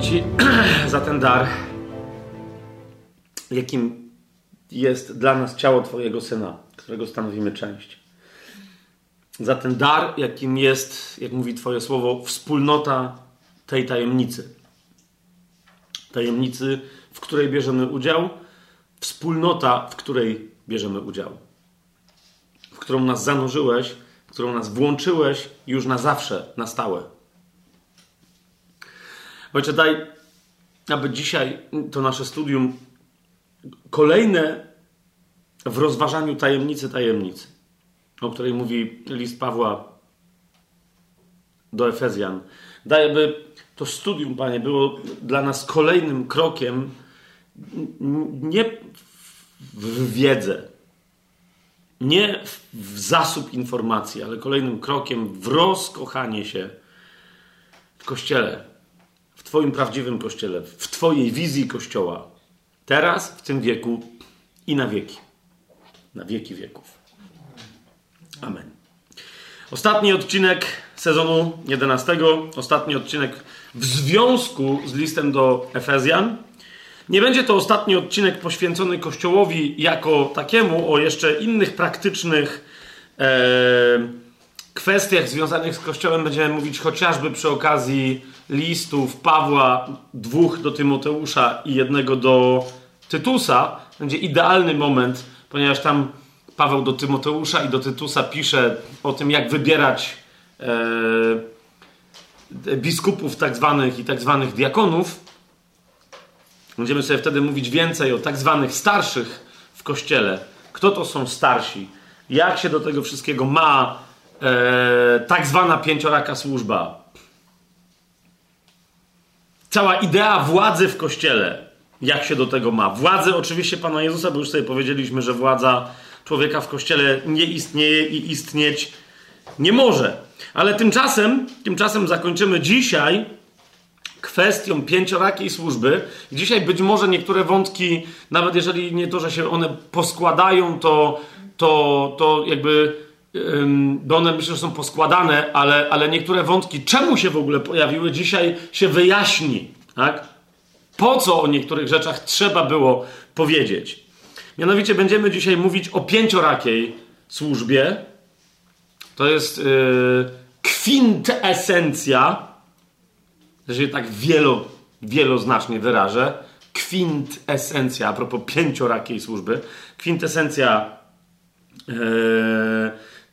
Ci za ten dar, jakim jest dla nas ciało Twojego Syna, którego stanowimy część. Za ten dar, jakim jest, jak mówi Twoje słowo, wspólnota tej tajemnicy. Tajemnicy, w której bierzemy udział, wspólnota, w której bierzemy udział, w którą nas zanurzyłeś, w którą nas włączyłeś już na zawsze, na stałe. Ojcze, daj, aby dzisiaj to nasze studium kolejne w rozważaniu tajemnicy tajemnicy, o której mówi list Pawła do Efezjan. Daj, aby to studium, Panie, było dla nas kolejnym krokiem nie w wiedzę, nie w zasób informacji, ale kolejnym krokiem w rozkochanie się w Kościele, Twoim prawdziwym Kościele, w Twojej wizji Kościoła. Teraz, w tym wieku i na wieki. Na wieki wieków. Amen. Ostatni odcinek sezonu 11, ostatni odcinek w związku z listem do Efezjan. Nie będzie to ostatni odcinek poświęcony Kościołowi jako takiemu, o jeszcze innych praktycznych e, kwestiach związanych z Kościołem będziemy mówić chociażby przy okazji listów Pawła, dwóch do Tymoteusza i jednego do Tytusa. Będzie idealny moment, ponieważ tam Paweł do Tymoteusza i do Tytusa pisze o tym, jak wybierać e, biskupów tak zwanych i tak zwanych diakonów. Będziemy sobie wtedy mówić więcej o tak zwanych starszych w kościele. Kto to są starsi? Jak się do tego wszystkiego ma e, tak zwana pięcioraka służba? Cała idea władzy w kościele. Jak się do tego ma? Władzy oczywiście Pana Jezusa, bo już sobie powiedzieliśmy, że władza człowieka w kościele nie istnieje i istnieć nie może. Ale tymczasem, tymczasem zakończymy dzisiaj kwestią pięciorakiej służby. Dzisiaj być może niektóre wątki, nawet jeżeli nie to, że się one poskładają, to, to, to jakby, bo one myślę, że są poskładane, ale, ale niektóre wątki, czemu się w ogóle pojawiły, dzisiaj się wyjaśni. Tak? Po co o niektórych rzeczach trzeba było powiedzieć. Mianowicie będziemy dzisiaj mówić o pięciorakiej służbie. To jest yy, kwintesencja że się tak wielo, wieloznacznie wyrażę, kwintesencja, a propos pięciorakiej służby, kwintesencja e,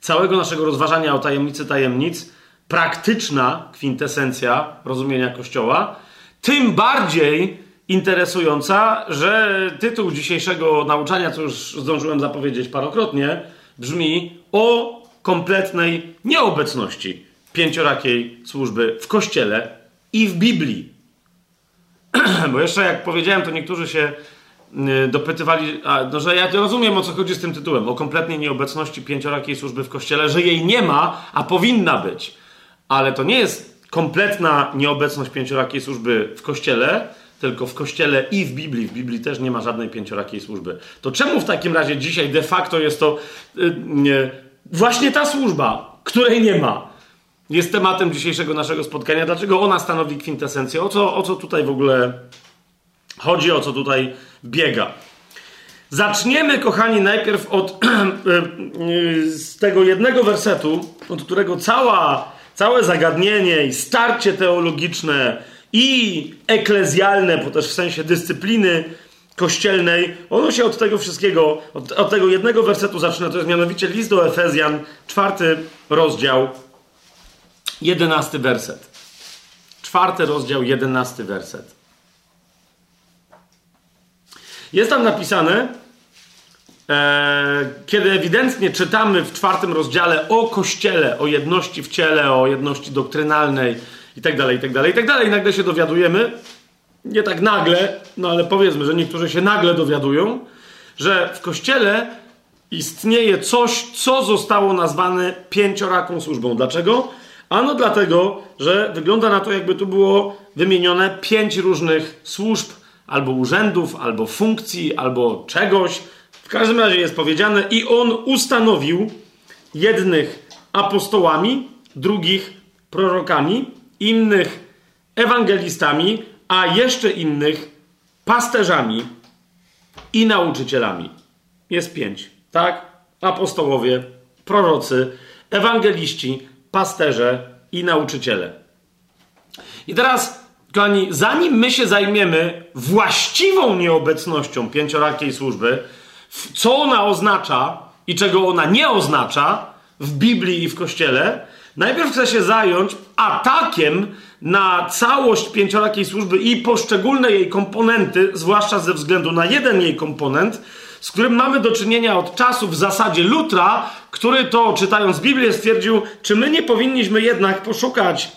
całego naszego rozważania o tajemnicy tajemnic, praktyczna kwintesencja rozumienia Kościoła, tym bardziej interesująca, że tytuł dzisiejszego nauczania, co już zdążyłem zapowiedzieć parokrotnie, brzmi o kompletnej nieobecności pięciorakiej służby w Kościele i w Biblii. Bo jeszcze jak powiedziałem, to niektórzy się dopytywali, a, no, że ja rozumiem o co chodzi z tym tytułem, o kompletnej nieobecności pięciorakiej służby w kościele, że jej nie ma, a powinna być. Ale to nie jest kompletna nieobecność pięciorakiej służby w kościele, tylko w kościele i w Biblii. W Biblii też nie ma żadnej pięciorakiej służby. To czemu w takim razie dzisiaj de facto jest to yy, właśnie ta służba, której nie ma? jest tematem dzisiejszego naszego spotkania. Dlaczego ona stanowi kwintesencję? O co, o co tutaj w ogóle chodzi, o co tutaj biega? Zaczniemy, kochani, najpierw od z tego jednego wersetu, od którego cała, całe zagadnienie i starcie teologiczne i eklezjalne, bo też w sensie dyscypliny kościelnej, ono się od tego wszystkiego, od, od tego jednego wersetu zaczyna. To jest mianowicie list do Efezjan, czwarty rozdział, jedenasty werset. Czwarty rozdział, jedenasty werset. Jest tam napisane, e, kiedy ewidentnie czytamy w czwartym rozdziale o Kościele, o jedności w ciele, o jedności doktrynalnej itd., itd., itd., i nagle się dowiadujemy, nie tak nagle, no ale powiedzmy, że niektórzy się nagle dowiadują, że w Kościele istnieje coś, co zostało nazwane pięcioraką służbą. Dlaczego? Ano dlatego, że wygląda na to, jakby tu było wymienione pięć różnych służb, albo urzędów, albo funkcji, albo czegoś. W każdym razie jest powiedziane, i on ustanowił jednych apostołami, drugich prorokami, innych ewangelistami, a jeszcze innych pasterzami i nauczycielami. Jest pięć, tak? Apostołowie, prorocy, ewangeliści, pasterze i nauczyciele. I teraz, kochani, zanim my się zajmiemy właściwą nieobecnością pięciorakiej służby, co ona oznacza i czego ona nie oznacza w Biblii i w Kościele, najpierw chcę się zająć atakiem na całość pięciorakiej służby i poszczególne jej komponenty, zwłaszcza ze względu na jeden jej komponent, z którym mamy do czynienia od czasu w zasadzie Lutra, który to czytając Biblię stwierdził, czy my nie powinniśmy jednak poszukać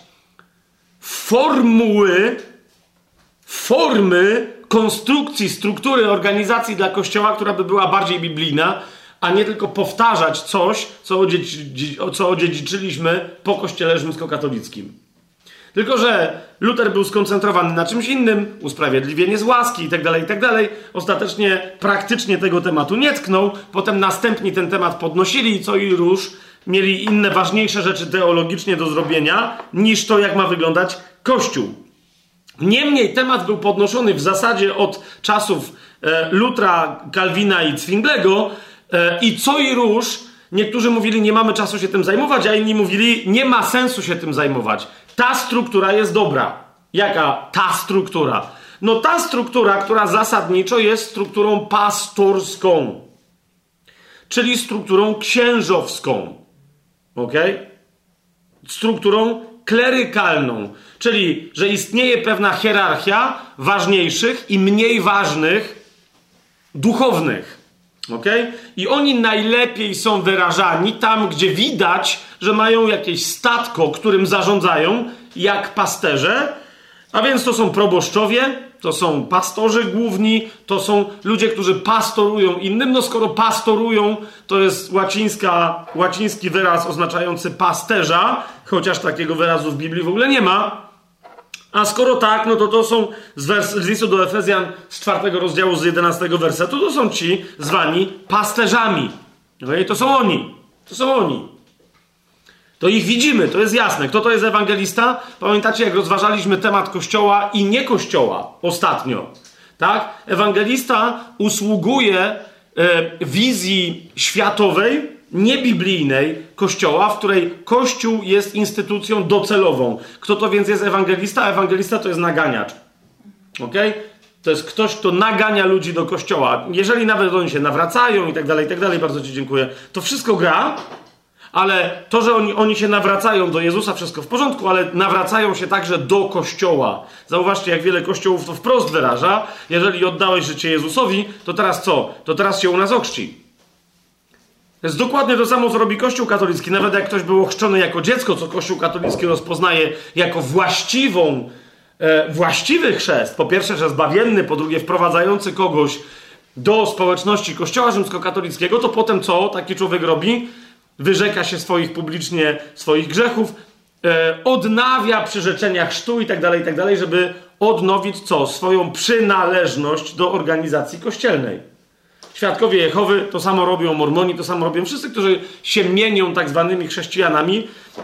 formuły, formy konstrukcji, struktury organizacji dla Kościoła, która by była bardziej biblijna, a nie tylko powtarzać coś, co, odziedzi, co odziedziczyliśmy po Kościele rzymskokatolickim. Tylko, że Luther był skoncentrowany na czymś innym, usprawiedliwienie z łaski itd., tak itd. Tak Ostatecznie praktycznie tego tematu nie tknął. Potem następni ten temat podnosili i co i róż mieli inne, ważniejsze rzeczy teologicznie do zrobienia niż to, jak ma wyglądać Kościół. Niemniej temat był podnoszony w zasadzie od czasów e, Lutra, Kalwina i Zwinglego e, i co i róż niektórzy mówili, nie mamy czasu się tym zajmować, a inni mówili, nie ma sensu się tym zajmować. Ta struktura jest dobra. Jaka ta struktura? No ta struktura, która zasadniczo jest strukturą pastorską, czyli strukturą księżowską. Ok? Strukturą klerykalną, czyli że istnieje pewna hierarchia ważniejszych i mniej ważnych duchownych. Ok? I oni najlepiej są wyrażani tam, gdzie widać, że mają jakieś statko, którym zarządzają, jak pasterze, a więc to są proboszczowie, to są pastorzy główni, to są ludzie, którzy pastorują innym. No skoro pastorują, to jest łacińska, łaciński wyraz oznaczający pasterza, chociaż takiego wyrazu w Biblii w ogóle nie ma. A skoro tak, no to to są z, wers- z listu do Efezjan z czwartego rozdziału, z jedenastego wersetu, to są ci zwani pasterzami. Okay? To są oni. To są oni. To ich widzimy, to jest jasne. Kto to jest ewangelista? Pamiętacie, jak rozważaliśmy temat kościoła i nie kościoła ostatnio. Tak? Ewangelista usługuje e, wizji światowej, niebiblijnej kościoła, w której kościół jest instytucją docelową. Kto to więc jest ewangelista? Ewangelista to jest naganiacz. Ok? To jest ktoś, kto nagania ludzi do kościoła. Jeżeli nawet oni się nawracają i tak dalej, i tak dalej, bardzo Ci dziękuję. To wszystko gra, ale to, że oni, oni się nawracają do Jezusa, wszystko w porządku, ale nawracają się także do Kościoła. Zauważcie, jak wiele kościołów to wprost wyraża. Jeżeli oddałeś życie Jezusowi, to teraz co? To teraz się u nas ochrzci. To jest dokładnie to samo, co robi Kościół katolicki. Nawet jak ktoś był ochrzczony jako dziecko, co Kościół katolicki rozpoznaje jako właściwą, e, właściwy chrzest. Po pierwsze, że zbawienny, po drugie, wprowadzający kogoś do społeczności Kościoła rzymskokatolickiego, to potem co taki człowiek robi? Wyrzeka się swoich publicznie, swoich grzechów, e, odnawia przyrzeczenia chrztu i tak dalej, i tak dalej, żeby odnowić co? Swoją przynależność do organizacji kościelnej. Świadkowie Jehowy to samo robią, Mormoni to samo robią. Wszyscy, którzy się mienią tak zwanymi chrześcijanami, e,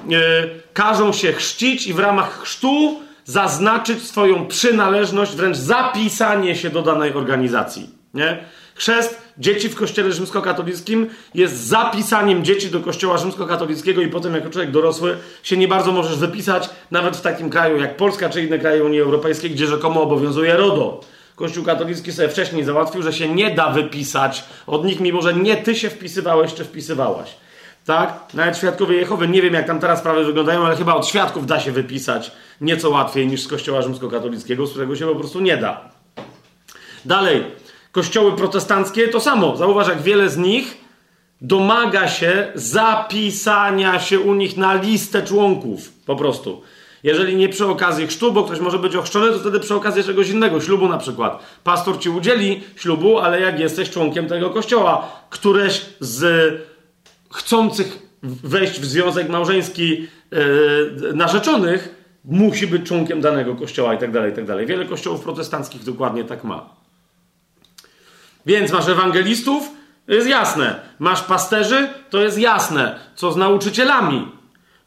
każą się chrzcić i w ramach chrztu zaznaczyć swoją przynależność, wręcz zapisanie się do danej organizacji. Nie? Chrzest dzieci w kościele rzymskokatolickim jest zapisaniem dzieci do kościoła rzymskokatolickiego i potem jako człowiek dorosły się nie bardzo możesz wypisać, nawet w takim kraju jak Polska czy inne kraje Unii Europejskiej, gdzie rzekomo obowiązuje RODO. Kościół katolicki sobie wcześniej załatwił, że się nie da wypisać od nich, mimo że nie ty się wpisywałeś czy wpisywałaś. Tak? Nawet świadkowie Jehowy, nie wiem jak tam teraz sprawy wyglądają, ale chyba od świadków da się wypisać nieco łatwiej niż z kościoła rzymskokatolickiego, z którego się po prostu nie da. Dalej, Kościoły protestanckie to samo. Zauważ, jak wiele z nich domaga się zapisania się u nich na listę członków. Po prostu. Jeżeli nie przy okazji chrztu, bo ktoś może być ochrzczony, to wtedy przy okazji czegoś innego, ślubu na przykład. Pastor ci udzieli ślubu, ale jak jesteś członkiem tego kościoła, któreś z chcących wejść w związek małżeński yy, narzeczonych musi być członkiem danego kościoła i tak dalej, i tak dalej. Wiele kościołów protestanckich dokładnie tak ma. Więc masz ewangelistów, to jest jasne. Masz pasterzy, to jest jasne. Co z nauczycielami?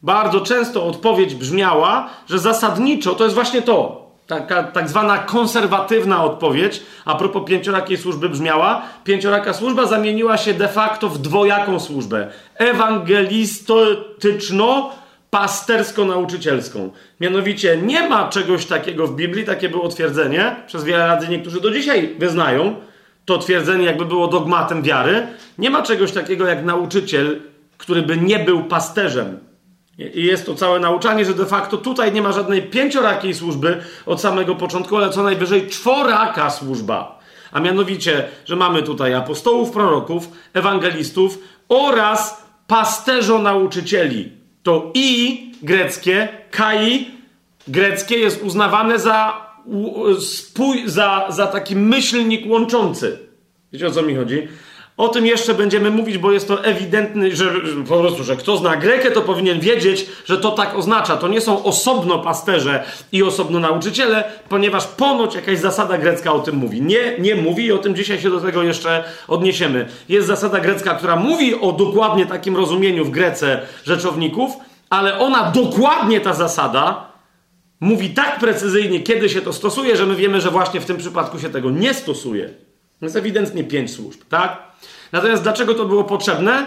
bardzo często odpowiedź brzmiała, że zasadniczo to jest właśnie to. Taka tak zwana konserwatywna odpowiedź a propos pięciorakiej służby brzmiała: pięcioraka służba zamieniła się de facto w dwojaką służbę ewangelistyczno-pastersko-nauczycielską. Mianowicie nie ma czegoś takiego w Biblii, takie było twierdzenie, przez wiele razy niektórzy do dzisiaj wyznają to twierdzenie, jakby było dogmatem wiary. Nie ma czegoś takiego jak nauczyciel, który by nie był pasterzem. I jest to całe nauczanie, że de facto tutaj nie ma żadnej pięciorakiej służby od samego początku, ale co najwyżej czworaka służba. A mianowicie, że mamy tutaj apostołów, proroków, ewangelistów oraz pasterzo-nauczycieli. To i greckie, kai greckie jest uznawane za, za, za taki myślnik łączący. Wiecie o co mi chodzi? O tym jeszcze będziemy mówić, bo jest to ewidentny, że, po prostu, że kto zna Grekę, to powinien wiedzieć, że to tak oznacza. To nie są osobno pasterze i osobno nauczyciele, ponieważ ponoć jakaś zasada grecka o tym mówi. Nie, nie mówi i o tym dzisiaj się do tego jeszcze odniesiemy. Jest zasada grecka, która mówi o dokładnie takim rozumieniu w Grece rzeczowników, ale ona dokładnie ta zasada mówi tak precyzyjnie, kiedy się to stosuje, że my wiemy, że właśnie w tym przypadku się tego nie stosuje. To jest ewidentnie pięć służb, tak? Natomiast dlaczego to było potrzebne?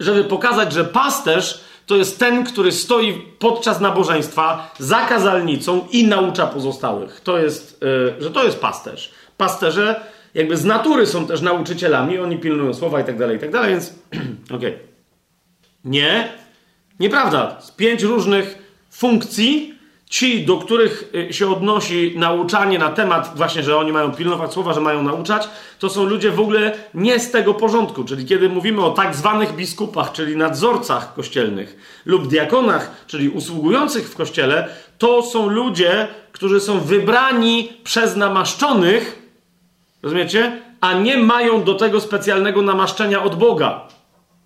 Żeby pokazać, że pasterz to jest ten, który stoi podczas nabożeństwa za kazalnicą i naucza pozostałych. To jest, yy, że to jest pasterz. Pasterze jakby z natury są też nauczycielami, oni pilnują słowa i tak dalej, i tak dalej, więc okej. Okay. Nie, nieprawda. Z pięć różnych funkcji ci, do których y, się odnosi nauczanie na temat właśnie, że oni mają pilnować słowa, że mają nauczać, to są ludzie w ogóle nie z tego porządku. Czyli kiedy mówimy o tak zwanych biskupach, czyli nadzorcach kościelnych lub diakonach, czyli usługujących w kościele, to są ludzie, którzy są wybrani przez namaszczonych, rozumiecie? A nie mają do tego specjalnego namaszczenia od Boga.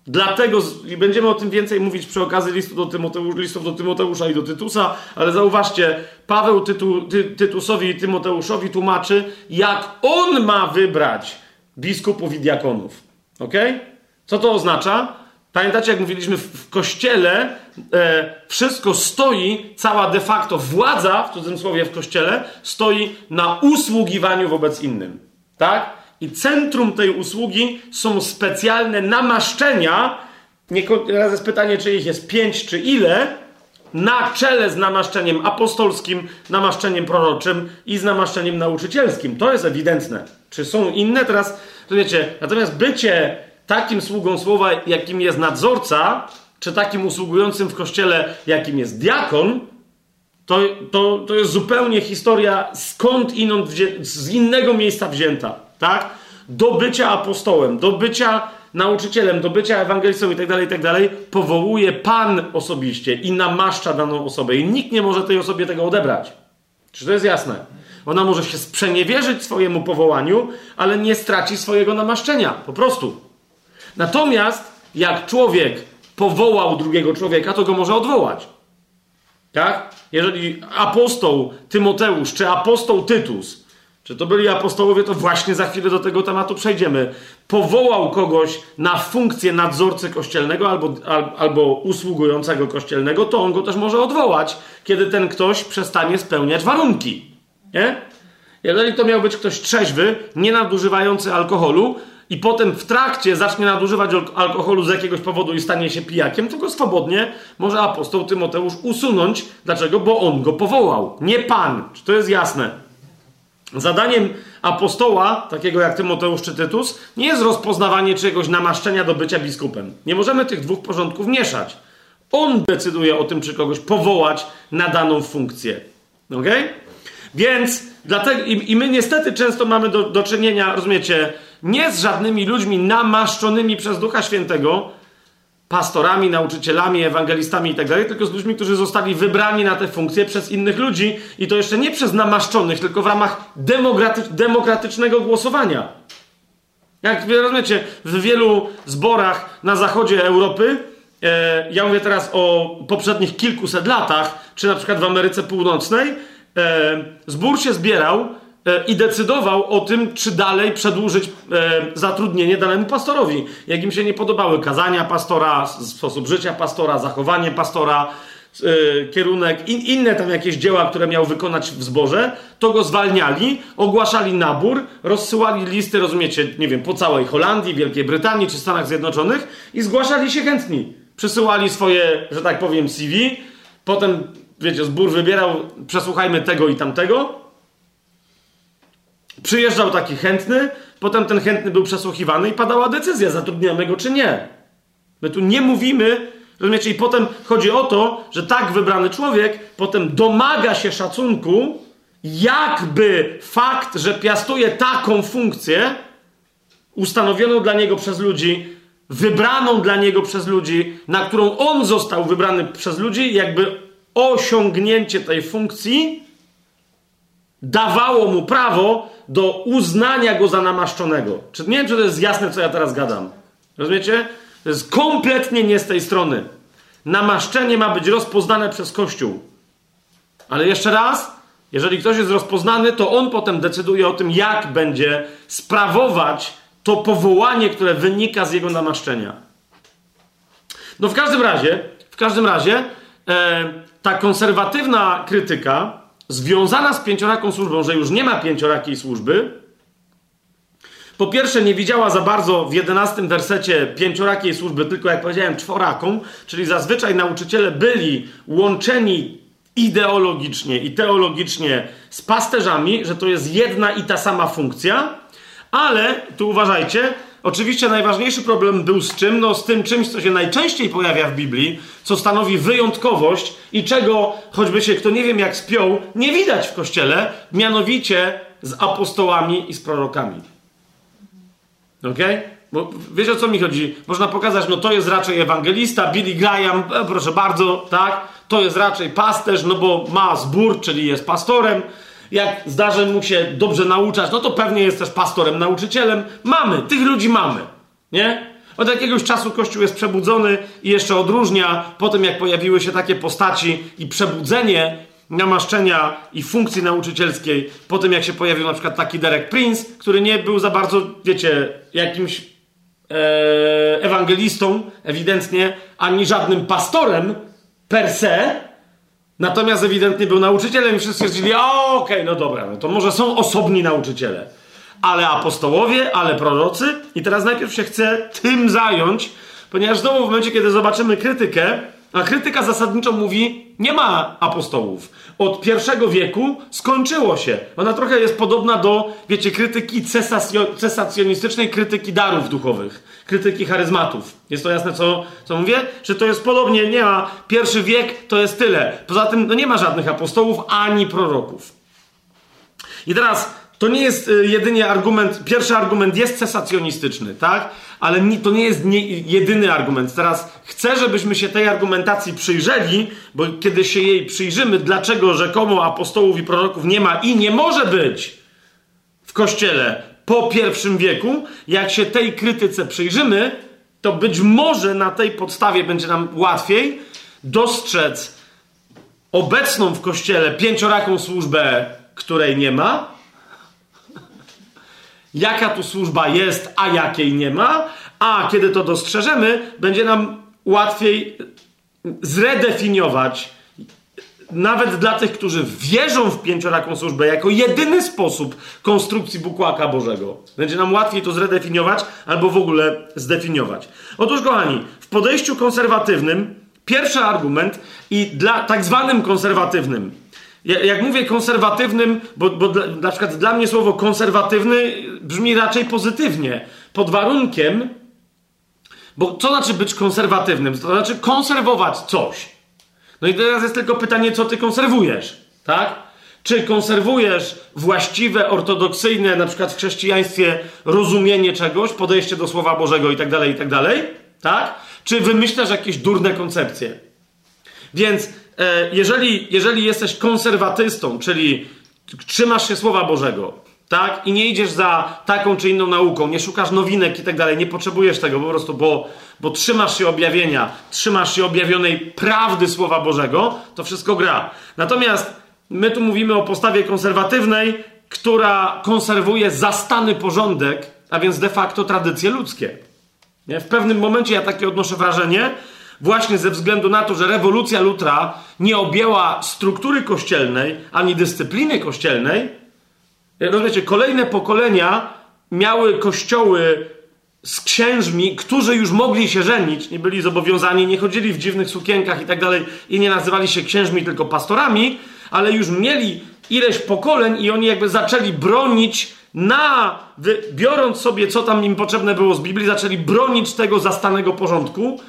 Dlatego, i będziemy o tym więcej mówić przy okazji listu do Tymoteusz, listów do Tymoteusza i do Tytusa, ale zauważcie, Paweł Tytu, Ty, Tytusowi i Tymoteuszowi tłumaczy, jak on ma wybrać biskupów i diakonów. Ok? Co to oznacza? Pamiętacie, jak mówiliśmy, w kościele e, wszystko stoi, cała de facto władza, w cudzysłowie w kościele, stoi na usługiwaniu wobec innym. Tak? I centrum tej usługi są specjalne namaszczenia. Raz jest pytanie, czy ich jest pięć, czy ile. Na czele z namaszczeniem apostolskim, namaszczeniem proroczym i z namaszczeniem nauczycielskim. To jest ewidentne. Czy są inne? Teraz, to wiecie, natomiast bycie takim sługą słowa, jakim jest nadzorca, czy takim usługującym w kościele, jakim jest diakon, to, to, to jest zupełnie historia skąd inąd, z innego miejsca wzięta tak? Do bycia apostołem, do bycia nauczycielem, do bycia ewangelistą itd., tak itd., tak powołuje Pan osobiście i namaszcza daną osobę. I nikt nie może tej osobie tego odebrać. Czy to jest jasne? Ona może się sprzeniewierzyć swojemu powołaniu, ale nie straci swojego namaszczenia. Po prostu. Natomiast jak człowiek powołał drugiego człowieka, to go może odwołać. Tak? Jeżeli apostoł Tymoteusz czy apostoł Tytus czy to byli apostołowie, to właśnie za chwilę do tego tematu przejdziemy. Powołał kogoś na funkcję nadzorcy kościelnego albo, albo usługującego kościelnego, to on go też może odwołać, kiedy ten ktoś przestanie spełniać warunki. Nie? Jeżeli to miał być ktoś trzeźwy, nie nadużywający alkoholu, i potem w trakcie zacznie nadużywać alkoholu z jakiegoś powodu i stanie się pijakiem, to go swobodnie może apostoł Tymoteusz usunąć. Dlaczego? Bo on go powołał, nie pan. Czy to jest jasne? Zadaniem apostoła, takiego jak Tymoteusz czy Tytus, nie jest rozpoznawanie czegoś namaszczenia do bycia biskupem. Nie możemy tych dwóch porządków mieszać. On decyduje o tym, czy kogoś powołać na daną funkcję. Ok? Więc dlatego, i, i my niestety często mamy do, do czynienia, rozumiecie, nie z żadnymi ludźmi namaszczonymi przez Ducha Świętego, pastorami, nauczycielami, ewangelistami i tak tylko z ludźmi, którzy zostali wybrani na te funkcje przez innych ludzi i to jeszcze nie przez namaszczonych, tylko w ramach demokraty- demokratycznego głosowania. Jak rozumiecie, w wielu zborach na zachodzie Europy, e, ja mówię teraz o poprzednich kilkuset latach, czy na przykład w Ameryce Północnej, e, zbór się zbierał i decydował o tym, czy dalej przedłużyć e, zatrudnienie danemu pastorowi. Jak im się nie podobały kazania pastora, sposób życia pastora, zachowanie pastora, e, kierunek, in, inne tam jakieś dzieła, które miał wykonać w zborze, to go zwalniali, ogłaszali nabór, rozsyłali listy, rozumiecie, nie wiem, po całej Holandii, Wielkiej Brytanii czy Stanach Zjednoczonych i zgłaszali się chętni. Przysyłali swoje, że tak powiem, CV, potem, wiecie, zbór wybierał, przesłuchajmy tego i tamtego, Przyjeżdżał taki chętny, potem ten chętny był przesłuchiwany i padała decyzja, zatrudniamy go czy nie. My tu nie mówimy, rozumiecie, i potem chodzi o to, że tak wybrany człowiek potem domaga się szacunku, jakby fakt, że piastuje taką funkcję, ustanowioną dla niego przez ludzi, wybraną dla niego przez ludzi, na którą on został wybrany przez ludzi, jakby osiągnięcie tej funkcji dawało mu prawo do uznania go za namaszczonego. Czy, nie wiem, czy to jest jasne, co ja teraz gadam. Rozumiecie? To jest kompletnie nie z tej strony. Namaszczenie ma być rozpoznane przez Kościół. Ale jeszcze raz, jeżeli ktoś jest rozpoznany, to on potem decyduje o tym, jak będzie sprawować to powołanie, które wynika z jego namaszczenia. No w każdym razie, w każdym razie, e, ta konserwatywna krytyka związana z pięcioraką służbą, że już nie ma pięciorakiej służby, po pierwsze nie widziała za bardzo w jedenastym wersecie pięciorakiej służby, tylko jak powiedziałem czworaką, czyli zazwyczaj nauczyciele byli łączeni ideologicznie i teologicznie z pasterzami, że to jest jedna i ta sama funkcja, ale tu uważajcie, Oczywiście najważniejszy problem był z czym? No z tym czymś, co się najczęściej pojawia w Biblii, co stanowi wyjątkowość i czego, choćby się kto nie wiem jak spiął, nie widać w Kościele, mianowicie z apostołami i z prorokami. Ok? Bo wiecie o co mi chodzi? Można pokazać, no to jest raczej ewangelista, Billy Graham, e, proszę bardzo, tak? To jest raczej pasterz, no bo ma zbór, czyli jest pastorem jak zdarzy mu się dobrze nauczać, no to pewnie jest też pastorem, nauczycielem. Mamy, tych ludzi mamy, nie? Od jakiegoś czasu Kościół jest przebudzony i jeszcze odróżnia, po tym jak pojawiły się takie postaci i przebudzenie namaszczenia i funkcji nauczycielskiej, po tym jak się pojawił na przykład taki Derek Prince, który nie był za bardzo, wiecie, jakimś e, ewangelistą, ewidentnie, ani żadnym pastorem per se, Natomiast ewidentnie był nauczycielem i wszyscy stwierdzili, okej, okay, no dobra, no to może są osobni nauczyciele. Ale apostołowie, ale prorocy. I teraz najpierw się chcę tym zająć, ponieważ znowu w momencie, kiedy zobaczymy krytykę, a krytyka zasadniczo mówi, nie ma apostołów. Od pierwszego wieku skończyło się. Ona trochę jest podobna do, wiecie, krytyki cesacjonistycznej, krytyki darów duchowych, krytyki charyzmatów. Jest to jasne, co, co mówię? Że to jest podobnie, nie ma, pierwszy wiek to jest tyle. Poza tym, no nie ma żadnych apostołów ani proroków. I teraz to nie jest y, jedynie argument, pierwszy argument jest cesacjonistyczny, tak? Ale to nie jest nie, jedyny argument. Teraz chcę, żebyśmy się tej argumentacji przyjrzeli, bo kiedy się jej przyjrzymy, dlaczego rzekomo apostołów i proroków nie ma i nie może być w kościele po pierwszym wieku, jak się tej krytyce przyjrzymy, to być może na tej podstawie będzie nam łatwiej dostrzec obecną w kościele pięcioraką służbę, której nie ma, jaka tu służba jest, a jakiej nie ma, a kiedy to dostrzeżemy, będzie nam łatwiej zredefiniować, nawet dla tych, którzy wierzą w pięcioraką służbę jako jedyny sposób konstrukcji bukłaka Bożego. Będzie nam łatwiej to zredefiniować albo w ogóle zdefiniować. Otóż, kochani, w podejściu konserwatywnym pierwszy argument i dla tak zwanym konserwatywnym jak mówię konserwatywnym, bo, bo dla, na przykład dla mnie słowo konserwatywny brzmi raczej pozytywnie, pod warunkiem, bo co znaczy być konserwatywnym? To znaczy konserwować coś. No i teraz jest tylko pytanie, co ty konserwujesz, tak? Czy konserwujesz właściwe, ortodoksyjne, na przykład w chrześcijaństwie, rozumienie czegoś, podejście do Słowa Bożego i tak dalej, i tak dalej, tak? Czy wymyślasz jakieś durne koncepcje? Więc jeżeli, jeżeli jesteś konserwatystą, czyli trzymasz się Słowa Bożego, tak? I nie idziesz za taką czy inną nauką, nie szukasz nowinek i tak dalej, nie potrzebujesz tego po prostu, bo, bo trzymasz się objawienia, trzymasz się objawionej prawdy Słowa Bożego, to wszystko gra. Natomiast my tu mówimy o postawie konserwatywnej która konserwuje zastany porządek, a więc de facto tradycje ludzkie. Nie? W pewnym momencie ja takie odnoszę wrażenie, właśnie ze względu na to, że rewolucja Lutra nie objęła struktury kościelnej ani dyscypliny kościelnej. Rozumiecie, kolejne pokolenia miały kościoły z księżmi, którzy już mogli się żenić, nie byli zobowiązani, nie chodzili w dziwnych sukienkach i tak dalej, i nie nazywali się księżmi, tylko pastorami, ale już mieli ileś pokoleń i oni jakby zaczęli bronić na, biorąc sobie, co tam im potrzebne było z Biblii, zaczęli bronić tego zastanego porządku,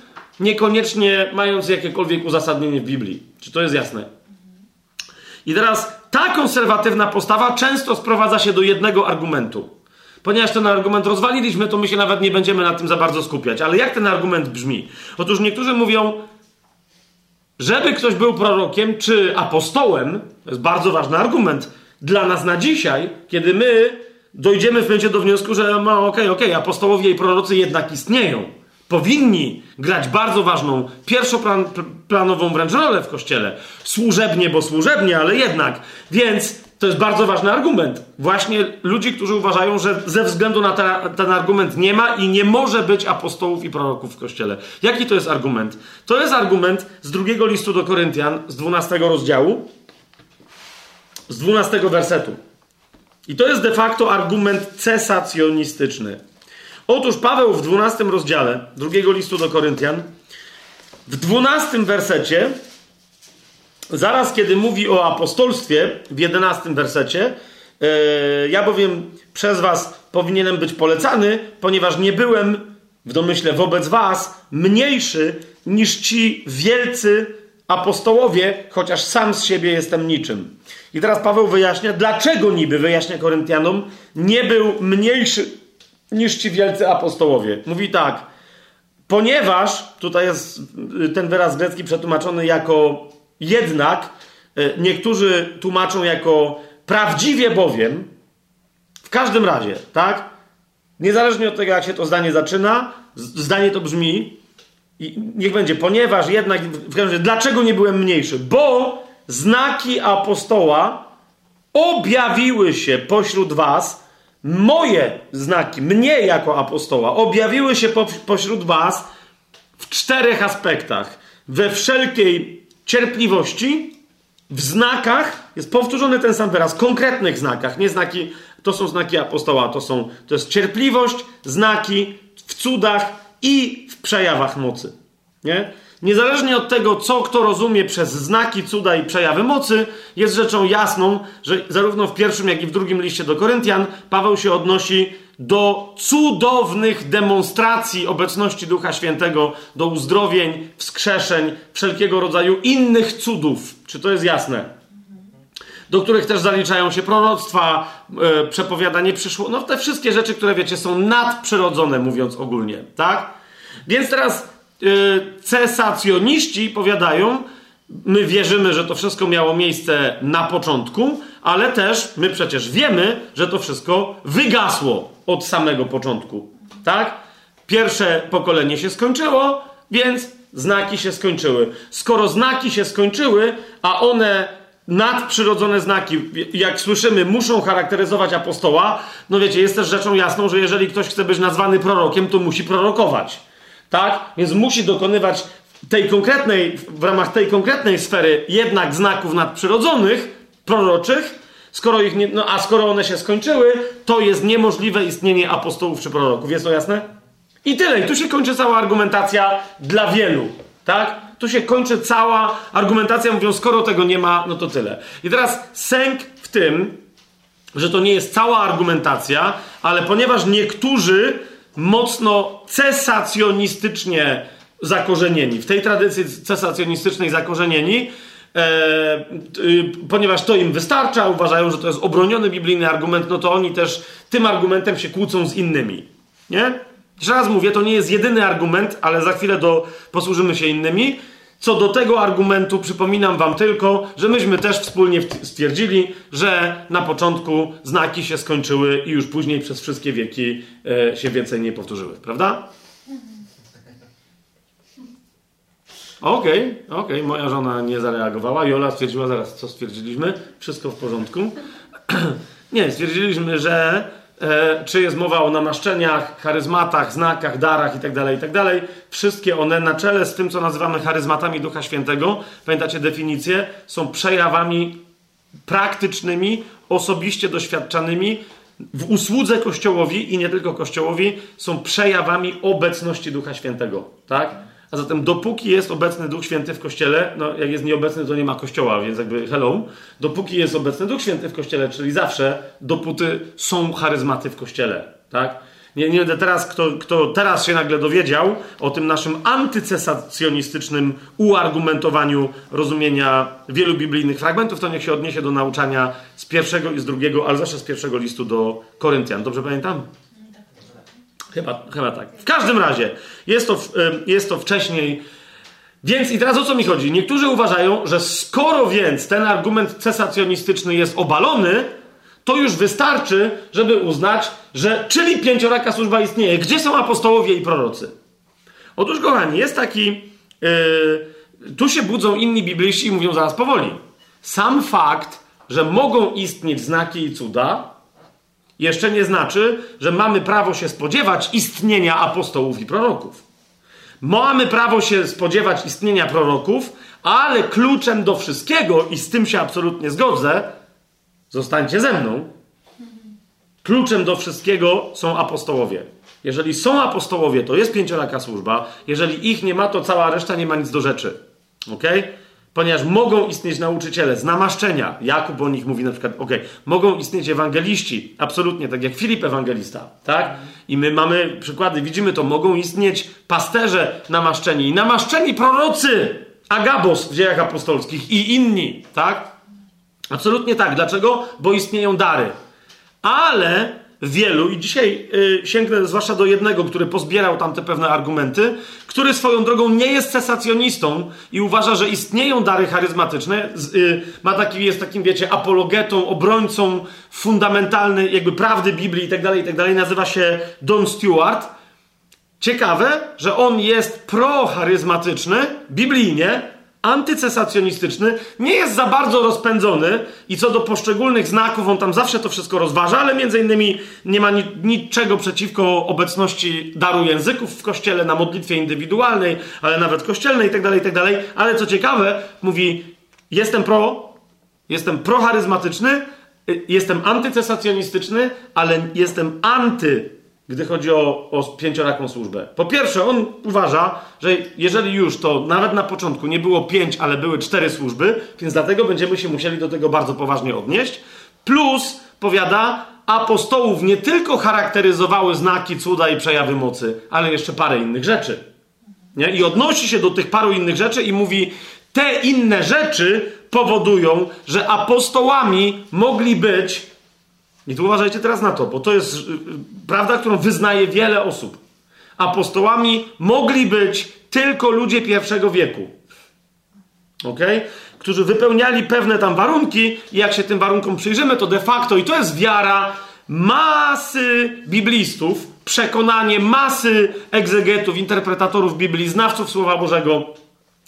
niekoniecznie mając jakiekolwiek uzasadnienie w Biblii. Czy to jest jasne? I teraz ta konserwatywna postawa często sprowadza się do jednego argumentu. Ponieważ ten argument rozwaliliśmy, to my się nawet nie będziemy na tym za bardzo skupiać. Ale jak ten argument brzmi? Otóż niektórzy mówią, żeby ktoś był prorokiem czy apostołem, to jest bardzo ważny argument dla nas na dzisiaj, kiedy my dojdziemy w momencie do wniosku, że no okej, okay, okej, okay, apostołowie i prorocy jednak istnieją. Powinni grać bardzo ważną, pierwszoplanową wręcz rolę w kościele. Służebnie, bo służebnie, ale jednak. Więc to jest bardzo ważny argument. Właśnie ludzi, którzy uważają, że ze względu na te, ten argument nie ma i nie może być apostołów i proroków w kościele. Jaki to jest argument? To jest argument z drugiego listu do Koryntian, z 12 rozdziału, z 12 wersetu. I to jest de facto argument cesacjonistyczny. Otóż Paweł w 12 rozdziale drugiego listu do Koryntian, w 12 wersecie Zaraz, kiedy mówi o apostolstwie, w jedenastym wersecie, yy, ja bowiem przez was powinienem być polecany, ponieważ nie byłem w domyśle wobec was mniejszy niż ci wielcy apostołowie, chociaż sam z siebie jestem niczym. I teraz Paweł wyjaśnia, dlaczego niby, wyjaśnia Koryntianom, nie był mniejszy niż ci wielcy apostołowie. Mówi tak, ponieważ, tutaj jest ten wyraz grecki przetłumaczony jako jednak e, niektórzy tłumaczą jako prawdziwie bowiem, w każdym razie, tak? Niezależnie od tego, jak się to zdanie zaczyna, zdanie to brzmi, i niech będzie, ponieważ jednak, w każdym razie, dlaczego nie byłem mniejszy? Bo znaki apostoła objawiły się pośród was, moje znaki, mnie jako apostoła, objawiły się po, pośród was w czterech aspektach. We wszelkiej cierpliwości w znakach, jest powtórzony ten sam wyraz, konkretnych znakach, nie znaki, to są znaki apostoła, to są, to jest cierpliwość, znaki w cudach i w przejawach mocy. Nie? Niezależnie od tego, co kto rozumie przez znaki, cuda i przejawy mocy, jest rzeczą jasną, że zarówno w pierwszym, jak i w drugim liście do Koryntian Paweł się odnosi do cudownych demonstracji obecności Ducha Świętego, do uzdrowień, wskrzeszeń, wszelkiego rodzaju innych cudów. Czy to jest jasne? Do których też zaliczają się proroctwa, e, przepowiadanie przyszło. No te wszystkie rzeczy, które wiecie, są nadprzyrodzone, mówiąc ogólnie, tak? Więc teraz cesacjoniści powiadają, my wierzymy, że to wszystko miało miejsce na początku, ale też my przecież wiemy, że to wszystko wygasło od samego początku. Tak? Pierwsze pokolenie się skończyło, więc znaki się skończyły. Skoro znaki się skończyły, a one nadprzyrodzone znaki, jak słyszymy, muszą charakteryzować apostoła, no wiecie, jest też rzeczą jasną, że jeżeli ktoś chce być nazwany prorokiem, to musi prorokować. Tak? Więc musi dokonywać tej konkretnej, w ramach tej konkretnej sfery jednak znaków nadprzyrodzonych, proroczych, skoro ich nie, no a skoro one się skończyły, to jest niemożliwe istnienie apostołów czy proroków. Jest to jasne? I tyle. I tu się kończy cała argumentacja dla wielu. Tak? Tu się kończy cała argumentacja, mówią, skoro tego nie ma, no to tyle. I teraz sęk w tym, że to nie jest cała argumentacja, ale ponieważ niektórzy mocno cesacjonistycznie zakorzenieni, w tej tradycji cesacjonistycznej zakorzenieni, e, y, ponieważ to im wystarcza, uważają, że to jest obroniony biblijny argument, no to oni też tym argumentem się kłócą z innymi. Nie? Jeszcze raz mówię, to nie jest jedyny argument, ale za chwilę do, posłużymy się innymi. Co do tego argumentu, przypominam Wam tylko, że myśmy też wspólnie stwierdzili, że na początku znaki się skończyły i już później przez wszystkie wieki e, się więcej nie powtórzyły, prawda? Okej, okay, okej, okay. moja żona nie zareagowała. Jola stwierdziła zaraz, co stwierdziliśmy. Wszystko w porządku. Nie, stwierdziliśmy, że czy jest mowa o namaszczeniach, charyzmatach, znakach, darach itd., itd., wszystkie one na czele z tym, co nazywamy charyzmatami Ducha Świętego, pamiętacie definicję, są przejawami praktycznymi, osobiście doświadczanymi w usłudze Kościołowi i nie tylko Kościołowi, są przejawami obecności Ducha Świętego, tak? A zatem dopóki jest obecny Duch Święty w Kościele, no jak jest nieobecny, to nie ma Kościoła, więc jakby hello. Dopóki jest obecny Duch Święty w Kościele, czyli zawsze, dopóty są charyzmaty w Kościele, tak? Nie, nie będę teraz, kto, kto teraz się nagle dowiedział o tym naszym antycesacjonistycznym uargumentowaniu rozumienia wielu biblijnych fragmentów, to niech się odniesie do nauczania z pierwszego i z drugiego, ale zawsze z pierwszego listu do Koryntian. Dobrze pamiętam? Chyba, chyba tak. W każdym razie jest to, jest to wcześniej. Więc i teraz o co mi chodzi? Niektórzy uważają, że skoro więc ten argument cesacjonistyczny jest obalony, to już wystarczy, żeby uznać, że czyli pięcioraka służba istnieje. Gdzie są apostołowie i prorocy? Otóż, kochani, jest taki. Yy, tu się budzą inni bibliści i mówią zaraz powoli. Sam fakt, że mogą istnieć znaki i cuda, jeszcze nie znaczy, że mamy prawo się spodziewać istnienia apostołów i proroków. Mamy prawo się spodziewać istnienia proroków, ale kluczem do wszystkiego, i z tym się absolutnie zgodzę, zostańcie ze mną, kluczem do wszystkiego są apostołowie. Jeżeli są apostołowie, to jest pięcioraka służba. Jeżeli ich nie ma, to cała reszta nie ma nic do rzeczy. Okej? Okay? Ponieważ mogą istnieć nauczyciele z namaszczenia. Jakub o nich mówi na przykład, ok, mogą istnieć ewangeliści, absolutnie, tak jak Filip Ewangelista, tak? I my mamy przykłady, widzimy to, mogą istnieć pasterze namaszczeni i namaszczeni prorocy, Agabos w dziejach apostolskich i inni, tak? Absolutnie tak. Dlaczego? Bo istnieją dary. Ale wielu, i dzisiaj y, sięgnę zwłaszcza do jednego, który pozbierał tam te pewne argumenty, który swoją drogą nie jest cesacjonistą i uważa, że istnieją dary charyzmatyczne, y, ma taki, jest takim, wiecie, apologetą, obrońcą fundamentalny jakby prawdy Biblii i tak dalej, i tak nazywa się Don Stewart. Ciekawe, że on jest procharyzmatyczny, biblijnie, antycesacjonistyczny nie jest za bardzo rozpędzony i co do poszczególnych znaków on tam zawsze to wszystko rozważa, ale między innymi nie ma ni niczego przeciwko obecności daru języków w kościele, na modlitwie indywidualnej, ale nawet kościelnej itd., tak itd. Tak ale co ciekawe, mówi jestem pro, jestem procharyzmatyczny, y, jestem antycesacjonistyczny, ale jestem anty gdy chodzi o, o pięcioraką służbę. Po pierwsze, on uważa, że jeżeli już, to nawet na początku nie było pięć, ale były cztery służby, więc dlatego będziemy się musieli do tego bardzo poważnie odnieść. Plus, powiada, apostołów nie tylko charakteryzowały znaki, cuda i przejawy mocy, ale jeszcze parę innych rzeczy. Nie? I odnosi się do tych paru innych rzeczy i mówi, te inne rzeczy powodują, że apostołami mogli być i tu uważajcie teraz na to, bo to jest y, y, prawda, którą wyznaje wiele osób. Apostołami mogli być tylko ludzie pierwszego wieku. Ok? Którzy wypełniali pewne tam warunki, i jak się tym warunkom przyjrzymy, to de facto, i to jest wiara masy biblistów, przekonanie masy egzegetów, interpretatorów Biblii, znawców Słowa Bożego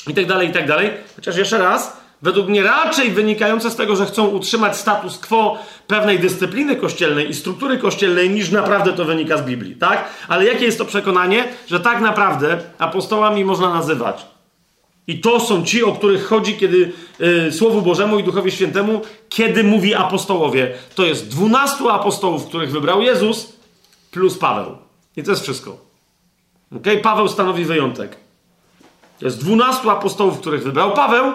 itd., tak itd. Tak Chociaż jeszcze raz, według mnie raczej wynikające z tego, że chcą utrzymać status quo pewnej dyscypliny kościelnej i struktury kościelnej, niż naprawdę to wynika z Biblii, tak? Ale jakie jest to przekonanie, że tak naprawdę apostołami można nazywać? I to są ci, o których chodzi, kiedy yy, Słowu Bożemu i Duchowi Świętemu, kiedy mówi apostołowie. To jest dwunastu apostołów, których wybrał Jezus, plus Paweł. I to jest wszystko. Okay? Paweł stanowi wyjątek. To jest dwunastu apostołów, których wybrał Paweł,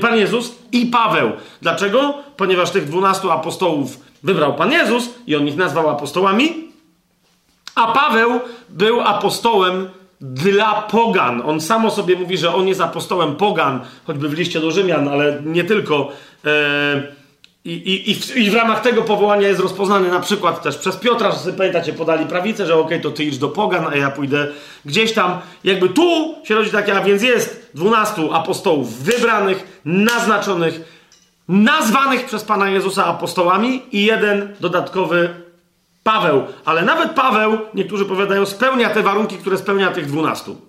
Pan Jezus i Paweł. Dlaczego? Ponieważ tych dwunastu apostołów wybrał Pan Jezus i on ich nazwał apostołami, a Paweł był apostołem dla pogan. On samo sobie mówi, że on jest apostołem pogan, choćby w liście do Rzymian, ale nie tylko. E, i, i, i, w, I, w, ramach tego powołania jest rozpoznany na przykład też przez Piotra, że pamiętacie, podali prawicę, że okej, okay, to ty idź do pogan, a ja pójdę gdzieś tam. Jakby tu się rodzi takie, a więc jest dwunastu apostołów wybranych, naznaczonych, nazwanych przez Pana Jezusa apostołami i jeden dodatkowy Paweł. Ale nawet Paweł, niektórzy powiadają, spełnia te warunki, które spełnia tych dwunastu.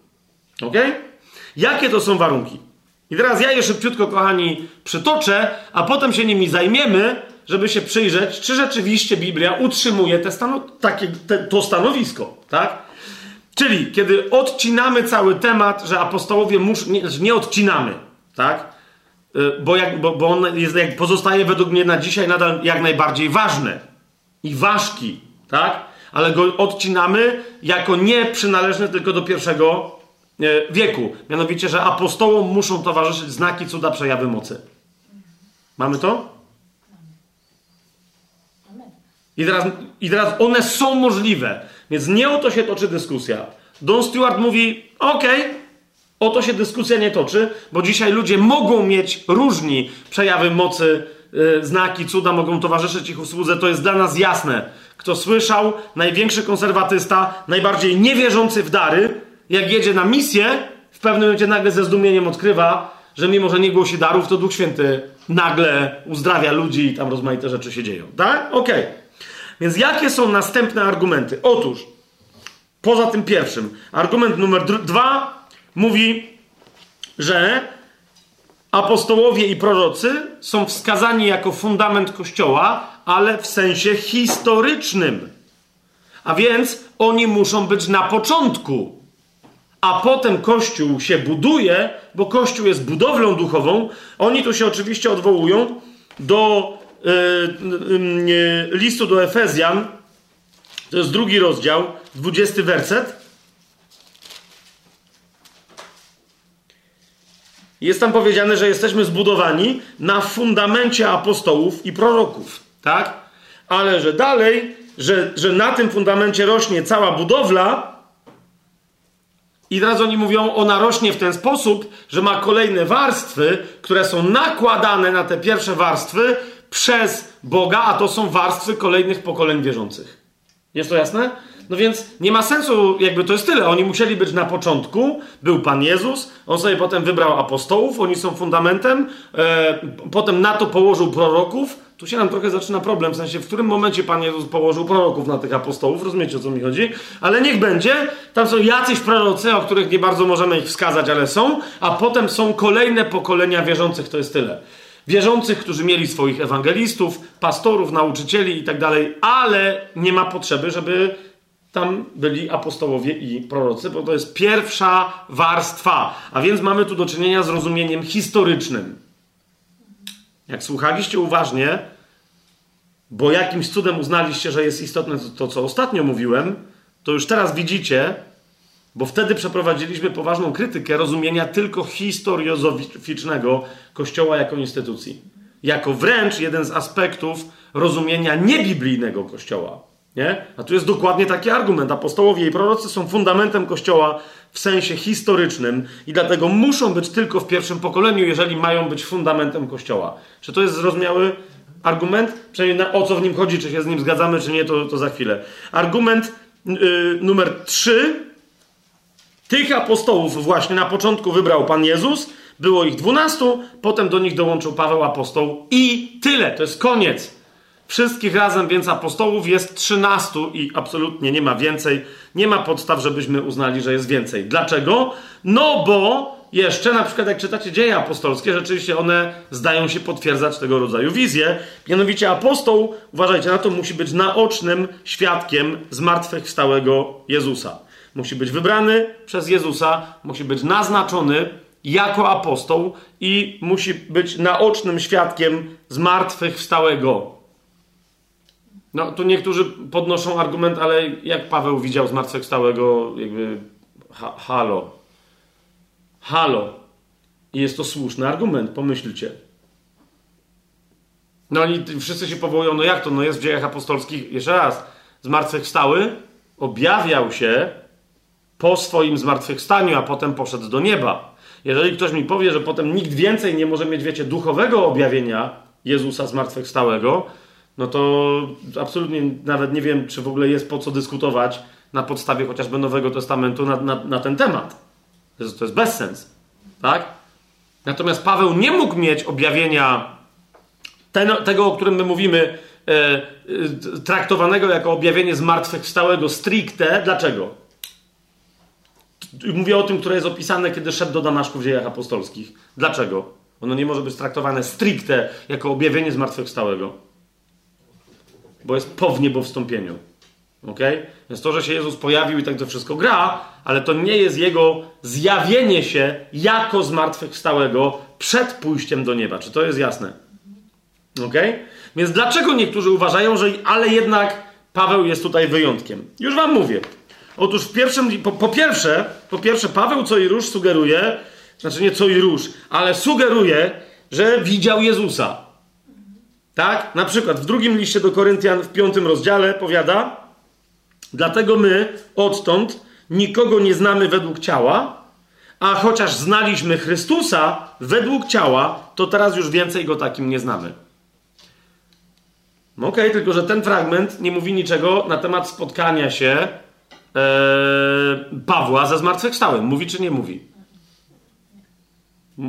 Ok? Jakie to są warunki? I teraz ja je szybciutko, kochani, przytoczę, a potem się nimi zajmiemy żeby się przyjrzeć, czy rzeczywiście Biblia utrzymuje te takie, te, to stanowisko, tak? Czyli kiedy odcinamy cały temat, że apostołowie muszą, nie, nie odcinamy, tak? Y, bo, jak, bo, bo on jest, jak pozostaje według mnie na dzisiaj nadal jak najbardziej ważny i ważki, tak? Ale go odcinamy jako nie przynależny tylko do pierwszego wieku. Mianowicie, że apostołom muszą towarzyszyć znaki, cuda, przejawy mocy. Mamy to? I teraz, I teraz one są możliwe. Więc nie o to się toczy dyskusja. Don Stewart mówi: OK, o to się dyskusja nie toczy, bo dzisiaj ludzie mogą mieć różni przejawy mocy, yy, znaki, cuda, mogą towarzyszyć ich usłudze. To jest dla nas jasne. Kto słyszał, największy konserwatysta, najbardziej niewierzący w dary, jak jedzie na misję, w pewnym momencie nagle ze zdumieniem odkrywa, że mimo, że nie głosi darów, to Duch Święty nagle uzdrawia ludzi i tam rozmaite rzeczy się dzieją. Tak? Okej. Okay. Więc jakie są następne argumenty? Otóż, poza tym pierwszym, argument numer dwa mówi, że apostołowie i prorocy są wskazani jako fundament Kościoła, ale w sensie historycznym. A więc oni muszą być na początku. A potem Kościół się buduje, bo Kościół jest budowlą duchową. Oni tu się oczywiście odwołują do yy, yy, listu do Efezjan. To jest drugi rozdział, dwudziesty werset. Jest tam powiedziane, że jesteśmy zbudowani na fundamencie apostołów i proroków, tak? Ale że dalej, że, że na tym fundamencie rośnie cała budowla, i teraz oni mówią, ona rośnie w ten sposób, że ma kolejne warstwy, które są nakładane na te pierwsze warstwy przez Boga, a to są warstwy kolejnych pokoleń wierzących. Jest to jasne? No więc nie ma sensu, jakby to jest tyle. Oni musieli być na początku, był Pan Jezus, on sobie potem wybrał apostołów, oni są fundamentem, e, potem na to położył proroków. Tu się nam trochę zaczyna problem, w sensie w którym momencie Pan Jezus położył proroków na tych apostołów, rozumiecie o co mi chodzi? Ale niech będzie, tam są jacyś prorocy, o których nie bardzo możemy ich wskazać, ale są, a potem są kolejne pokolenia wierzących, to jest tyle. Wierzących, którzy mieli swoich ewangelistów, pastorów, nauczycieli i tak dalej, ale nie ma potrzeby, żeby tam byli apostołowie i prorocy, bo to jest pierwsza warstwa. A więc mamy tu do czynienia z rozumieniem historycznym. Jak słuchaliście uważnie, bo jakimś cudem uznaliście, że jest istotne to, to co ostatnio mówiłem, to już teraz widzicie, bo wtedy przeprowadziliśmy poważną krytykę rozumienia tylko historiozoficznego Kościoła jako instytucji. Jako wręcz jeden z aspektów rozumienia niebiblijnego Kościoła. Nie? A tu jest dokładnie taki argument. Apostołowie i prorocy są fundamentem Kościoła w sensie historycznym i dlatego muszą być tylko w pierwszym pokoleniu, jeżeli mają być fundamentem Kościoła. Czy to jest zrozumiały argument? Przynajmniej na, o co w nim chodzi, czy się z nim zgadzamy, czy nie, to, to za chwilę. Argument yy, numer 3. Tych apostołów właśnie na początku wybrał Pan Jezus. Było ich dwunastu, potem do nich dołączył Paweł apostoł i tyle. To jest koniec. Wszystkich razem więc apostołów jest 13 i absolutnie nie ma więcej. Nie ma podstaw, żebyśmy uznali, że jest więcej. Dlaczego? No bo jeszcze, na przykład jak czytacie dzieje apostolskie, rzeczywiście one zdają się potwierdzać tego rodzaju wizje. Mianowicie apostoł, uważajcie na to, musi być naocznym świadkiem zmartwychwstałego Jezusa. Musi być wybrany przez Jezusa, musi być naznaczony jako apostoł i musi być naocznym świadkiem zmartwychwstałego no, tu niektórzy podnoszą argument, ale jak Paweł widział zmartwychwstałego, jakby ha, halo. Halo. I jest to słuszny argument, pomyślcie. No i wszyscy się powołują, no jak to, no jest w dziejach apostolskich, jeszcze raz, zmartwychwstały, objawiał się po swoim zmartwychwstaniu, a potem poszedł do nieba. Jeżeli ktoś mi powie, że potem nikt więcej nie może mieć, wiecie, duchowego objawienia Jezusa zmartwychwstałego, no to absolutnie nawet nie wiem, czy w ogóle jest po co dyskutować na podstawie chociażby Nowego Testamentu na, na, na ten temat. To jest, to jest bezsens. Tak? Natomiast Paweł nie mógł mieć objawienia ten, tego, o którym my mówimy, e, e, traktowanego jako objawienie zmartwychwstałego stricte. Dlaczego? Mówię o tym, które jest opisane, kiedy szedł do Damaszku w dziejach apostolskich. Dlaczego? Ono nie może być traktowane stricte jako objawienie zmartwychwstałego. Bo jest po wniebowstąpieniu. Ok? Więc to, że się Jezus pojawił i tak to wszystko gra, ale to nie jest jego zjawienie się jako zmartwychwstałego przed pójściem do nieba. Czy to jest jasne? Ok? Więc dlaczego niektórzy uważają, że ale jednak Paweł jest tutaj wyjątkiem? Już wam mówię. Otóż w pierwszym, po, po pierwsze, po pierwsze, Paweł co i róż sugeruje, znaczy nie co i róż, ale sugeruje, że widział Jezusa. Tak? Na przykład w drugim liście do Koryntian w piątym rozdziale powiada, dlatego my odtąd nikogo nie znamy według ciała, a chociaż znaliśmy Chrystusa według ciała, to teraz już więcej go takim nie znamy. No okej, okay, tylko że ten fragment nie mówi niczego na temat spotkania się ee, Pawła ze zmartwychwstałym. Mówi czy nie mówi?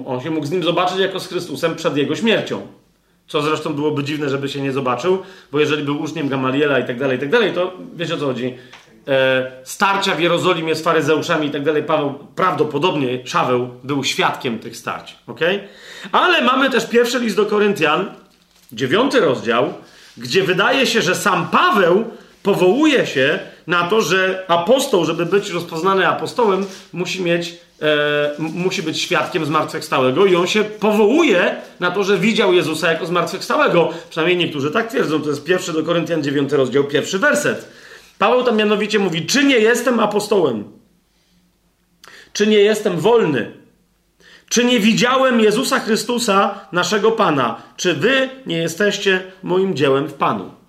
On się mógł z nim zobaczyć jako z Chrystusem przed jego śmiercią. Co zresztą byłoby dziwne, żeby się nie zobaczył, bo jeżeli był uczniem Gamaliela i tak dalej, i tak dalej, to wiecie o co chodzi. E, starcia w Jerozolimie z faryzeuszami i tak dalej, Paweł prawdopodobnie, Szaweł był świadkiem tych starć. ok? Ale mamy też pierwszy list do Koryntian, dziewiąty rozdział, gdzie wydaje się, że sam Paweł powołuje się na to, że apostoł, żeby być rozpoznany apostołem, musi mieć, e, musi być świadkiem zmartwychwstałego i on się powołuje na to, że widział Jezusa jako zmartwychwstałego. Przynajmniej niektórzy tak twierdzą. To jest pierwszy do Koryntian 9 rozdział, pierwszy werset. Paweł tam mianowicie mówi, czy nie jestem apostołem? Czy nie jestem wolny? Czy nie widziałem Jezusa Chrystusa, naszego Pana? Czy wy nie jesteście moim dziełem w Panu?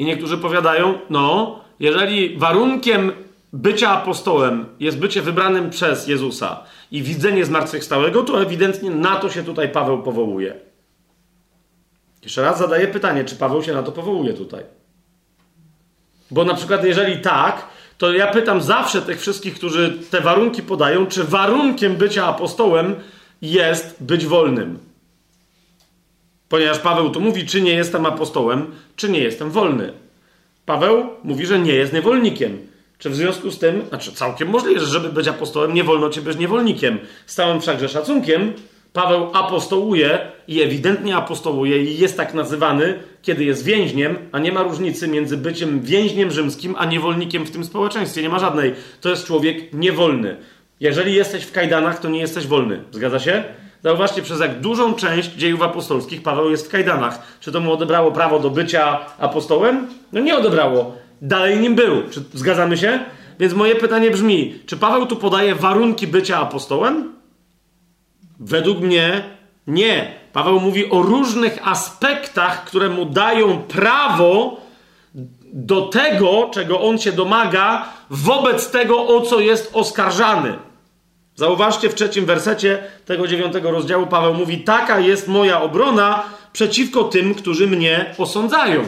I niektórzy powiadają, no, jeżeli warunkiem bycia apostołem jest bycie wybranym przez Jezusa i widzenie zmartwychwstałego, to ewidentnie na to się tutaj Paweł powołuje. Jeszcze raz zadaję pytanie, czy Paweł się na to powołuje tutaj? Bo na przykład, jeżeli tak, to ja pytam zawsze tych wszystkich, którzy te warunki podają, czy warunkiem bycia apostołem jest być wolnym. Ponieważ Paweł tu mówi, czy nie jestem apostołem, czy nie jestem wolny. Paweł mówi, że nie jest niewolnikiem. Czy w związku z tym, znaczy całkiem możliwe, że żeby być apostołem, nie wolno ci być niewolnikiem. Z całym wszakże szacunkiem, Paweł apostołuje i ewidentnie apostołuje i jest tak nazywany, kiedy jest więźniem, a nie ma różnicy między byciem więźniem rzymskim, a niewolnikiem w tym społeczeństwie. Nie ma żadnej. To jest człowiek niewolny. Jeżeli jesteś w kajdanach, to nie jesteś wolny. Zgadza się? Zauważcie, przez jak dużą część dziejów apostolskich Paweł jest w kajdanach. Czy to mu odebrało prawo do bycia apostołem? No nie odebrało. Dalej nim był. Czy zgadzamy się? Więc moje pytanie brzmi, czy Paweł tu podaje warunki bycia apostołem? Według mnie nie. Paweł mówi o różnych aspektach, które mu dają prawo do tego, czego on się domaga, wobec tego, o co jest oskarżany. Zauważcie w trzecim wersecie tego dziewiątego rozdziału Paweł mówi: Taka jest moja obrona przeciwko tym, którzy mnie osądzają.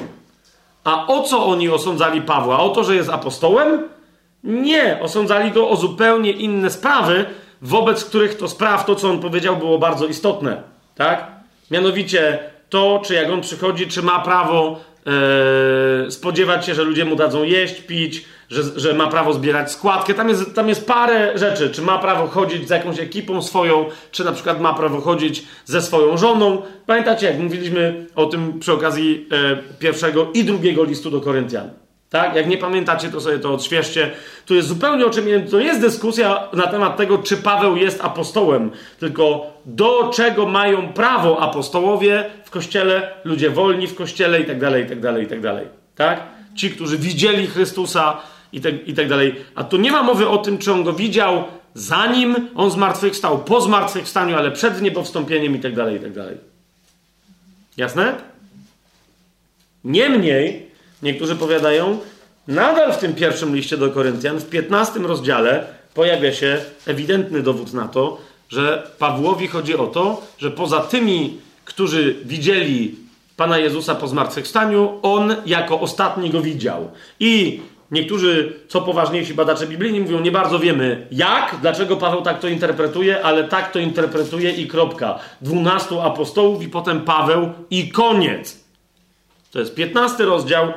A o co oni osądzali Pawła? O to, że jest apostołem? Nie, osądzali go o zupełnie inne sprawy, wobec których to spraw, to co on powiedział, było bardzo istotne. Tak? Mianowicie to, czy jak on przychodzi, czy ma prawo e, spodziewać się, że ludzie mu dadzą jeść, pić, że, że ma prawo zbierać składkę. Tam jest, tam jest parę rzeczy. Czy ma prawo chodzić z jakąś ekipą swoją, czy na przykład ma prawo chodzić ze swoją żoną. Pamiętacie, jak mówiliśmy o tym przy okazji e, pierwszego i drugiego listu do Koryntian. Tak? Jak nie pamiętacie, to sobie to odświeżcie. Tu jest zupełnie o czym innym. To jest dyskusja na temat tego, czy Paweł jest apostołem, tylko do czego mają prawo apostołowie w kościele, ludzie wolni w kościele i tak dalej, i tak dalej, i tak dalej. Tak? Ci, którzy widzieli Chrystusa, i tak, i tak dalej. A tu nie ma mowy o tym, czy on go widział zanim on zmartwychwstał, po zmartwychwstaniu, ale przed niepowstąpieniem i tak dalej, i tak dalej. Jasne? Niemniej, niektórzy powiadają, nadal w tym pierwszym liście do Koryntian, w 15 rozdziale, pojawia się ewidentny dowód na to, że Pawłowi chodzi o to, że poza tymi, którzy widzieli Pana Jezusa po zmartwychwstaniu, on jako ostatni go widział. I Niektórzy, co poważniejsi badacze biblijni, mówią, nie bardzo wiemy jak, dlaczego Paweł tak to interpretuje, ale tak to interpretuje i kropka. Dwunastu apostołów i potem Paweł i koniec. To jest piętnasty rozdział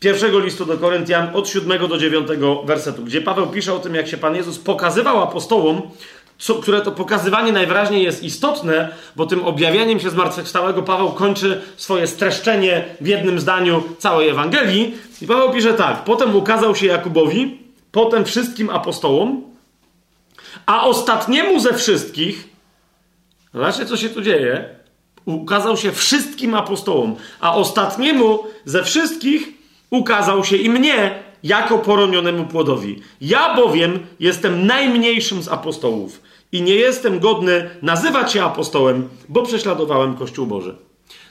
pierwszego listu do Koryntian od siódmego do dziewiątego wersetu, gdzie Paweł pisze o tym, jak się Pan Jezus pokazywał apostołom, co, które to pokazywanie najwyraźniej jest istotne, bo tym objawieniem się zmartwychwstałego Paweł kończy swoje streszczenie w jednym zdaniu całej Ewangelii. I Paweł pisze tak: Potem ukazał się Jakubowi, potem wszystkim apostołom, a ostatniemu ze wszystkich, zobaczcie co się tu dzieje, ukazał się wszystkim apostołom, a ostatniemu ze wszystkich ukazał się i mnie jako poronionemu płodowi. Ja bowiem jestem najmniejszym z apostołów i nie jestem godny nazywać się apostołem, bo prześladowałem Kościół Boży.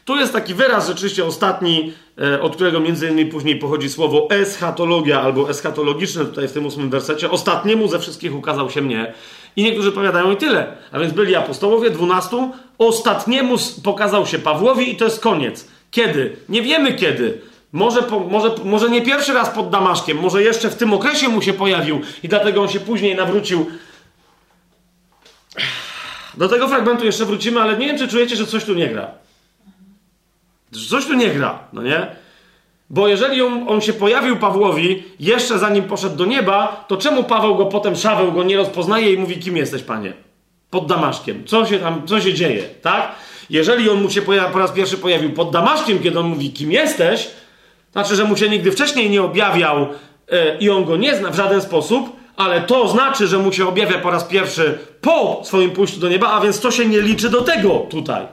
Tu jest taki wyraz rzeczywiście ostatni, e, od którego między innymi później pochodzi słowo eschatologia albo eschatologiczne tutaj w tym ósmym wersecie. Ostatniemu ze wszystkich ukazał się mnie. I niektórzy powiadają i tyle. A więc byli apostołowie, dwunastu. Ostatniemu pokazał się Pawłowi i to jest koniec. Kiedy? Nie wiemy kiedy. Może, po, może, może nie pierwszy raz pod Damaszkiem, może jeszcze w tym okresie mu się pojawił i dlatego on się później nawrócił. Do tego fragmentu jeszcze wrócimy, ale nie wiem, czy czujecie, że coś tu nie gra. Że coś tu nie gra, no nie? Bo jeżeli on, on, się pojawił Pawłowi jeszcze zanim poszedł do nieba, to czemu Paweł go potem, Szaweł go nie rozpoznaje i mówi, kim jesteś, panie? Pod Damaszkiem. Co się tam, co się dzieje, tak? Jeżeli on mu się pojawi, po raz pierwszy pojawił pod Damaszkiem, kiedy on mówi, kim jesteś, znaczy, że mu się nigdy wcześniej nie objawiał yy, i on go nie zna w żaden sposób, ale to znaczy, że mu się objawia po raz pierwszy po swoim pójściu do nieba, a więc to się nie liczy do tego tutaj.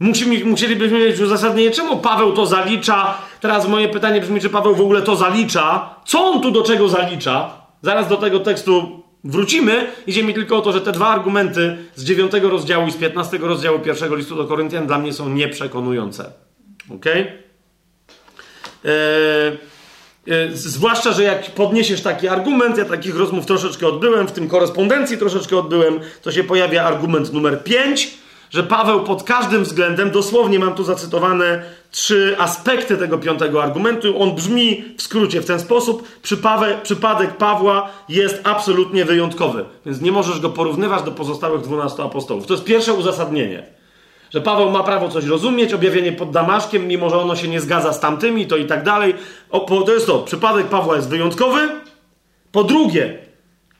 Musimy, musielibyśmy mieć uzasadnienie, czemu Paweł to zalicza. Teraz moje pytanie brzmi, czy Paweł w ogóle to zalicza? Co on tu do czego zalicza? Zaraz do tego tekstu wrócimy. Idzie mi tylko o to, że te dwa argumenty z 9 rozdziału i z 15 rozdziału pierwszego listu do Koryntian dla mnie są nieprzekonujące. Ok? Eee, e, zwłaszcza, że jak podniesiesz taki argument, ja takich rozmów troszeczkę odbyłem, w tym korespondencji troszeczkę odbyłem, to się pojawia argument numer 5 że Paweł pod każdym względem, dosłownie mam tu zacytowane trzy aspekty tego piątego argumentu, on brzmi w skrócie w ten sposób: przypadek Pawła jest absolutnie wyjątkowy, więc nie możesz go porównywać do pozostałych dwunastu apostołów. To jest pierwsze uzasadnienie. Że Paweł ma prawo coś rozumieć, objawienie pod Damaszkiem, mimo że ono się nie zgadza z tamtymi, to i tak dalej. O, to jest to. Przypadek Pawła jest wyjątkowy. Po drugie,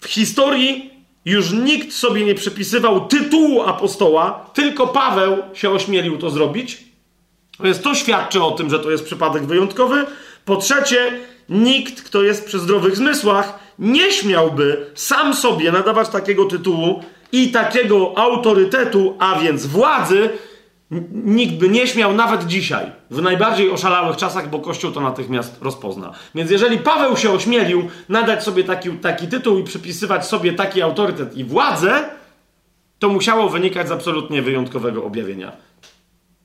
w historii już nikt sobie nie przypisywał tytułu apostoła, tylko Paweł się ośmielił to zrobić. Więc to świadczy o tym, że to jest przypadek wyjątkowy. Po trzecie, nikt, kto jest przy zdrowych zmysłach, nie śmiałby sam sobie nadawać takiego tytułu i takiego autorytetu, a więc władzy, Nikt by nie śmiał nawet dzisiaj, w najbardziej oszalałych czasach, bo Kościół to natychmiast rozpozna. Więc jeżeli Paweł się ośmielił nadać sobie taki, taki tytuł i przypisywać sobie taki autorytet i władzę, to musiało wynikać z absolutnie wyjątkowego objawienia.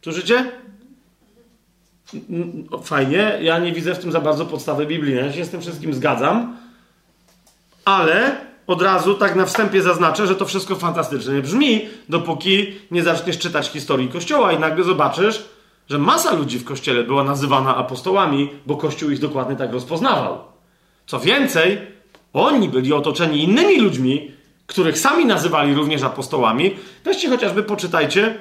Słyszycie? Fajnie, ja nie widzę w tym za bardzo podstawy biblijnej. Ja się z tym wszystkim zgadzam, ale od razu tak na wstępie zaznaczę, że to wszystko fantastycznie brzmi, dopóki nie zaczniesz czytać historii Kościoła i nagle zobaczysz, że masa ludzi w Kościele była nazywana apostołami, bo Kościół ich dokładnie tak rozpoznawał. Co więcej, oni byli otoczeni innymi ludźmi, których sami nazywali również apostołami. Weźcie chociażby, poczytajcie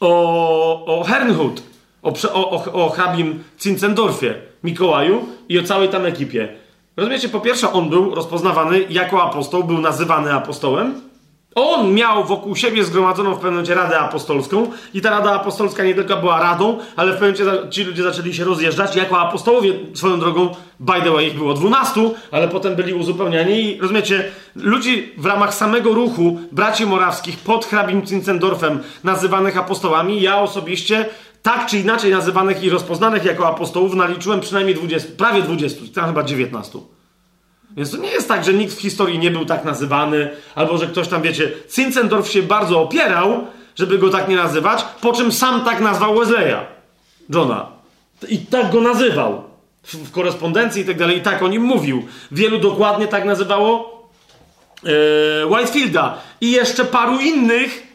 o, o Hernhut, o, o, o hrabim Cincendorfie, Mikołaju i o całej tam ekipie. Rozumiecie, po pierwsze, on był rozpoznawany jako apostoł, był nazywany apostołem. On miał wokół siebie zgromadzoną w pewnym momencie Radę Apostolską i ta Rada Apostolska nie tylko była radą, ale w pewnym momencie ci ludzie zaczęli się rozjeżdżać jako apostołowie. Swoją drogą, by the way, ich było dwunastu, ale potem byli uzupełniani i rozumiecie, ludzi w ramach samego ruchu braci morawskich pod hrabim Cincendorfem nazywanych apostołami, ja osobiście tak czy inaczej nazywanych i rozpoznanych jako apostołów naliczyłem przynajmniej 20, prawie 20, tam chyba 19. Więc to nie jest tak, że nikt w historii nie był tak nazywany, albo że ktoś tam, wiecie, Zinzendorf się bardzo opierał, żeby go tak nie nazywać, po czym sam tak nazwał Wesleya, Johna. I tak go nazywał w, w korespondencji i tak dalej, i tak o nim mówił. Wielu dokładnie tak nazywało yy, Whitefielda i jeszcze paru innych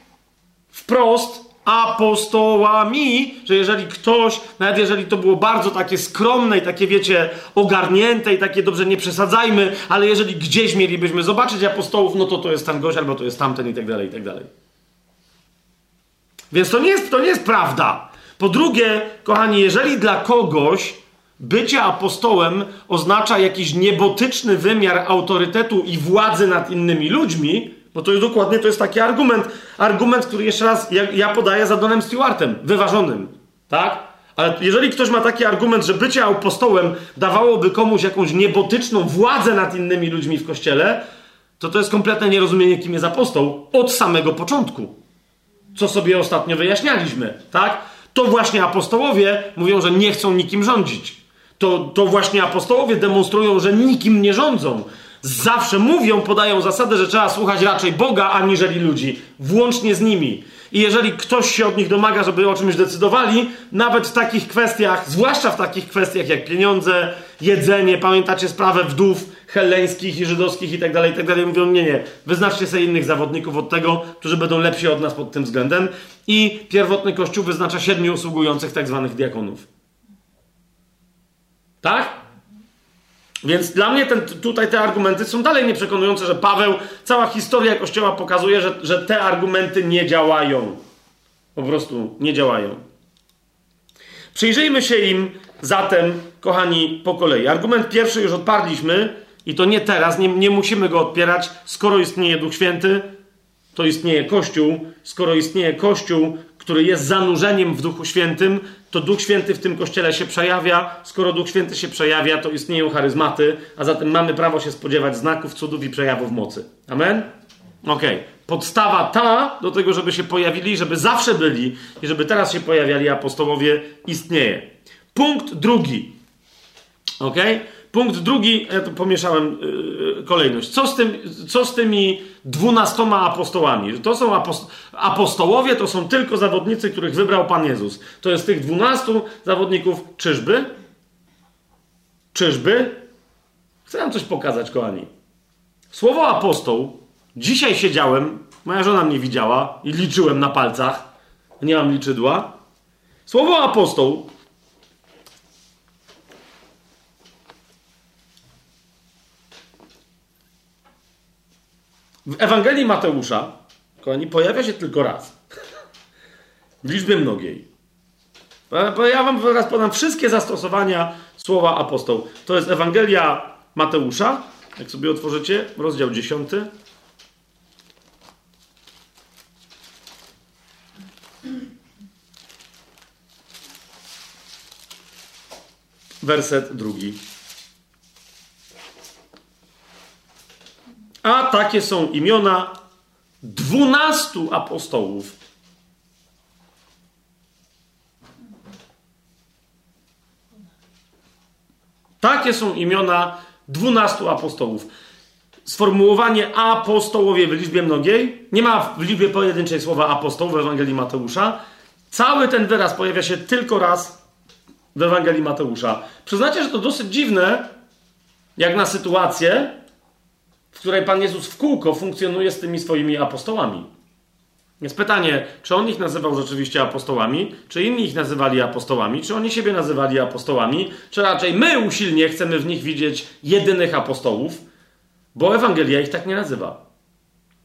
wprost apostołami, że jeżeli ktoś, nawet jeżeli to było bardzo takie skromne i takie, wiecie, ogarnięte i takie dobrze nie przesadzajmy, ale jeżeli gdzieś mielibyśmy zobaczyć apostołów, no to to jest ten gość, albo to jest tamten i tak dalej, i tak dalej. Więc to nie jest, to nie jest prawda. Po drugie, kochani, jeżeli dla kogoś bycie apostołem oznacza jakiś niebotyczny wymiar autorytetu i władzy nad innymi ludźmi, Bo to jest dokładnie to jest taki argument. Argument, który jeszcze raz ja, ja podaję za Donem Stewartem, wyważonym. Tak? Ale jeżeli ktoś ma taki argument, że bycie apostołem dawałoby komuś jakąś niebotyczną władzę nad innymi ludźmi w kościele, to to jest kompletne nierozumienie, kim jest apostoł od samego początku. Co sobie ostatnio wyjaśnialiśmy, tak? To właśnie apostołowie mówią, że nie chcą nikim rządzić. To, to właśnie apostołowie demonstrują, że nikim nie rządzą. Zawsze mówią, podają zasadę, że trzeba słuchać raczej Boga aniżeli ludzi, włącznie z nimi. I jeżeli ktoś się od nich domaga, żeby o czymś decydowali, nawet w takich kwestiach, zwłaszcza w takich kwestiach jak pieniądze, jedzenie, pamiętacie sprawę wdów helleńskich i żydowskich i tak dalej, i tak dalej, mówią, nie, nie, wyznaczcie sobie innych zawodników od tego, którzy będą lepsi od nas pod tym względem. I pierwotny kościół wyznacza siedmiu usługujących tak zwanych diakonów. Tak? Więc dla mnie ten, tutaj te argumenty są dalej nieprzekonujące, że Paweł, cała historia Kościoła pokazuje, że, że te argumenty nie działają. Po prostu nie działają. Przyjrzyjmy się im zatem, kochani, po kolei. Argument pierwszy już odparliśmy i to nie teraz, nie, nie musimy go odpierać. Skoro istnieje Duch Święty, to istnieje Kościół. Skoro istnieje Kościół, który jest zanurzeniem w Duchu Świętym, to Duch Święty w tym kościele się przejawia. Skoro Duch Święty się przejawia, to istnieją charyzmaty, a zatem mamy prawo się spodziewać znaków, cudów i przejawów mocy. Amen? Okej. Okay. Podstawa ta do tego, żeby się pojawili, żeby zawsze byli i żeby teraz się pojawiali apostołowie, istnieje. Punkt drugi. Ok? Punkt drugi, ja tu pomieszałem yy, kolejność. Co z, tym, co z tymi dwunastoma apostołami? To są aposto apostołowie, to są tylko zawodnicy, których wybrał Pan Jezus. To jest tych dwunastu zawodników. Czyżby? Czyżby? Chcę wam coś pokazać, kochani. Słowo apostoł, dzisiaj siedziałem, moja żona mnie widziała i liczyłem na palcach. Nie mam liczydła. Słowo apostoł W Ewangelii Mateusza, kochani, pojawia się tylko raz. W liczbie mnogiej. Ja wam teraz podam wszystkie zastosowania słowa apostoł. To jest Ewangelia Mateusza. Jak sobie otworzycie, rozdział 10. Werset drugi. A takie są imiona dwunastu apostołów. Takie są imiona dwunastu apostołów. Sformułowanie apostołowie w liczbie mnogiej nie ma w liczbie pojedynczej słowa apostoł w Ewangelii Mateusza. Cały ten wyraz pojawia się tylko raz w Ewangelii Mateusza. Przyznacie, że to dosyć dziwne, jak na sytuację, w której Pan Jezus w kółko funkcjonuje z tymi swoimi apostołami. Jest pytanie, czy on ich nazywał rzeczywiście apostołami, czy inni ich nazywali apostołami, czy oni siebie nazywali apostołami, czy raczej my usilnie chcemy w nich widzieć jedynych apostołów, bo Ewangelia ich tak nie nazywa.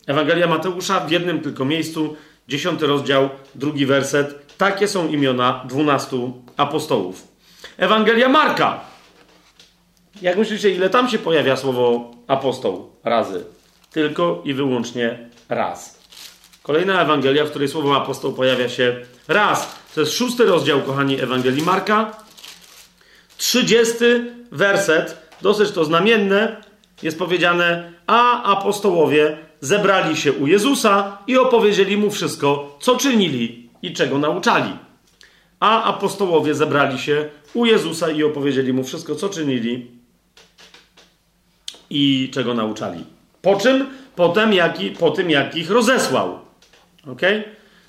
Ewangelia Mateusza w jednym tylko miejscu, dziesiąty rozdział, drugi werset. Takie są imiona dwunastu apostołów. Ewangelia Marka jak myślicie, ile tam się pojawia słowo apostoł razy? Tylko i wyłącznie raz. Kolejna Ewangelia, w której słowo apostoł pojawia się raz. To jest szósty rozdział, kochani, Ewangelii Marka. Trzydziesty werset, dosyć to znamienne, jest powiedziane, a apostołowie zebrali się u Jezusa i opowiedzieli mu wszystko, co czynili i czego nauczali. A apostołowie zebrali się u Jezusa i opowiedzieli mu wszystko, co czynili i czego nauczali. Po czym? Potem, jak i, po tym, jak ich rozesłał. Ok?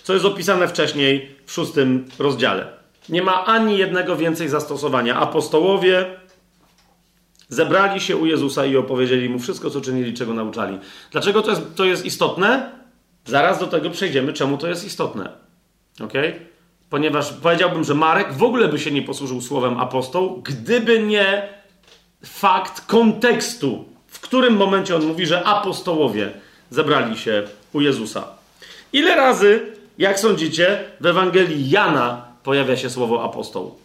Co jest opisane wcześniej w szóstym rozdziale. Nie ma ani jednego więcej zastosowania. Apostołowie zebrali się u Jezusa i opowiedzieli mu wszystko, co czynili, czego nauczali. Dlaczego to jest, to jest istotne? Zaraz do tego przejdziemy, czemu to jest istotne. Ok? Ponieważ powiedziałbym, że Marek w ogóle by się nie posłużył słowem apostoł, gdyby nie fakt kontekstu, w którym momencie on mówi, że apostołowie zebrali się u Jezusa. Ile razy, jak sądzicie, w Ewangelii Jana pojawia się słowo apostoł?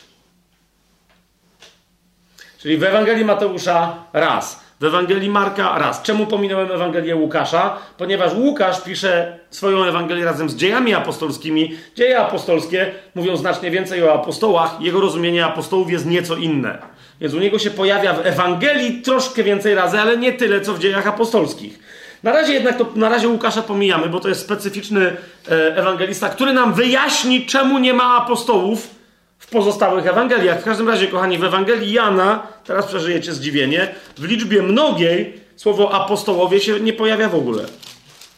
Czyli w Ewangelii Mateusza raz, w Ewangelii Marka raz. Czemu pominąłem Ewangelię Łukasza? Ponieważ Łukasz pisze swoją Ewangelię razem z dziejami apostolskimi. Dzieje apostolskie mówią znacznie więcej o apostołach. Jego rozumienie apostołów jest nieco inne. Więc u niego się pojawia w Ewangelii troszkę więcej razy, ale nie tyle, co w dziejach apostolskich. Na razie jednak to, na razie Łukasza pomijamy, bo to jest specyficzny e, ewangelista, który nam wyjaśni, czemu nie ma apostołów w pozostałych Ewangeliach. W każdym razie, kochani, w Ewangelii Jana, teraz przeżyjecie zdziwienie, w liczbie mnogiej słowo apostołowie się nie pojawia w ogóle.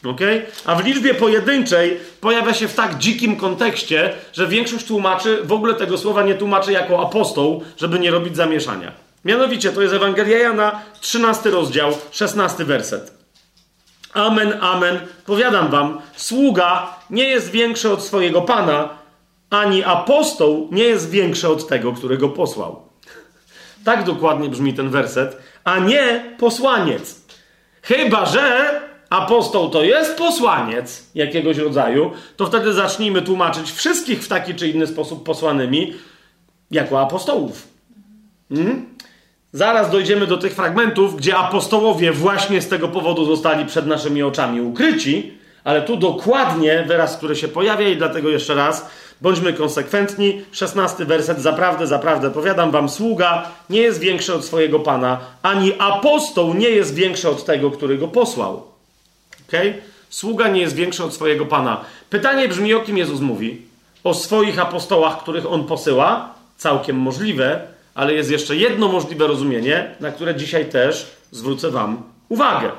Okay? A w liczbie pojedynczej pojawia się w tak dzikim kontekście, że większość tłumaczy w ogóle tego słowa nie tłumaczy jako apostoł, żeby nie robić zamieszania. Mianowicie to jest Ewangelia Jana, 13 rozdział, 16 werset. Amen, amen. Powiadam wam, sługa nie jest większy od swojego pana, ani apostoł nie jest większy od tego, którego posłał. Tak dokładnie brzmi ten werset, a nie posłaniec. Chyba, że apostoł to jest posłaniec jakiegoś rodzaju, to wtedy zacznijmy tłumaczyć wszystkich w taki czy inny sposób posłanymi jako apostołów. Hmm? Zaraz dojdziemy do tych fragmentów, gdzie apostołowie właśnie z tego powodu zostali przed naszymi oczami ukryci, ale tu dokładnie wyraz, który się pojawia i dlatego jeszcze raz bądźmy konsekwentni. 16 werset, zaprawdę, zaprawdę, powiadam wam, sługa nie jest większy od swojego Pana, ani apostoł nie jest większy od tego, który go posłał. Okay? Sługa nie jest większy od swojego Pana. Pytanie brzmi, o kim Jezus mówi? O swoich apostołach, których On posyła? Całkiem możliwe, ale jest jeszcze jedno możliwe rozumienie, na które dzisiaj też zwrócę Wam uwagę.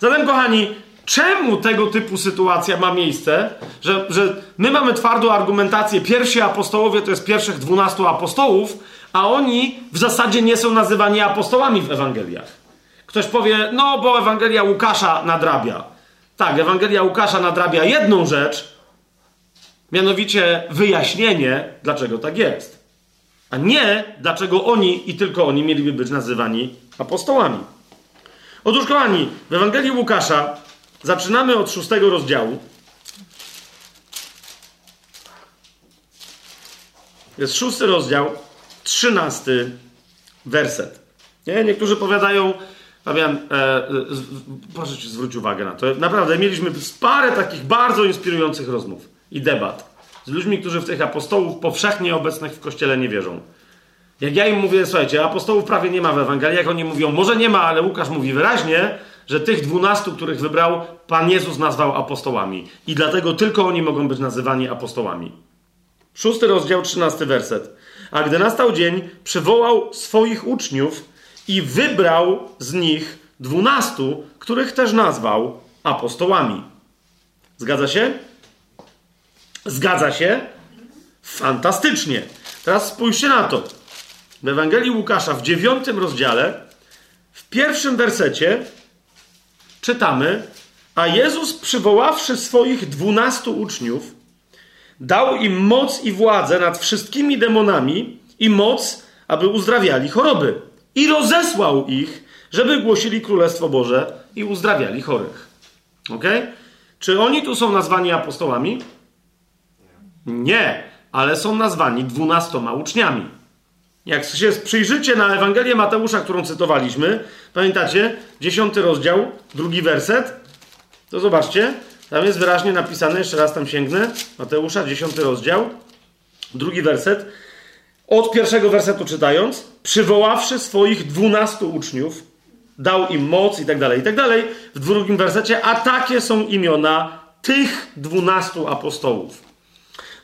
Zatem, kochani, czemu tego typu sytuacja ma miejsce, że, że my mamy twardą argumentację, pierwsi apostołowie to jest pierwszych dwunastu apostołów, a oni w zasadzie nie są nazywani apostołami w Ewangeliach. Ktoś powie, no bo Ewangelia Łukasza nadrabia. Tak, Ewangelia Łukasza nadrabia jedną rzecz, mianowicie wyjaśnienie, dlaczego tak jest a nie dlaczego oni i tylko oni mieliby być nazywani apostołami. Otóż, kochani, w Ewangelii Łukasza zaczynamy od szóstego rozdziału. Jest szósty rozdział, trzynasty werset. Nie? Niektórzy powiadają, Fabian, e, proszę ci zwrócić uwagę na to. Naprawdę, mieliśmy parę takich bardzo inspirujących rozmów i debat z ludźmi, którzy w tych apostołów powszechnie obecnych w kościele nie wierzą. Jak ja im mówię, słuchajcie, apostołów prawie nie ma w Ewangelii, jak oni mówią, może nie ma, ale Łukasz mówi wyraźnie, że tych dwunastu, których wybrał, Pan Jezus nazwał apostołami. I dlatego tylko oni mogą być nazywani apostołami. Szósty rozdział, trzynasty werset. A gdy nastał dzień, przywołał swoich uczniów i wybrał z nich dwunastu, których też nazwał apostołami. Zgadza się? Zgadza się? Fantastycznie. Teraz spójrzcie na to. W Ewangelii Łukasza w dziewiątym rozdziale, w pierwszym wersecie czytamy, a Jezus przywoławszy swoich dwunastu uczniów, dał im moc i władzę nad wszystkimi demonami i moc, aby uzdrawiali choroby. I rozesłał ich, żeby głosili Królestwo Boże i uzdrawiali chorych. Ok? Czy oni tu są nazwani apostołami? Nie, ale są nazwani dwunastoma uczniami. Jak się przyjrzycie na Ewangelię Mateusza, którą cytowaliśmy, pamiętacie? Dziesiąty rozdział, drugi werset. To zobaczcie, tam jest wyraźnie napisane, jeszcze raz tam sięgnę. Mateusza, dziesiąty rozdział, drugi werset. Od pierwszego wersetu czytając, przywoławszy swoich dwunastu uczniów, dał im moc i tak dalej, i tak dalej. W drugim wersecie, a takie są imiona tych dwunastu apostołów.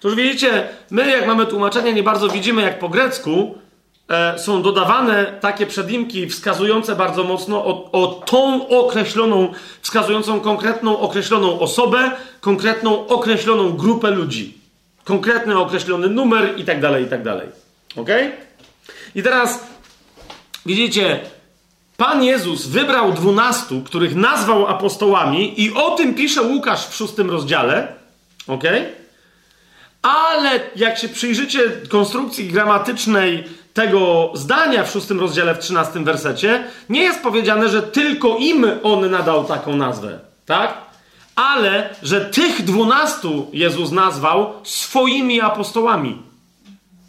To już widzicie, my jak mamy tłumaczenie, nie bardzo widzimy, jak po grecku e, są dodawane takie przedimki wskazujące bardzo mocno o, o tą określoną, wskazującą konkretną, określoną osobę, konkretną, określoną grupę ludzi. Konkretny, określony numer i tak dalej, i tak dalej. Ok? I teraz widzicie, Pan Jezus wybrał dwunastu, których nazwał apostołami, i o tym pisze Łukasz w szóstym rozdziale. ok? Ale jak się przyjrzycie konstrukcji gramatycznej tego zdania w szóstym rozdziale, w trzynastym wersecie, nie jest powiedziane, że tylko im on nadał taką nazwę, tak? Ale, że tych dwunastu Jezus nazwał swoimi apostołami.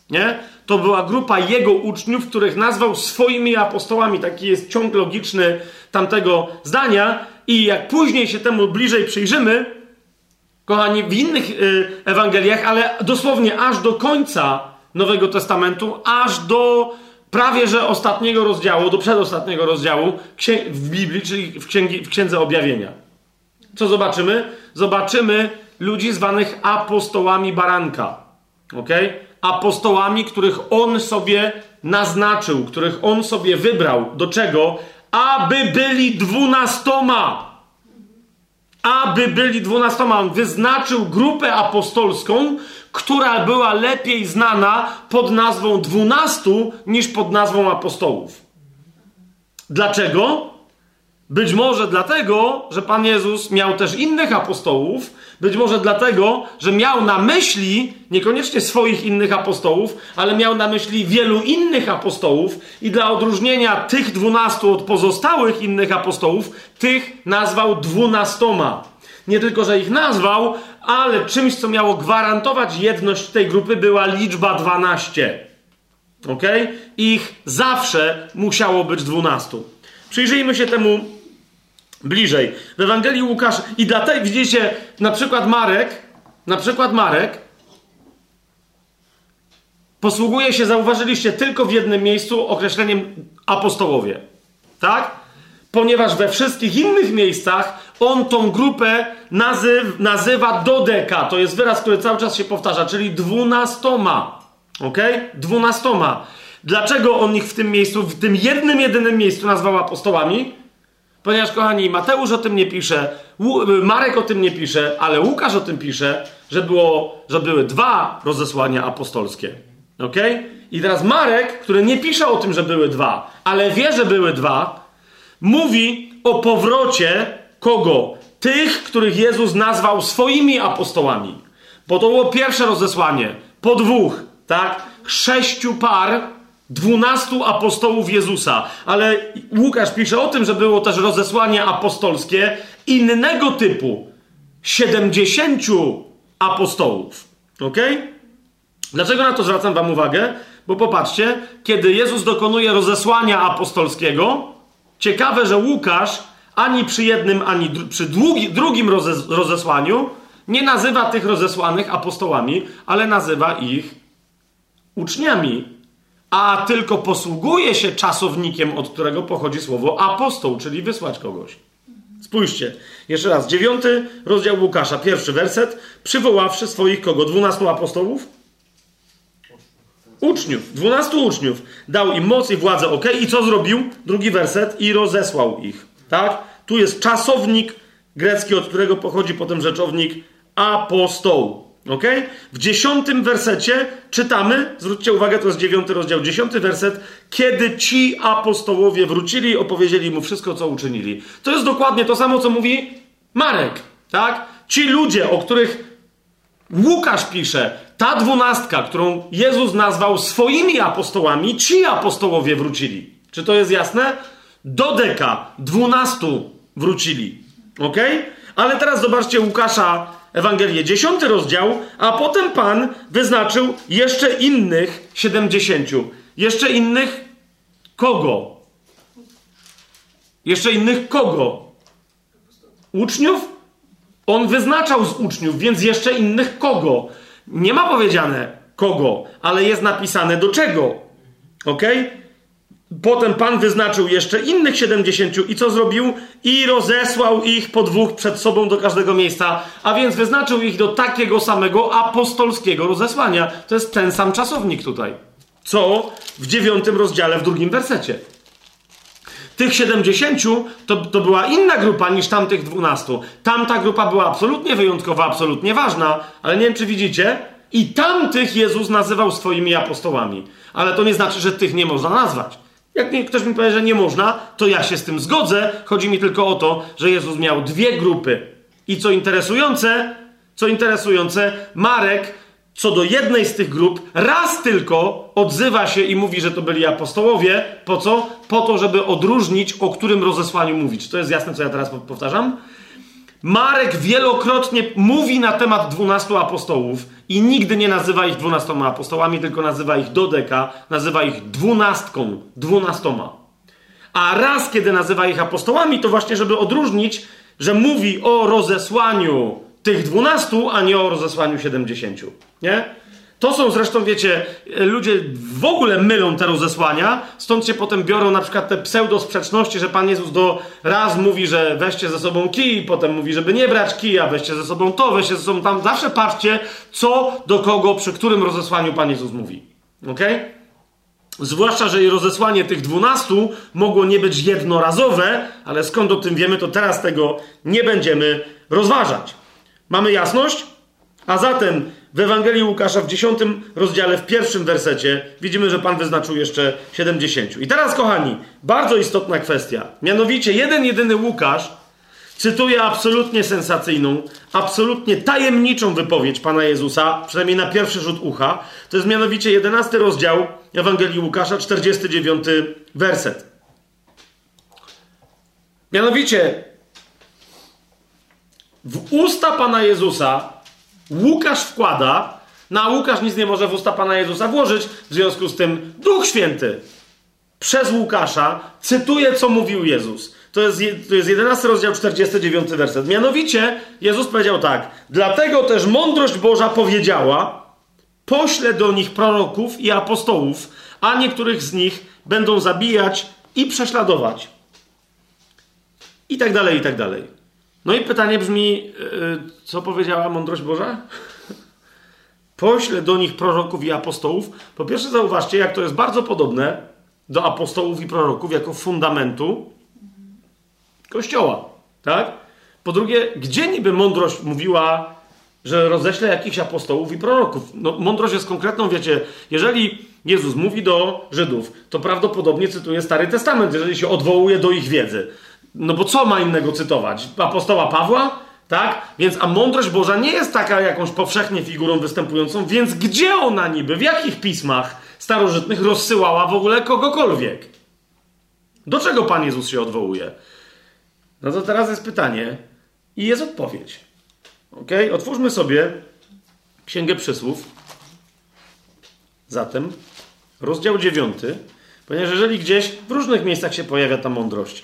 Nie? To była grupa jego uczniów, których nazwał swoimi apostołami. Taki jest ciąg logiczny tamtego zdania. I jak później się temu bliżej przyjrzymy, kochani, w innych y, Ewangeliach, ale dosłownie aż do końca Nowego Testamentu, aż do prawie że ostatniego rozdziału, do przedostatniego rozdziału w Biblii, czyli w, księgi, w Księdze Objawienia. Co zobaczymy? Zobaczymy ludzi zwanych apostołami baranka. ok? Apostołami, których on sobie naznaczył, których on sobie wybrał. Do czego? Aby byli dwunastoma. Aby byli dwunastoma. On wyznaczył grupę apostolską, która była lepiej znana pod nazwą dwunastu niż pod nazwą apostołów. Dlaczego? Być może dlatego, że Pan Jezus miał też innych apostołów, być może dlatego, że miał na myśli niekoniecznie swoich innych apostołów, ale miał na myśli wielu innych apostołów i dla odróżnienia tych dwunastu od pozostałych innych apostołów, tych nazwał dwunastoma. Nie tylko, że ich nazwał, ale czymś, co miało gwarantować jedność tej grupy, była liczba 12. Ok? Ich zawsze musiało być 12. Przyjrzyjmy się temu bliżej. W Ewangelii Łukasz i dlatego widzicie, na przykład Marek, na przykład Marek posługuje się, zauważyliście, tylko w jednym miejscu określeniem apostołowie. Tak? Ponieważ we wszystkich innych miejscach on tą grupę nazyw, nazywa dodeka. To jest wyraz, który cały czas się powtarza, czyli dwunastoma. Ok? Dwunastoma. Dlaczego on ich w tym miejscu, w tym jednym, jedynym miejscu nazwał apostołami? Ponieważ, kochani, Mateusz o tym nie pisze, Marek o tym nie pisze, ale Łukasz o tym pisze, że, było, że były dwa rozesłania apostolskie. Ok? I teraz Marek, który nie pisze o tym, że były dwa, ale wie, że były dwa, mówi o powrocie kogo? Tych, których Jezus nazwał swoimi apostołami. Bo to było pierwsze rozesłanie. Po dwóch, tak? Sześciu par, dwunastu apostołów Jezusa. Ale Łukasz pisze o tym, że było też rozesłanie apostolskie innego typu. Siedemdziesięciu apostołów. Ok? Dlaczego na to zwracam Wam uwagę? Bo popatrzcie, kiedy Jezus dokonuje rozesłania apostolskiego, ciekawe, że Łukasz ani przy jednym, ani przy długi, drugim rozes rozesłaniu nie nazywa tych rozesłanych apostołami, ale nazywa ich uczniami, a tylko posługuje się czasownikiem, od którego pochodzi słowo apostoł, czyli wysłać kogoś. Spójrzcie, jeszcze raz, dziewiąty rozdział Łukasza, pierwszy werset, przywoławszy swoich kogo? Dwunastu apostołów? Uczniów, dwunastu uczniów. Dał im moc i władzę, ok? I co zrobił? Drugi werset, i rozesłał ich. Tak? Tu jest czasownik grecki, od którego pochodzi potem rzeczownik apostoł. Ok? W dziesiątym wersecie czytamy, zwróćcie uwagę, to jest dziewiąty rozdział, dziesiąty werset, kiedy ci apostołowie wrócili, opowiedzieli mu wszystko, co uczynili. To jest dokładnie to samo, co mówi Marek. Tak? Ci ludzie, o których Łukasz pisze, ta dwunastka, którą Jezus nazwał swoimi apostołami, ci apostołowie wrócili. Czy to jest jasne? Do deka, dwunastu wrócili. Ok? Ale teraz zobaczcie Łukasza, Ewangelię, dziesiąty rozdział, a potem Pan wyznaczył jeszcze innych siedemdziesięciu. Jeszcze innych kogo? Jeszcze innych kogo? Uczniów? On wyznaczał z uczniów, więc jeszcze innych kogo? Nie ma powiedziane kogo, ale jest napisane do czego. Ok? Potem Pan wyznaczył jeszcze innych siedemdziesięciu i co zrobił? I rozesłał ich po dwóch przed sobą do każdego miejsca, a więc wyznaczył ich do takiego samego apostolskiego rozesłania. To jest ten sam czasownik tutaj. Co w dziewiątym rozdziale, w drugim wersecie. Tych siedemdziesięciu to, to była inna grupa niż tamtych dwunastu. Tamta grupa była absolutnie wyjątkowa, absolutnie ważna, ale nie wiem, czy widzicie, i tamtych Jezus nazywał swoimi apostołami. Ale to nie znaczy, że tych nie można nazwać. Jak ktoś mi powie, że nie można, to ja się z tym zgodzę. Chodzi mi tylko o to, że Jezus miał dwie grupy. I co interesujące, co interesujące, Marek co do jednej z tych grup raz tylko odzywa się i mówi, że to byli apostołowie. Po co? Po to, żeby odróżnić, o którym rozesłaniu mówić. To jest jasne, co ja teraz powtarzam? Marek wielokrotnie mówi na temat dwunastu apostołów i nigdy nie nazywa ich dwunastoma apostołami, tylko nazywa ich dodeka, nazywa ich dwunastką, dwunastoma. A raz, kiedy nazywa ich apostołami, to właśnie, żeby odróżnić, że mówi o rozesłaniu tych dwunastu, a nie o rozesłaniu siedemdziesięciu. Nie? To są zresztą, wiecie, ludzie w ogóle mylą te rozesłania, stąd się potem biorą na przykład te pseudosprzeczności, że Pan Jezus do raz mówi, że weźcie ze sobą kij, potem mówi, żeby nie brać kija, weźcie ze sobą to, weźcie ze sobą tam. Zawsze patrzcie, co do kogo, przy którym rozesłaniu Pan Jezus mówi. Ok? Zwłaszcza, że i rozesłanie tych dwunastu mogło nie być jednorazowe, ale skąd o tym wiemy, to teraz tego nie będziemy rozważać. Mamy jasność? A zatem w Ewangelii Łukasza w 10 rozdziale, w pierwszym wersecie, widzimy, że Pan wyznaczył jeszcze 70. I teraz, kochani, bardzo istotna kwestia. Mianowicie, jeden, jedyny Łukasz cytuje absolutnie sensacyjną, absolutnie tajemniczą wypowiedź Pana Jezusa, przynajmniej na pierwszy rzut ucha. To jest mianowicie 11 rozdział Ewangelii Łukasza, 49 werset. Mianowicie, w usta Pana Jezusa Łukasz wkłada, no a Łukasz nic nie może w usta Pana Jezusa włożyć, w związku z tym Duch Święty przez Łukasza cytuje, co mówił Jezus. To jest, to jest 11 rozdział, 49 werset. Mianowicie Jezus powiedział tak: Dlatego też mądrość Boża powiedziała: Poślę do nich proroków i apostołów, a niektórych z nich będą zabijać i prześladować. I tak dalej, i tak dalej. No i pytanie brzmi, yy, co powiedziała mądrość Boża? Poślę do nich proroków i apostołów. Po pierwsze, zauważcie, jak to jest bardzo podobne do apostołów i proroków jako fundamentu Kościoła. Tak? Po drugie, gdzie niby mądrość mówiła, że roześle jakichś apostołów i proroków? No, mądrość jest konkretną, wiecie, jeżeli Jezus mówi do Żydów, to prawdopodobnie cytuje Stary Testament, jeżeli się odwołuje do ich wiedzy. No bo co ma innego cytować? Apostoła Pawła? Tak? Więc, a mądrość Boża nie jest taka jakąś powszechnie figurą występującą, więc gdzie ona niby, w jakich pismach starożytnych rozsyłała w ogóle kogokolwiek? Do czego Pan Jezus się odwołuje? No to teraz jest pytanie i jest odpowiedź. Ok? Otwórzmy sobie Księgę Przysłów. Zatem rozdział 9, ponieważ jeżeli gdzieś w różnych miejscach się pojawia ta mądrość,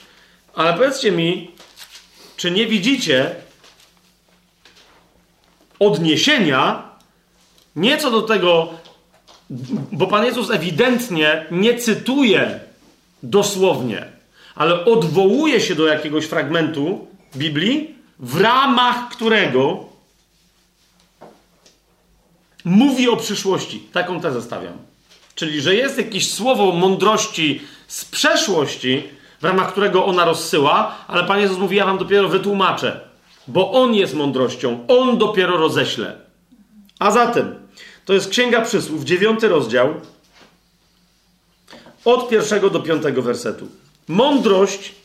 ale powiedzcie mi, czy nie widzicie odniesienia nieco do tego, bo Pan Jezus ewidentnie nie cytuje dosłownie, ale odwołuje się do jakiegoś fragmentu Biblii, w ramach którego mówi o przyszłości. Taką tezę stawiam. Czyli, że jest jakieś słowo mądrości z przeszłości, w ramach którego ona rozsyła, ale Pan Jezus mówi, ja wam dopiero wytłumaczę, bo On jest mądrością, On dopiero roześle. A zatem, to jest Księga Przysłów, dziewiąty rozdział, od pierwszego do piątego wersetu. Mądrość,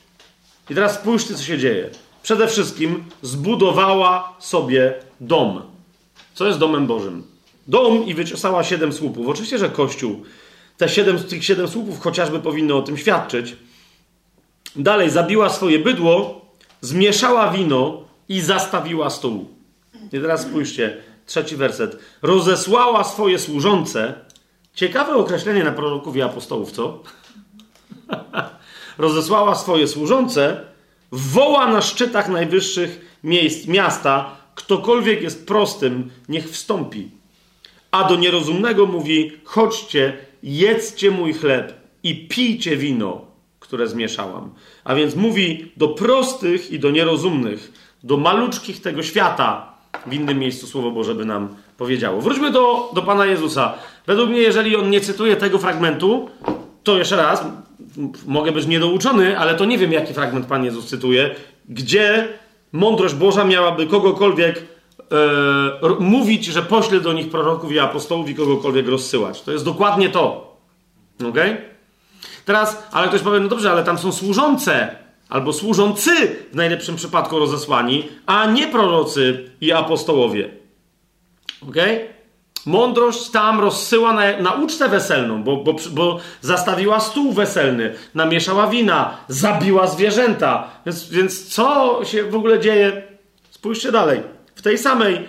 i teraz spójrzcie, co się dzieje. Przede wszystkim zbudowała sobie dom. Co jest domem Bożym? Dom i wyciosała siedem słupów. Oczywiście, że Kościół, te siedem, tych siedem słupów chociażby powinno o tym świadczyć. Dalej, zabiła swoje bydło, zmieszała wino i zastawiła stół. I teraz spójrzcie, trzeci werset. Rozesłała swoje służące. Ciekawe określenie na proroków i apostołów, co? Rozesłała swoje służące, woła na szczytach najwyższych miejsc miasta, ktokolwiek jest prostym, niech wstąpi. A do nierozumnego mówi: chodźcie, jedzcie mój chleb i pijcie wino które zmieszałam. A więc mówi do prostych i do nierozumnych, do maluczkich tego świata. W innym miejscu Słowo Boże by nam powiedziało. Wróćmy do, do Pana Jezusa. Według mnie, jeżeli on nie cytuje tego fragmentu, to jeszcze raz, mogę być niedouczony, ale to nie wiem, jaki fragment Pan Jezus cytuje, gdzie mądrość Boża miałaby kogokolwiek e, mówić, że pośle do nich proroków i apostołów i kogokolwiek rozsyłać. To jest dokładnie to. Okej? Okay? Teraz, ale ktoś powie, no dobrze, ale tam są służące, albo służący w najlepszym przypadku rozesłani, a nie prorocy i apostołowie. Ok? Mądrość tam rozsyła na, na ucztę weselną, bo, bo, bo zastawiła stół weselny, namieszała wina, zabiła zwierzęta. Więc, więc co się w ogóle dzieje? Spójrzcie dalej. W tej samej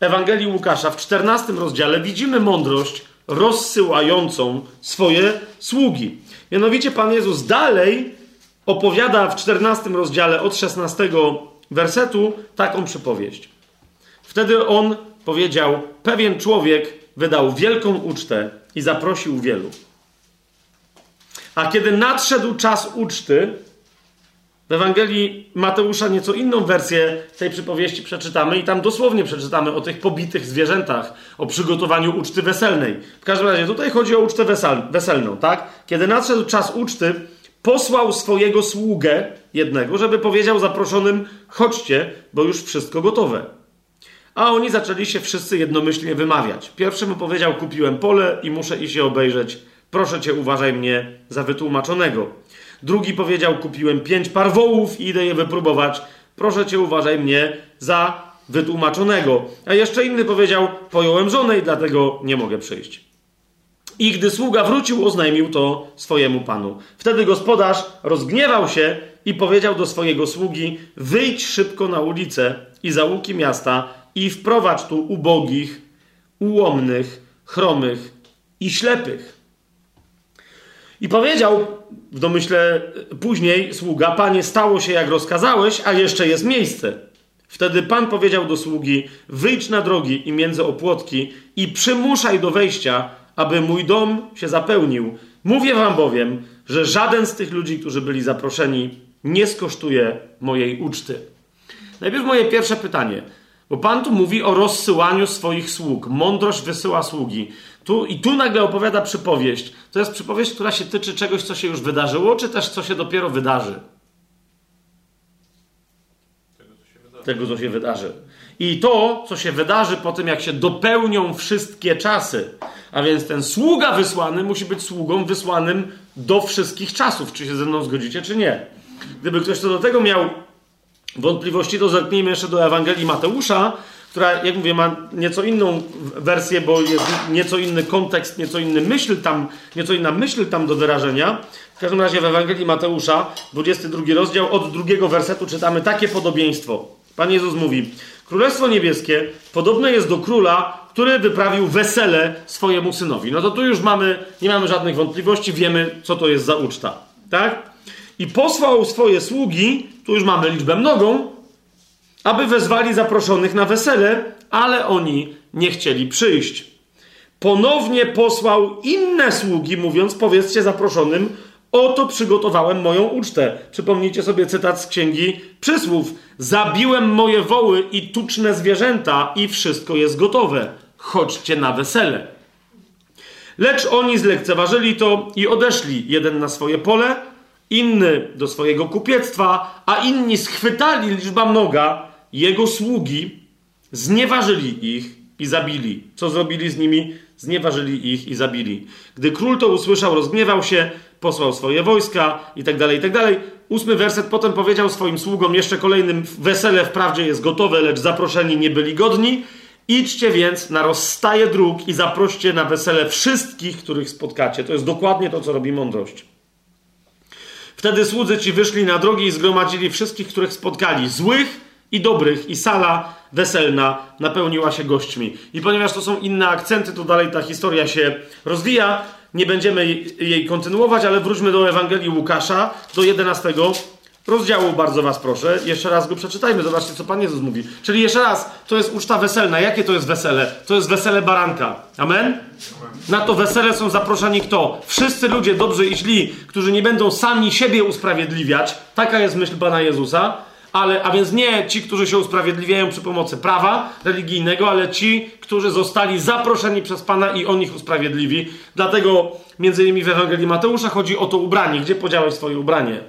Ewangelii Łukasza, w 14 rozdziale, widzimy mądrość rozsyłającą swoje sługi. Mianowicie Pan Jezus dalej opowiada w 14 rozdziale od 16 wersetu taką przypowieść. Wtedy on powiedział: Pewien człowiek wydał wielką ucztę i zaprosił wielu. A kiedy nadszedł czas uczty, w Ewangelii Mateusza nieco inną wersję tej przypowieści przeczytamy i tam dosłownie przeczytamy o tych pobitych zwierzętach, o przygotowaniu uczty weselnej. W każdym razie tutaj chodzi o ucztę wesel weselną, tak? Kiedy nadszedł czas uczty, posłał swojego sługę jednego, żeby powiedział zaproszonym: chodźcie, bo już wszystko gotowe. A oni zaczęli się wszyscy jednomyślnie wymawiać. Pierwszy mu powiedział: Kupiłem pole i muszę iść je obejrzeć. Proszę cię, uważaj mnie za wytłumaczonego. Drugi powiedział: Kupiłem pięć par wołów i idę je wypróbować. Proszę cię, uważaj mnie za wytłumaczonego. A jeszcze inny powiedział: Pojąłem żonę i dlatego nie mogę przyjść. I gdy sługa wrócił, oznajmił to swojemu panu. Wtedy gospodarz rozgniewał się i powiedział do swojego sługi: Wyjdź szybko na ulicę i za łuki miasta i wprowadź tu ubogich, ułomnych, chromych i ślepych. I powiedział w domyśle później sługa: Panie, stało się jak rozkazałeś, a jeszcze jest miejsce. Wtedy pan powiedział do sługi: Wyjdź na drogi i między opłotki i przymuszaj do wejścia, aby mój dom się zapełnił. Mówię wam bowiem, że żaden z tych ludzi, którzy byli zaproszeni, nie skosztuje mojej uczty. Najpierw moje pierwsze pytanie. Bo Pan tu mówi o rozsyłaniu swoich sług. Mądrość wysyła sługi. Tu, I tu nagle opowiada przypowieść. To jest przypowieść, która się tyczy czegoś, co się już wydarzyło, czy też co się dopiero wydarzy? Tego, co się wydarzy. Tego, co się wydarzy. I to, co się wydarzy po tym, jak się dopełnią wszystkie czasy. A więc ten sługa wysłany musi być sługą wysłanym do wszystkich czasów. Czy się ze mną zgodzicie, czy nie? Gdyby ktoś co do tego miał wątpliwości, to zerknijmy jeszcze do Ewangelii Mateusza, która, jak mówię, ma nieco inną wersję, bo jest nieco inny kontekst, nieco inny myśl tam, nieco inna myśl tam do wyrażenia. W każdym razie w Ewangelii Mateusza, 22 rozdział, od drugiego wersetu czytamy takie podobieństwo. Pan Jezus mówi: Królestwo Niebieskie podobne jest do króla, który wyprawił wesele swojemu synowi. No to tu już mamy, nie mamy żadnych wątpliwości, wiemy, co to jest za uczta. Tak? I posłał swoje sługi, tu już mamy liczbę mnogą, aby wezwali zaproszonych na wesele, ale oni nie chcieli przyjść. Ponownie posłał inne sługi, mówiąc: Powiedzcie zaproszonym, oto przygotowałem moją ucztę. Przypomnijcie sobie cytat z księgi Przysłów: Zabiłem moje woły i tuczne zwierzęta, i wszystko jest gotowe. Chodźcie na wesele. Lecz oni zlekceważyli to i odeszli, jeden na swoje pole, inny do swojego kupiectwa, a inni schwytali liczba mnoga jego sługi, znieważyli ich i zabili. Co zrobili z nimi? Znieważyli ich i zabili. Gdy król to usłyszał, rozgniewał się, posłał swoje wojska i tak dalej, i tak dalej. Ósmy werset potem powiedział swoim sługom jeszcze kolejnym, wesele wprawdzie jest gotowe, lecz zaproszeni nie byli godni. Idźcie więc na rozstaje dróg i zaproście na wesele wszystkich, których spotkacie. To jest dokładnie to, co robi mądrość. Wtedy słudzy ci wyszli na drogi i zgromadzili wszystkich, których spotkali, złych i dobrych, i sala weselna napełniła się gośćmi. I ponieważ to są inne akcenty, to dalej ta historia się rozwija. Nie będziemy jej kontynuować, ale wróćmy do Ewangelii Łukasza, do 11 rozdziału, bardzo Was proszę. Jeszcze raz go przeczytajmy, zobaczcie, co Pan Jezus mówi. Czyli jeszcze raz, to jest uczta weselna. Jakie to jest wesele? To jest wesele baranka. Amen? Na to wesele są zaproszeni kto? Wszyscy ludzie dobrzy i źli, którzy nie będą sami siebie usprawiedliwiać. Taka jest myśl Pana Jezusa. Ale, a więc nie ci, którzy się usprawiedliwiają przy pomocy prawa religijnego, ale ci, którzy zostali zaproszeni przez Pana i on ich usprawiedliwi. Dlatego między innymi w Ewangelii Mateusza chodzi o to ubranie. Gdzie podziałeś swoje ubranie?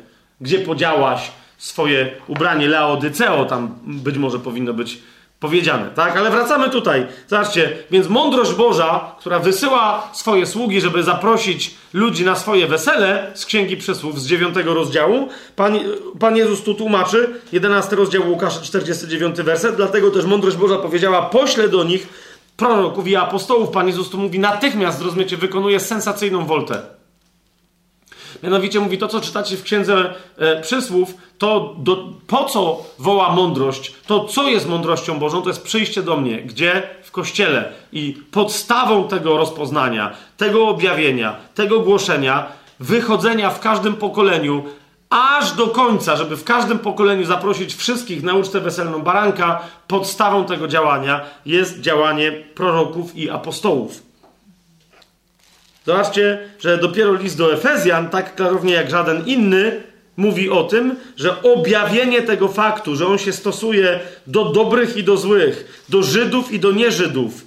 Gdzie podziałaś swoje ubranie? Laodyceo tam być może powinno być powiedziane, tak? Ale wracamy tutaj. Zobaczcie, więc mądrość Boża, która wysyła swoje sługi, żeby zaprosić ludzi na swoje wesele z Księgi Przysłów z 9 rozdziału, Pan, Pan Jezus tu tłumaczy, 11 rozdział Łukasza, 49 werset, dlatego też mądrość Boża powiedziała, pośle do nich proroków i apostołów. Pan Jezus tu mówi natychmiast, rozumiecie, wykonuje sensacyjną woltę. Mianowicie mówi to, co czytacie w księdze e, przysłów, to do, po co woła mądrość, to co jest mądrością Bożą, to jest przyjście do mnie, gdzie w kościele. I podstawą tego rozpoznania, tego objawienia, tego głoszenia, wychodzenia w każdym pokoleniu, aż do końca, żeby w każdym pokoleniu zaprosić wszystkich na ucztę weselną baranka, podstawą tego działania jest działanie proroków i apostołów. Zobaczcie, że dopiero list do Efezjan, tak klarownie jak żaden inny, mówi o tym, że objawienie tego faktu, że on się stosuje do dobrych i do złych, do Żydów i do nieżydów,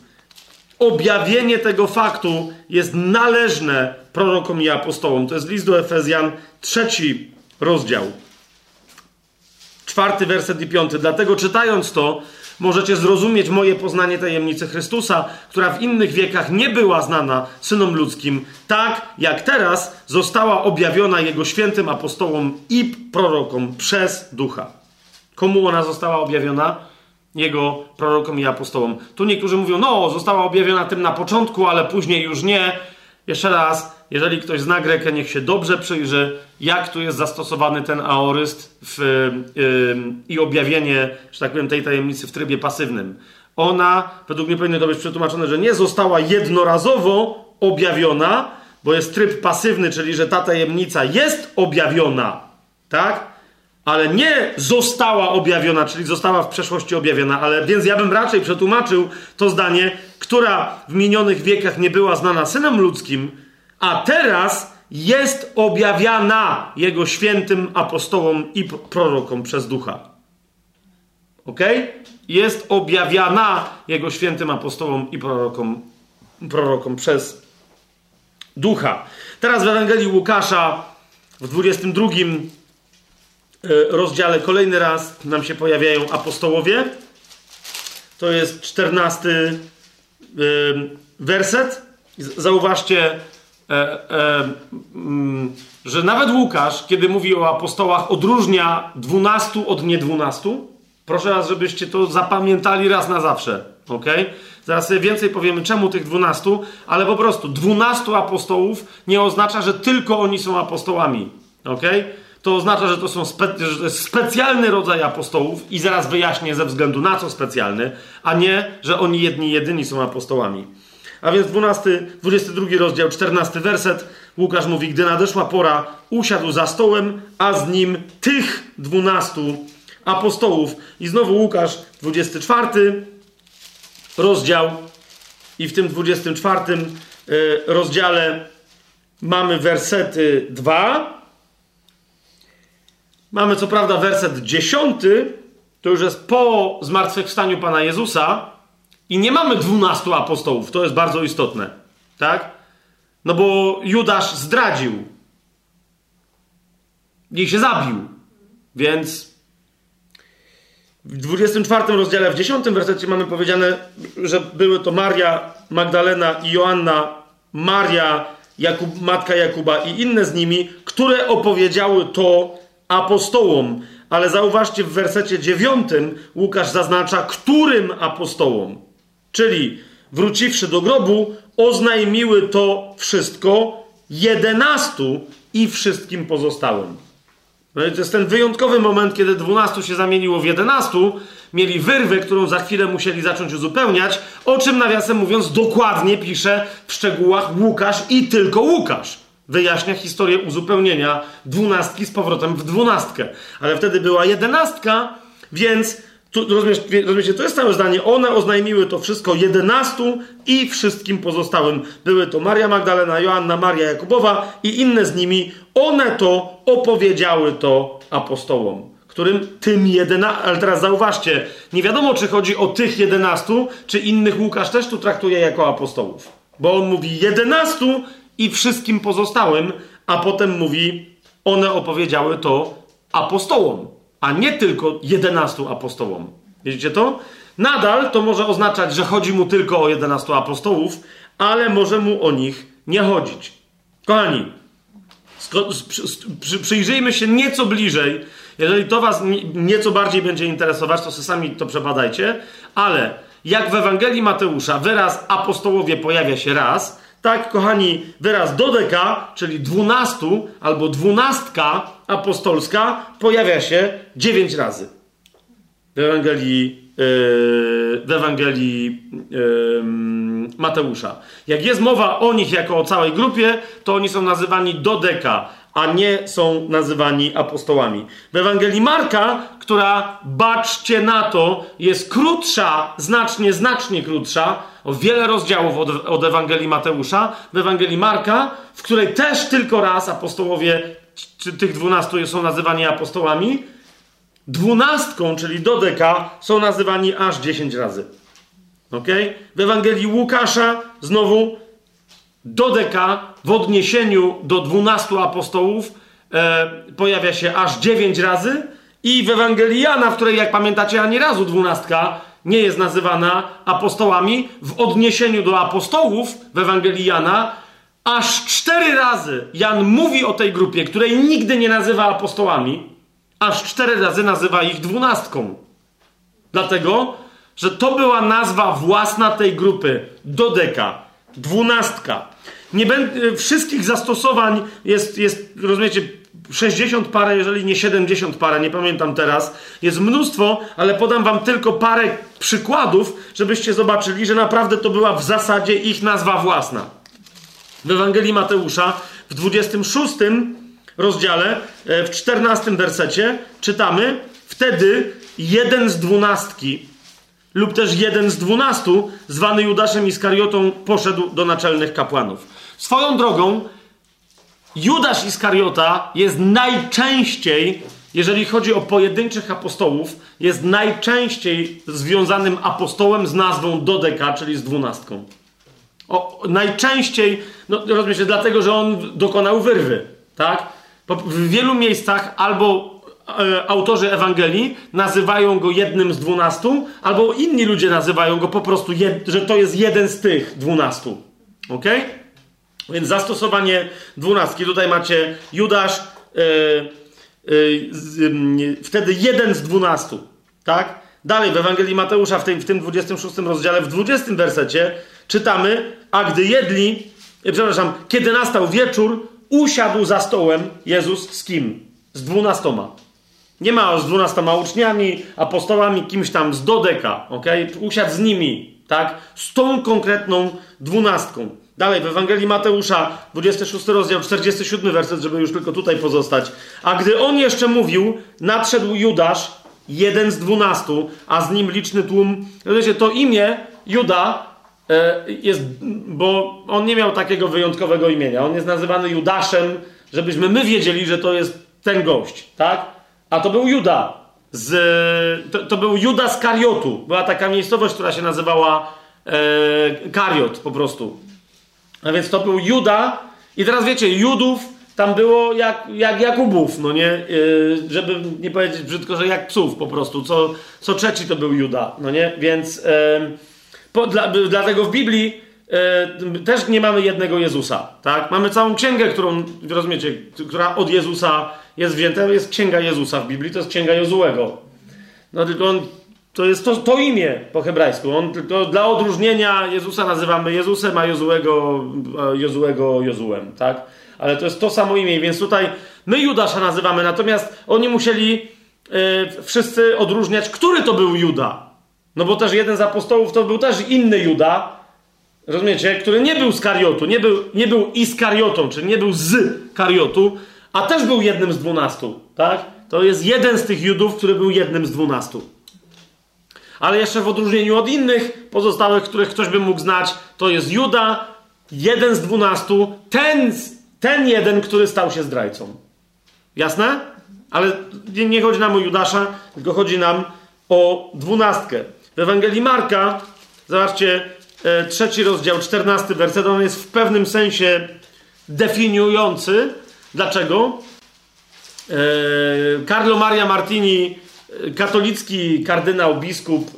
objawienie tego faktu jest należne prorokom i apostołom. To jest list do Efezjan, trzeci rozdział. Czwarty werset i piąty. Dlatego czytając to, możecie zrozumieć moje poznanie tajemnicy Chrystusa, która w innych wiekach nie była znana synom ludzkim, tak jak teraz została objawiona Jego świętym apostołom i prorokom przez Ducha. Komu ona została objawiona? Jego prorokom i apostołom. Tu niektórzy mówią, no, została objawiona tym na początku, ale później już nie. Jeszcze raz, jeżeli ktoś zna Grekę, niech się dobrze przyjrzy, jak tu jest zastosowany ten aoryst w, yy, i objawienie, że tak powiem, tej tajemnicy w trybie pasywnym. Ona, według mnie powinno to być przetłumaczone, że nie została jednorazowo objawiona, bo jest tryb pasywny, czyli że ta tajemnica jest objawiona, tak? Ale nie została objawiona, czyli została w przeszłości objawiona, ale więc ja bym raczej przetłumaczył to zdanie, która w minionych wiekach nie była znana synom ludzkim, a teraz jest objawiana Jego świętym apostołom i prorokom przez ducha. Ok? Jest objawiana Jego świętym apostołom i prorokom, prorokom przez ducha. Teraz w Ewangelii Łukasza w 22 e, rozdziale kolejny raz nam się pojawiają apostołowie. To jest 14 e, werset. Zauważcie, e, e, mm, że nawet Łukasz, kiedy mówi o apostołach, odróżnia dwunastu od niedwunastu. Proszę was, żebyście to zapamiętali raz na zawsze. ok? Zaraz sobie więcej powiemy, czemu tych dwunastu, ale po prostu dwunastu apostołów nie oznacza, że tylko oni są apostołami. ok? To oznacza, że to, są spe, że to jest specjalny rodzaj apostołów i zaraz wyjaśnię ze względu na co specjalny, a nie, że oni jedni jedyni są apostołami. A więc 12, 22 rozdział, 14 werset. Łukasz mówi, gdy nadeszła pora, usiadł za stołem, a z nim tych dwunastu apostołów. I znowu Łukasz, 24 rozdział. I w tym 24 e, rozdziale mamy wersety 2. Mamy co prawda werset 10, to już jest po zmartwychwstaniu Pana Jezusa, i nie mamy dwunastu apostołów, to jest bardzo istotne. Tak? No bo Judasz zdradził. I się zabił. Więc w 24 rozdziale, w 10 wersecie mamy powiedziane, że były to Maria Magdalena i Joanna, Maria, Jakub, matka Jakuba i inne z nimi, które opowiedziały to apostołom. Ale zauważcie, w wersecie 9 Łukasz zaznacza, którym apostołom. Czyli wróciwszy do grobu, oznajmiły to wszystko jedenastu i wszystkim pozostałym. No i to jest ten wyjątkowy moment, kiedy dwunastu się zamieniło w jedenastu, mieli wyrwę, którą za chwilę musieli zacząć uzupełniać, o czym nawiasem mówiąc dokładnie pisze w szczegółach Łukasz i tylko Łukasz. Wyjaśnia historię uzupełnienia dwunastki z powrotem w dwunastkę. Ale wtedy była jedenastka, więc tu, rozumiesz, rozumiecie, to jest całe zdanie. One oznajmiły to wszystko jedenastu i wszystkim pozostałym. Były to Maria Magdalena, Joanna, Maria Jakubowa i inne z nimi. One to opowiedziały to apostołom, którym tym jedenastu... Ale teraz zauważcie, nie wiadomo, czy chodzi o tych jedenastu, czy innych Łukasz też tu traktuje jako apostołów. Bo on mówi jedenastu i wszystkim pozostałym, a potem mówi, one opowiedziały to apostołom a nie tylko 11 apostołom. Widzicie to? Nadal to może oznaczać, że chodzi mu tylko o 11 apostołów, ale może mu o nich nie chodzić. Kochani, przyjrzyjmy się nieco bliżej. Jeżeli to Was nieco bardziej będzie interesować, to sami to przebadajcie, ale jak w Ewangelii Mateusza wyraz apostołowie pojawia się raz, tak, kochani, wyraz dodeka, czyli dwunastu albo dwunastka apostolska, pojawia się dziewięć razy w Ewangelii, yy, w Ewangelii yy, Mateusza. Jak jest mowa o nich jako o całej grupie, to oni są nazywani dodeka, a nie są nazywani apostołami. W Ewangelii Marka, która, baczcie na to, jest krótsza, znacznie, znacznie krótsza, o wiele rozdziałów od, od Ewangelii Mateusza, w Ewangelii Marka, w której też tylko raz apostołowie, czy tych dwunastu są nazywani apostołami, dwunastką, czyli dodeka, są nazywani aż dziesięć razy. Ok? W Ewangelii Łukasza znowu dodeka w odniesieniu do dwunastu apostołów e, pojawia się aż dziewięć razy i w Ewangelii Jana, w której jak pamiętacie ani razu dwunastka nie jest nazywana apostołami, w odniesieniu do apostołów w Ewangelii Jana aż cztery razy Jan mówi o tej grupie, której nigdy nie nazywa apostołami, aż cztery razy nazywa ich dwunastką. Dlatego, że to była nazwa własna tej grupy. Dodeka, dwunastka. Nie będę, wszystkich zastosowań jest, jest, rozumiecie, 60 parę, jeżeli nie 70 parę, nie pamiętam teraz. Jest mnóstwo, ale podam wam tylko parę przykładów, żebyście zobaczyli, że naprawdę to była w zasadzie ich nazwa własna. W Ewangelii Mateusza w 26 rozdziale, e, w 14 wersecie czytamy: Wtedy jeden z dwunastki, lub też jeden z dwunastu, zwany Judaszem Iskariotą, poszedł do naczelnych kapłanów. Swoją drogą, Judasz Iskariota jest najczęściej, jeżeli chodzi o pojedynczych apostołów, jest najczęściej związanym apostołem z nazwą Dodeka, czyli z dwunastką. O, najczęściej, no rozumiecie, dlatego, że on dokonał wyrwy, tak? W wielu miejscach albo e, autorzy Ewangelii nazywają go jednym z dwunastu, albo inni ludzie nazywają go po prostu, jed, że to jest jeden z tych dwunastu. Ok? Więc zastosowanie dwunastki. Tutaj macie Judasz, e, e, wtedy jeden z dwunastu. Tak? Dalej w Ewangelii Mateusza, w tym, w tym 26 rozdziale, w 20 wersecie czytamy, a gdy jedli, e, przepraszam, kiedy nastał wieczór, usiadł za stołem Jezus z kim? Z dwunastoma. Nie ma z dwunastoma uczniami, apostołami, kimś tam z dodeka, ok? Usiadł z nimi, tak? Z tą konkretną dwunastką. Dalej, w Ewangelii Mateusza, 26 rozdział, 47 werset, żeby już tylko tutaj pozostać. A gdy on jeszcze mówił, nadszedł Judasz, jeden z dwunastu, a z nim liczny tłum. Wiecie, to imię Juda jest, bo on nie miał takiego wyjątkowego imienia. On jest nazywany Judaszem, żebyśmy my wiedzieli, że to jest ten gość, tak? A to był Juda. Z, to, to był Juda z Kariotu. Była taka miejscowość, która się nazywała e, Kariot po prostu. A więc to był Juda. I teraz wiecie, Judów tam było jak, jak Jakubów, no nie? E, żeby nie powiedzieć brzydko, że jak psów po prostu. Co, co trzeci to był Juda, no nie? Więc... E, po, dla, dlatego w Biblii e, też nie mamy jednego Jezusa, tak? Mamy całą księgę, którą, rozumiecie, która od Jezusa jest wzięta, jest księga Jezusa w Biblii, to jest księga Jozułego. No tylko on, to jest to, to imię po hebrajsku. On dla odróżnienia Jezusa nazywamy Jezusem, a Jozułego, Jozułego Jozułem, tak? Ale to jest to samo imię, więc tutaj my Judasza nazywamy, natomiast oni musieli e, wszyscy odróżniać, który to był Juda. No bo też jeden z apostołów to był też inny Juda, rozumiecie, który nie był z Kariotu, nie był, nie był Iskariotą, czyli nie był z Kariotu, a też był jednym z dwunastu, tak? To jest jeden z tych Judów, który był jednym z dwunastu. Ale jeszcze w odróżnieniu od innych pozostałych, których ktoś by mógł znać, to jest Juda, jeden z dwunastu, ten, ten jeden, który stał się zdrajcą. Jasne? Ale nie chodzi nam o Judasza, tylko chodzi nam o dwunastkę. W Ewangelii Marka, zobaczcie, e, trzeci rozdział, czternasty werset, on jest w pewnym sensie definiujący. Dlaczego? E, Carlo Maria Martini, e, katolicki kardynał, biskup,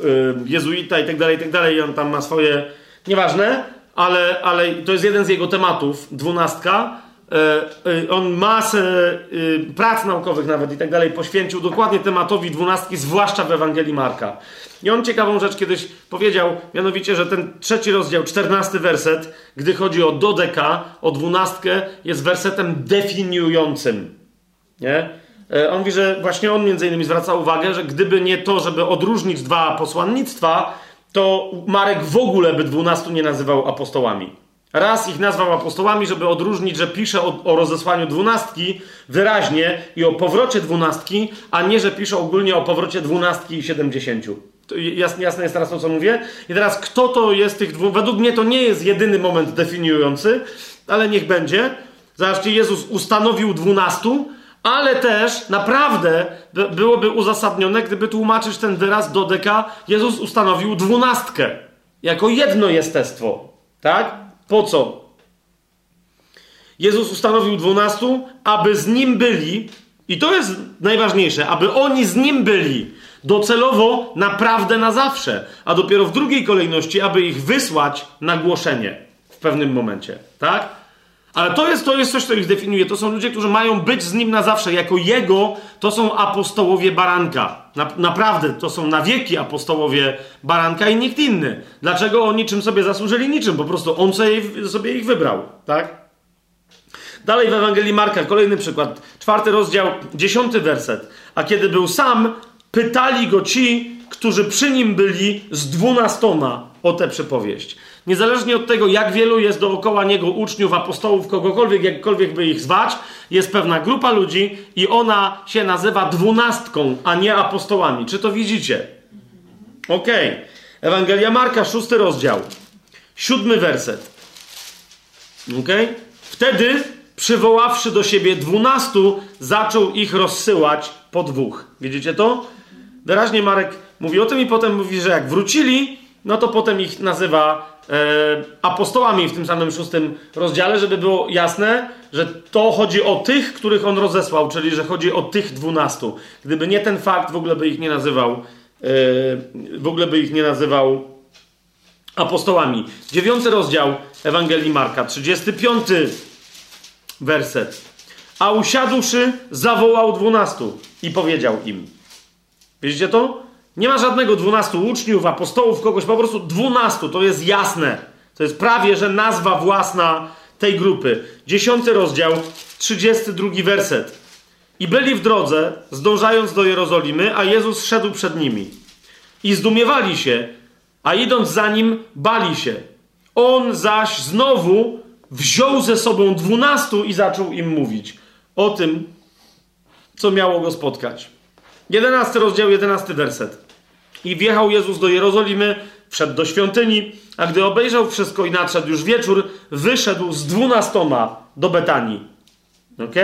jezuita i tak dalej, i tak dalej, on tam ma swoje, nieważne, ale, ale to jest jeden z jego tematów, dwunastka. E, on masę e, prac naukowych nawet i tak dalej poświęcił dokładnie tematowi dwunastki, zwłaszcza w Ewangelii Marka. I on ciekawą rzecz kiedyś powiedział, mianowicie, że ten trzeci rozdział, czternasty werset, gdy chodzi o dodeka, o dwunastkę, jest wersetem definiującym. Nie? E, on mówi, że właśnie on między innymi zwraca uwagę, że gdyby nie to, żeby odróżnić dwa posłannictwa, to Marek w ogóle by dwunastu nie nazywał apostołami. Raz ich nazwał apostołami, żeby odróżnić, że pisze o, o, rozesłaniu dwunastki wyraźnie i o powrocie dwunastki, a nie, że pisze ogólnie o powrocie dwunastki i siedemdziesięciu. Jasne, jasne jest teraz to, co mówię? I teraz, kto to jest tych dwóch? Według mnie to nie jest jedyny moment definiujący, ale niech będzie. Zobaczcie, Jezus ustanowił dwunastu, ale też naprawdę byłoby uzasadnione, gdyby tłumaczyć ten wyraz do deka, Jezus ustanowił dwunastkę jako jedno jestestwo. Tak? Po co? Jezus ustanowił dwunastu, aby z nim byli, i to jest najważniejsze, aby oni z nim byli docelowo naprawdę na zawsze, a dopiero w drugiej kolejności, aby ich wysłać na głoszenie w pewnym momencie. Tak? Ale to jest, to jest coś, co ich definiuje. To są ludzie, którzy mają być z nim na zawsze. Jako jego to są apostołowie baranka. Na, naprawdę to są na wieki apostołowie baranka i nikt inny. Dlaczego oni czym sobie zasłużyli? Niczym. Po prostu on sobie, sobie ich wybrał. Tak? Dalej w Ewangelii Marka, kolejny przykład. Czwarty rozdział, dziesiąty werset. A kiedy był sam, pytali go ci, którzy przy nim byli z dwunastoma o tę przypowieść. Niezależnie od tego, jak wielu jest dookoła niego uczniów, apostołów, kogokolwiek, jakkolwiek by ich zwać, jest pewna grupa ludzi i ona się nazywa dwunastką, a nie apostołami. Czy to widzicie? Okej. Okay. Ewangelia Marka, szósty rozdział, siódmy werset. Okej? Okay? Wtedy, przywoławszy do siebie dwunastu, zaczął ich rozsyłać po dwóch. Widzicie to? Wyraźnie Marek mówi o tym i potem mówi, że jak wrócili, no to potem ich nazywa e, apostołami w tym samym szóstym rozdziale, żeby było jasne, że to chodzi o tych, których on rozesłał, czyli że chodzi o tych dwunastu. Gdyby nie ten fakt, w ogóle by ich nie nazywał, e, w ogóle by ich nie nazywał apostołami. Dziewiąty rozdział Ewangelii Marka, 35 werset. A usiadłszy, zawołał dwunastu i powiedział im. Widzicie to? Nie ma żadnego dwunastu uczniów, apostołów, kogoś, po prostu dwunastu, to jest jasne. To jest prawie, że nazwa własna tej grupy. Dziesiąty rozdział, trzydziesty drugi werset. I byli w drodze, zdążając do Jerozolimy, a Jezus szedł przed nimi. I zdumiewali się, a idąc za nim, bali się. On zaś znowu wziął ze sobą dwunastu i zaczął im mówić o tym, co miało go spotkać. Jedenasty rozdział, jedenasty werset. I wjechał Jezus do Jerozolimy, wszedł do świątyni, a gdy obejrzał wszystko i nadszedł już wieczór, wyszedł z dwunastoma do Betanii. Ok?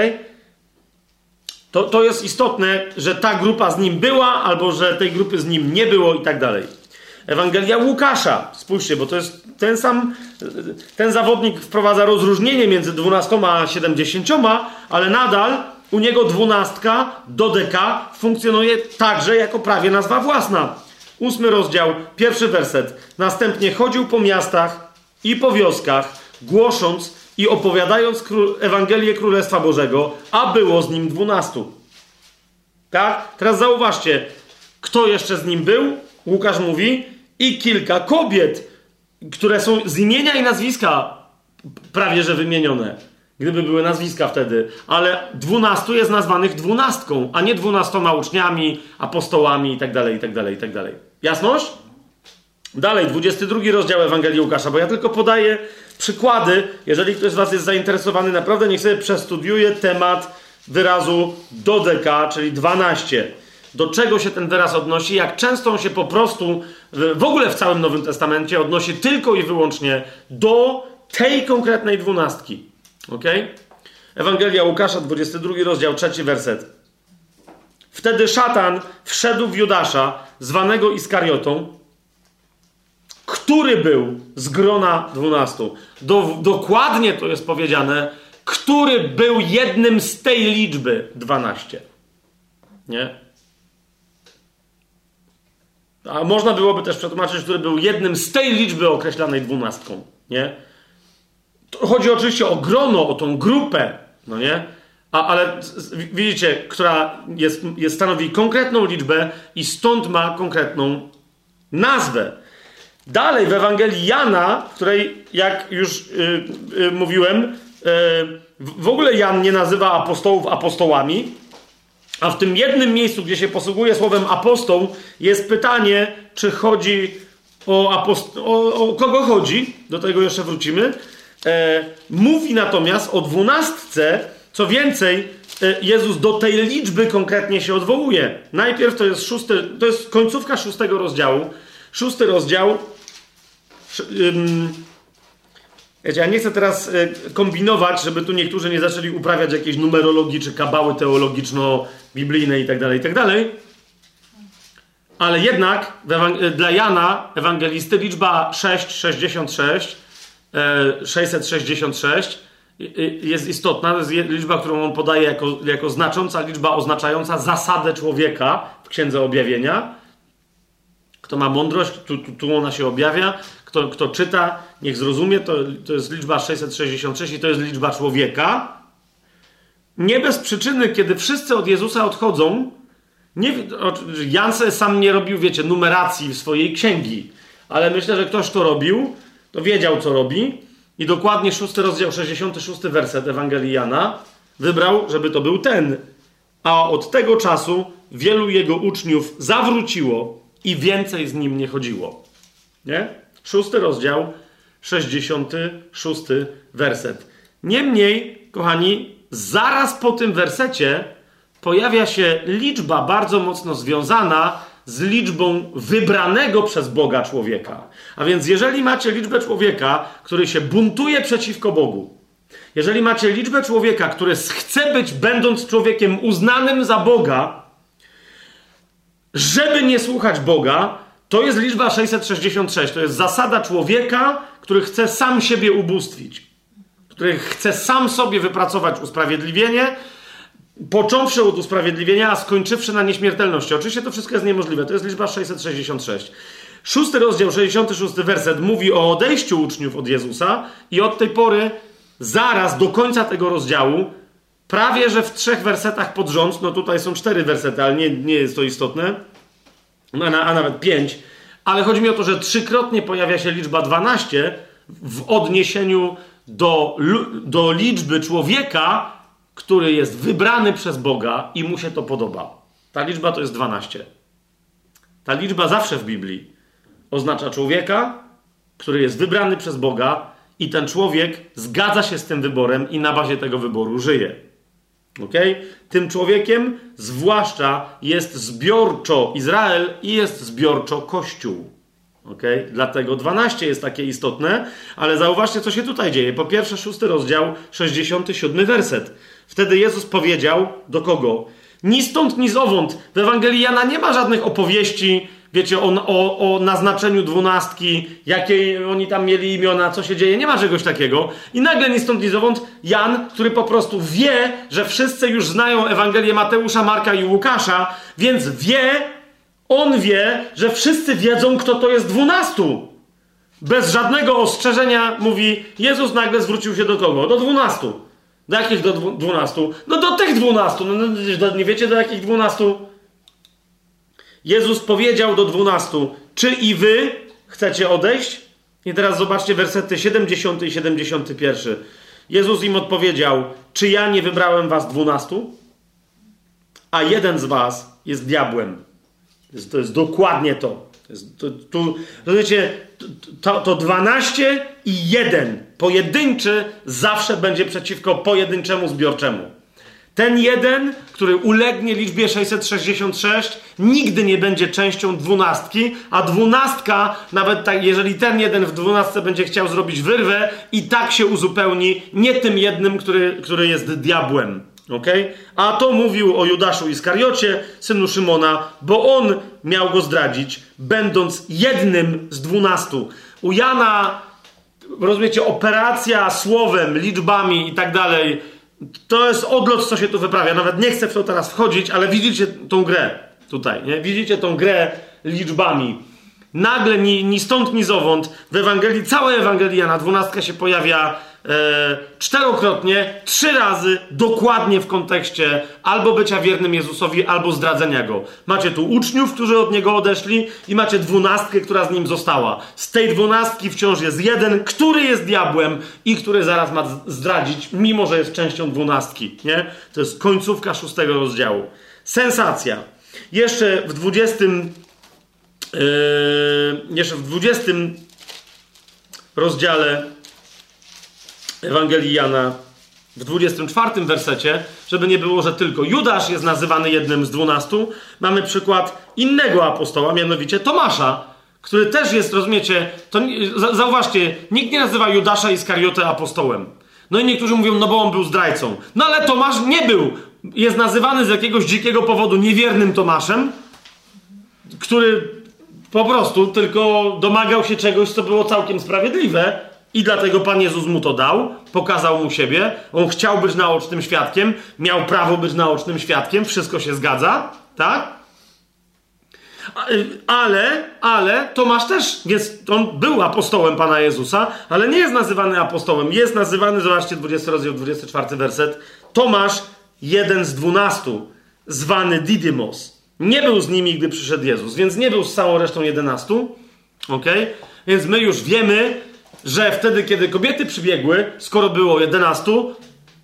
To, to jest istotne, że ta grupa z nim była, albo że tej grupy z nim nie było i tak dalej. Ewangelia Łukasza, spójrzcie, bo to jest ten sam, ten zawodnik wprowadza rozróżnienie między dwunastoma a siedemdziesięcioma, ale nadal u niego dwunastka, dodeka, funkcjonuje także jako prawie nazwa własna. Ósmy rozdział, pierwszy werset. Następnie chodził po miastach i po wioskach, głosząc i opowiadając Ewangelię Królestwa Bożego, a było z nim dwunastu. Tak? Teraz zauważcie, kto jeszcze z nim był? Łukasz mówi, i kilka kobiet, które są z imienia i nazwiska prawie że wymienione gdyby były nazwiska wtedy, ale dwunastu jest nazwanych dwunastką, a nie dwunastoma uczniami, apostołami itd., itd., itd. Jasność? Dalej, 22 rozdział Ewangelii Łukasza, bo ja tylko podaję przykłady. Jeżeli ktoś z Was jest zainteresowany, naprawdę niech sobie przestudiuje temat wyrazu dodeka, czyli 12. Do czego się ten wyraz odnosi, jak często on się po prostu w ogóle w całym Nowym Testamencie odnosi tylko i wyłącznie do tej konkretnej dwunastki. Ok? Ewangelia Łukasza, 22 rozdział, trzeci werset. Wtedy szatan wszedł w Judasza, zwanego Iskariotą, który był z grona dwunastu. Do, dokładnie to jest powiedziane, który był jednym z tej liczby dwanaście. Nie? A można byłoby też przetłumaczyć, który był jednym z tej liczby określanej dwunastką. Nie? Chodzi oczywiście o grono, o tą grupę, no nie? A, ale widzicie, która jest, jest, stanowi konkretną liczbę i stąd ma konkretną nazwę. Dalej w Ewangelii Jana, której, jak już yy, yy, mówiłem, yy, w ogóle Jan nie nazywa apostołów apostołami, a w tym jednym miejscu, gdzie się posługuje słowem apostoł, jest pytanie, czy chodzi o, o, o kogo chodzi, do tego jeszcze wrócimy. E, mówi natomiast o dwunastce, co więcej, e, Jezus do tej liczby konkretnie się odwołuje. Najpierw to jest szósty, to jest końcówka szóstego rozdziału. Szósty rozdział. Wiecie, ja nie chcę teraz e, kombinować, żeby tu niektórzy nie zaczęli uprawiać jakiejś numerologii czy kabały teologiczno-biblijnej itd., tak itd. Tak Ale jednak dla Jana, ewangelisty, liczba 666, 666 jest istotna. To jest liczba, którą on podaje jako, jako znacząca liczba oznaczająca zasadę człowieka w Księdze Objawienia. Kto ma mądrość, tu, tu, tu ona się objawia. Kto, kto czyta, niech zrozumie, to, to jest liczba 666 i to jest liczba człowieka. Nie bez przyczyny, kiedy wszyscy od Jezusa odchodzą, nie, Jan sam nie robił, wiecie, numeracji swojej księgi, ale myślę, że ktoś to robił, to wiedział, co robi i dokładnie 6 rozdział, 66 werset Ewangelii Jana wybrał, żeby to był ten. A od tego czasu wielu jego uczniów zawróciło i więcej z nim nie chodziło. Nie? Szósty rozdział, 66 werset. Niemniej, kochani, zaraz po tym wersecie pojawia się liczba bardzo mocno związana z liczbą wybranego przez Boga człowieka. A więc, jeżeli macie liczbę człowieka, który się buntuje przeciwko Bogu, jeżeli macie liczbę człowieka, który chce być, będąc człowiekiem uznanym za Boga, żeby nie słuchać Boga, to jest liczba 666. To jest zasada człowieka, który chce sam siebie ubóstwić, który chce sam sobie wypracować usprawiedliwienie, począwszy od usprawiedliwienia, a skończywszy na nieśmiertelności. Oczywiście to wszystko jest niemożliwe. To jest liczba 666. Szósty rozdział, 66 werset mówi o odejściu uczniów od Jezusa i od tej pory, zaraz do końca tego rozdziału, prawie że w trzech wersetach pod rząd, no tutaj są cztery wersety, ale nie, nie jest to istotne, a, a nawet pięć, ale chodzi mi o to, że trzykrotnie pojawia się liczba 12 w odniesieniu do, do liczby człowieka, który jest wybrany przez Boga i mu się to podoba. Ta liczba to jest 12. Ta liczba zawsze w Biblii oznacza człowieka, który jest wybrany przez Boga i ten człowiek zgadza się z tym wyborem i na bazie tego wyboru żyje. Ok? Tym człowiekiem zwłaszcza jest zbiorczo Izrael i jest zbiorczo Kościół. Ok? Dlatego 12 jest takie istotne, ale zauważcie, co się tutaj dzieje. Po pierwsze, szósty rozdział, 67 werset. Wtedy Jezus powiedział do kogo? Ni stąd, ni zowąd. W Ewangelii Jana nie ma żadnych opowieści, wiecie, o, o, o naznaczeniu dwunastki, jakie oni tam mieli imiona, co się dzieje. Nie ma czegoś takiego. I nagle ni stąd, ni zowąd Jan, który po prostu wie, że wszyscy już znają Ewangelię Mateusza, Marka i Łukasza, więc wie, on wie, że wszyscy wiedzą, kto to jest dwunastu. Bez żadnego ostrzeżenia mówi, Jezus nagle zwrócił się do kogo? Do dwunastu. Do jakich do dwunastu? No do tych dwunastu. No, no, nie wiecie do jakich dwunastu? Jezus powiedział do dwunastu, czy i wy chcecie odejść? I teraz zobaczcie wersety 70 i 71. Jezus im odpowiedział, czy ja nie wybrałem was dwunastu? A jeden z was jest diabłem. To jest, to jest dokładnie to. to, jest, to, to rozumiecie, to, to 12 i 1 pojedynczy zawsze będzie przeciwko pojedynczemu zbiorczemu. Ten jeden, który ulegnie liczbie 666, nigdy nie będzie częścią dwunastki, a dwunastka, nawet tak, jeżeli ten jeden w dwunastce będzie chciał zrobić wyrwę, i tak się uzupełni nie tym jednym, który, który jest diabłem. Okay? A to mówił o Judaszu Iskariocie, synu Szymona, bo on miał go zdradzić, będąc jednym z dwunastu. U Jana, rozumiecie, operacja słowem, liczbami i tak dalej, to jest odlot, co się tu wyprawia. Nawet nie chcę w to teraz wchodzić, ale widzicie tą grę tutaj, nie? Widzicie tą grę liczbami. nagle, ni, ni stąd, ni zowąd, w Ewangelii, cała Ewangelia na się pojawia czterokrotnie, trzy razy, dokładnie w kontekście albo bycia wiernym Jezusowi, albo zdradzenia Go. Macie tu uczniów, którzy od Niego odeszli i macie dwunastkę, która z Nim została. Z tej dwunastki wciąż jest jeden, który jest diabłem i który zaraz ma zdradzić, mimo że jest częścią dwunastki, nie? To jest końcówka szóstego rozdziału. Sensacja. Jeszcze w dwudziestym yy, jeszcze w dwudziestym rozdziale Ewangelii Jana w 24 wersecie, żeby nie było, że tylko Judasz jest nazywany jednym z dwunastu, mamy przykład innego apostoła, mianowicie Tomasza, który też jest, rozumiecie, to zauważcie, nikt nie nazywa Judasza Iskariotę apostołem. No i niektórzy mówią, no bo on był zdrajcą. No ale Tomasz nie był. Jest nazywany z jakiegoś dzikiego powodu niewiernym Tomaszem, który po prostu tylko domagał się czegoś, co było całkiem sprawiedliwe, i dlatego Pan Jezus mu to dał, pokazał mu siebie. On chciał być naocznym świadkiem, miał prawo być naocznym świadkiem, wszystko się zgadza, tak? Ale, ale Tomasz też, więc on był apostołem Pana Jezusa, ale nie jest nazywany apostołem. Jest nazywany, zobaczcie, 20 rozdział, 24 werset. Tomasz, jeden z dwunastu, zwany Didymos. Nie był z nimi, gdy przyszedł Jezus, więc nie był z całą resztą jedenastu. Ok? Więc my już wiemy, że wtedy, kiedy kobiety przybiegły, skoro było 11,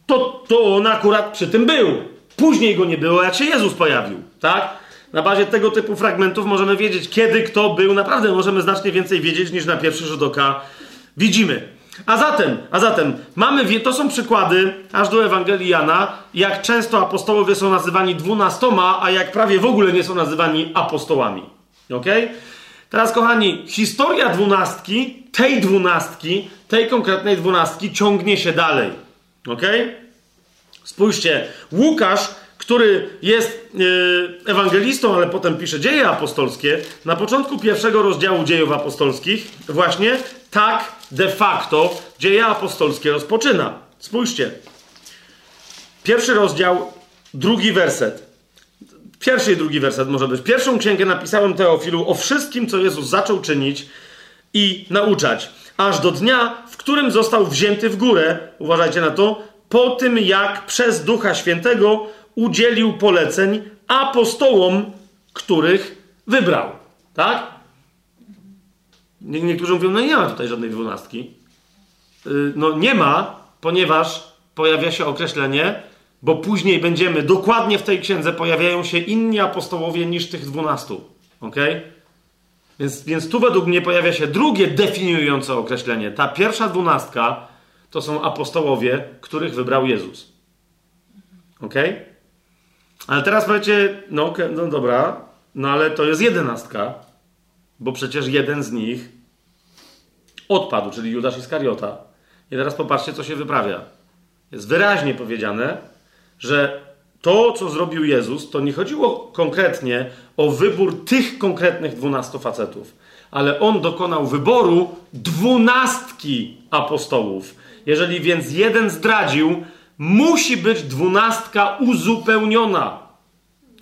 to, to on akurat przy tym był. Później go nie było, jak się Jezus pojawił, tak? Na bazie tego typu fragmentów możemy wiedzieć, kiedy kto był. Naprawdę możemy znacznie więcej wiedzieć niż na pierwszy rzut oka widzimy. A zatem, a zatem mamy, to są przykłady aż do Ewangelii Jana, jak często apostołowie są nazywani dwunastoma, a jak prawie w ogóle nie są nazywani apostołami. Okej? Okay? Teraz, kochani, historia dwunastki, tej dwunastki, tej konkretnej dwunastki ciągnie się dalej. Ok? Spójrzcie, Łukasz, który jest yy, ewangelistą, ale potem pisze dzieje apostolskie, na początku pierwszego rozdziału dziejów apostolskich, właśnie tak de facto dzieje apostolskie rozpoczyna. Spójrzcie. Pierwszy rozdział, drugi werset. Pierwszy i drugi werset może być. Pierwszą księgę napisałem Teofilu o wszystkim, co Jezus zaczął czynić i nauczać, aż do dnia, w którym został wzięty w górę, uważajcie na to, po tym jak przez Ducha Świętego udzielił poleceń apostołom, których wybrał. Tak? Niektórzy mówią, no nie ma tutaj żadnej dwunastki. Y, no nie ma, ponieważ pojawia się określenie bo później będziemy, dokładnie w tej księdze pojawiają się inni apostołowie niż tych dwunastu. Ok? Więc, więc tu według mnie pojawia się drugie definiujące określenie. Ta pierwsza dwunastka to są apostołowie, których wybrał Jezus. Ok? Ale teraz powiecie, no, no dobra, no ale to jest jedenastka, bo przecież jeden z nich odpadł, czyli Judasz Iskariota. I teraz popatrzcie, co się wyprawia. Jest wyraźnie powiedziane, że to, co zrobił Jezus, to nie chodziło konkretnie o wybór tych konkretnych dwunastu facetów, ale on dokonał wyboru dwunastki apostołów. Jeżeli więc jeden zdradził, musi być dwunastka uzupełniona.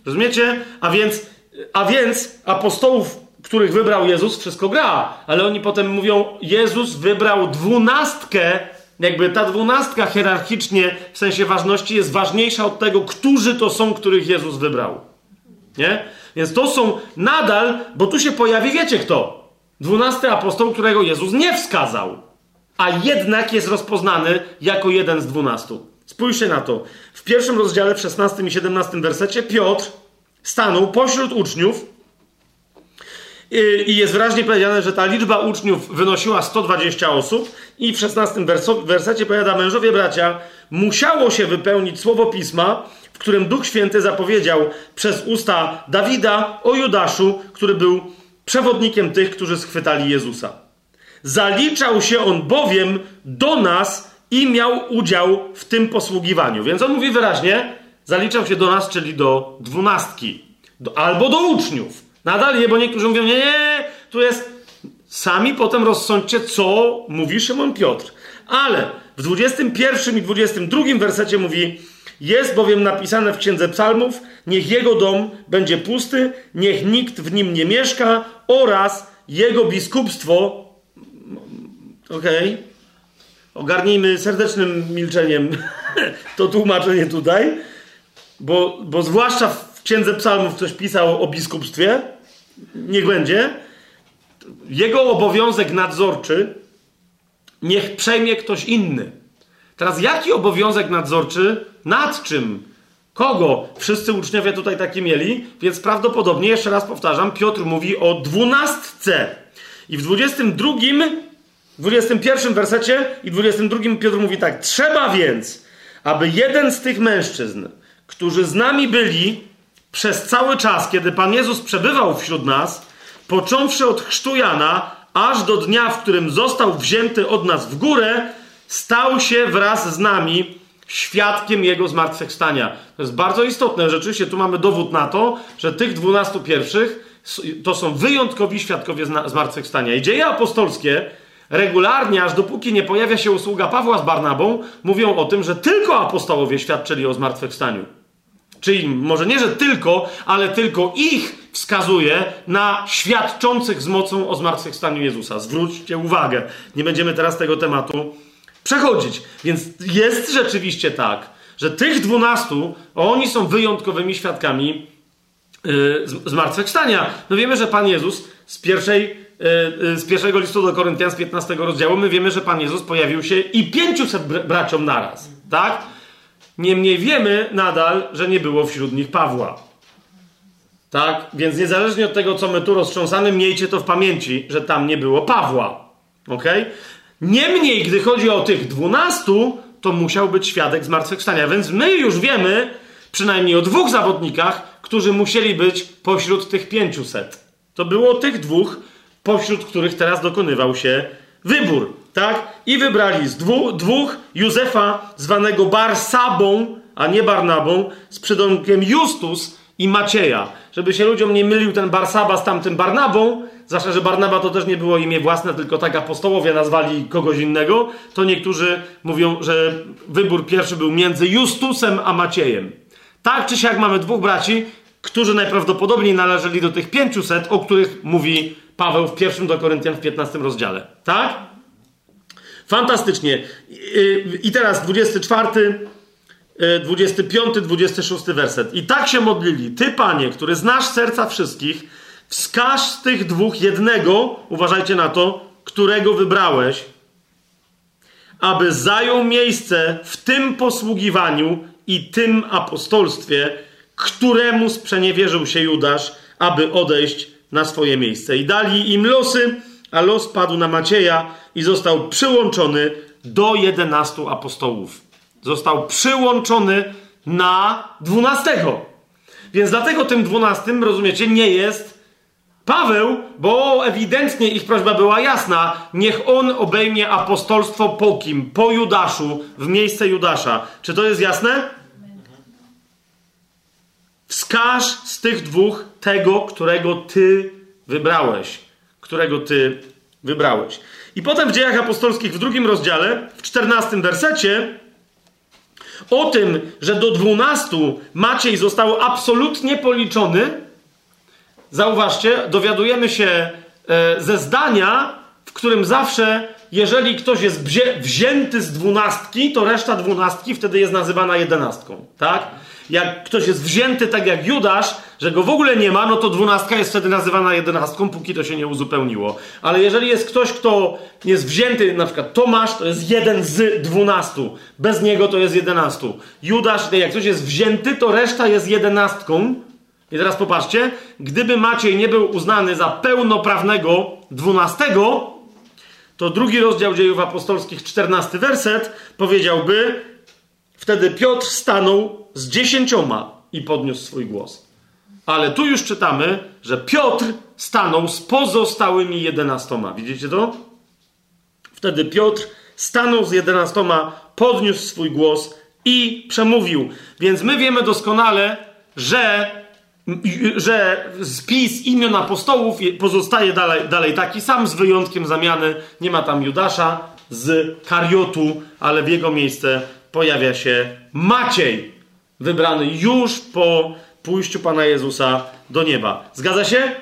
Rozumiecie? A więc, a więc apostołów, których wybrał Jezus, wszystko gra, ale oni potem mówią: Jezus wybrał dwunastkę jakby ta dwunastka hierarchicznie, w sensie ważności, jest ważniejsza od tego, którzy to są, których Jezus wybrał. Nie? Więc to są nadal, bo tu się pojawi, wiecie kto? Dwunasty apostoł, którego Jezus nie wskazał, a jednak jest rozpoznany jako jeden z dwunastu. Spójrzcie na to. W pierwszym rozdziale, w 16 i 17 wersecie, Piotr stanął pośród uczniów i jest wyraźnie powiedziane, że ta liczba uczniów wynosiła 120 osób i w 16 wersecie powiada mężowie bracia, musiało się wypełnić słowo pisma, w którym Duch Święty zapowiedział przez usta Dawida o Judaszu, który był przewodnikiem tych, którzy schwytali Jezusa. Zaliczał się on bowiem do nas i miał udział w tym posługiwaniu. Więc on mówi wyraźnie, zaliczał się do nas, czyli do dwunastki, do, albo do uczniów. Nadal je, bo niektórzy mówią, nie, nie, tu jest Sami potem rozsądźcie, co mówi Szymon Piotr. Ale w 21 i 22 wersecie mówi: Jest bowiem napisane w księdze Psalmów: Niech jego dom będzie pusty, niech nikt w nim nie mieszka, oraz jego biskupstwo. Okej. Okay. Ogarnijmy serdecznym milczeniem to tłumaczenie tutaj, bo, bo zwłaszcza w Księdze Psalmów ktoś pisał o biskupstwie. Niech będzie. Jego obowiązek nadzorczy niech przejmie ktoś inny. Teraz jaki obowiązek nadzorczy? Nad czym? Kogo? Wszyscy uczniowie tutaj takie mieli, więc prawdopodobnie, jeszcze raz powtarzam, Piotr mówi o dwunastce. I w 22, 21 wersecie i 22 Piotr mówi tak: Trzeba więc, aby jeden z tych mężczyzn, którzy z nami byli przez cały czas, kiedy Pan Jezus przebywał wśród nas, począwszy od chrztu Jana, aż do dnia, w którym został wzięty od nas w górę, stał się wraz z nami świadkiem Jego zmartwychwstania. To jest bardzo istotne. Rzeczywiście tu mamy dowód na to, że tych dwunastu pierwszych to są wyjątkowi świadkowie zmartwychwstania. I dzieje apostolskie regularnie, aż dopóki nie pojawia się usługa Pawła z Barnabą, mówią o tym, że tylko apostołowie świadczyli o zmartwychwstaniu. Czyli może nie, że tylko, ale tylko ich wskazuje na świadczących z mocą o zmartwychwstaniu Jezusa. Zwróćcie uwagę. Nie będziemy teraz tego tematu przechodzić. Więc jest rzeczywiście tak, że tych dwunastu, oni są wyjątkowymi świadkami yy, zmartwychwstania. No wiemy, że Pan Jezus z pierwszej yy, z pierwszego listu do Koryntian z 15 rozdziału, my wiemy, że Pan Jezus pojawił się i 500 braciom naraz, tak? Niemniej wiemy nadal, że nie było wśród nich Pawła. Tak? Więc niezależnie od tego, co my tu roztrząsamy, miejcie to w pamięci, że tam nie było Pawła. Ok? Niemniej, gdy chodzi o tych dwunastu, to musiał być świadek zmartwychwstania. Więc my już wiemy przynajmniej o dwóch zawodnikach, którzy musieli być pośród tych pięciuset. To było tych dwóch, pośród których teraz dokonywał się wybór. Tak? I wybrali z dwu, dwóch Józefa, zwanego Barsabą, a nie Barnabą, z przydomkiem Justus i Macieja. Żeby się ludziom nie mylił ten Barsaba z tamtym Barnabą, zwłaszcza, że Barnaba to też nie było imię własne, tylko tak apostołowie nazwali kogoś innego, to niektórzy mówią, że wybór pierwszy był między Justusem a Maciejem. Tak czy siak mamy dwóch braci, którzy najprawdopodobniej należeli do tych pięciuset, o których mówi Paweł w pierwszym do Koryntian w 15 rozdziale. Tak? Fantastycznie. I teraz 24 25, 26 werset. I tak się modlili. Ty, panie, który znasz serca wszystkich, wskaż z tych dwóch jednego, uważajcie na to, którego wybrałeś, aby zajął miejsce w tym posługiwaniu i tym apostolstwie, któremu sprzeniewierzył się Judasz, aby odejść na swoje miejsce. I dali im losy, a los padł na Macieja i został przyłączony do jedenastu apostołów został przyłączony na dwunastego. Więc dlatego tym dwunastym, rozumiecie, nie jest Paweł, bo ewidentnie ich prośba była jasna. Niech on obejmie apostolstwo po kim? Po Judaszu, w miejsce Judasza. Czy to jest jasne? Wskaż z tych dwóch tego, którego ty wybrałeś. Którego ty wybrałeś. I potem w dziejach apostolskich w drugim rozdziale, w czternastym wersecie, o tym, że do dwunastu Maciej został absolutnie policzony, zauważcie, dowiadujemy się e, ze zdania, w którym zawsze, jeżeli ktoś jest wzięty z dwunastki, to reszta dwunastki wtedy jest nazywana jedenastką. Tak? Jak ktoś jest wzięty tak jak Judasz, że go w ogóle nie ma, no to dwunastka jest wtedy nazywana jedenastką, póki to się nie uzupełniło. Ale jeżeli jest ktoś, kto jest wzięty, na przykład Tomasz, to jest jeden z dwunastu. Bez niego to jest jedenastu. Judasz, jak ktoś jest wzięty, to reszta jest jedenastką. I teraz popatrzcie, gdyby Maciej nie był uznany za pełnoprawnego dwunastego, to drugi rozdział dziejów apostolskich, czternasty werset, powiedziałby, wtedy Piotr stanął z dziesięcioma i podniósł swój głos. Ale tu już czytamy, że Piotr stanął z pozostałymi jedenastoma. Widzicie to? Wtedy Piotr stanął z jedenastoma, podniósł swój głos i przemówił. Więc my wiemy doskonale, że, że spis imion apostołów pozostaje dalej, dalej taki sam, z wyjątkiem zamiany. Nie ma tam Judasza z Kariotu, ale w jego miejsce pojawia się Maciej wybrany już po pójściu Pana Jezusa do nieba. Zgadza się?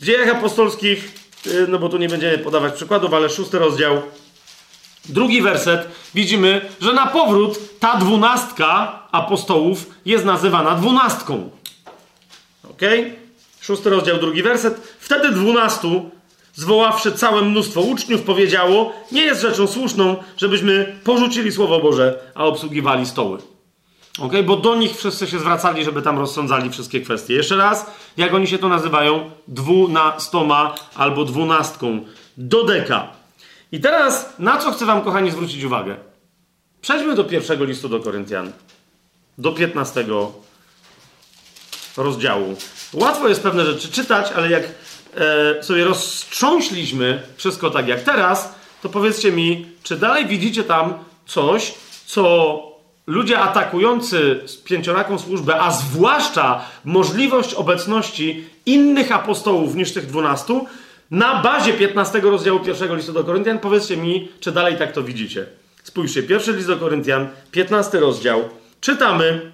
W dziejach apostolskich y, no bo tu nie będziemy podawać przykładów, ale szósty rozdział, drugi werset, widzimy, że na powrót ta dwunastka apostołów jest nazywana dwunastką. Ok? Szósty rozdział, drugi werset. Wtedy dwunastu, zwoławszy całe mnóstwo uczniów, powiedziało: Nie jest rzeczą słuszną, żebyśmy porzucili Słowo Boże, a obsługiwali stoły. Ok? Bo do nich wszyscy się zwracali, żeby tam rozsądzali wszystkie kwestie. Jeszcze raz, jak oni się to nazywają? Dwunastoma albo dwunastką. Dodeka. I teraz, na co chcę Wam, kochani, zwrócić uwagę? Przejdźmy do pierwszego listu do Koryntian. Do 15 rozdziału. Łatwo jest pewne rzeczy czytać, ale jak e, sobie roztrząśliśmy wszystko tak jak teraz, to powiedzcie mi, czy dalej widzicie tam coś, co ludzie atakujący pięcioraką służbę, a zwłaszcza możliwość obecności innych apostołów niż tych dwunastu, na bazie 15 rozdziału pierwszego listu do Koryntian, powiedzcie mi, czy dalej tak to widzicie. Spójrzcie, pierwszy list do Koryntian, 15 rozdział. Czytamy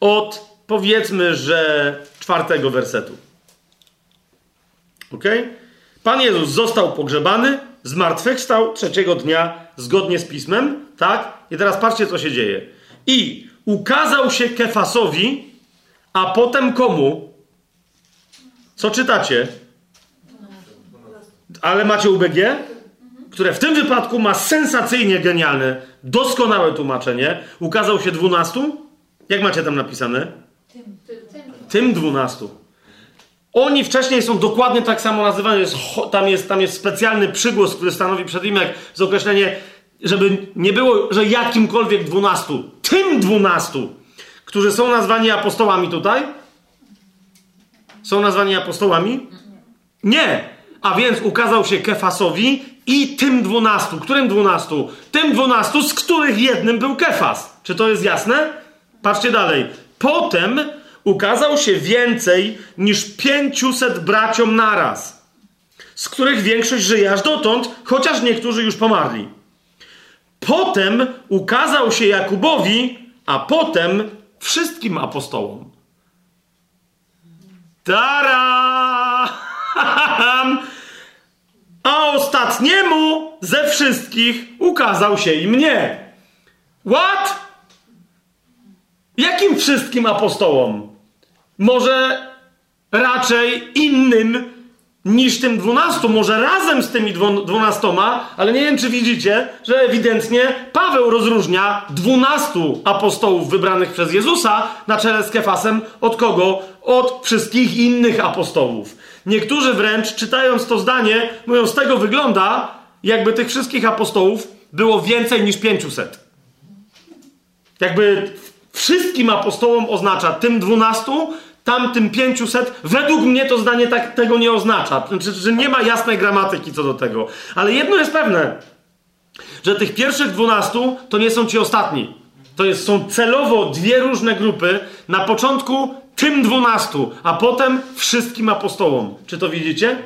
od powiedzmy, że czwartego wersetu. Ok? Pan Jezus został pogrzebany, zmartwychwstał trzeciego dnia zgodnie z pismem, tak? I teraz patrzcie, co się dzieje. I ukazał się Kefasowi, a potem komu? Co czytacie? Ale macie UBG? Które w tym wypadku ma sensacyjnie genialne, doskonałe tłumaczenie. Ukazał się dwunastu? Jak macie tam napisane? Tym, tym. tym dwunastu. Oni wcześniej są dokładnie tak samo nazywani. Jest, tam, jest, tam jest specjalny przygłos, który stanowi przed nim jak z określenie, żeby nie było, że jakimkolwiek dwunastu, tym dwunastu, którzy są nazwani apostołami tutaj. Są nazwani apostołami? Nie. A więc ukazał się Kefasowi i tym dwunastu. Którym dwunastu? Tym dwunastu, z których jednym był Kefas. Czy to jest jasne? Patrzcie dalej. Potem ukazał się więcej niż pięciuset braciom naraz, z których większość żyje aż dotąd, chociaż niektórzy już pomarli. Potem ukazał się Jakubowi, a potem wszystkim apostołom. Tara! A ostatniemu ze wszystkich ukazał się i mnie. What? Jakim wszystkim apostołom? Może raczej innym niż tym dwunastu, może razem z tymi dwunastoma, ale nie wiem, czy widzicie, że ewidentnie Paweł rozróżnia dwunastu apostołów wybranych przez Jezusa na czele z Kefasem od kogo? Od wszystkich innych apostołów. Niektórzy wręcz, czytając to zdanie, mówią, z tego wygląda, jakby tych wszystkich apostołów było więcej niż pięciuset. Jakby wszystkim apostołom oznacza tym dwunastu, tamtym pięciuset. Według mnie to zdanie tak, tego nie oznacza. Znaczy, że nie ma jasnej gramatyki co do tego. Ale jedno jest pewne, że tych pierwszych dwunastu to nie są ci ostatni. To jest, są celowo dwie różne grupy. Na początku tym dwunastu, a potem wszystkim apostołom. Czy to widzicie?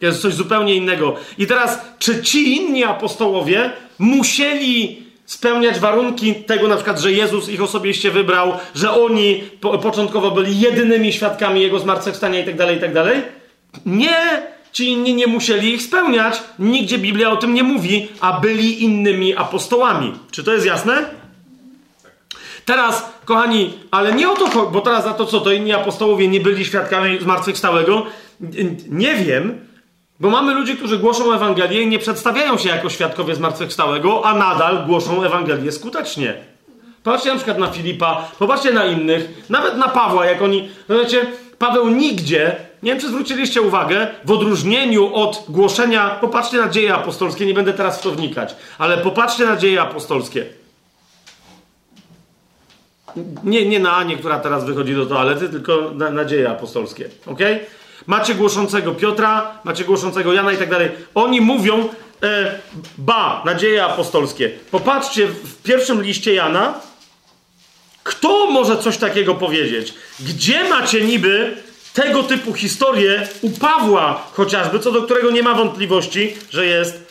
Jest coś zupełnie innego. I teraz, czy ci inni apostołowie musieli spełniać warunki tego na przykład, że Jezus ich osobiście wybrał, że oni po, początkowo byli jedynymi świadkami Jego zmartwychwstania itd., tak itd.? Tak nie! Ci inni nie musieli ich spełniać. Nigdzie Biblia o tym nie mówi, a byli innymi apostołami. Czy to jest jasne? Teraz, kochani, ale nie o to bo teraz za to co, to inni apostołowie nie byli świadkami zmartwychwstałego? Nie wiem, bo mamy ludzi, którzy głoszą Ewangelię i nie przedstawiają się jako świadkowie zmartwychwstałego, a nadal głoszą Ewangelię skutecznie. Patrzcie na przykład na Filipa, popatrzcie na innych, nawet na Pawła, jak oni. Wiecie, Paweł nigdzie, nie wiem czy zwróciliście uwagę, w odróżnieniu od głoszenia, popatrzcie na dzieje apostolskie, nie będę teraz w to wnikać, ale popatrzcie na dzieje apostolskie. Nie, nie na Anię, która teraz wychodzi do toalety, tylko na, na dzieje apostolskie. ok? Macie głoszącego Piotra, macie głoszącego Jana i tak dalej. Oni mówią, e, ba, nadzieje apostolskie. Popatrzcie w pierwszym liście Jana, kto może coś takiego powiedzieć? Gdzie macie niby tego typu historię u Pawła chociażby, co do którego nie ma wątpliwości, że jest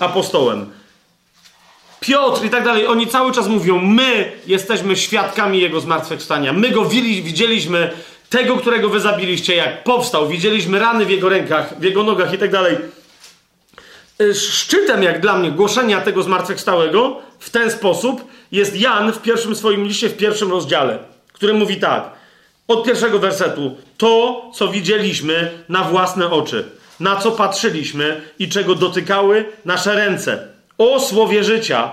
apostołem? Piotr i tak dalej, oni cały czas mówią, my jesteśmy świadkami Jego zmartwychwstania, my Go widzieliśmy tego, którego wy zabiliście, jak powstał, widzieliśmy rany w jego rękach, w jego nogach i tak dalej. Y, szczytem, jak dla mnie, głoszenia tego zmartwychwstałego w ten sposób jest Jan w pierwszym swoim liście, w pierwszym rozdziale, który mówi tak, od pierwszego wersetu: To, co widzieliśmy na własne oczy, na co patrzyliśmy i czego dotykały nasze ręce, o słowie życia,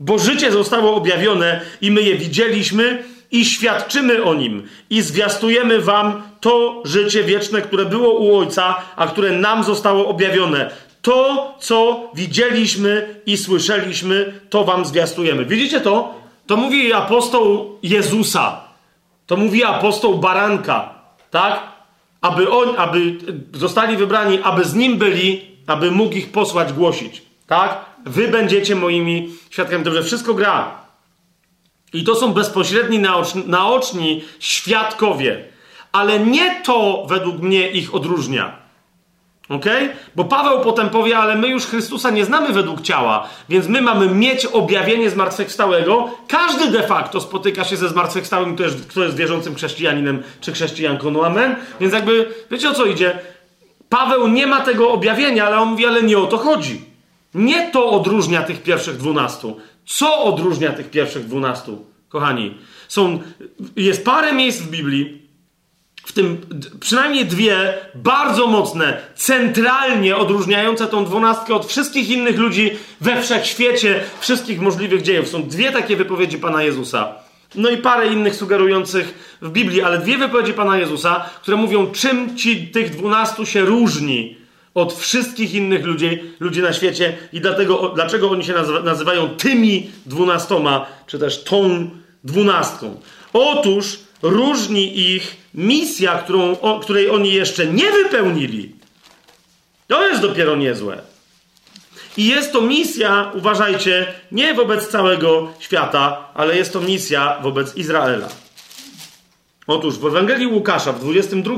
bo życie zostało objawione i my je widzieliśmy i świadczymy o nim i zwiastujemy wam to życie wieczne, które było u Ojca, a które nam zostało objawione. To, co widzieliśmy i słyszeliśmy, to wam zwiastujemy. Widzicie to? To mówi apostoł Jezusa. To mówi apostoł Baranka. Tak? Aby, on, aby zostali wybrani, aby z nim byli, aby mógł ich posłać głosić. Tak? Wy będziecie moimi świadkami. Dobrze, wszystko gra. I to są bezpośredni, naoczni, naoczni świadkowie. Ale nie to według mnie ich odróżnia. Ok? Bo Paweł potem powie, ale my już Chrystusa nie znamy według ciała, więc my mamy mieć objawienie zmartwychwstałego. Każdy de facto spotyka się ze zmartwychwstałym, kto jest, kto jest wierzącym chrześcijaninem czy chrześcijanką. No amen? Więc jakby, wiecie o co idzie? Paweł nie ma tego objawienia, ale on mówi, ale nie o to chodzi. Nie to odróżnia tych pierwszych dwunastu. Co odróżnia tych pierwszych dwunastu? Kochani, są, jest parę miejsc w Biblii, w tym przynajmniej dwie bardzo mocne, centralnie odróżniające tą dwunastkę od wszystkich innych ludzi we wszechświecie, wszystkich możliwych dziejów. Są dwie takie wypowiedzi Pana Jezusa. No i parę innych sugerujących w Biblii, ale dwie wypowiedzi Pana Jezusa, które mówią, czym ci tych dwunastu się różni od wszystkich innych ludzi, ludzi na świecie i dlatego, dlaczego oni się nazywają tymi dwunastoma, czy też tą dwunastką. Otóż różni ich misja, którą, o, której oni jeszcze nie wypełnili. To jest dopiero niezłe. I jest to misja, uważajcie, nie wobec całego świata, ale jest to misja wobec Izraela. Otóż w Ewangelii Łukasza w 22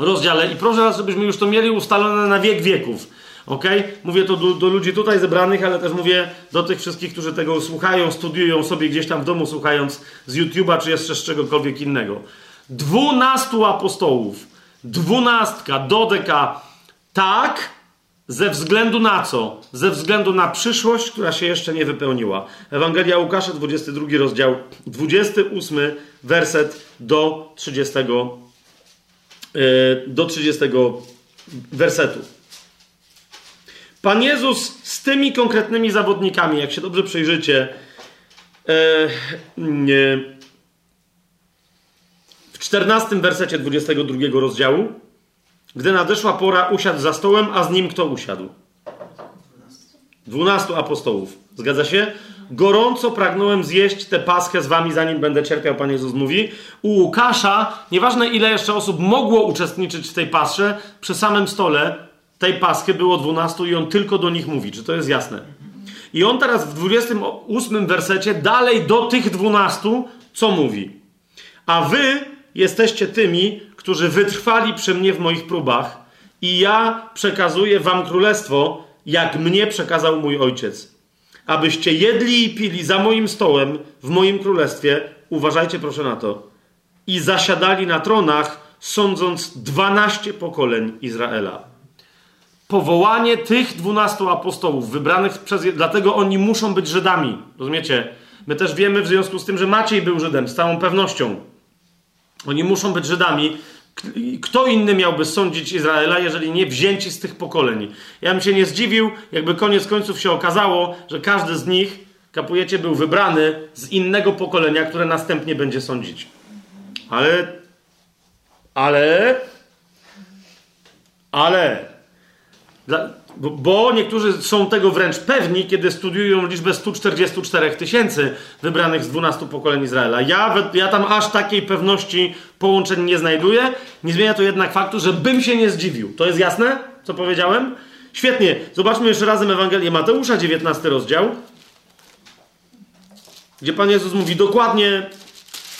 rozdziale, i proszę, żebyśmy już to mieli ustalone na wiek wieków. Ok? Mówię to do, do, ludzi tutaj zebranych, ale też mówię do tych wszystkich, którzy tego słuchają, studiują sobie gdzieś tam w domu, słuchając z YouTube'a czy jeszcze z czegokolwiek innego. Dwunastu apostołów, dwunastka, dodeka, tak, ze względu na co? Ze względu na przyszłość, która się jeszcze nie wypełniła. Ewangelia Łukasza, 22 rozdział, 28 werset do 30, e, do 30 wersetu. Pan Jezus z tymi konkretnymi zawodnikami, jak się dobrze przejrzycie, e, w 14 wersecie 22 rozdziału, gdy nadeszła pora, usiadł za stołem, a z nim kto usiadł? 12 apostołów. Zgadza się? Gorąco pragnąłem zjeść tę paskę z wami, zanim będę cierpiał, Pan Jezus mówi. U Łukasza, nieważne ile jeszcze osób mogło uczestniczyć w tej pasce, przy samym stole tej paschy było 12 i on tylko do nich mówi. Czy to jest jasne? I on teraz w 28 wersecie dalej do tych 12 co mówi? A wy jesteście tymi, którzy wytrwali przy mnie w moich próbach i ja przekazuję wam królestwo, jak mnie przekazał mój ojciec. Abyście jedli i pili za moim stołem w moim królestwie, uważajcie proszę na to, i zasiadali na tronach, sądząc 12 pokoleń Izraela powołanie tych dwunastu apostołów, wybranych przez. Dlatego oni muszą być Żydami. Rozumiecie? My też wiemy w związku z tym, że Maciej był Żydem, z całą pewnością. Oni muszą być Żydami. Kto inny miałby sądzić Izraela, jeżeli nie wzięci z tych pokoleń? Ja bym się nie zdziwił, jakby koniec końców się okazało, że każdy z nich, kapujecie, był wybrany z innego pokolenia, które następnie będzie sądzić. Ale. Ale. Ale dla, bo niektórzy są tego wręcz pewni, kiedy studiują liczbę 144 tysięcy wybranych z 12 pokoleń Izraela. Ja, ja tam aż takiej pewności połączeń nie znajduję. Nie zmienia to jednak faktu, że bym się nie zdziwił. To jest jasne, co powiedziałem? Świetnie. Zobaczmy jeszcze razem Ewangelię Mateusza, 19 rozdział, gdzie Pan Jezus mówi dokładnie,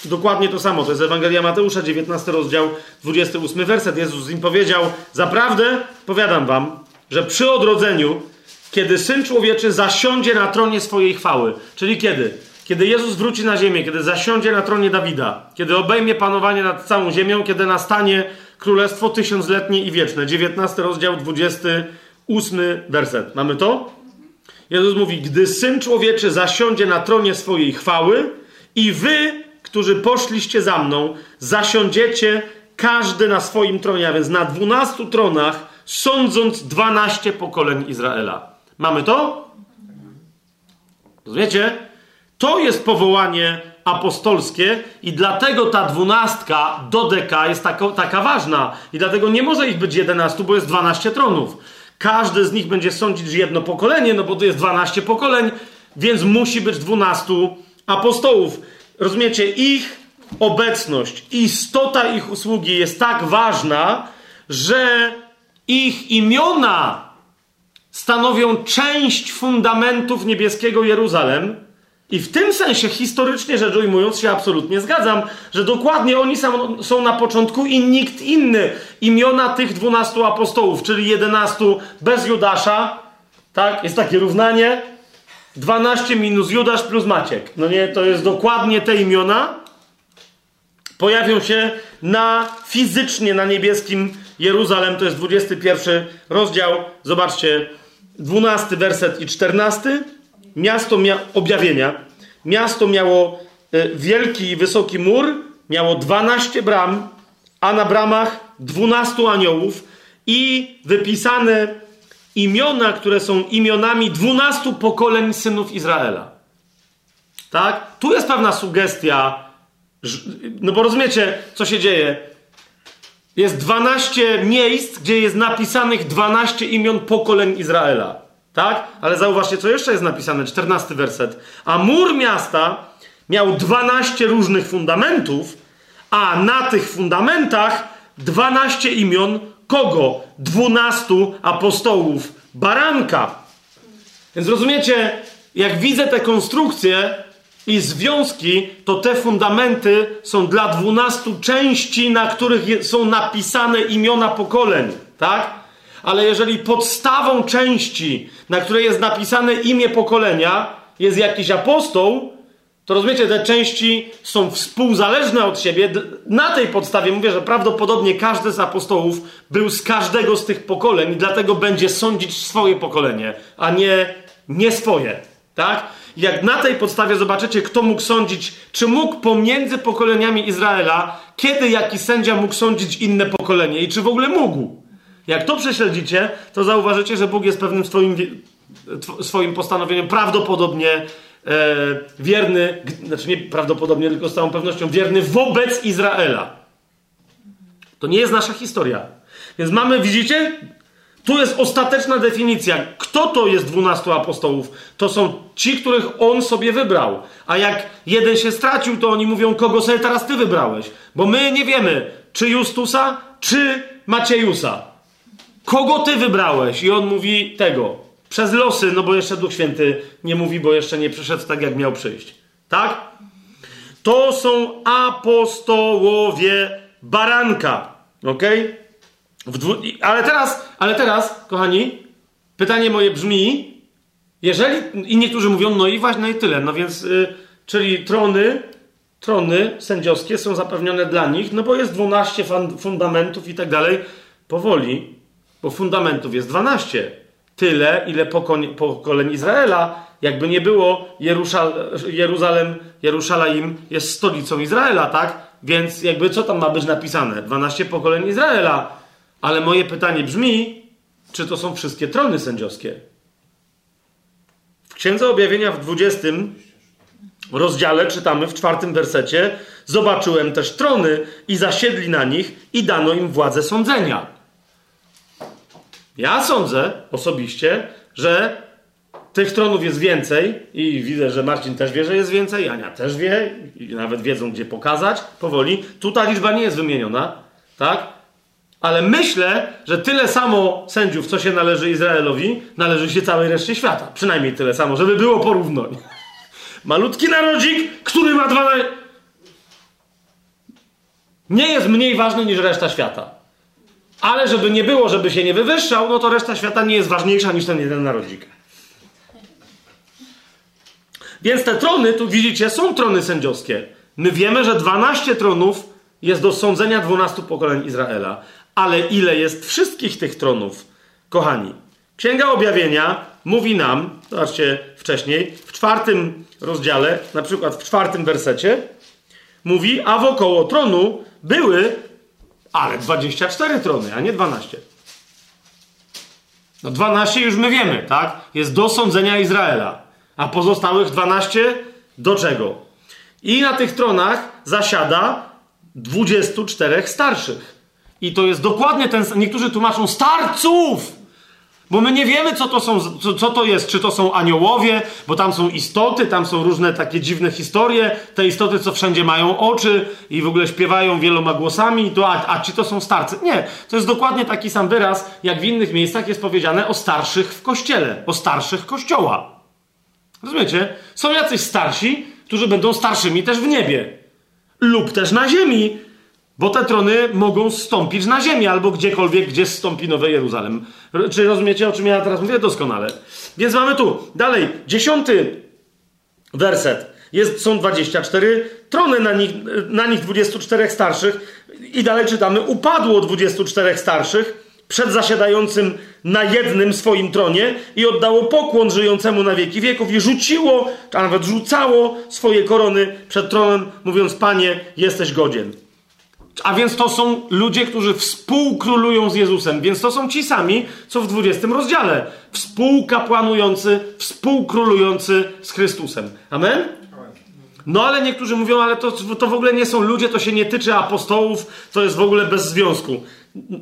dokładnie to samo. To jest Ewangelia Mateusza, 19 rozdział, 28 werset. Jezus im powiedział, zaprawdę, powiadam wam, że przy odrodzeniu, kiedy Syn Człowieczy zasiądzie na tronie swojej chwały, czyli kiedy? kiedy Jezus wróci na ziemię, kiedy zasiądzie na tronie Dawida, kiedy obejmie panowanie nad całą ziemią, kiedy nastanie królestwo tysiącletnie i wieczne. 19 rozdział, 28 werset. Mamy to? Jezus mówi, gdy Syn Człowieczy zasiądzie na tronie swojej chwały i wy, którzy poszliście za mną, zasiądziecie każdy na swoim tronie, a więc na dwunastu tronach, sądząc dwanaście pokoleń Izraela. Mamy to? Rozumiecie? To jest powołanie apostolskie i dlatego ta dwunastka do deka jest taka, taka ważna. I dlatego nie może ich być jedenastu, bo jest dwanaście tronów. Każdy z nich będzie sądzić jedno pokolenie, no bo to jest dwanaście pokoleń, więc musi być dwunastu apostołów. Rozumiecie? Ich obecność, istota ich usługi jest tak ważna, że ich imiona stanowią część fundamentów niebieskiego Jeruzalem. I w tym sensie, historycznie rzecz ujmując, się absolutnie zgadzam, że dokładnie oni są, na początku i nikt inny. Imiona tych dwunastu apostołów, czyli jedenastu bez Judasza, tak? Jest takie równanie. 12 minus Judasz plus Maciek. No nie, to jest dokładnie te imiona. Pojawią się na fizycznie na niebieskim Jeruzalem, to jest 21 rozdział. Zobaczcie, 12 werset i 14. Miasto mia objawienia. Miasto miało y, wielki i wysoki mur, miało 12 bram, a na bramach 12 aniołów i wypisane imiona, które są imionami 12 pokoleń synów Izraela. Tak? Tu jest pewna sugestia, no bo rozumiecie, co się dzieje. Jest 12 miejsc, gdzie jest napisanych 12 imion pokoleń Izraela. Tak? Ale zauważcie, co jeszcze jest napisane, 14 werset. A mur miasta miał 12 różnych fundamentów, a na tych fundamentach 12 imion kogo? 12 apostołów baranka. Więc rozumiecie, jak widzę te konstrukcje i związki, to te fundamenty są dla 12 części, na których są napisane imiona pokoleń. Tak? Ale jeżeli podstawą części, na której jest napisane imię pokolenia, jest jakiś apostoł, to rozumiecie, te części są współzależne od siebie. Na tej podstawie mówię, że prawdopodobnie każdy z apostołów był z każdego z tych pokoleń i dlatego będzie sądzić swoje pokolenie, a nie, nie swoje. Tak? Jak na tej podstawie zobaczycie, kto mógł sądzić, czy mógł pomiędzy pokoleniami Izraela, kiedy jaki sędzia mógł sądzić inne pokolenie i czy w ogóle mógł. Jak to prześledzicie, to zauważycie, że Bóg jest pewnym swoim, swoim postanowieniem prawdopodobnie e, wierny, znaczy nie prawdopodobnie, tylko z całą pewnością wierny wobec Izraela. To nie jest nasza historia. Więc mamy, widzicie, tu jest ostateczna definicja. Kto to jest dwunastu apostołów? To są ci, których on sobie wybrał. A jak jeden się stracił, to oni mówią, kogo sobie teraz ty wybrałeś. Bo my nie wiemy, czy Justusa, czy Maciejusa. Kogo ty wybrałeś? I on mówi tego. Przez losy, no bo jeszcze Duch Święty nie mówi, bo jeszcze nie przyszedł tak, jak miał przyjść. Tak? To są apostołowie baranka. Okej? Okay? Dwu... Ale teraz, ale teraz, kochani, pytanie moje brzmi, jeżeli, i niektórzy mówią, no i właśnie, no i tyle, no więc, y, czyli trony, trony sędziowskie są zapewnione dla nich, no bo jest 12 fundamentów i tak dalej, powoli, bo fundamentów jest 12. Tyle, ile pokoleń, pokoleń Izraela, jakby nie było, Jeruszal, Jeruzalem, Jeruszalaim jest stolicą Izraela, tak? Więc jakby co tam ma być napisane? 12 pokoleń Izraela. Ale moje pytanie brzmi, czy to są wszystkie trony sędziowskie? W Księdze Objawienia w 20 rozdziale czytamy w czwartym wersecie: Zobaczyłem też trony i zasiedli na nich, i dano im władzę sądzenia. Ja sądzę osobiście, że tych tronów jest więcej i widzę, że Marcin też wie, że jest więcej, Ania też wie i nawet wiedzą, gdzie pokazać powoli. Tu ta liczba nie jest wymieniona, tak? Ale myślę, że tyle samo sędziów, co się należy Izraelowi, należy się całej reszcie świata. Przynajmniej tyle samo, żeby było porównań. Malutki narodzik, który ma dwa. Nie jest mniej ważny niż reszta świata. Ale żeby nie było, żeby się nie wywyższał, no to reszta świata nie jest ważniejsza niż ten jeden narodzik. Więc te trony, tu widzicie, są trony sędziowskie. My wiemy, że 12 tronów jest do sądzenia 12 pokoleń Izraela. Ale ile jest wszystkich tych tronów? Kochani, Księga Objawienia mówi nam, zobaczcie wcześniej, w czwartym rozdziale, na przykład w czwartym wersecie, mówi, a wokoło tronu były, ale 24 trony, a nie 12. No 12 już my wiemy, tak? Jest do sądzenia Izraela. A pozostałych 12 do czego? I na tych tronach zasiada 24 starszych. I to jest dokładnie ten. Niektórzy tłumaczą starców! Bo my nie wiemy, co to, są, co, co, to jest. Czy to są aniołowie, bo tam są istoty, tam są różne takie dziwne historie. Te istoty, co wszędzie mają oczy i w ogóle śpiewają wieloma głosami. To, a, a ci to są starcy? Nie. To jest dokładnie taki sam wyraz, jak w innych miejscach jest powiedziane o starszych w kościele, o starszych kościoła. Rozumiecie? Są jacyś starsi, którzy będą starszymi też w niebie. Lub też na ziemi, bo te trony mogą stąpić na ziemię albo gdziekolwiek, gdzie stąpi Nowe Jeruzalem. Czy rozumiecie, o czym ja teraz mówię? Doskonale. Więc mamy tu dalej, dziesiąty werset. Jest, są 24 trony, na nich, na nich 24 starszych. I dalej czytamy: Upadło 24 starszych przed zasiadającym na jednym swoim tronie i oddało pokłon żyjącemu na wieki wieków i rzuciło, a nawet rzucało swoje korony przed tronem, mówiąc: Panie, jesteś godzien. A więc to są ludzie, którzy współkrólują z Jezusem. Więc to są ci sami, co w 20 rozdziale. Współkapłanujący, współkrólujący z Chrystusem. Amen? No ale niektórzy mówią, ale to, to w ogóle nie są ludzie, to się nie tyczy apostołów, to jest w ogóle bez związku.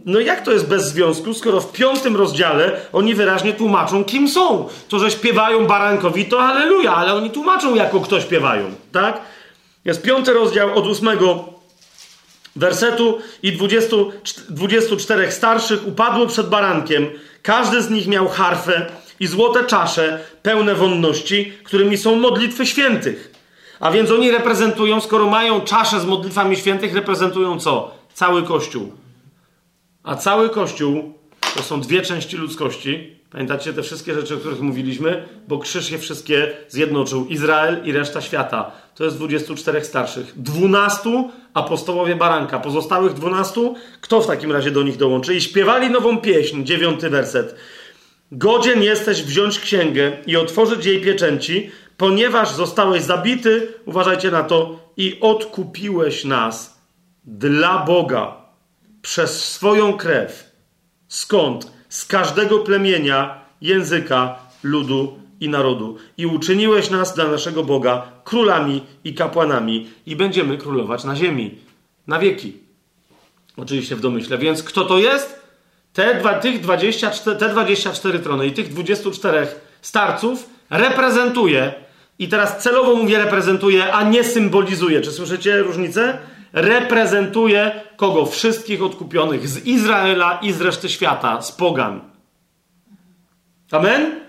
No jak to jest bez związku, skoro w piątym rozdziale oni wyraźnie tłumaczą, kim są. To, że śpiewają barankowi, to halleluja, ale oni tłumaczą, jako kto śpiewają, tak? Jest piąty rozdział od ósmego wersetu i 20, 24 starszych upadło przed barankiem. Każdy z nich miał harfę i złote czasze pełne wonności, którymi są modlitwy świętych. A więc oni reprezentują, skoro mają czasze z modlitwami świętych, reprezentują co? Cały Kościół. A cały Kościół to są dwie części ludzkości. Pamiętacie te wszystkie rzeczy, o których mówiliśmy? Bo krzyż je wszystkie zjednoczył. Izrael i reszta świata. To jest 24 starszych. 12 apostołowie baranka. Pozostałych 12, kto w takim razie do nich dołączy? I śpiewali nową pieśń, dziewiąty werset. Godzien jesteś wziąć księgę i otworzyć jej pieczęci, ponieważ zostałeś zabity, uważajcie na to, i odkupiłeś nas dla Boga przez swoją krew. Skąd? Z każdego plemienia, języka, ludu i narodu. I uczyniłeś nas dla naszego Boga królami i kapłanami, i będziemy królować na ziemi. Na wieki. Oczywiście w domyśle. Więc kto to jest? Te, dwa, tych 24, te 24 trony i tych 24 starców reprezentuje, i teraz celowo mówię reprezentuje, a nie symbolizuje. Czy słyszycie różnicę? Reprezentuje kogo? Wszystkich odkupionych z Izraela i z reszty świata, z pogan. Amen?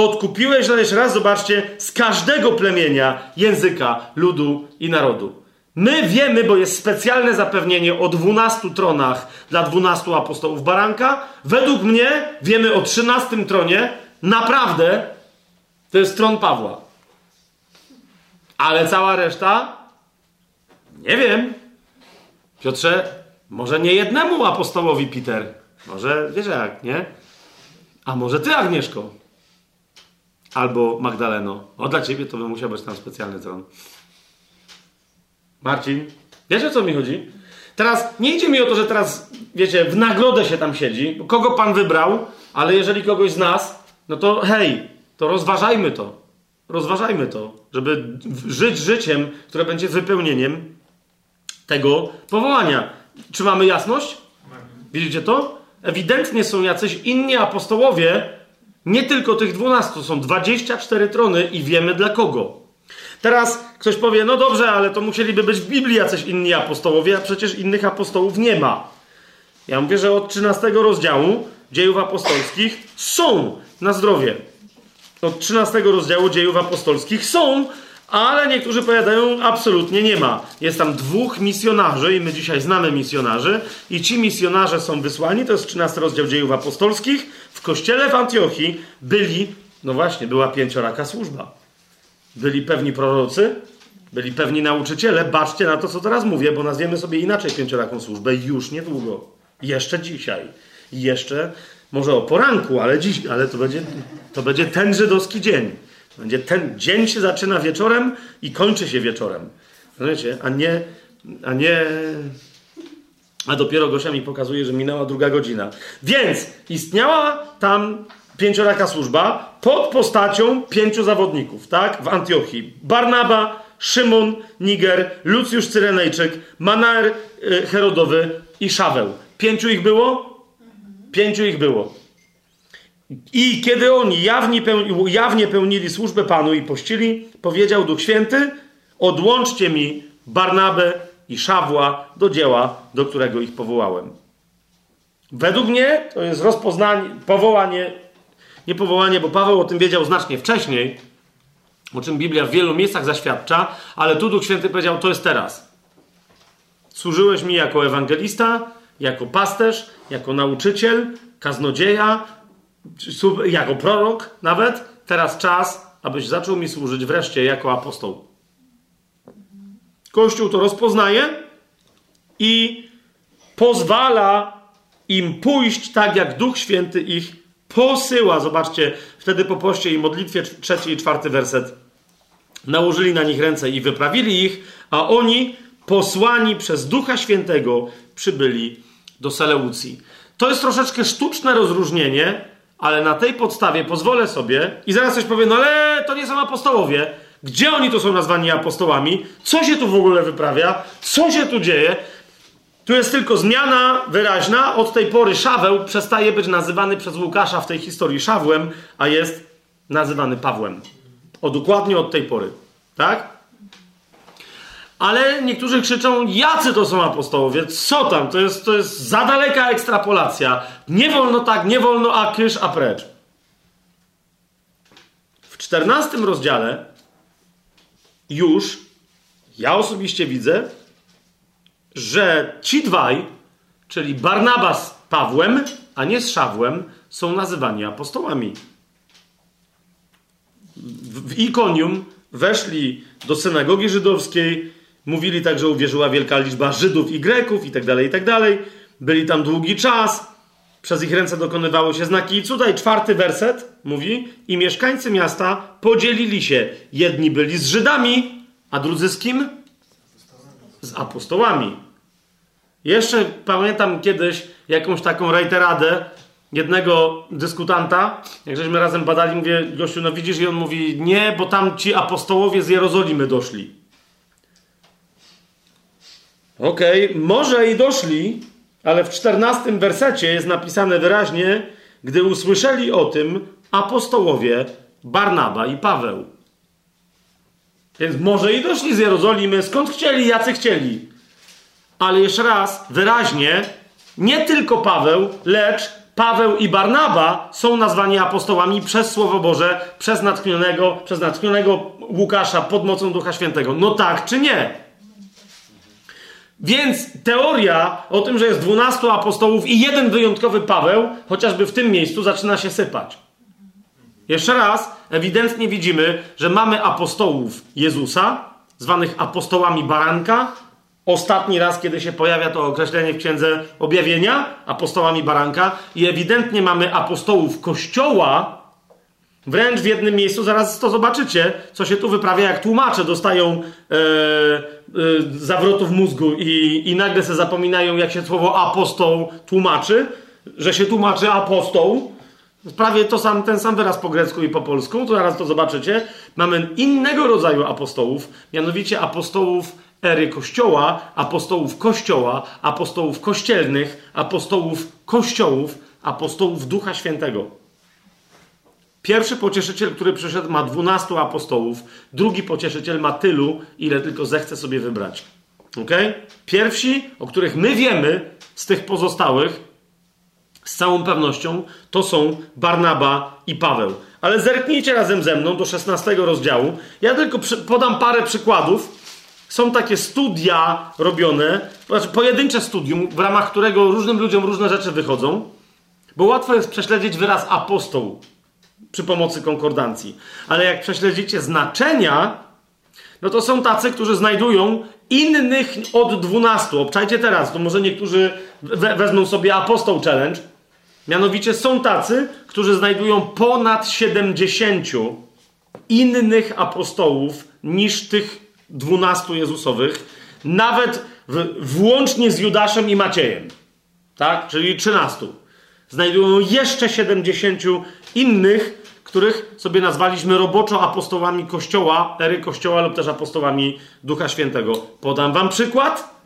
Odkupiłeś, jeszcze raz zobaczcie, z każdego plemienia, języka, ludu i narodu. My wiemy, bo jest specjalne zapewnienie o dwunastu tronach dla dwunastu apostołów baranka. Według mnie wiemy o trzynastym tronie. Naprawdę to jest tron Pawła. Ale cała reszta? Nie wiem. Piotrze, może nie jednemu apostołowi Peter. Może wiesz jak, nie? A może ty, Agnieszko? Albo Magdaleno. O, dla ciebie to by musiał być tam specjalny tron. Marcin, wiesz o co mi chodzi? Teraz nie idzie mi o to, że teraz, wiecie, w nagrodę się tam siedzi, kogo pan wybrał, ale jeżeli kogoś z nas, no to hej, to rozważajmy to. Rozważajmy to, żeby żyć życiem, które będzie wypełnieniem tego powołania. Czy mamy jasność? Widzicie to? Ewidentnie są jacyś inni apostołowie, nie tylko tych dwunastu, są 24 trony i wiemy dla kogo. Teraz ktoś powie, no dobrze, ale to musieliby być w Biblii jacyś inni apostołowie, a przecież innych apostołów nie ma. Ja mówię, że od 13 rozdziału dziejów apostolskich są na zdrowie. Od 13 rozdziału dziejów apostolskich są, ale niektórzy powiadają, absolutnie nie ma. Jest tam dwóch misjonarzy i my dzisiaj znamy misjonarzy i ci misjonarze są wysłani, to jest 13 rozdział dziejów apostolskich, w kościele w Antiochii byli, no właśnie, była pięcioraka służba. byli pewni prorocy, byli pewni nauczyciele. Baczcie na to, co teraz mówię, bo nazwiemy sobie inaczej pięcioraką służbę już niedługo. Jeszcze dzisiaj. Jeszcze, może o poranku, ale dziś, ale to będzie, to będzie ten żydowski dzień. Będzie ten dzień się zaczyna wieczorem i kończy się wieczorem. Wiecie, a nie, a nie, a dopiero Gosia mi pokazuje, że minęła druga godzina. Więc istniała tam pięcioraka służba pod postacią pięciu zawodników, tak? W Antiochii. Barnaba, Szymon, Niger, Lucjusz Cyrenejczyk, Manaer y, Herodowy i Szaweł. Pięciu ich było? Pięciu ich było. I kiedy oni jawnie, pełni, jawnie pełnili służbę Panu i pościli, powiedział Duch Święty, odłączcie mi Barnabę i Szawła do dzieła, do którego ich powołałem. Według mnie to jest rozpoznanie, powołanie, nie powołanie, bo Paweł o tym wiedział znacznie wcześniej, o czym Biblia w wielu miejscach zaświadcza, ale tu Duch Święty powiedział, to jest teraz. Służyłeś mi jako ewangelista, jako pasterz, jako nauczyciel, kaznodzieja, jako prorok nawet. Teraz czas, abyś zaczął mi służyć wreszcie jako apostoł. Kościół to rozpoznaje i pozwala im pójść tak, jak Duch Święty ich posyła. Zobaczcie, wtedy po poście i modlitwie trzeci i czwarty werset. Nałożyli na nich ręce i wyprawili ich, a oni, posłani przez Ducha Świętego, przybyli do Seleucji. To jest troszeczkę sztuczne rozróżnienie, ale na tej podstawie pozwolę sobie i zaraz coś powiem, no ale to nie są apostołowie. Gdzie oni tu są nazwani apostołami? Co się tu w ogóle wyprawia? Co się tu dzieje? Tu jest tylko zmiana wyraźna. Od tej pory Szaweł przestaje być nazywany przez Łukasza w tej historii Szawłem, a jest nazywany Pawłem. O dokładnie od tej pory. Tak? Ale niektórzy krzyczą, jacy to są apostołowie? Co tam? To jest, to jest za daleka ekstrapolacja. Nie wolno tak, nie wolno, a kysz, a precz. W czternastym rozdziale już ja osobiście widzę, że ci dwaj, czyli Barnabas z Pawłem, a nie z Szawłem, są nazywani apostołami. W Ikonium weszli do synagogi żydowskiej, mówili tak, że uwierzyła wielka liczba Żydów i Greków i tak dalej, i tak dalej. Byli tam długi czas, przez ich ręce dokonywały się znaki i cuda. I czwarty werset mówi, i mieszkańcy miasta podzielili się. Jedni byli z Żydami, a drudzy z kim? Z apostołami. Jeszcze pamiętam kiedyś jakąś taką rejteradę jednego dyskutanta, jak żeśmy razem badali, mówię, gościu, no widzisz, i on mówi, nie, bo tam ci apostołowie z Jerozolimy doszli. Okej, okay, może i doszli, ale w czternastym wersecie jest napisane wyraźnie, gdy usłyszeli o tym apostołowie Barnaba i Paweł. Więc może i doszli z Jerozolimy, skąd chcieli, jacy chcieli. Ale jeszcze raz, wyraźnie, nie tylko Paweł, lecz Paweł i Barnaba są nazwani apostołami przez Słowo Boże, przez natchnionego, przez natchnionego Łukasza pod mocą Ducha Świętego. No tak czy nie? Więc teoria o tym, że jest dwunastu apostołów i jeden wyjątkowy Paweł, chociażby w tym miejscu, zaczyna się sypać. Jeszcze raz, ewidentnie widzimy, że mamy apostołów Jezusa, zwanych apostołami baranka. Ostatni raz, kiedy się pojawia to określenie w księdze objawienia, apostołami baranka, i ewidentnie mamy apostołów Kościoła, Wręcz w jednym miejscu, zaraz to zobaczycie, co się tu wyprawia, jak tłumacze dostają e, e, zawrotów mózgu i, i nagle se zapominają, jak się słowo apostoł tłumaczy, że się tłumaczy apostoł. Prawie to sam, ten sam wyraz po grecku i po polsku, to zaraz to zobaczycie. Mamy innego rodzaju apostołów, mianowicie apostołów ery Kościoła, apostołów Kościoła, apostołów kościelnych, apostołów kościołów, apostołów Ducha Świętego. Pierwszy pocieszyciel, który przyszedł, ma dwunastu apostołów. Drugi pocieszyciel ma tylu, ile tylko zechce sobie wybrać. Ok? Pierwsi, o których my wiemy z tych pozostałych, z całą pewnością, to są Barnaba i Paweł. Ale zerknijcie razem ze mną do 16 rozdziału. Ja tylko podam parę przykładów. Są takie studia robione, znaczy pojedyncze studium, w ramach którego różnym ludziom różne rzeczy wychodzą, bo łatwo jest prześledzić wyraz apostoł przy pomocy konkordancji. Ale jak prześledzicie znaczenia, no to są tacy, którzy znajdują innych od dwunastu. Obczajcie teraz, to może niektórzy we wezmą sobie apostoł challenge. Mianowicie są tacy, którzy znajdują ponad 70 innych apostołów niż tych dwunastu Jezusowych, nawet w, włącznie z Judaszem i Maciejem. Tak? Czyli 13. Znajdują jeszcze 70 innych, których sobie nazwaliśmy roboczo apostołami Kościoła, ery Kościoła lub też apostołami Ducha Świętego. Podam wam przykład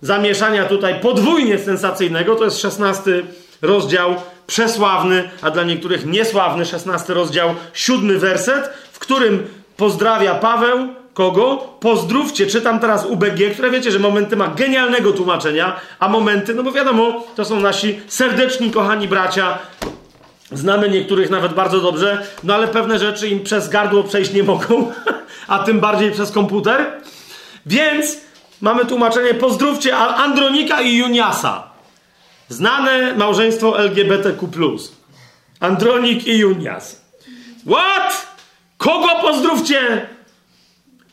zamieszania tutaj podwójnie sensacyjnego. To jest 16 rozdział, przesławny, a dla niektórych niesławny 16 rozdział, siódmy werset, w którym pozdrawia Paweł kogo? Pozdrówcie. Czytam teraz UBG, które wiecie, że momenty ma genialnego tłumaczenia, a momenty, no bo wiadomo, to są nasi serdeczni, kochani bracia, Znamy niektórych nawet bardzo dobrze, no ale pewne rzeczy im przez gardło przejść nie mogą, a tym bardziej przez komputer. Więc mamy tłumaczenie: pozdrówcie Andronika i Juniasa. Znane małżeństwo LGBTQ. Andronik i Junias. What? Kogo pozdrówcie?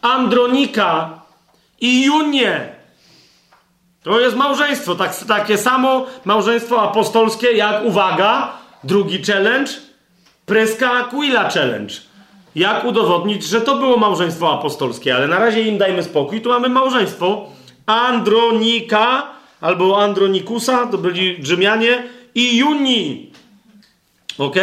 Andronika i Junię. To jest małżeństwo, tak, takie samo małżeństwo apostolskie jak, uwaga, Drugi challenge, Preska Aquila challenge. Jak udowodnić, że to było małżeństwo apostolskie, ale na razie im dajmy spokój. Tu mamy małżeństwo Andronika albo Andronikusa, to byli Rzymianie, i Juni. Ok?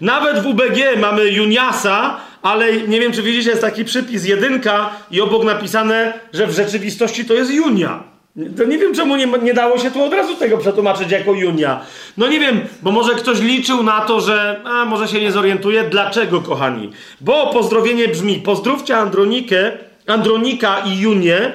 Nawet w UBG mamy Juniasa, ale nie wiem, czy widzicie, jest taki przypis jedynka i obok napisane, że w rzeczywistości to jest Junia. To nie wiem, czemu nie, nie dało się tu od razu tego przetłumaczyć jako Junia. No nie wiem, bo może ktoś liczył na to, że a, może się nie zorientuje. Dlaczego, kochani? Bo pozdrowienie brzmi: pozdrówcie Andronikę, Andronika i Junię,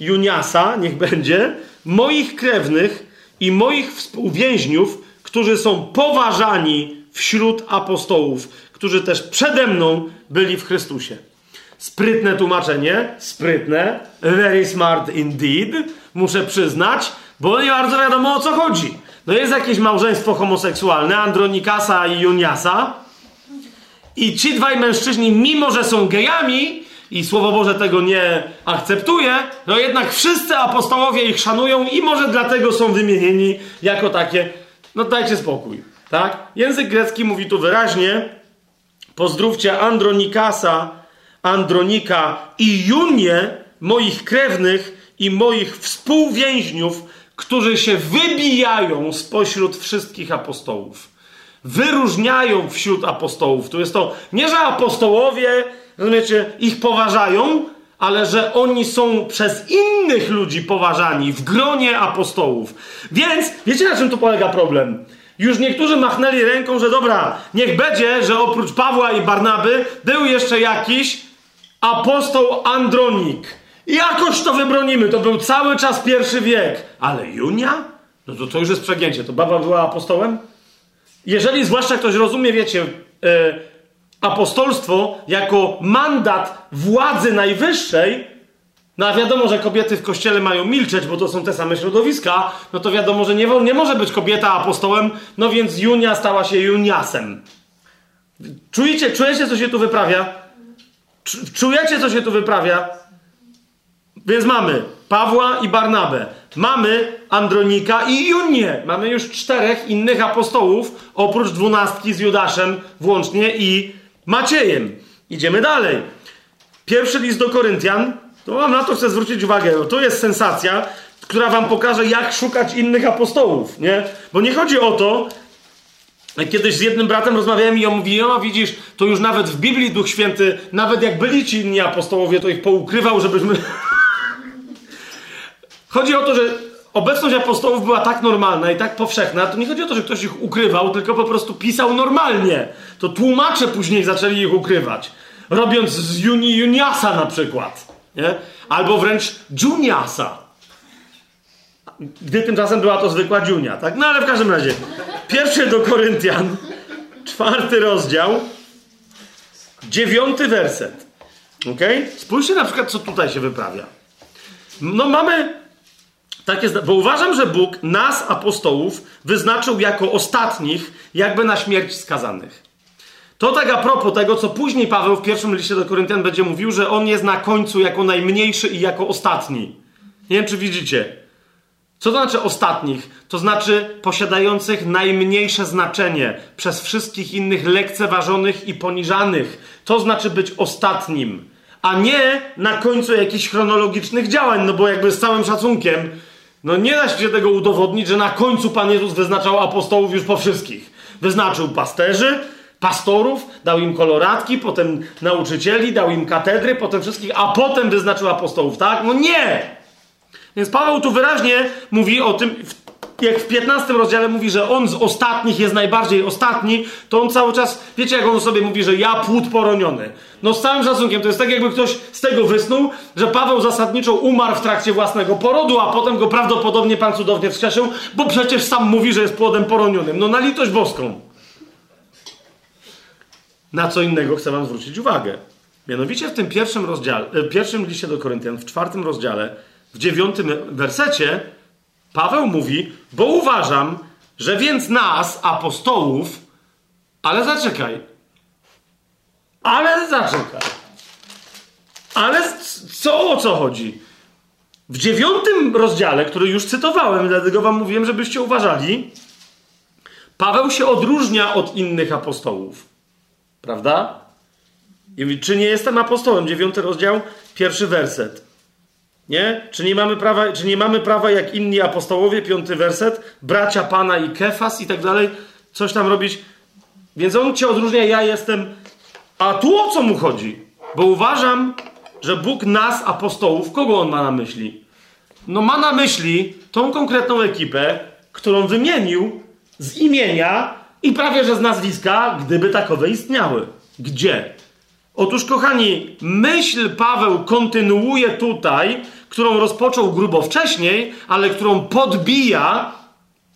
Juniasa, niech będzie, moich krewnych i moich współwięźniów, którzy są poważani wśród apostołów, którzy też przede mną byli w Chrystusie. Sprytne tłumaczenie, sprytne, very smart indeed, muszę przyznać, bo nie bardzo wiadomo o co chodzi. No jest jakieś małżeństwo homoseksualne, Andronikasa i Juniasa, i ci dwaj mężczyźni, mimo że są gejami, i Słowo Boże tego nie akceptuje, no jednak wszyscy apostołowie ich szanują i może dlatego są wymienieni jako takie. No dajcie spokój, tak? Język grecki mówi tu wyraźnie: pozdrówcie Andronikasa Andronika i Junię, moich krewnych i moich współwięźniów, którzy się wybijają spośród wszystkich apostołów. Wyróżniają wśród apostołów. Tu jest to nie, że apostołowie, rozumiecie, ich poważają, ale że oni są przez innych ludzi poważani w gronie apostołów. Więc wiecie, na czym tu polega problem? Już niektórzy machnęli ręką, że dobra, niech będzie, że oprócz Pawła i Barnaby był jeszcze jakiś apostoł Andronik. Jakoś to wybronimy. To był cały czas pierwszy wiek. Ale Junia? No to, to już jest przegięcie. To baba była apostołem? Jeżeli zwłaszcza ktoś rozumie, wiecie, yy, apostolstwo jako mandat władzy najwyższej, no a wiadomo, że kobiety w kościele mają milczeć, bo to są te same środowiska, no to wiadomo, że nie, nie może być kobieta apostołem, no więc Junia stała się Juniasem. Czujecie, czujecie, co się tu wyprawia? Czujecie, co się tu wyprawia? Więc mamy Pawła i Barnabę. Mamy Andronika i Junię. Mamy już czterech innych apostołów, oprócz dwunastki z Judaszem włącznie i Maciejem. Idziemy dalej. Pierwszy list do Koryntian. To na to chcę zwrócić uwagę. To jest sensacja, która wam pokaże, jak szukać innych apostołów. Nie? Bo nie chodzi o to, Kiedyś z jednym bratem rozmawiałem i on mówi, o widzisz, to już nawet w Biblii Duch Święty, nawet jak byli ci inni apostołowie, to ich poukrywał, żebyśmy... chodzi o to, że obecność apostołów była tak normalna i tak powszechna, to nie chodzi o to, że ktoś ich ukrywał, tylko po prostu pisał normalnie. To tłumacze później zaczęli ich ukrywać. Robiąc z Juni Juniasa na przykład. Nie? Albo wręcz Juniasa gdy tymczasem była to zwykła dziunia, tak? No ale w każdym razie, pierwszy do Koryntian, czwarty rozdział, dziewiąty werset. Ok? Spójrzcie na przykład, co tutaj się wyprawia. No mamy takie, bo uważam, że Bóg nas, apostołów, wyznaczył jako ostatnich, jakby na śmierć skazanych. To tak a propos tego, co później Paweł w pierwszym liście do Koryntian będzie mówił, że on jest na końcu jako najmniejszy i jako ostatni. Nie wiem, czy widzicie. Co to znaczy ostatnich? To znaczy posiadających najmniejsze znaczenie przez wszystkich innych lekceważonych i poniżanych. To znaczy być ostatnim, a nie na końcu jakichś chronologicznych działań, no bo jakby z całym szacunkiem, no nie da się tego udowodnić, że na końcu Pan Jezus wyznaczał apostołów już po wszystkich. Wyznaczył pasterzy, pastorów, dał im koloratki, potem nauczycieli, dał im katedry, potem wszystkich, a potem wyznaczył apostołów, tak? No nie! Więc Paweł tu wyraźnie mówi o tym, jak w 15 rozdziale mówi, że on z ostatnich jest najbardziej ostatni, to on cały czas, wiecie jak on sobie mówi, że ja płód poroniony. No z całym szacunkiem, to jest tak jakby ktoś z tego wysnuł, że Paweł zasadniczo umarł w trakcie własnego porodu, a potem go prawdopodobnie Pan cudownie wskrzesił, bo przecież sam mówi, że jest płodem poronionym. No na litość boską. Na co innego chcę wam zwrócić uwagę. Mianowicie w tym pierwszym rozdziale, pierwszym liście do Koryntian, w czwartym rozdziale, w dziewiątym wersecie, Paweł mówi, bo uważam, że więc nas, apostołów, ale zaczekaj, ale zaczekaj, ale co o co chodzi? W dziewiątym rozdziale, który już cytowałem, dlatego wam mówiłem, żebyście uważali, Paweł się odróżnia od innych apostołów. Prawda? I mówi, czy nie jestem apostołem? Dziewiąty rozdział, pierwszy werset. Nie? Czy nie mamy prawa, czy nie mamy prawa jak inni apostołowie, piąty werset, bracia Pana i Kefas i tak dalej, coś tam robić. Więc on cię odróżnia, ja jestem. A tu o co mu chodzi? Bo uważam, że Bóg nas, apostołów, kogo on ma na myśli? No ma na myśli tą konkretną ekipę, którą wymienił z imienia i prawie że z nazwiska, gdyby takowe istniały. Gdzie? Otóż, kochani, myśl Paweł kontynuuje tutaj, którą rozpoczął grubo wcześniej, ale którą podbija,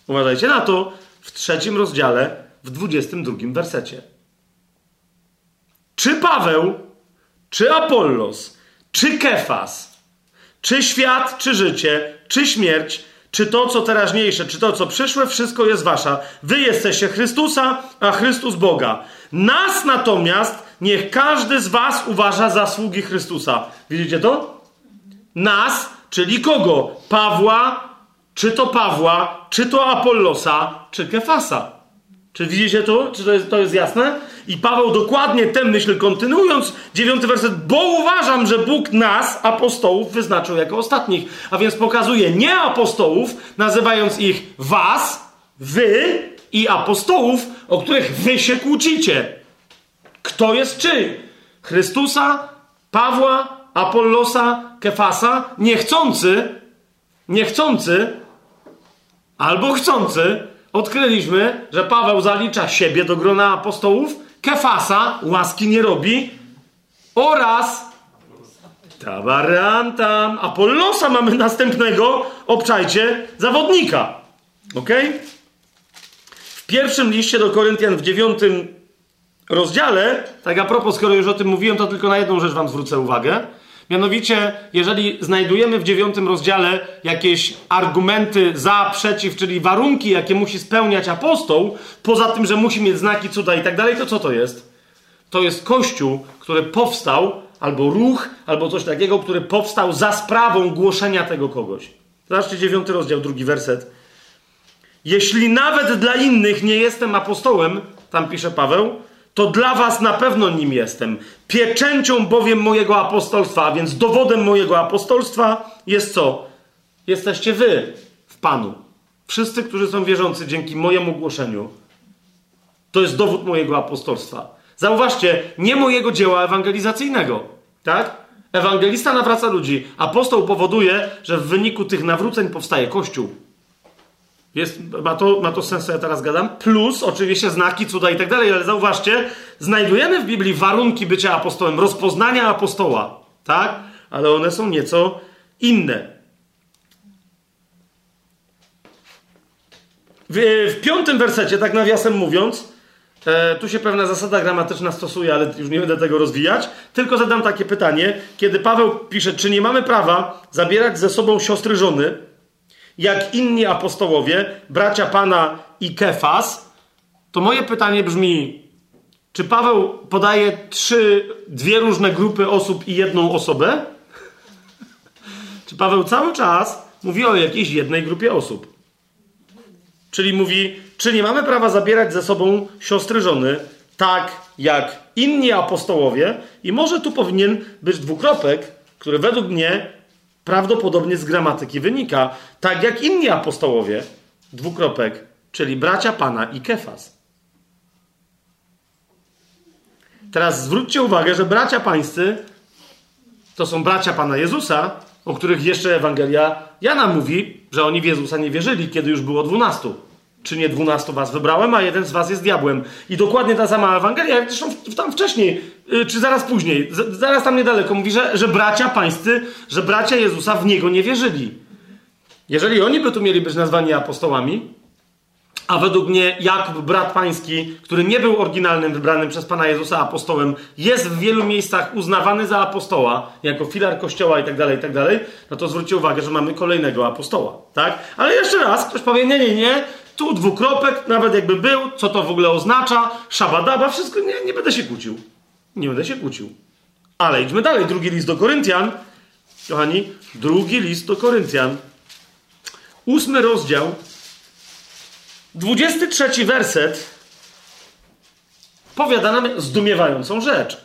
uważajcie na to, w trzecim rozdziale, w dwudziestym drugim wersecie. Czy Paweł, czy Apollos, czy Kefas, czy świat, czy życie, czy śmierć, czy to, co teraźniejsze, czy to, co przyszłe, wszystko jest wasza. Wy jesteście Chrystusa, a Chrystus Boga. Nas natomiast niech każdy z was uważa za sługi Chrystusa. Widzicie to? Nas, czyli kogo? Pawła, czy to Pawła, czy to Apollosa, czy Kefasa. Czy widzicie to? Czy to jest, to jest jasne? I Paweł dokładnie tę myśl kontynuując, dziewiąty werset, bo uważam, że Bóg nas, apostołów, wyznaczył jako ostatnich. A więc pokazuje nie apostołów, nazywając ich was, wy i apostołów, o których wy się kłócicie. Kto jest czyj? Chrystusa, Pawła, Apollosa, Kefasa, niechcący, niechcący, albo chcący, odkryliśmy, że Paweł zalicza siebie do grona apostołów, Kefasa łaski nie robi oraz tabarantam Apollosa mamy następnego, obczajcie, zawodnika. Ok? W pierwszym liście do Koryntian w dziewiątym rozdziale, tak a propos, skoro już o tym mówiłem, to tylko na jedną rzecz wam zwrócę uwagę. Mianowicie, jeżeli znajdujemy w dziewiątym rozdziale jakieś argumenty za, przeciw, czyli warunki, jakie musi spełniać apostoł, poza tym, że musi mieć znaki cuda i tak dalej, to co to jest? To jest kościół, który powstał, albo ruch, albo coś takiego, który powstał za sprawą głoszenia tego kogoś. Zobaczcie dziewiąty rozdział, drugi werset. Jeśli nawet dla innych nie jestem apostołem, tam pisze Paweł, to dla was na pewno nim jestem. Pieczęcią bowiem mojego apostolstwa, a więc dowodem mojego apostolstwa jest co? Jesteście wy w Panu. Wszyscy, którzy są wierzący dzięki mojemu głoszeniu. To jest dowód mojego apostolstwa. Zauważcie, nie mojego dzieła ewangelizacyjnego. Tak? Ewangelista nawraca ludzi. Apostoł powoduje, że w wyniku tych nawróceń powstaje Kościół. Jest, ma, to, ma to sens, co ja teraz gadam. Plus oczywiście znaki, cuda i tak dalej, ale zauważcie, znajdujemy w Biblii warunki bycia apostołem, rozpoznania apostoła, tak? Ale one są nieco inne. W, w piątym wersecie, tak nawiasem mówiąc, e, tu się pewna zasada gramatyczna stosuje, ale już nie będę tego rozwijać. Tylko zadam takie pytanie. Kiedy Paweł pisze, czy nie mamy prawa zabierać ze sobą siostry żony, jak inni apostołowie, bracia Pana i Kefas, to moje pytanie brzmi: Czy Paweł podaje trzy, dwie różne grupy osób i jedną osobę? Czy Paweł cały czas mówi o jakiejś jednej grupie osób? Czyli mówi, czy nie mamy prawa zabierać ze sobą siostry żony, tak jak inni apostołowie? I może tu powinien być dwukropek, który według mnie prawdopodobnie z gramatyki wynika, tak jak inni apostołowie, dwukropek, czyli bracia Pana i Kefas. Teraz zwróćcie uwagę, że bracia pańscy to są bracia Pana Jezusa, o których jeszcze Ewangelia Jana mówi, że oni w Jezusa nie wierzyli, kiedy już było dwunastu. Czy nie dwunastu was wybrałem, a jeden z was jest diabłem. I dokładnie ta sama Ewangelia, jak zresztą tam wcześniej, y, czy zaraz później, zaraz tam niedaleko, mówi, że, że bracia pańscy, że bracia Jezusa w Niego nie wierzyli. Jeżeli oni by tu mieli być nazwani apostołami, a według mnie Jakub, brat pański, który nie był oryginalnym wybranym przez Pana Jezusa apostołem, jest w wielu miejscach uznawany za apostoła, jako filar kościoła i tak dalej, tak no to zwróćcie uwagę, że mamy kolejnego apostoła, tak? Ale jeszcze raz, ktoś powie, nie, nie, nie, tu dwukropek, nawet jakby był, co to w ogóle oznacza, szabadaba, wszystko, nie, nie będę się kłócił. Nie będę się kłócił. Ale idźmy dalej, drugi list do Koryntian, kochani, drugi list do Koryntian, ósmy rozdział, 23 werset powiada nam zdumiewającą rzecz.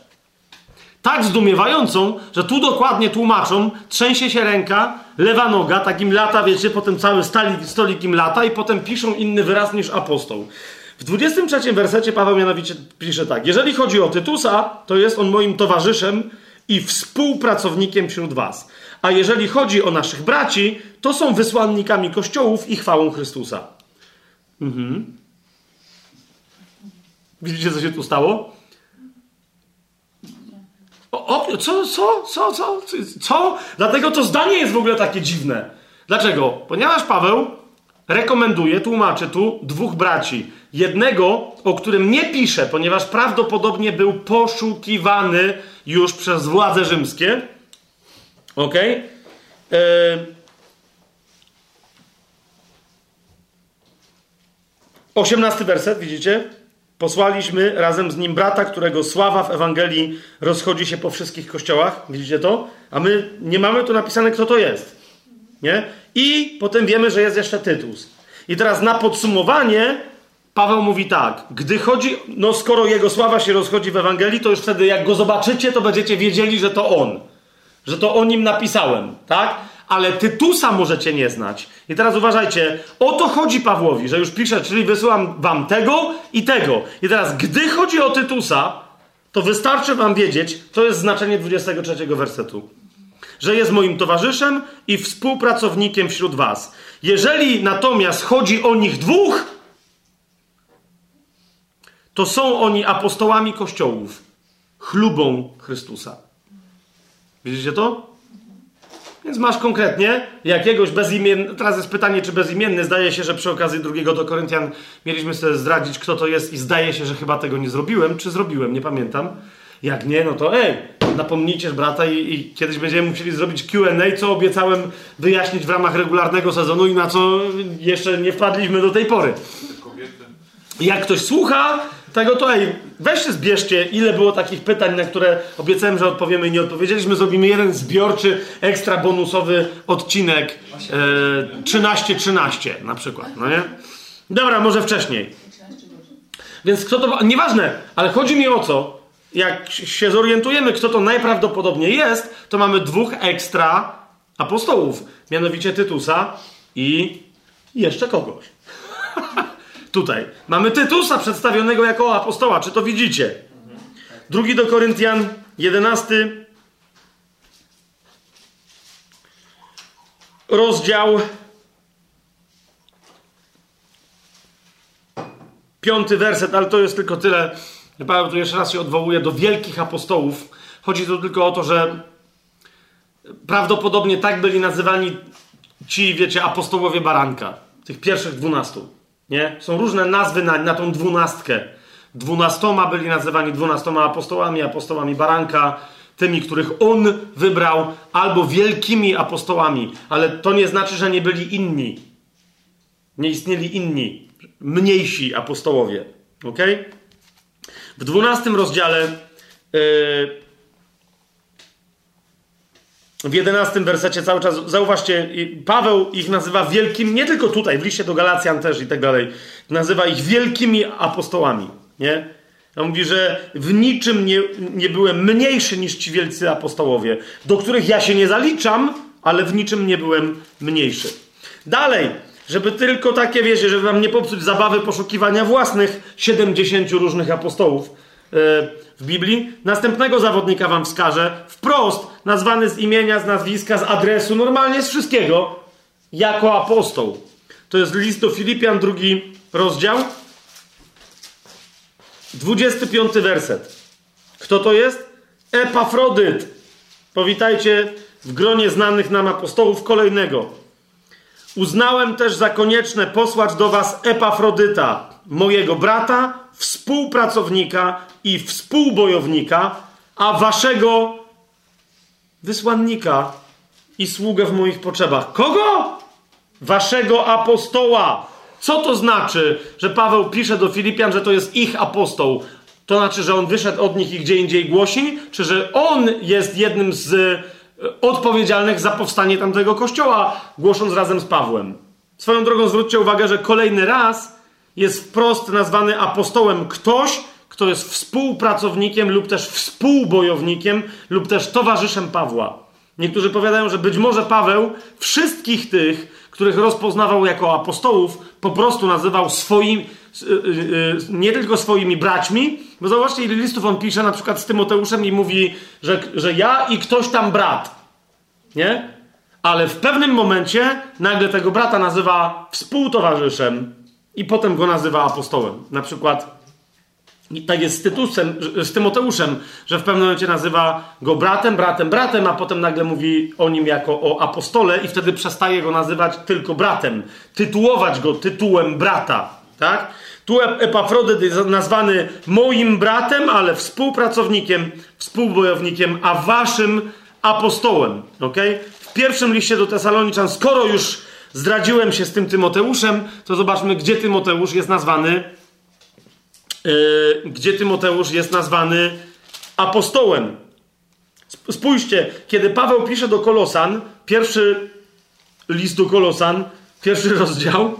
Tak zdumiewającą, że tu dokładnie tłumaczą, trzęsie się ręka, lewa noga, takim lata, wiecie, potem cały stolik im lata i potem piszą inny wyraz niż apostoł. W 23 wersecie Paweł mianowicie pisze tak. Jeżeli chodzi o Tytusa, to jest on moim towarzyszem i współpracownikiem wśród was. A jeżeli chodzi o naszych braci, to są wysłannikami kościołów i chwałą Chrystusa. Mhm. Widzicie, co się tu stało? O, o, co, co, co, co, co? Dlatego to zdanie jest w ogóle takie dziwne. Dlaczego? Ponieważ Paweł rekomenduje, tłumaczy tu dwóch braci. Jednego, o którym nie pisze, ponieważ prawdopodobnie był poszukiwany już przez władze rzymskie. Ok? Yy, 18 werset, widzicie? Posłaliśmy razem z nim brata, którego sława w Ewangelii rozchodzi się po wszystkich kościołach. Widzicie to? A my nie mamy tu napisane, kto to jest. Nie? I potem wiemy, że jest jeszcze Tytus. I teraz na podsumowanie Paweł mówi tak. Gdy chodzi, no skoro jego sława się rozchodzi w Ewangelii, to już wtedy jak go zobaczycie, to będziecie wiedzieli, że to on. Że to o nim napisałem. Tak? Ale Tytusa możecie nie znać. I teraz uważajcie, o to chodzi Pawłowi, że już pisze, czyli wysyłam wam tego i tego. I teraz, gdy chodzi o Tytusa, to wystarczy wam wiedzieć, to jest znaczenie 23 wersetu. Że jest moim towarzyszem i współpracownikiem wśród was. Jeżeli natomiast chodzi o nich dwóch, to są oni apostołami kościołów, chlubą Chrystusa. Widzicie to? Więc masz konkretnie jakiegoś bezimiennego. Teraz jest pytanie, czy bezimienny. Zdaje się, że przy okazji drugiego do Koryntian mieliśmy sobie zdradzić, kto to jest, i zdaje się, że chyba tego nie zrobiłem. Czy zrobiłem? Nie pamiętam. Jak nie, no to ej, napomnijcie brata i, i kiedyś będziemy musieli zrobić QA, co obiecałem wyjaśnić w ramach regularnego sezonu i na co jeszcze nie wpadliśmy do tej pory. Jak ktoś słucha, tego to weźcie zbierzcie, ile było takich pytań, na które obiecałem, że odpowiemy i nie odpowiedzieliśmy. Zrobimy jeden zbiorczy, ekstra bonusowy odcinek 13-13 e, na przykład, no nie? Dobra, może wcześniej. Więc kto to... Nieważne, ale chodzi mi o co, jak się zorientujemy, kto to najprawdopodobniej jest, to mamy dwóch ekstra apostołów, mianowicie Tytusa i jeszcze kogoś. Tutaj. Mamy Tytusa przedstawionego jako apostoła. Czy to widzicie? Drugi do Koryntian, jedenasty rozdział. Piąty werset, ale to jest tylko tyle. Paweł tu jeszcze raz się odwołuje do wielkich apostołów. Chodzi tu tylko o to, że prawdopodobnie tak byli nazywani ci, wiecie, apostołowie baranka, tych pierwszych dwunastu. Nie? Są różne nazwy na, na tą dwunastkę. Dwunastoma byli nazywani dwunastoma apostołami, apostołami baranka, tymi, których on wybrał, albo wielkimi apostołami, ale to nie znaczy, że nie byli inni. Nie istnieli inni, mniejsi apostołowie. Ok? W 12 rozdziale, yy, w 11 wersecie cały czas, zauważcie, Paweł ich nazywa wielkim, nie tylko tutaj, w liście do Galacjan też i tak dalej, nazywa ich wielkimi apostołami, nie? On mówi, że w niczym nie, nie byłem mniejszy niż ci wielcy apostołowie, do których ja się nie zaliczam, ale w niczym nie byłem mniejszy. Dalej, żeby tylko takie, wiecie, żeby wam nie popsuć zabawy poszukiwania własnych 70 różnych apostołów w Biblii. Następnego zawodnika wam wskażę, wprost nazwany z imienia, z nazwiska, z adresu, normalnie z wszystkiego, jako apostoł. To jest list do Filipian, drugi rozdział, 25 werset. Kto to jest? Epafrodyt. Powitajcie w gronie znanych nam apostołów kolejnego. Uznałem też za konieczne posłać do was Epafrodyta, mojego brata, współpracownika i współbojownika, a waszego wysłannika i sługę w moich potrzebach. Kogo? Waszego apostoła. Co to znaczy, że Paweł pisze do Filipian, że to jest ich apostoł? To znaczy, że on wyszedł od nich i gdzie indziej głosi? Czy że on jest jednym z odpowiedzialnych za powstanie tamtego kościoła, głosząc razem z Pawłem? Swoją drogą zwróćcie uwagę, że kolejny raz jest wprost nazwany apostołem ktoś, kto jest współpracownikiem lub też współbojownikiem lub też towarzyszem Pawła. Niektórzy powiadają, że być może Paweł wszystkich tych, których rozpoznawał jako apostołów, po prostu nazywał swoimi, y, nie tylko swoimi braćmi, bo zobaczcie, ile listów on pisze, na przykład z Tymoteuszem i mówi, że, że ja i ktoś tam brat. Nie? Ale w pewnym momencie nagle tego brata nazywa współtowarzyszem i potem go nazywa apostołem. Na przykład i tak jest z, Tytusem, z Tymoteuszem, że w pewnym momencie nazywa go bratem, bratem, bratem, a potem nagle mówi o nim jako o apostole i wtedy przestaje go nazywać tylko bratem. Tytułować go tytułem brata, tak? Tu Epafrodyt jest nazwany moim bratem, ale współpracownikiem, współbojownikiem, a waszym apostołem, ok? W pierwszym liście do Tesaloniczan, skoro już zdradziłem się z tym Tymoteuszem, to zobaczmy, gdzie Tymoteusz jest nazwany E, gdzie Tymoteusz jest nazwany apostołem. Spójrzcie, kiedy Paweł pisze do Kolosan, pierwszy list do Kolosan, pierwszy rozdział,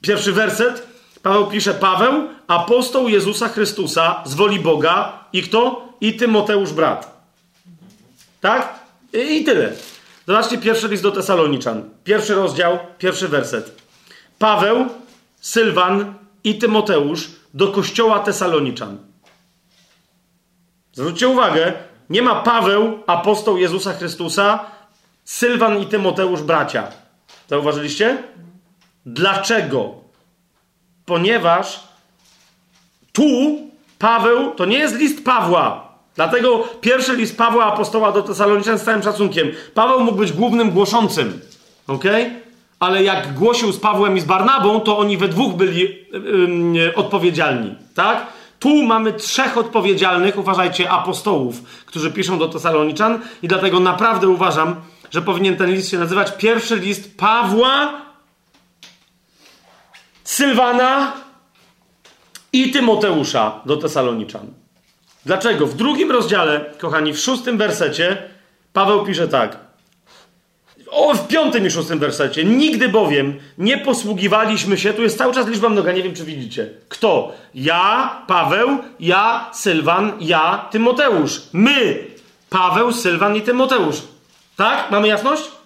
pierwszy werset, Paweł pisze: Paweł, apostoł Jezusa Chrystusa z woli Boga i kto? I Tymoteusz brat. Tak? I, i tyle. Zobaczcie pierwszy list do Tesaloniczan. Pierwszy rozdział, pierwszy werset. Paweł, Sylwan i Tymoteusz do kościoła Tesaloniczan. Zwróćcie uwagę, nie ma Paweł, apostoł Jezusa Chrystusa, Sylwan i Tymoteusz bracia. Zauważyliście? Dlaczego? Ponieważ tu Paweł to nie jest list Pawła. Dlatego pierwszy list Pawła apostoła do Tesaloniczan z całym szacunkiem. Paweł mógł być głównym głoszącym. ok? ale jak głosił z Pawłem i z Barnabą, to oni we dwóch byli yy, yy, odpowiedzialni, tak? Tu mamy trzech odpowiedzialnych, uważajcie, apostołów, którzy piszą do Tesaloniczan i dlatego naprawdę uważam, że powinien ten list się nazywać pierwszy list Pawła, Sylwana i Tymoteusza do Tesaloniczan. Dlaczego? W drugim rozdziale, kochani, w szóstym wersecie Paweł pisze tak. O, w piątym i szóstym wersecie. Nigdy bowiem nie posługiwaliśmy się, tu jest cały czas liczba mnoga, nie wiem czy widzicie. Kto? Ja, Paweł, ja, Sylwan, ja, Tymoteusz. My, Paweł, Sylwan i Tymoteusz. Tak? Mamy jasność?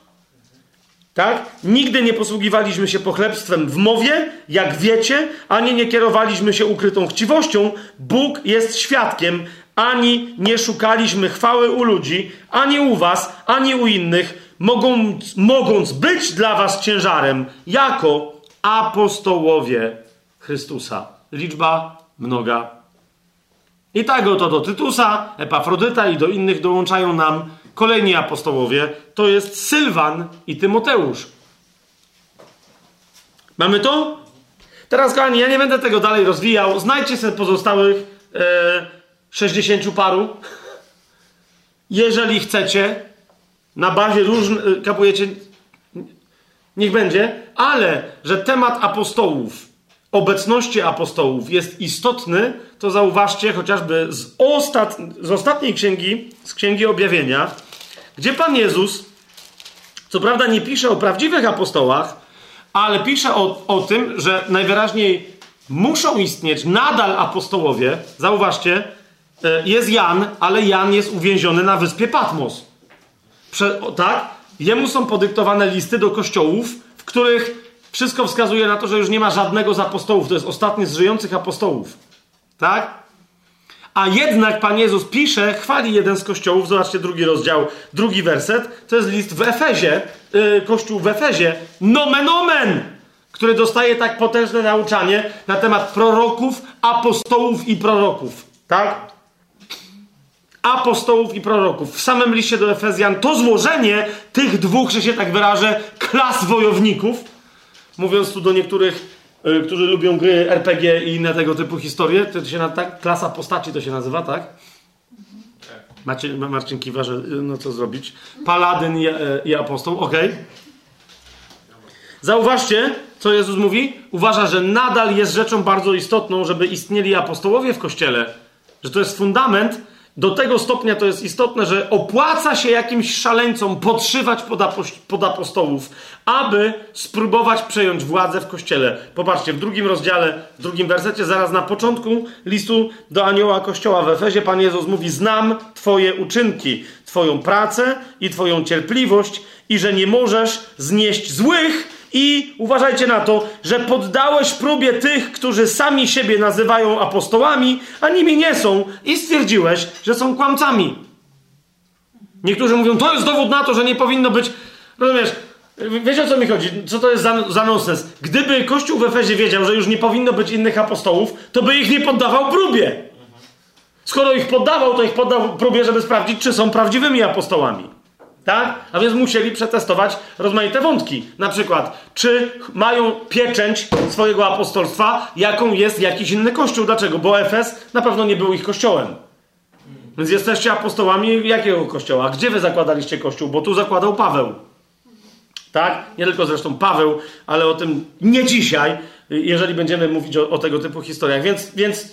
Tak? Nigdy nie posługiwaliśmy się pochlebstwem w mowie, jak wiecie, ani nie kierowaliśmy się ukrytą chciwością. Bóg jest świadkiem, ani nie szukaliśmy chwały u ludzi, ani u was, ani u innych, mogąc, mogąc być dla was ciężarem jako apostołowie Chrystusa. Liczba mnoga. I tak oto do Tytusa, Epafrodyta i do innych dołączają nam kolejni apostołowie. To jest Sylwan i Tymoteusz. Mamy to? Teraz, kochani, ja nie będę tego dalej rozwijał. Znajdźcie sobie pozostałych e, 60 paru. Jeżeli chcecie, na bazie różnych, y, kapujecie, niech będzie, ale że temat apostołów, obecności apostołów jest istotny, to zauważcie chociażby z, ostat... z ostatniej księgi, z księgi objawienia, gdzie Pan Jezus, co prawda nie pisze o prawdziwych apostołach, ale pisze o, o tym, że najwyraźniej muszą istnieć nadal apostołowie. Zauważcie, e, jest Jan, ale Jan jest uwięziony na wyspie Patmos. Prze, tak? Jemu są podyktowane listy do kościołów, w których wszystko wskazuje na to, że już nie ma żadnego z apostołów. To jest ostatni z żyjących apostołów. Tak? A jednak Pan Jezus pisze, chwali jeden z kościołów, zobaczcie drugi rozdział, drugi werset, to jest list w Efezie, yy, kościół w Efezie, nomen omen, który dostaje tak potężne nauczanie na temat proroków, apostołów i proroków. Tak? apostołów i proroków. W samym liście do Efezjan to złożenie tych dwóch, że się tak wyrażę, klas wojowników, mówiąc tu do niektórych, którzy lubią gry RPG i inne tego typu historie, to się na, tak, klasa postaci to się nazywa, tak? Macie, Marcin kiwa, że y, no co zrobić. Paladyn i, y, i apostoł, ok. Zauważcie, co Jezus mówi. Uważa, że nadal jest rzeczą bardzo istotną, żeby istnieli apostołowie w kościele. Że to jest fundament, do tego stopnia to jest istotne, że opłaca się jakimś szaleńcom podszywać pod, pod apostołów, aby spróbować przejąć władzę w kościele. Popatrzcie, w drugim rozdziale, w drugim wersecie, zaraz na początku listu do anioła kościoła w Efezie, Pan Jezus mówi: Znam Twoje uczynki, Twoją pracę i Twoją cierpliwość, i że nie możesz znieść złych i uważajcie na to, że poddałeś próbie tych, którzy sami siebie nazywają apostołami, a nimi nie są, i stwierdziłeś, że są kłamcami. Niektórzy mówią, to jest dowód na to, że nie powinno być. Rozumiesz? Wiecie o co mi chodzi? Co to jest za, za nonsens? Gdyby Kościół w Efezie wiedział, że już nie powinno być innych apostołów, to by ich nie poddawał próbie. Skoro ich poddawał, to ich poddał próbie, żeby sprawdzić, czy są prawdziwymi apostołami. Tak? A więc musieli przetestować rozmaite wątki. Na przykład, czy mają pieczęć swojego apostolstwa, jaką jest jakiś inny kościół. Dlaczego? Bo Efes na pewno nie był ich kościołem. Więc jesteście apostołami jakiego kościoła? Gdzie wy zakładaliście kościół? Bo tu zakładał Paweł. Tak? Nie tylko zresztą Paweł, ale o tym nie dzisiaj, jeżeli będziemy mówić o, o, tego typu historiach. Więc, więc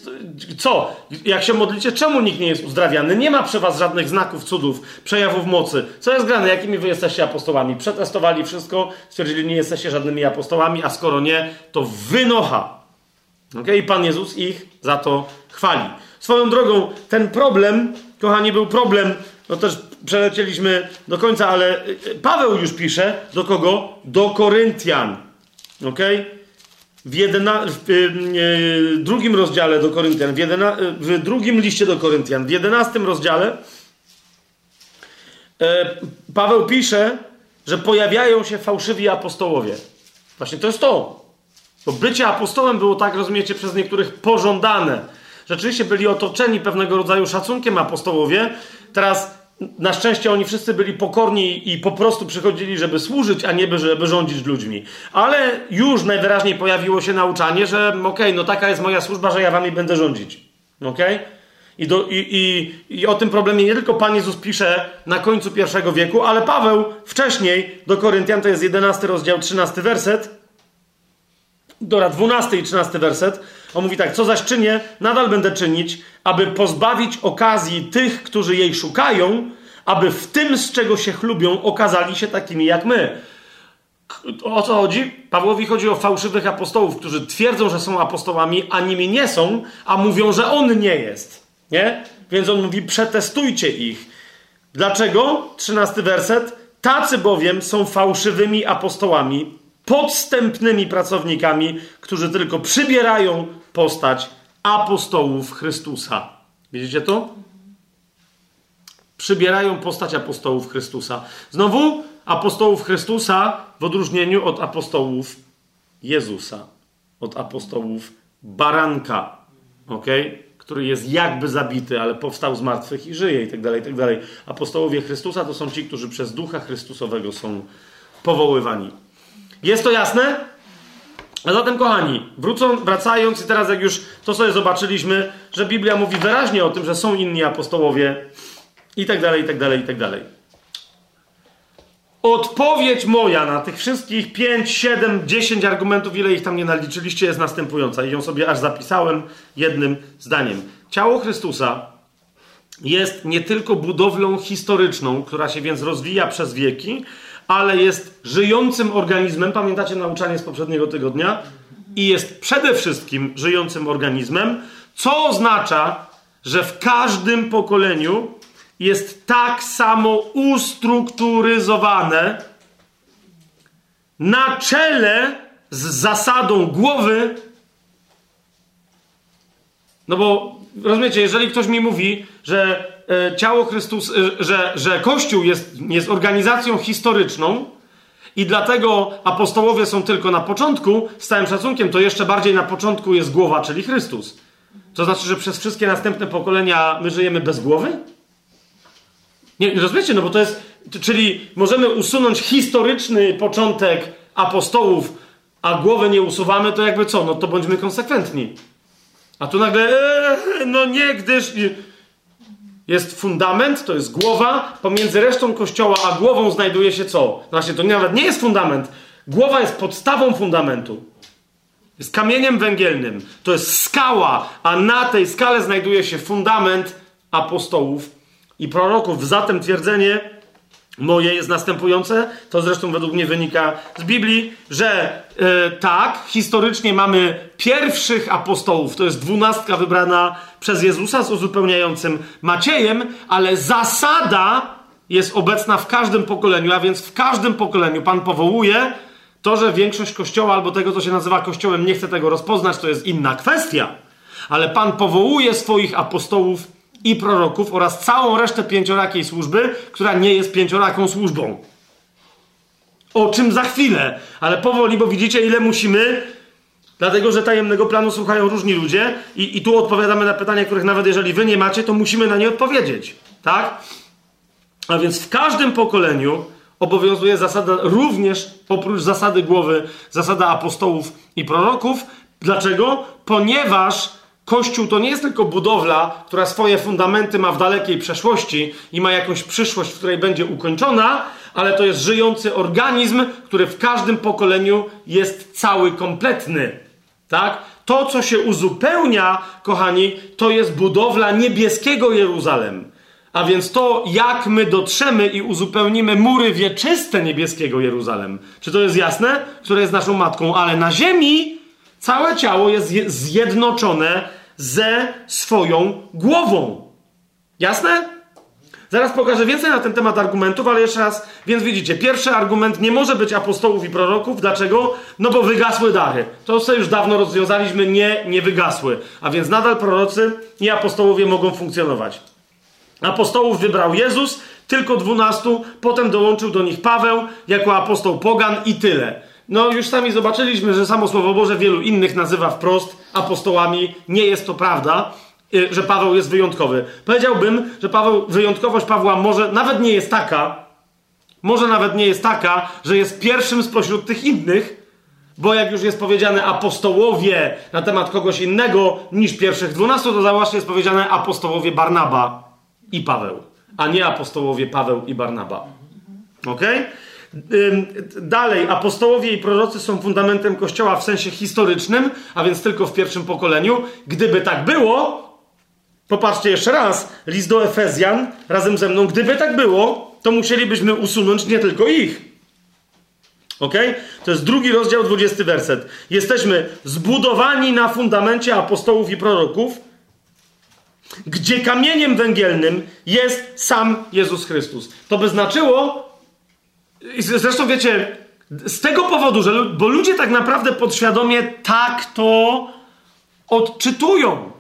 co? Jak się modlicie, czemu nikt nie jest uzdrawiany? Nie ma przy was żadnych znaków, cudów, przejawów mocy. Co jest grane? Jakimi wy jesteście apostołami? Przetestowali wszystko, stwierdzili, nie jesteście żadnymi apostołami, a skoro nie, to wynocha. Okay? I Pan Jezus ich za to chwali. Swoją drogą, ten problem, kochani, był problem, no też przelecieliśmy do końca, ale Paweł już pisze do kogo? Do Koryntian. Okej? Okay? W, jedna, w y, drugim rozdziale do Koryntian, w, jedyna, w drugim liście do Koryntian, w jedenastym rozdziale e, Paweł pisze, że pojawiają się fałszywi apostołowie. Właśnie to jest to. Bo bycie apostołem było tak, rozumiecie, przez niektórych pożądane. Rzeczywiście byli otoczeni pewnego rodzaju szacunkiem apostołowie. Teraz na szczęście oni wszyscy byli pokorni i po prostu przychodzili, żeby służyć, a nie żeby rządzić ludźmi. Ale już najwyraźniej pojawiło się nauczanie, że okej, okay, no taka jest moja służba, że ja wami będę rządzić. Okej? Okay? I, do, i, i, I o tym problemie nie tylko Pan Jezus pisze na końcu pierwszego wieku, ale Paweł wcześniej do Koryntian, to jest 11 rozdział, 13 werset, Dora, 12 i 13 werset. On mówi tak, co zaś czynię, nadal będę czynić, aby pozbawić okazji tych, którzy jej szukają, aby w tym, z czego się chlubią, okazali się takimi jak my. O co chodzi? Pawłowi chodzi o fałszywych apostołów, którzy twierdzą, że są apostołami, a nimi nie są, a mówią, że on nie jest. Nie? Więc on mówi, przetestujcie ich. Dlaczego? 13 werset. Tacy bowiem są fałszywymi apostołami, podstępnymi pracownikami, którzy tylko przybierają postać apostołów Chrystusa. Widzicie to? Przybierają postać apostołów Chrystusa. Znowu apostołów Chrystusa w odróżnieniu od apostołów Jezusa, od apostołów Baranka, okay? który jest jakby zabity, ale powstał z martwych i żyje, i tak dalej, i tak dalej. Apostołowie Chrystusa to są ci, którzy przez Ducha Chrystusowego są powoływani. Jest to jasne? A zatem, kochani, wrócą, wracając i teraz jak już to sobie zobaczyliśmy, że Biblia mówi wyraźnie o tym, że są inni apostołowie i tak dalej, i tak dalej, i tak dalej. odpowiedź moja na tych wszystkich 5, 7, 10 argumentów, ile ich tam nie naliczyliście, jest następująca. I ją sobie aż zapisałem jednym zdaniem. Ciało Chrystusa jest nie tylko budowlą historyczną, która się więc rozwija przez wieki, ale jest żyjącym organizmem. Pamiętacie nauczanie z poprzedniego tygodnia? I jest przede wszystkim żyjącym organizmem, co oznacza, że w każdym pokoleniu jest tak samo ustrukturyzowane na czele z zasadą głowy. No bo rozumiecie, jeżeli ktoś mi mówi, że ciało Chrystus, e, że, że Kościół jest, jest organizacją historyczną i dlatego apostołowie są tylko na początku, z całym szacunkiem, to jeszcze bardziej na początku jest głowa, czyli Chrystus. To znaczy, że przez wszystkie następne pokolenia my żyjemy bez głowy? Nie, rozumiecie, no bo to jest, czyli możemy usunąć historyczny początek apostołów, a głowę nie usuwamy, to jakby co? No to bądźmy konsekwentni. A tu nagle, ee, no nie, gdyż jest fundament, to jest głowa, pomiędzy resztą kościoła a głową znajduje się co? Właśnie, to nawet nie jest fundament. Głowa jest podstawą fundamentu. Jest kamieniem węgielnym. To jest skała, a na tej skale znajduje się fundament apostołów i proroków. Zatem twierdzenie moje jest następujące, to zresztą według mnie wynika z Biblii, że e, tak, historycznie mamy pierwszych apostołów, to jest dwunastka wybrana przez Jezusa z uzupełniającym Maciejem, ale zasada jest obecna w każdym pokoleniu, a więc w każdym pokoleniu. Pan powołuje to, że większość kościoła albo tego, co się nazywa kościołem, nie chce tego rozpoznać, to jest inna kwestia. Ale Pan powołuje swoich apostołów i proroków oraz całą resztę pięciorakiej służby, która nie jest pięcioraką służbą. O czym za chwilę, ale powoli, bo widzicie, ile musimy, dlatego że tajemnego planu słuchają różni ludzie, i, i tu odpowiadamy na pytania, których nawet jeżeli wy nie macie, to musimy na nie odpowiedzieć. Tak? A więc w każdym pokoleniu obowiązuje zasada, również oprócz zasady głowy, zasada apostołów i proroków. Dlaczego? Ponieważ Kościół to nie jest tylko budowla, która swoje fundamenty ma w dalekiej przeszłości i ma jakąś przyszłość, w której będzie ukończona, ale to jest żyjący organizm, który w każdym pokoleniu jest cały, kompletny. Tak? To, co się uzupełnia, kochani, to jest budowla niebieskiego Jeruzalem. A więc to, jak my dotrzemy i uzupełnimy mury wieczyste niebieskiego Jeruzalem. Czy to jest jasne? Które jest naszą matką, ale na ziemi całe ciało jest zjednoczone ze swoją głową. Jasne? Zaraz pokażę więcej na ten temat argumentów, ale jeszcze raz, więc widzicie, pierwszy argument nie może być apostołów i proroków. Dlaczego? No bo wygasły dachy. To sobie już dawno rozwiązaliśmy, nie, nie wygasły. A więc nadal prorocy i apostołowie mogą funkcjonować. Apostołów wybrał Jezus, tylko dwunastu, potem dołączył do nich Paweł jako apostoł pogan i tyle. No już sami zobaczyliśmy, że samo Słowo Boże wielu innych nazywa wprost apostołami. Nie jest to prawda, y, że Paweł jest wyjątkowy. Powiedziałbym, że Paweł, wyjątkowość Pawła może nawet nie jest taka, może nawet nie jest taka, że jest pierwszym spośród tych innych, bo jak już jest powiedziane apostołowie na temat kogoś innego niż pierwszych dwunastu, to właśnie jest powiedziane apostołowie Barnaba i Paweł, a nie apostołowie Paweł i Barnaba. Okej? Okay? Dalej, apostołowie i prorocy są fundamentem Kościoła w sensie historycznym, a więc tylko w pierwszym pokoleniu. Gdyby tak było, popatrzcie jeszcze raz, list do Efezjan razem ze mną, gdyby tak było, to musielibyśmy usunąć nie tylko ich. Ok? To jest drugi rozdział, 20 werset. Jesteśmy zbudowani na fundamencie apostołów i proroków, gdzie kamieniem węgielnym jest sam Jezus Chrystus. To by znaczyło, zresztą wiecie, z tego powodu, że bo ludzie tak naprawdę podświadomie tak to odczytują.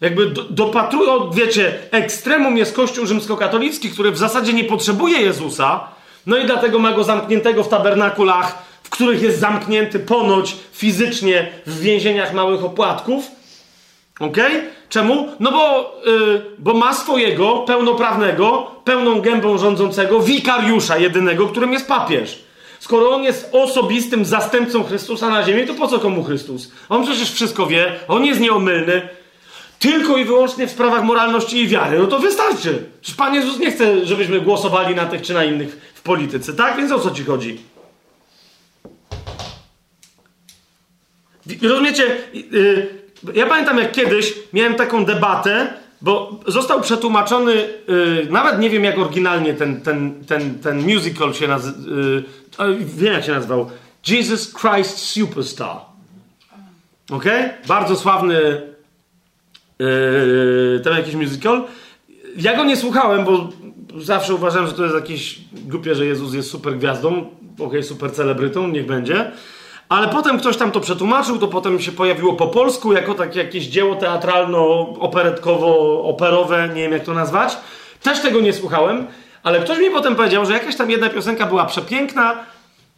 Jakby do, dopatrują, wiecie, ekstremum jest Kościół rzymskokatolicki, który w zasadzie nie potrzebuje Jezusa, no i dlatego ma go zamkniętego w tabernakulach, w których jest zamknięty ponoć fizycznie w więzieniach małych opłatków. Okay? Czemu? No bo, yy, bo ma swojego pełnoprawnego, pełną gębą rządzącego wikariusza jedynego, którym jest papież. Skoro on jest osobistym zastępcą Chrystusa na ziemi, to po co komu Chrystus? On przecież wszystko wie, on jest nieomylny, tylko i wyłącznie w sprawach moralności i wiary. No to wystarczy. Przecież Pan Jezus nie chce, żebyśmy głosowali na tych czy na innych w polityce, tak? Więc o co ci chodzi? Rozumiecie? Y, ja pamiętam jak kiedyś miałem taką debatę, bo został przetłumaczony, y, nawet nie wiem jak oryginalnie ten, ten, ten, ten musical się nazywał, wiem jak się nazywał, Jesus Christ Superstar. Ok? Bardzo sławny yy, ten jakiś musical. Ja go nie słuchałem, bo zawsze uważałem, że to jest jakieś głupie, że Jezus jest super gwiazdą, ok, super celebrytą, niech będzie. Ale potem ktoś tam to przetłumaczył, to potem się pojawiło po polsku jako takie jakieś dzieło teatralno-operetkowo-operowe, nie wiem jak to nazwać. Też tego nie słuchałem, ale ktoś mi potem powiedział, że jakaś tam jedna piosenka była przepiękna,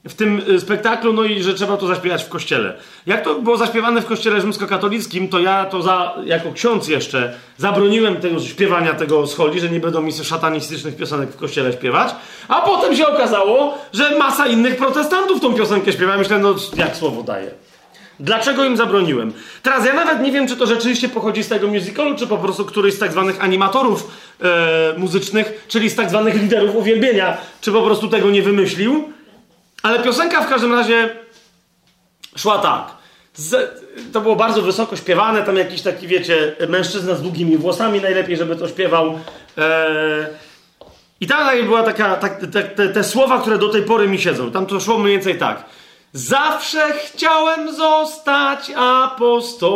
w tym y, spektaklu, no i że trzeba to zaśpiewać w kościele. Jak to było zaśpiewane w kościele rzymskokatolickim, to ja to za, jako ksiądz jeszcze zabroniłem tego śpiewania tego scholi, że nie będą mi szatanistycznych piosenek w kościele śpiewać, a potem się okazało, że masa innych protestantów tą piosenkę śpiewa. Myślę, no jak słowo daje. Dlaczego im zabroniłem? Teraz ja nawet nie wiem, czy to rzeczywiście pochodzi z tego musicalu, czy po prostu któryś z tak zwanych animatorów e, muzycznych, czyli z tak zwanych liderów uwielbienia, czy po prostu tego nie wymyślił. Ale piosenka w każdym razie szła tak. Z, to było bardzo wysoko śpiewane, tam jakiś taki, wiecie, mężczyzna z długimi włosami, najlepiej, żeby to śpiewał. Eee, I tam była taka, tak, te, te, te, słowa, które do tej pory mi siedzą. Tam to szło mniej więcej tak. Zawsze chciałem zostać apostołem.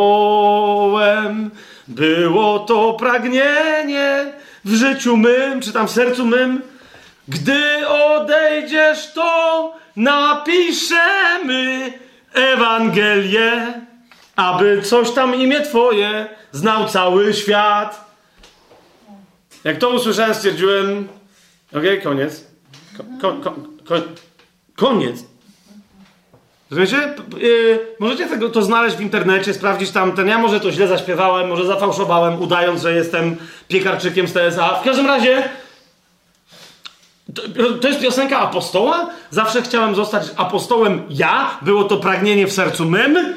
Było to pragnienie w życiu mym, czy tam w sercu mym. Gdy odejdziesz, to napiszemy Ewangelię, aby coś tam imię Twoje znał cały świat. Jak to usłyszałem, stwierdziłem, okej, okay, koniec. Ko, ko, ko, koniec. Rozumiecie? Yy, możecie tego, to znaleźć w internecie, sprawdzić tam ten. Ja może to źle zaśpiewałem, może zafałszowałem, udając, że jestem piekarczykiem z TSA. W każdym razie to, to, jest piosenka apostoła? Zawsze chciałem zostać apostołem ja. Było to pragnienie w sercu mym.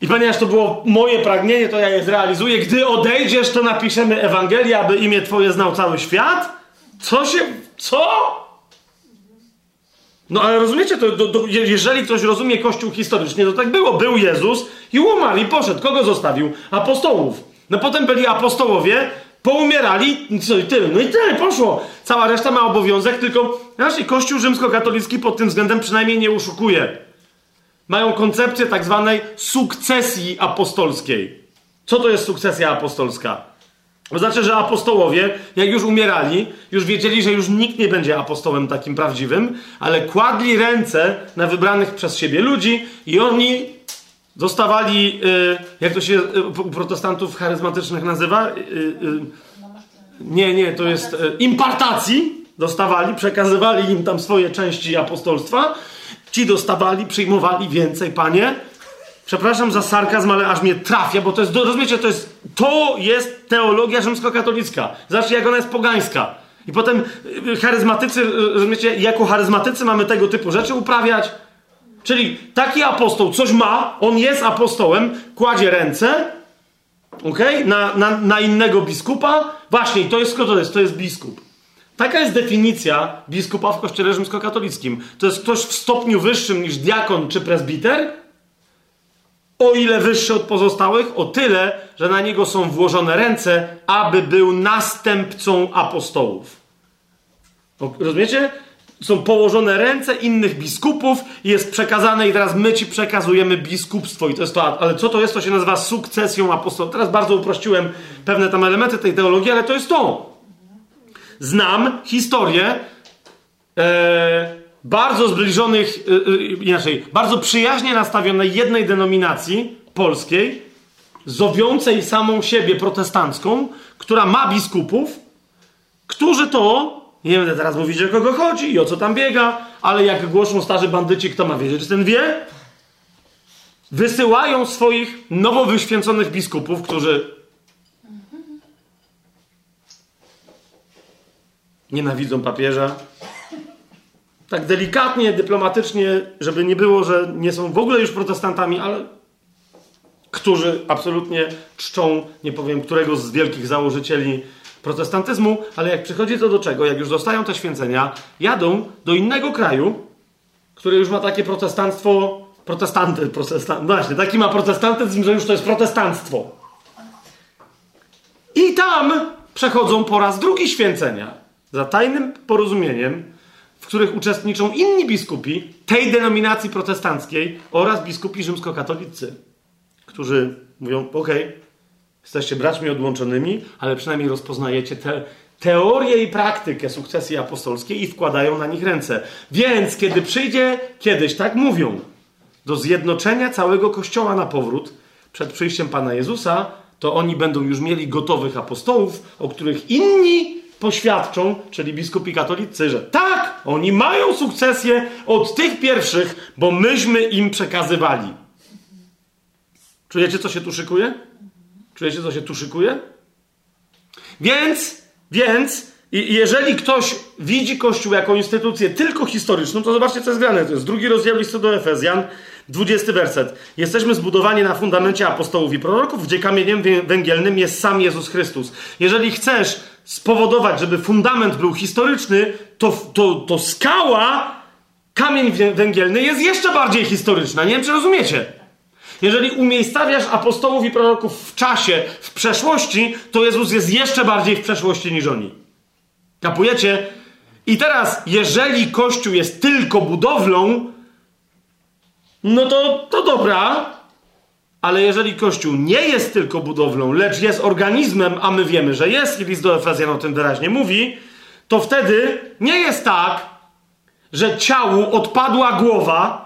I ponieważ to było moje pragnienie, to ja je zrealizuję. Gdy odejdziesz, to napiszemy Ewangelię, aby imię Twoje znał cały świat. Co się. Co? No ale rozumiecie, to, to, to, jeżeli ktoś rozumie Kościół historycznie, to tak było. Był Jezus i umarł i poszedł. Kogo zostawił? Apostołów. No potem byli apostołowie, Poumierali, co i tyle. No i tyle, poszło. Cała reszta ma obowiązek, tylko znaczy, Kościół rzymskokatolicki pod tym względem przynajmniej nie uszukuje. Mają koncepcję tak zwanej sukcesji apostolskiej. Co to jest sukcesja apostolska? To znaczy, że apostołowie, jak już umierali, już wiedzieli, że już nikt nie będzie apostołem takim prawdziwym, ale kładli ręce na wybranych przez siebie ludzi i oni Dostawali, y, jak to się y, u protestantów charyzmatycznych nazywa? Y, nie, nie, to jest impartacji. Dostawali, przekazywali im tam swoje części apostolstwa. Ci dostawali, przyjmowali więcej, panie. Przepraszam za sarkazm, ale aż mnie trafia, bo to jest, rozumiecie, to jest, to jest teologia rzymskokatolicka. Zobaczcie, jak ona jest pogańska. I potem charyzmatycy, rozumiecie, jako charyzmatycy mamy tego typu rzeczy uprawiać. Czyli taki apostoł coś ma, on jest apostołem, kładzie ręce okay, na, na, na innego biskupa. Właśnie, to jest kto to jest? To jest biskup. Taka jest definicja biskupa w kościele rzymskokatolickim. To jest ktoś w stopniu wyższym niż diakon czy presbiter, o ile wyższy od pozostałych, o tyle, że na niego są włożone ręce, aby był następcą apostołów. Rozumiecie? Są położone ręce innych biskupów jest przekazane i teraz my ci przekazujemy biskupstwo i to jest to, ale co to jest? To się nazywa sukcesją apostolów. Teraz bardzo uprościłem pewne tam elementy tej teologii, ale to jest to. Znam historię e, bardzo zbliżonych, e, e, inaczej, bardzo przyjaźnie nastawionej jednej denominacji polskiej, zowiącej samą siebie protestancką, która ma biskupów, którzy to nie będę teraz mówić, o kogo chodzi i o co tam biega, ale jak głoszą starzy bandyci, kto ma wiedzieć, czy ten wie? Wysyłają swoich nowo wyświęconych biskupów, którzy nienawidzą papieża. Tak delikatnie, dyplomatycznie, żeby nie było, że nie są w ogóle już protestantami, ale którzy absolutnie czczą, nie powiem, którego z wielkich założycieli protestantyzmu, ale jak przychodzi to do czego, jak już dostają te święcenia, jadą do innego kraju, który już ma takie protestantstwo, protestanty, protestant, no właśnie, taki ma protestantyzm, że już to jest protestantstwo. I tam przechodzą po raz drugi święcenia za tajnym porozumieniem, w których uczestniczą inni biskupi tej denominacji protestanckiej oraz biskupi rzymskokatolicy, którzy mówią: OK, jesteście braćmi odłączonymi, ale przynajmniej rozpoznajecie te, teorię i praktykę sukcesji apostolskiej i wkładają na nich ręce. Więc kiedy przyjdzie kiedyś, tak mówią, do zjednoczenia całego kościoła na powrót przed przyjściem Pana Jezusa, to oni będą już mieli gotowych apostołów, o których inni poświadczą, czyli biskupi katolicy, że tak, oni mają sukcesję od tych pierwszych, bo myśmy im przekazywali. Czujecie, co się tu szykuje? Czujecie, co się tu szykuje? Więc, więc, jeżeli ktoś widzi Kościół jako instytucję tylko historyczną, to zobaczcie, co jest grane. To jest drugi rozdział listu do Efezjan, 20 werset. Jesteśmy zbudowani na fundamencie apostołów i proroków, gdzie kamieniem węgielnym jest sam Jezus Chrystus. Jeżeli chcesz spowodować, żeby fundament był historyczny, to, to, to skała, kamień węgielny jest jeszcze bardziej historyczna. Nie wiem, czy rozumiecie. Jeżeli umiejscawiasz apostołów i proroków w czasie, w przeszłości, to Jezus jest jeszcze bardziej w przeszłości niż oni. Kapujecie? I teraz, jeżeli Kościół jest tylko budowlą, no to, to dobra, ale jeżeli Kościół nie jest tylko budowlą, lecz jest organizmem, a my wiemy, że jest, i list do Efezjan o tym wyraźnie mówi, to wtedy nie jest tak, że ciału odpadła głowa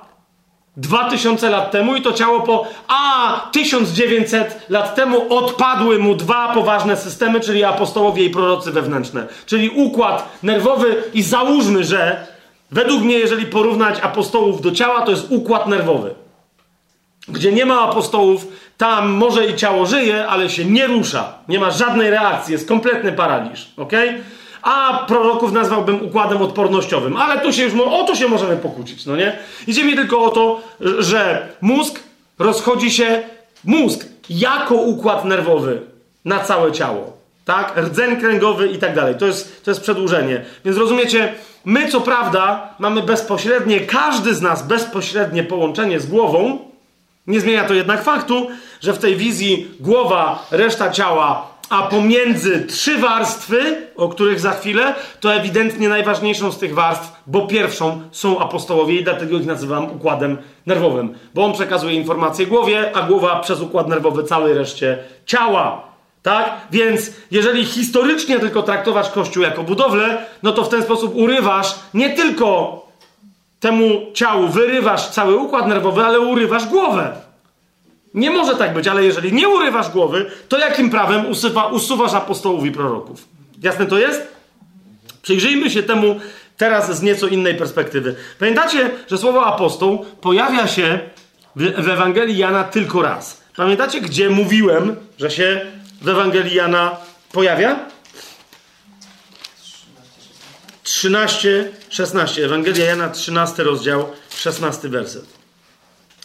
2000 lat temu i to ciało po. A 1900 lat temu odpadły mu dwa poważne systemy, czyli apostołowie i prorocy wewnętrzne, czyli układ nerwowy, i załóżmy, że według mnie, jeżeli porównać apostołów do ciała, to jest układ nerwowy. Gdzie nie ma apostołów, tam może i ciało żyje, ale się nie rusza. Nie ma żadnej reakcji, jest kompletny paraliż. ok? A proroków nazwałbym układem odpornościowym. Ale tu się już, o to się możemy pokłócić, no nie? Idzie mi tylko o to, że mózg rozchodzi się, mózg jako układ nerwowy na całe ciało. Tak? Rdzeń kręgowy i tak dalej. To jest, to jest przedłużenie. Więc rozumiecie, my co prawda mamy bezpośrednie, każdy z nas bezpośrednie połączenie z głową, nie zmienia to jednak faktu, że w tej wizji głowa, reszta ciała, a pomiędzy trzy warstwy, o których za chwilę, to ewidentnie najważniejszą z tych warstw, bo pierwszą są apostołowie i dlatego ich nazywam układem nerwowym, bo on przekazuje informacje głowie, a głowa przez układ nerwowy całej reszcie ciała. Tak? Więc jeżeli historycznie tylko traktować Kościół jako budowlę, no to w ten sposób urywasz nie tylko temu ciału wyrywasz cały układ nerwowy, ale urywasz głowę. Nie może tak być, ale jeżeli nie urywasz głowy, to jakim prawem usuwa, usuwasz apostołów i proroków? Jasne to jest? Przyjrzyjmy się temu teraz z nieco innej perspektywy. Pamiętacie, że słowo apostoł pojawia się w, Ewangelii Jana tylko raz. Pamiętacie, gdzie mówiłem, że się w Ewangelii Jana pojawia? 13, 16. Ewangelia Jana, 13 rozdział, 16 werset.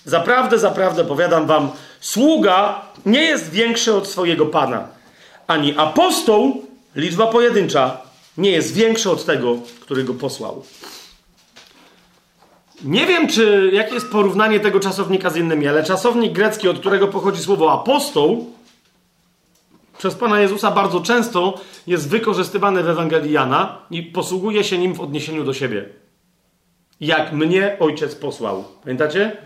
Zaprawdę, zaprawdę powiadam wam, sługa nie jest większy od swojego pana, ani apostoł, liczba pojedyncza, nie jest większy od tego, który go posłał. Nie wiem, czy jakie jest porównanie tego czasownika z innymi, ale czasownik grecki, od którego pochodzi słowo apostoł, przez Pana Jezusa bardzo często jest wykorzystywany w Ewangelii Jana i posługuje się nim w odniesieniu do siebie. Jak mnie ojciec posłał. Pamiętacie?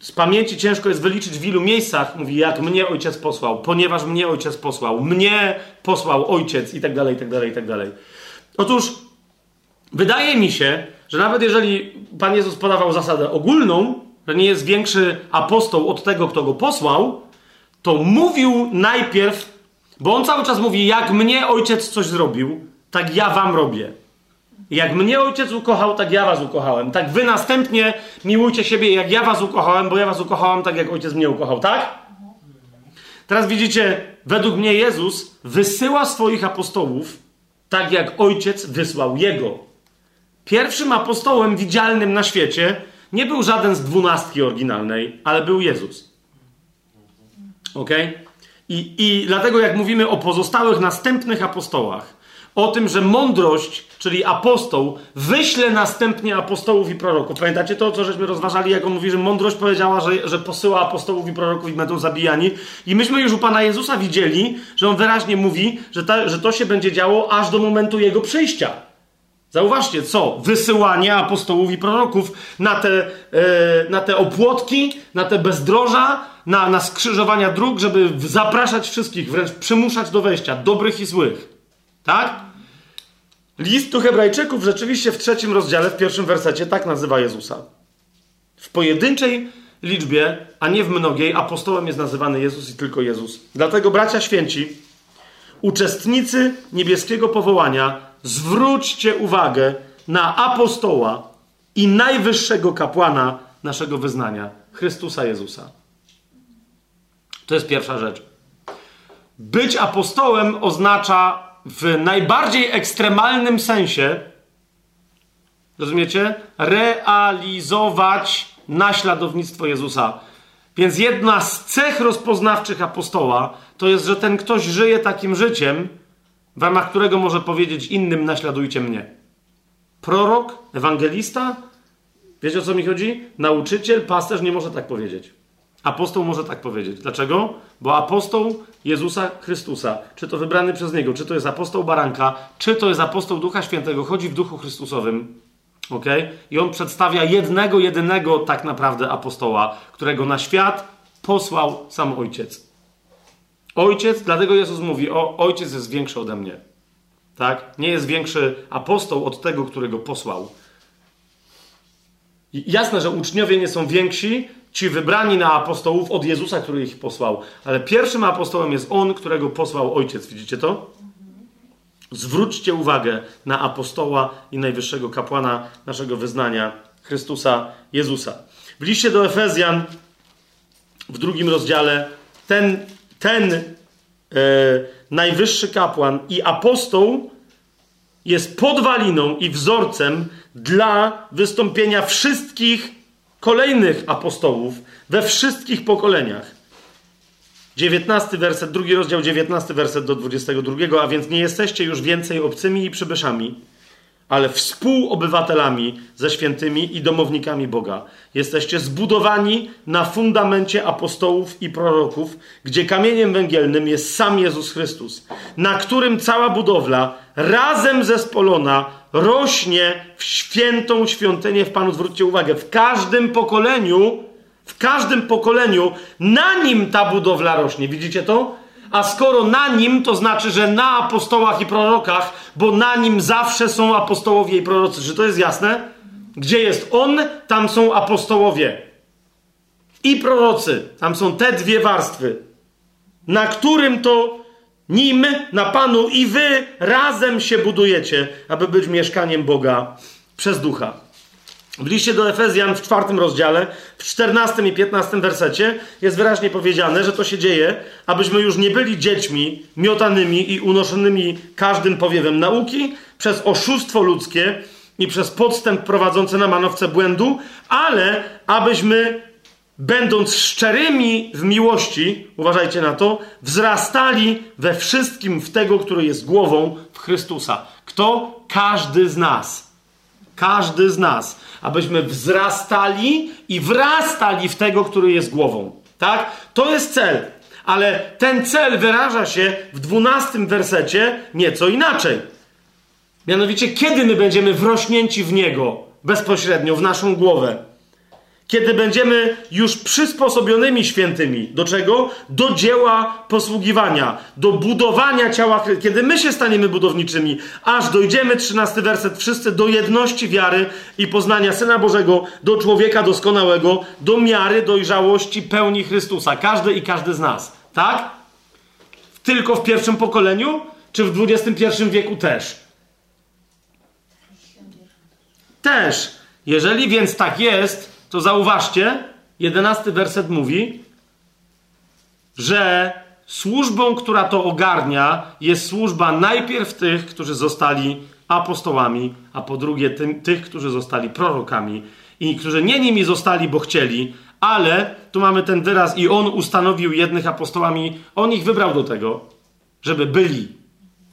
Z pamięci ciężko jest wyliczyć w ilu miejscach mówi, jak mnie ojciec posłał, ponieważ mnie ojciec posłał, mnie posłał ojciec i tak dalej, i tak dalej, i tak dalej. Otóż wydaje mi się, że nawet jeżeli Pan Jezus podawał zasadę ogólną, że nie jest większy apostoł od tego, kto go posłał, to mówił najpierw, bo on cały czas mówi, jak mnie ojciec coś zrobił, tak ja wam robię. Jak mnie ojciec ukochał, tak ja was ukochałem. Tak wy następnie miłujcie siebie, jak ja was ukochałem, bo ja was ukochałem tak, jak ojciec mnie ukochał, tak? Teraz widzicie, według mnie Jezus wysyła swoich apostołów tak, jak ojciec wysłał jego. Pierwszym apostołem widzialnym na świecie nie był żaden z dwunastki oryginalnej, ale był Jezus. Ok? I, I dlatego, jak mówimy o pozostałych następnych apostołach, o tym, że mądrość, czyli apostoł, wyśle następnie apostołów i proroków. Pamiętacie to, co żeśmy rozważali, jak on mówi, że mądrość powiedziała, że, że posyła apostołów i proroków i będą zabijani. I myśmy już u Pana Jezusa widzieli, że on wyraźnie mówi, że, ta, że to się będzie działo aż do momentu Jego przyjścia. Zauważcie, co? Wysyłanie apostołów i proroków na te, yy, na te opłotki, na te bezdroża, na, na skrzyżowania dróg, żeby zapraszać wszystkich, wręcz przymuszać do wejścia, dobrych i złych. Tak? List do Hebrajczyków rzeczywiście w trzecim rozdziale, w pierwszym wersecie tak nazywa Jezusa. W pojedynczej liczbie, a nie w mnogiej, apostołem jest nazywany Jezus i tylko Jezus. Dlatego, bracia święci, uczestnicy niebieskiego powołania, zwróćcie uwagę na apostoła i najwyższego kapłana naszego wyznania, Chrystusa Jezusa. To jest pierwsza rzecz. Być apostołem oznacza w najbardziej ekstremalnym sensie, rozumiecie, realizować naśladownictwo Jezusa. Więc jedna z cech rozpoznawczych apostoła to jest, że ten ktoś żyje takim życiem, w ramach którego może powiedzieć innym: naśladujcie mnie. Prorok, ewangelista, wiecie o co mi chodzi? Nauczyciel, pasterz nie może tak powiedzieć. Apostoł może tak powiedzieć. Dlaczego? Bo apostoł Jezusa Chrystusa, czy to wybrany przez Niego, czy to jest apostoł Baranka, czy to jest apostoł Ducha Świętego, chodzi w Duchu Chrystusowym. ok? I on przedstawia jednego, jedynego tak naprawdę apostoła, którego na świat posłał sam Ojciec. Ojciec, dlatego Jezus mówi, o, Ojciec jest większy ode mnie. Tak? Nie jest większy apostoł od tego, którego posłał. I jasne, że uczniowie nie są więksi, ci wybrani na apostołów od Jezusa, który ich posłał. Ale pierwszym apostołem jest on, którego posłał ojciec. Widzicie to? Zwróćcie uwagę na apostoła i najwyższego kapłana naszego wyznania, Chrystusa Jezusa. W liście do Efezjan w drugim rozdziale ten, ten e, najwyższy kapłan i apostoł jest podwaliną i wzorcem dla wystąpienia wszystkich kolejnych apostołów we wszystkich pokoleniach. 19 werset, drugi rozdział, 19 werset do 22, a więc nie jesteście już więcej obcymi i przybyszami, ale współobywatelami ze świętymi i domownikami Boga. Jesteście zbudowani na fundamencie apostołów i proroków, gdzie kamieniem węgielnym jest sam Jezus Chrystus, na którym cała budowla razem zespolona rośnie w świętą świątynię w Panu. Zwróćcie uwagę, w każdym pokoleniu, w każdym pokoleniu na nim ta budowla rośnie. Widzicie to? A skoro na nim, to znaczy, że na apostołach i prorokach, bo na nim zawsze są apostołowie i prorocy. Czy to jest jasne? Gdzie jest on, tam są apostołowie i prorocy. Tam są te dwie warstwy, na którym to nim, na Panu i wy razem się budujecie, aby być mieszkaniem Boga przez ducha. W liście do Efezjan w czwartym rozdziale, w czternastym i piętnastym wersecie jest wyraźnie powiedziane, że to się dzieje, abyśmy już nie byli dziećmi miotanymi i unoszonymi każdym powiewem nauki przez oszustwo ludzkie i przez podstęp prowadzący na manowce błędu, ale abyśmy będąc szczerymi w miłości, uważajcie na to, wzrastali we wszystkim w tego, który jest głową w Chrystusa. Kto? Każdy z nas. Każdy z nas. Abyśmy wzrastali i wrastali w tego, który jest głową. Tak? To jest cel. Ale ten cel wyraża się w dwunastym wersecie nieco inaczej. Mianowicie, kiedy my będziemy wrośnięci w Niego bezpośrednio, w naszą głowę? Kiedy będziemy już przysposobionymi świętymi. Do czego? Do dzieła posługiwania, do budowania ciała, kiedy my się staniemy budowniczymi, aż dojdziemy, trzynasty werset, wszyscy do jedności wiary i poznania Syna Bożego, do człowieka doskonałego, do miary dojrzałości pełni Chrystusa. Każdy i każdy z nas. Tak? Tylko w pierwszym pokoleniu, czy w XXI wieku też? Też. Jeżeli więc tak jest, to zauważcie, jedenasty werset mówi, że służbą, która to ogarnia, jest służba najpierw tych, którzy zostali apostołami, a po drugie tym, tych, którzy zostali prorokami i którzy nie nimi zostali, bo chcieli, ale tu mamy ten wyraz i on ustanowił jednych apostołami, on ich wybrał do tego, żeby byli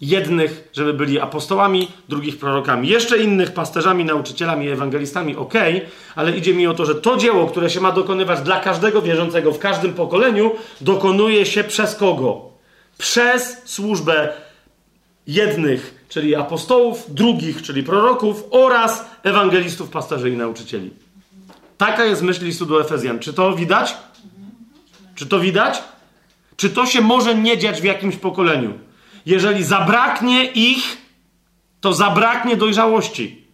jednych, żeby byli apostołami, drugich prorokami, jeszcze innych pasterzami, nauczycielami, ewangelistami, ok, ale idzie mi o to, że to dzieło, które się ma dokonywać dla każdego wierzącego w każdym pokoleniu, dokonuje się przez kogo? Przez służbę jednych, czyli apostołów, drugich, czyli proroków oraz ewangelistów, pasterzy i nauczycieli. Taka jest myśl listu do Efezjan. Czy to widać? Czy to widać? Czy to się może nie dziać w jakimś pokoleniu? Jeżeli zabraknie ich, to zabraknie dojrzałości.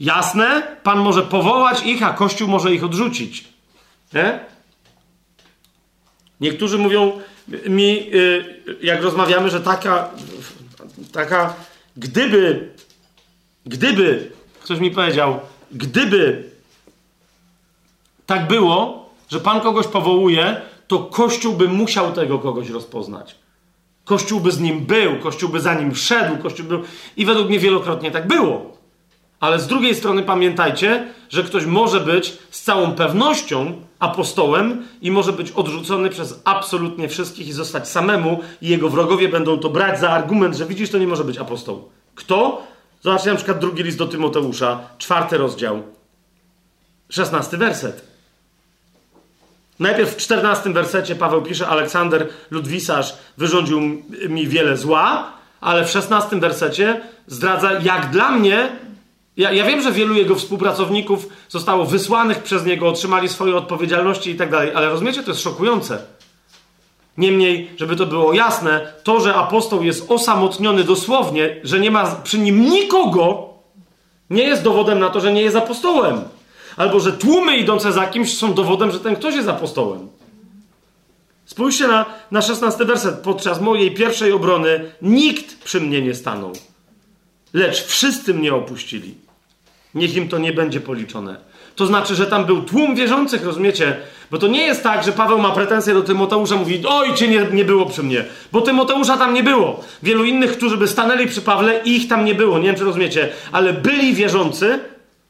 Jasne? Pan może powołać ich, a Kościół może ich odrzucić. Nie? Niektórzy mówią mi, y, jak rozmawiamy, że taka, taka, gdyby, gdyby, ktoś mi powiedział, gdyby tak było, że Pan kogoś powołuje, to Kościół by musiał tego kogoś rozpoznać. Kościół by z nim był, Kościół by za nim szedł, Kościół był. I według mnie wielokrotnie tak było. Ale z drugiej strony pamiętajcie, że ktoś może być z całą pewnością apostołem i może być odrzucony przez absolutnie wszystkich i zostać samemu, i jego wrogowie będą to brać za argument, że widzisz, to nie może być apostoł. Kto? Zobaczcie na przykład drugi list do Tymoteusza, czwarty rozdział, szesnasty werset. Najpierw w czternastym wersecie Paweł pisze: Aleksander Ludwisarz wyrządził mi wiele zła, ale w szesnastym wersecie zdradza, jak dla mnie. Ja, ja, wiem, że wielu jego współpracowników zostało wysłanych przez niego, otrzymali swoje odpowiedzialności i tak dalej, ale rozumiecie, to jest szokujące. Niemniej, żeby to było jasne, to, że apostoł jest osamotniony dosłownie, że nie ma przy nim nikogo, nie jest dowodem na to, że nie jest apostołem. Albo że tłumy idące za kimś są dowodem, że ten ktoś jest apostołem. Spójrzcie na, na 16 werset. Podczas mojej pierwszej obrony nikt przy mnie nie stanął, lecz wszyscy mnie opuścili. Niech im to nie będzie policzone. To znaczy, że tam był tłum wierzących, rozumiecie? Bo to nie jest tak, że Paweł ma pretensje do Tymoteusza, mówi, oj, cię nie, nie było przy mnie, bo Tymoteusza tam nie było. Wielu innych, którzy by stanęli przy Pawle, ich tam nie było, nie wiem, czy rozumiecie, ale byli wierzący,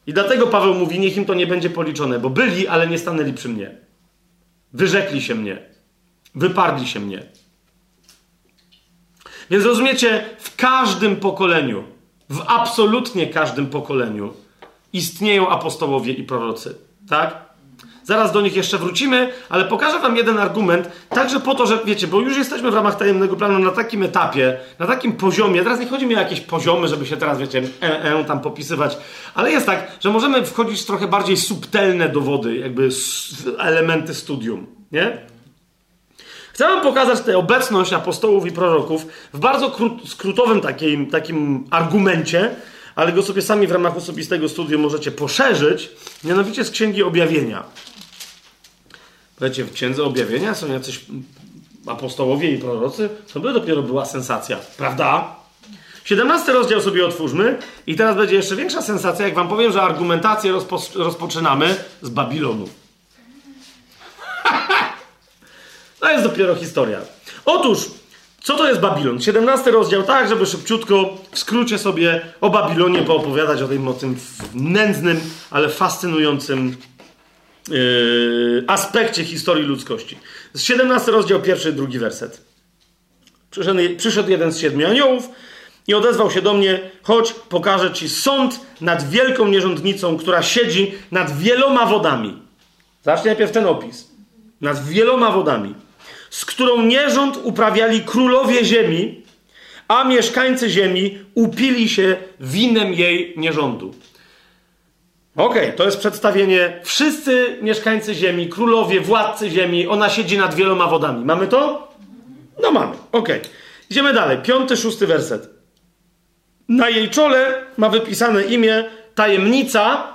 i dlatego Paweł mówi, niech im to nie będzie policzone, bo byli, ale nie stanęli przy mnie. Wyrzekli się mnie. Wyparli się mnie. Więc rozumiecie, w każdym pokoleniu, w absolutnie każdym pokoleniu istnieją apostołowie i prorocy. Tak? Zaraz do nich jeszcze wrócimy, ale pokażę wam jeden argument, także po to, że wiecie, bo już jesteśmy w ramach tajemnego planu na takim etapie, na takim poziomie. Teraz nie chodzi mi o jakieś poziomy, żeby się teraz, wiecie, e, e, tam popisywać, ale jest tak, że możemy wchodzić w trochę bardziej subtelne dowody, jakby elementy studium, nie? Chcę wam pokazać tę obecność apostołów i proroków w bardzo skrótowym takim, takim argumencie, ale go sobie sami w ramach osobistego studium możecie poszerzyć, mianowicie z Księgi Objawienia. Wiecie, w Księdze Objawienia są jacyś apostołowie i prorocy, to by dopiero była sensacja, prawda? 17 rozdział sobie otwórzmy i teraz będzie jeszcze większa sensacja, jak wam powiem, że argumentację rozpo rozpoczynamy z Babilonu. to jest dopiero historia. Otóż, co to jest Babilon? 17 rozdział, tak, żeby szybciutko, w skrócie sobie o Babilonie poopowiadać, o tym, o tym nędznym, ale fascynującym yy, aspekcie historii ludzkości. 17 rozdział, pierwszy, drugi werset. Przyszedł, przyszedł jeden z siedmiu aniołów i odezwał się do mnie, chodź, pokażę ci sąd nad wielką nierządnicą, która siedzi nad wieloma wodami. Zacznij najpierw ten opis. Nad wieloma wodami, z którą nierząd uprawiali królowie ziemi, a mieszkańcy ziemi upili się winem jej nierządu. Okej, okay, to jest przedstawienie. Wszyscy mieszkańcy ziemi, królowie, władcy ziemi, ona siedzi nad wieloma wodami. Mamy to? No mamy. Okej. Okay. Idziemy dalej. Piąty, szósty werset. Na jej czole ma wypisane imię tajemnica,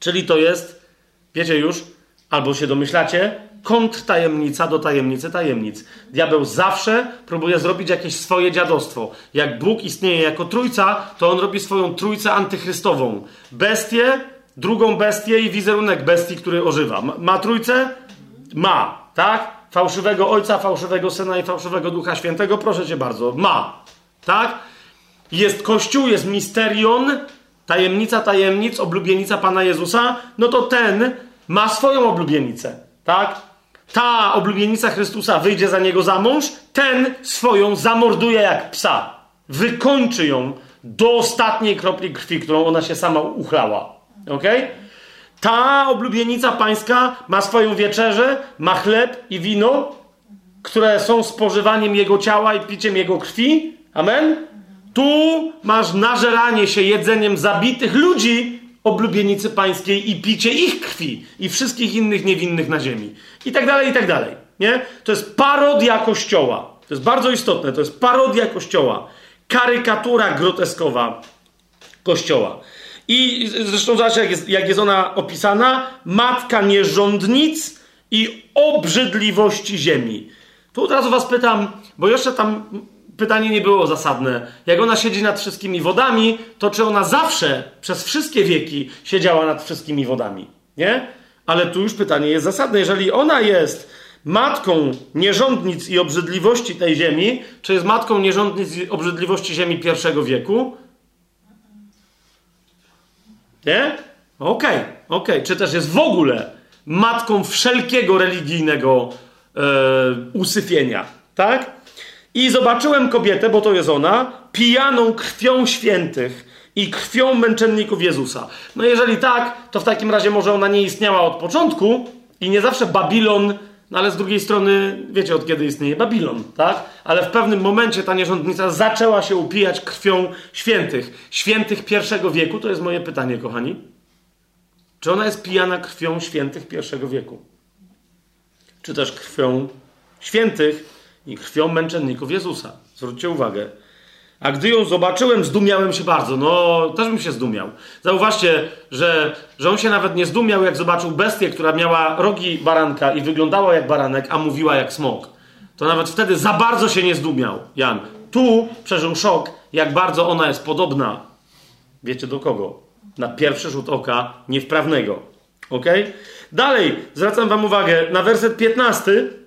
czyli to jest, wiecie już, albo się domyślacie, kontrtajemnica do tajemnicy tajemnic. Diabeł zawsze próbuje zrobić jakieś swoje dziadostwo. Jak Bóg istnieje jako trójca, to on robi swoją trójcę antychrystową. Bestię, drugą bestię i wizerunek bestii, który ożywa. Ma, trójcę? Ma, tak? Fałszywego ojca, fałszywego syna i fałszywego ducha świętego? Proszę cię bardzo. Ma, tak? Jest Kościół, jest misterion, tajemnica tajemnic, oblubienica Pana Jezusa. No to ten ma swoją oblubienicę, tak? Ta oblubienica Chrystusa wyjdzie za niego za mąż, ten swoją zamorduje jak psa. Wykończy ją do ostatniej kropli krwi, którą ona się sama uchlała. Ok? Ta oblubienica pańska ma swoją wieczerzę, ma chleb i wino, które są spożywaniem jego ciała i piciem jego krwi. Amen? Tu masz nażeranie się jedzeniem zabitych ludzi, oblubienicy pańskiej i picie ich krwi i wszystkich innych niewinnych na ziemi. I tak dalej, i tak dalej. Nie? To jest parodia kościoła. To jest bardzo istotne. To jest parodia kościoła. Karykatura groteskowa kościoła. I zresztą zobaczcie, jak jest, jak jest ona opisana. Matka nierządnic i obrzydliwości ziemi. Tu od razu was pytam, bo jeszcze tam pytanie nie było zasadne. Jak ona siedzi nad wszystkimi wodami, to czy ona zawsze, przez wszystkie wieki, siedziała nad wszystkimi wodami? Nie? Ale tu już pytanie jest zasadne. Jeżeli ona jest matką nierządnic i obrzydliwości tej ziemi, czy jest matką nierządnic i obrzydliwości ziemi pierwszego wieku? Nie? Okej, okay, okej. Okay. Czy też jest w ogóle matką wszelkiego religijnego e, usypienia? Tak? I zobaczyłem kobietę, bo to jest ona, pijaną krwią świętych i krwią męczenników Jezusa. No jeżeli tak, to w takim razie może ona nie istniała od początku i nie zawsze Babilon, no ale z drugiej strony wiecie od kiedy istnieje Babilon, tak? Ale w pewnym momencie ta nierządnica zaczęła się upijać krwią świętych. Świętych pierwszego wieku, to jest moje pytanie, kochani. Czy ona jest pijana krwią świętych pierwszego wieku? Czy też krwią świętych i krwią męczenników Jezusa. Zwróćcie uwagę. A gdy ją zobaczyłem, zdumiałem się bardzo. No, też bym się zdumiał. Zauważcie, że, że on się nawet nie zdumiał, jak zobaczył bestię, która miała rogi baranka i wyglądała jak baranek, a mówiła jak smok. To nawet wtedy za bardzo się nie zdumiał, Jan. Tu przeżył szok, jak bardzo ona jest podobna. Wiecie do kogo? Na pierwszy rzut oka niewprawnego. Ok? Dalej, zwracam Wam uwagę na werset 15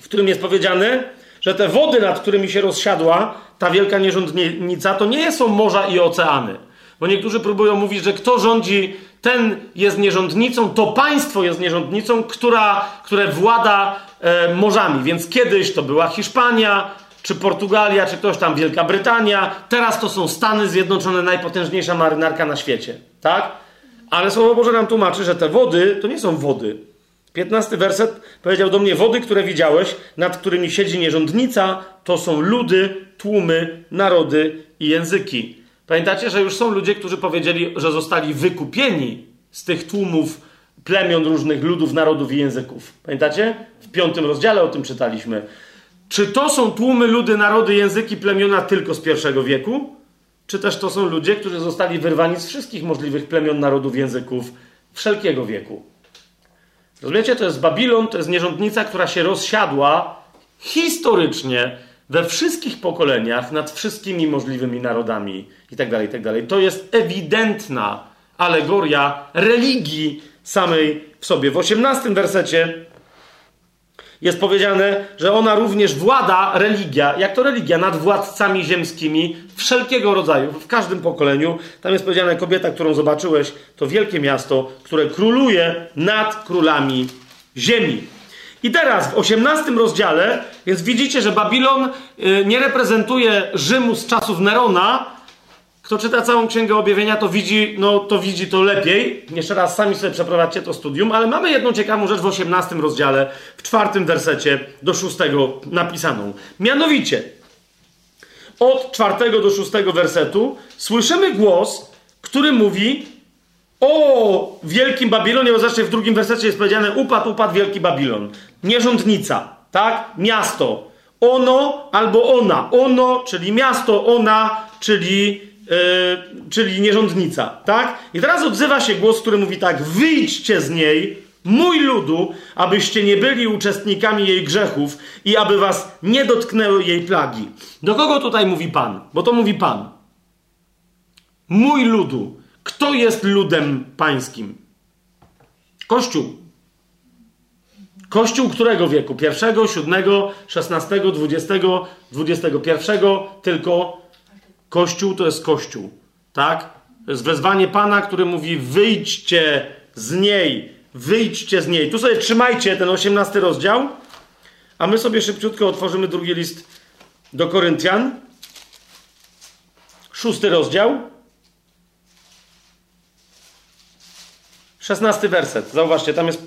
w którym jest powiedziane, że te wody, nad którymi się rozsiadła ta wielka nierządnica, to nie są morza i oceany. Bo niektórzy próbują mówić, że kto rządzi, ten jest nierządnicą, to państwo jest nierządnicą, która, które włada e, morzami. Więc kiedyś to była Hiszpania, czy Portugalia, czy ktoś tam, Wielka Brytania. Teraz to są Stany Zjednoczone, najpotężniejsza marynarka na świecie. Tak? Ale Słowo Boże nam tłumaczy, że te wody to nie są wody. 15 werset powiedział do mnie: Wody, które widziałeś, nad którymi siedzi nierządnica, to są ludy, tłumy, narody i języki. Pamiętacie, że już są ludzie, którzy powiedzieli, że zostali wykupieni z tych tłumów plemion różnych ludów, narodów i języków. Pamiętacie? W piątym rozdziale o tym czytaliśmy. Czy to są tłumy, ludy, narody, języki, plemiona tylko z pierwszego wieku? Czy też to są ludzie, którzy zostali wyrwani z wszystkich możliwych plemion, narodów, języków wszelkiego wieku? Rozumiecie? To jest Babilon, to jest nierządnica, która się rozsiadła historycznie we wszystkich pokoleniach nad wszystkimi możliwymi narodami itd., tak itd. Tak to jest ewidentna alegoria religii samej w sobie. W osiemnastym wersecie jest powiedziane, że ona również włada, religia, jak to religia, nad władcami ziemskimi wszelkiego rodzaju, w każdym pokoleniu. Tam jest powiedziane, kobieta, którą zobaczyłeś, to wielkie miasto, które króluje nad królami ziemi. I teraz w 18 rozdziale, więc widzicie, że Babilon y, nie reprezentuje Rzymu z czasów Nerona, kto czyta całą Księgę Objawienia, to widzi, no, to widzi to lepiej. Jeszcze raz sami sobie przeprowadźcie to studium, ale mamy jedną ciekawą rzecz w 18 rozdziale, w czwartym wersecie do szóstego napisaną. Mianowicie, od czwartego do szóstego wersetu słyszymy głos, który mówi o wielkim Babilonie, bo zawsze w drugim wersecie jest powiedziane upadł, upadł wielki Babilon. Nierządnica, tak? Miasto. Ono albo ona. Ono, czyli miasto, ona, czyli czyli nierządnica, tak? I teraz odzywa się głos, który mówi tak: wyjdźcie z niej, mój ludu, abyście nie byli uczestnikami jej grzechów i aby was nie dotknęły jej plagi. Do kogo tutaj mówi Pan? Bo to mówi Pan. Mój ludu. Kto jest ludem pańskim? Kościół. Kościół którego wieku? Pierwszego, siódmego, szesnastego, dwudziestego, dwudziestego pierwszego, tylko Kościół to jest Kościół, tak? To jest wezwanie Pana, który mówi: wyjdźcie z niej, wyjdźcie z niej. Tu sobie trzymajcie ten 18 rozdział, a my sobie szybciutko otworzymy drugi list do Koryntian. Szósty rozdział. Szesnasty werset. Zauważcie, tam jest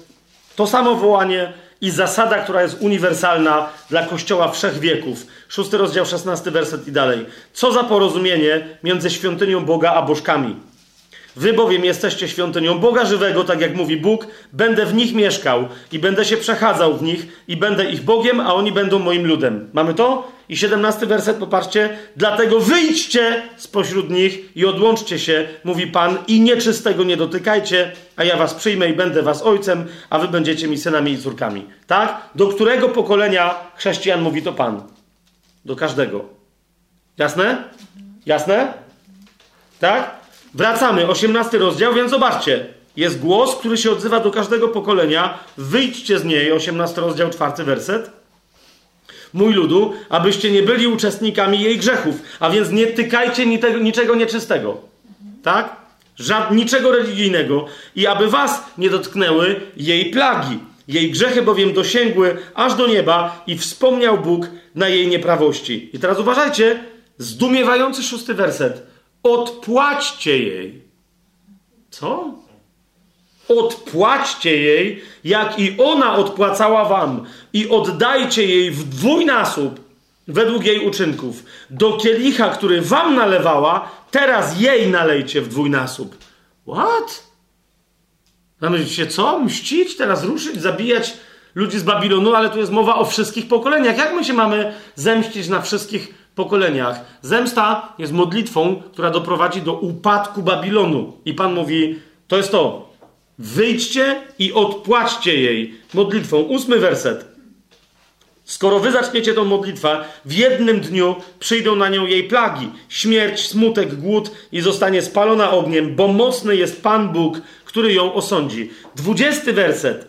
to samo wołanie i zasada, która jest uniwersalna dla Kościoła wszechwieków. Szósty rozdział, szesnasty werset i dalej. Co za porozumienie między świątynią Boga a bożkami. Wy bowiem jesteście świątynią Boga żywego, tak jak mówi Bóg, będę w nich mieszkał i będę się przechadzał w nich i będę ich Bogiem, a oni będą moim ludem. Mamy to? I siedemnasty werset, popatrzcie. Dlatego wyjdźcie spośród nich i odłączcie się, mówi Pan, i nieczystego nie dotykajcie, a ja was przyjmę i będę was ojcem, a wy będziecie mi synami i córkami. Tak? Do którego pokolenia chrześcijan mówi to Pan? Do każdego. Jasne? Jasne? Tak? Wracamy, 18 rozdział, więc zobaczcie. Jest głos, który się odzywa do każdego pokolenia. Wyjdźcie z niej, 18 rozdział, czwarty werset. Mój ludu, abyście nie byli uczestnikami jej grzechów, a więc nie tykajcie niczego nieczystego. Tak? Żad, niczego religijnego. I aby was nie dotknęły jej plagi. Jej grzechy bowiem dosięgły aż do nieba i wspomniał Bóg na jej nieprawości. I teraz uważajcie, zdumiewający szósty werset odpłaćcie jej. Co? Odpłaćcie jej, jak i ona odpłacała wam, i oddajcie jej w dwójnasób według jej uczynków. Do kielicha, który wam nalewała, teraz jej nalejcie w dwójnasób. What? Zamienicie co? Mścić, teraz ruszyć, zabijać ludzi z Babilonu, ale tu jest mowa o wszystkich pokoleniach. Jak my się mamy zemścić na wszystkich pokoleniach. Zemsta jest modlitwą, która doprowadzi do upadku Babilonu. I Pan mówi: To jest to. Wyjdźcie i odpłaćcie jej modlitwą. Ósmy werset. Skoro wy zaczniecie tą modlitwę, w jednym dniu przyjdą na nią jej plagi: śmierć, smutek, głód i zostanie spalona ogniem, bo mocny jest Pan Bóg, który ją osądzi. Dwudziesty werset.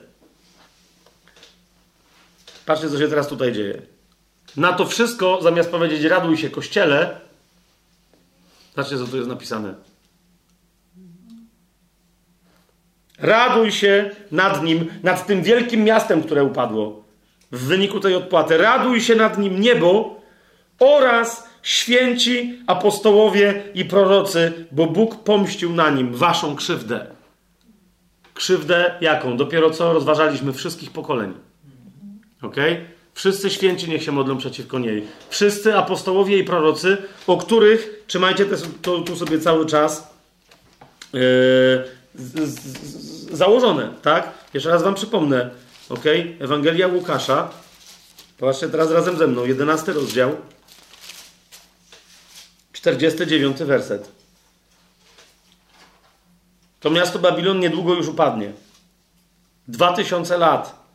Patrzcie, co się teraz tutaj dzieje. Na to wszystko, zamiast powiedzieć raduj się kościele, zobaczcie, co tu jest napisane. Raduj się nad nim, nad tym wielkim miastem, które upadło w wyniku tej odpłaty. Raduj się nad nim niebo oraz święci apostołowie i prorocy, bo Bóg pomścił na nim waszą krzywdę. Krzywdę jaką? Dopiero co rozważaliśmy wszystkich pokoleń. Ok? Wszyscy święci niech się modlą przeciwko niej. Wszyscy apostołowie i prorocy, o których, trzymajcie to, tu sobie cały czas yy, z, z, założone, tak? Jeszcze raz wam przypomnę, ok? Ewangelia Łukasza. Patrzcie teraz razem ze mną, 11 rozdział, 49 werset. To miasto Babilon niedługo już upadnie. Dwa tysiące lat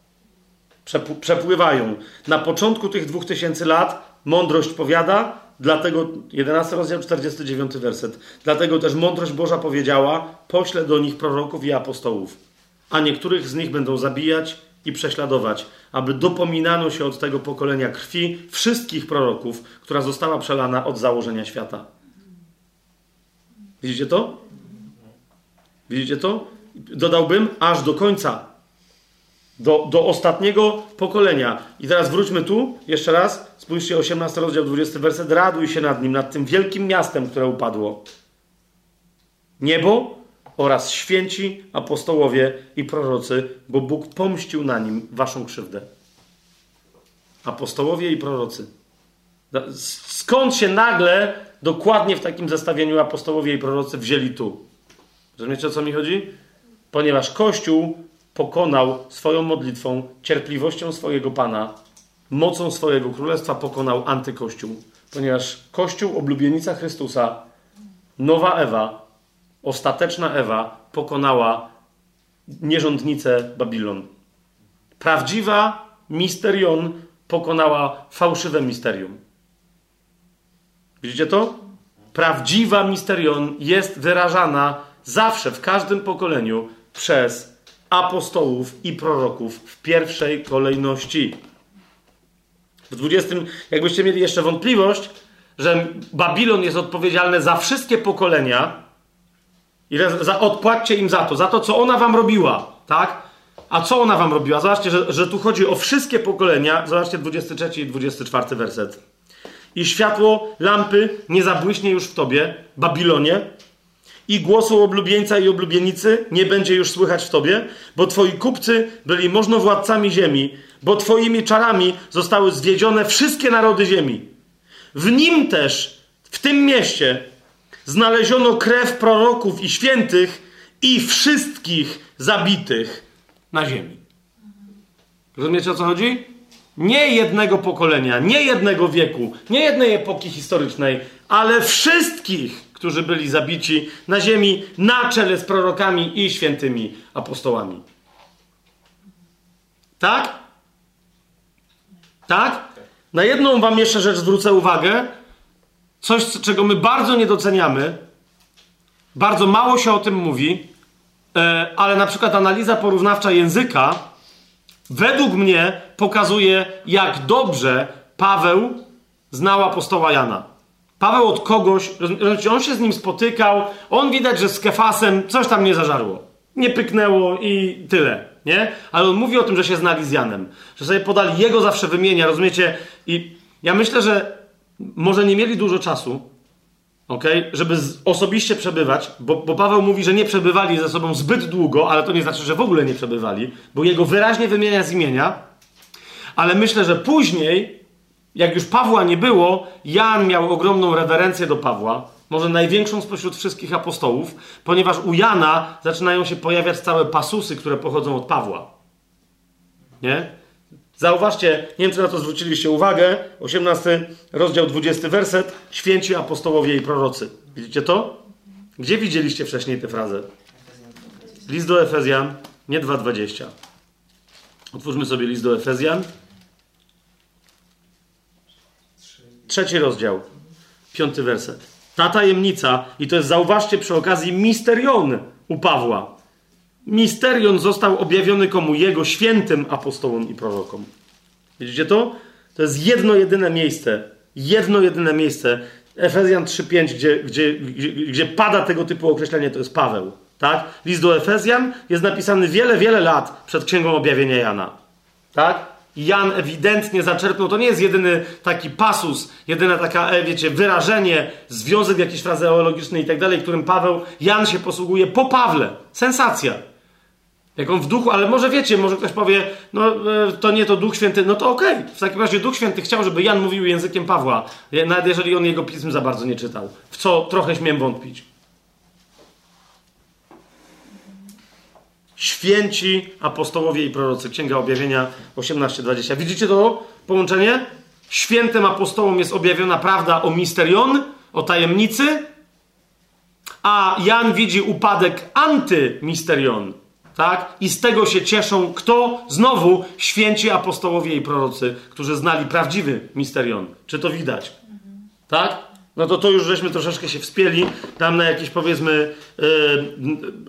przepływają. Na początku tych dwóch tysięcy lat mądrość powiada, dlatego 11 rozdział 49 werset. Dlatego też mądrość Boża powiedziała: pośle do nich proroków i apostołów, a niektórych z nich będą zabijać i prześladować, aby dopominano się od tego pokolenia krwi wszystkich proroków, która została przelana od założenia świata. Widzicie to? Widzicie to? Dodałbym aż do końca do, do ostatniego pokolenia. I teraz wróćmy tu, jeszcze raz. Spójrzcie, 18 rozdział, 20 werset. Raduj się nad nim, nad tym wielkim miastem, które upadło. Niebo oraz święci, apostołowie i prorocy, bo Bóg pomścił na nim waszą krzywdę. Apostołowie i prorocy. Skąd się nagle, dokładnie w takim zestawieniu apostołowie i prorocy wzięli tu? Rozumiecie, o co mi chodzi? Ponieważ Kościół pokonał swoją modlitwą, cierpliwością swojego Pana, mocą swojego królestwa pokonał antykościół. Ponieważ Kościół, oblubienica Chrystusa, nowa Ewa, ostateczna Ewa pokonała nierządnicę Babilon. Prawdziwa misterion pokonała fałszywe misterium. Widzicie to? Prawdziwa misterion jest wyrażana zawsze, w każdym pokoleniu przez apostołów i proroków w pierwszej kolejności. W 20, jakbyście mieli jeszcze wątpliwość, że Babilon jest odpowiedzialny za wszystkie pokolenia i za, odpłaccie im za to, za to, co ona wam robiła, tak? A co ona wam robiła? Zobaczcie, że, że tu chodzi o wszystkie pokolenia. Zobaczcie 23 i 24 werset. I światło lampy nie zabłyśnie już w tobie, Babilonie, i głosu oblubieńca i oblubienicy nie będzie już słychać w tobie, bo twoi kupcy byli możnowładcami ziemi, bo twoimi czarami zostały zwiedzione wszystkie narody ziemi. W nim też, w tym mieście, znaleziono krew proroków i świętych i wszystkich zabitych na ziemi. Rozumiecie o co chodzi? Nie jednego pokolenia, nie jednego wieku, nie jednej epoki historycznej, ale wszystkich, którzy byli zabici na ziemi na czele z prorokami i świętymi apostołami. Tak? Tak? Na jedną wam jeszcze rzecz zwrócę uwagę. Coś, czego my bardzo nie doceniamy. Bardzo mało się o tym mówi, e, ale na przykład analiza porównawcza języka według mnie pokazuje, jak dobrze Paweł znał apostoła Jana. Paweł od kogoś, on się z nim spotykał, on widać, że z Kefasem coś tam nie zażarło. Nie pyknęło i tyle, nie? Ale on mówi o tym, że się znali z Janem. Że sobie podali, jego zawsze wymienia, rozumiecie? I ja myślę, że może nie mieli dużo czasu, okay? żeby osobiście przebywać, bo, bo Paweł mówi, że nie przebywali ze sobą zbyt długo, ale to nie znaczy, że w ogóle nie przebywali, bo jego wyraźnie wymienia z imienia. Ale myślę, że później jak już Pawła nie było, Jan miał ogromną rewerencję do Pawła, może największą spośród wszystkich apostołów, ponieważ u Jana zaczynają się pojawiać całe pasusy, które pochodzą od Pawła. Nie? Zauważcie, nie wiem czy na to zwróciliście uwagę, 18 rozdział 20 werset, święci apostołowie i prorocy. Widzicie to? Gdzie widzieliście wcześniej tę frazę? List do Efezjan, nie 2,20. Otwórzmy sobie list do Efezjan. Trzeci rozdział, piąty werset. Ta tajemnica, i to jest, zauważcie przy okazji, misterion u Pawła. Misterion został objawiony komu? Jego świętym apostołom i prorokom. Widzicie to? To jest jedno, jedyne miejsce. Jedno, jedyne miejsce. Efezjan 3.5, gdzie, gdzie, gdzie, pada tego typu określenie, to jest Paweł. Tak? List do Efezjan jest napisany wiele, wiele lat przed Księgą Objawienia Jana. Tak? Jan ewidentnie zaczerpnął, to nie jest jedyny taki pasus, jedyne taka, e, wiecie, wyrażenie, związek jakiś frazeologiczny i tak dalej, którym Paweł, Jan się posługuje po Pawle. Sensacja. Jak on w duchu, ale może wiecie, może ktoś powie, no e, to nie to Duch Święty, no to okej. Okay. W takim razie Duch Święty chciał, żeby Jan mówił językiem Pawła, nawet jeżeli on jego pism za bardzo nie czytał. W co trochę śmiem wątpić. Święci apostołowie i prorocy. Księga Objawienia 18:20. Widzicie to połączenie? Świętym apostołom jest objawiona prawda o misterion, o tajemnicy, a Jan widzi upadek antymisterion. Tak? I z tego się cieszą kto? Znowu święci apostołowie i prorocy, którzy znali prawdziwy misterion. Czy to widać? Tak? No to to już żeśmy troszeczkę się wspięli tam na jakieś powiedzmy... Yy,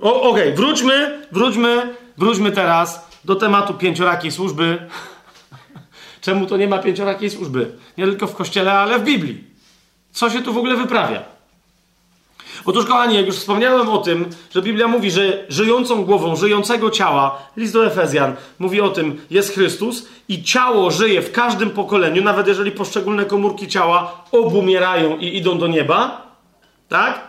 Okej, okay, wróćmy, wróćmy, wróćmy teraz do tematu pięciorakiej służby. Czemu to nie ma pięciorakiej służby? Nie tylko w kościele, ale w Biblii. Co się tu w ogóle wyprawia? Otóż, kochani, jak już wspomniałem o tym, że Biblia mówi, że żyjącą głową, żyjącego ciała, list do Efezjan mówi o tym, jest Chrystus i ciało żyje w każdym pokoleniu, nawet jeżeli poszczególne komórki ciała obumierają i idą do nieba, tak?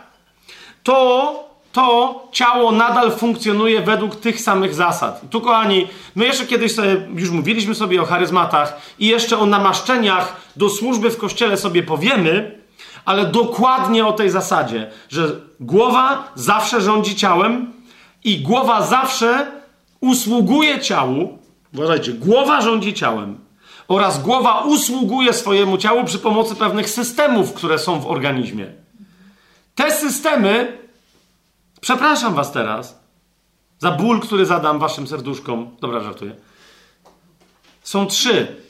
To, to ciało nadal funkcjonuje według tych samych zasad. I tu, kochani, my jeszcze kiedyś sobie, już mówiliśmy sobie o charyzmatach i jeszcze o namaszczeniach do służby w kościele sobie powiemy, ale dokładnie o tej zasadzie, że głowa zawsze rządzi ciałem i głowa zawsze usługuje ciału. Uważajcie, głowa rządzi ciałem oraz głowa usługuje swojemu ciału przy pomocy pewnych systemów, które są w organizmie. Te systemy, przepraszam Was teraz za ból, który zadam Waszym serduszkom. Dobra, żartuję. Są trzy.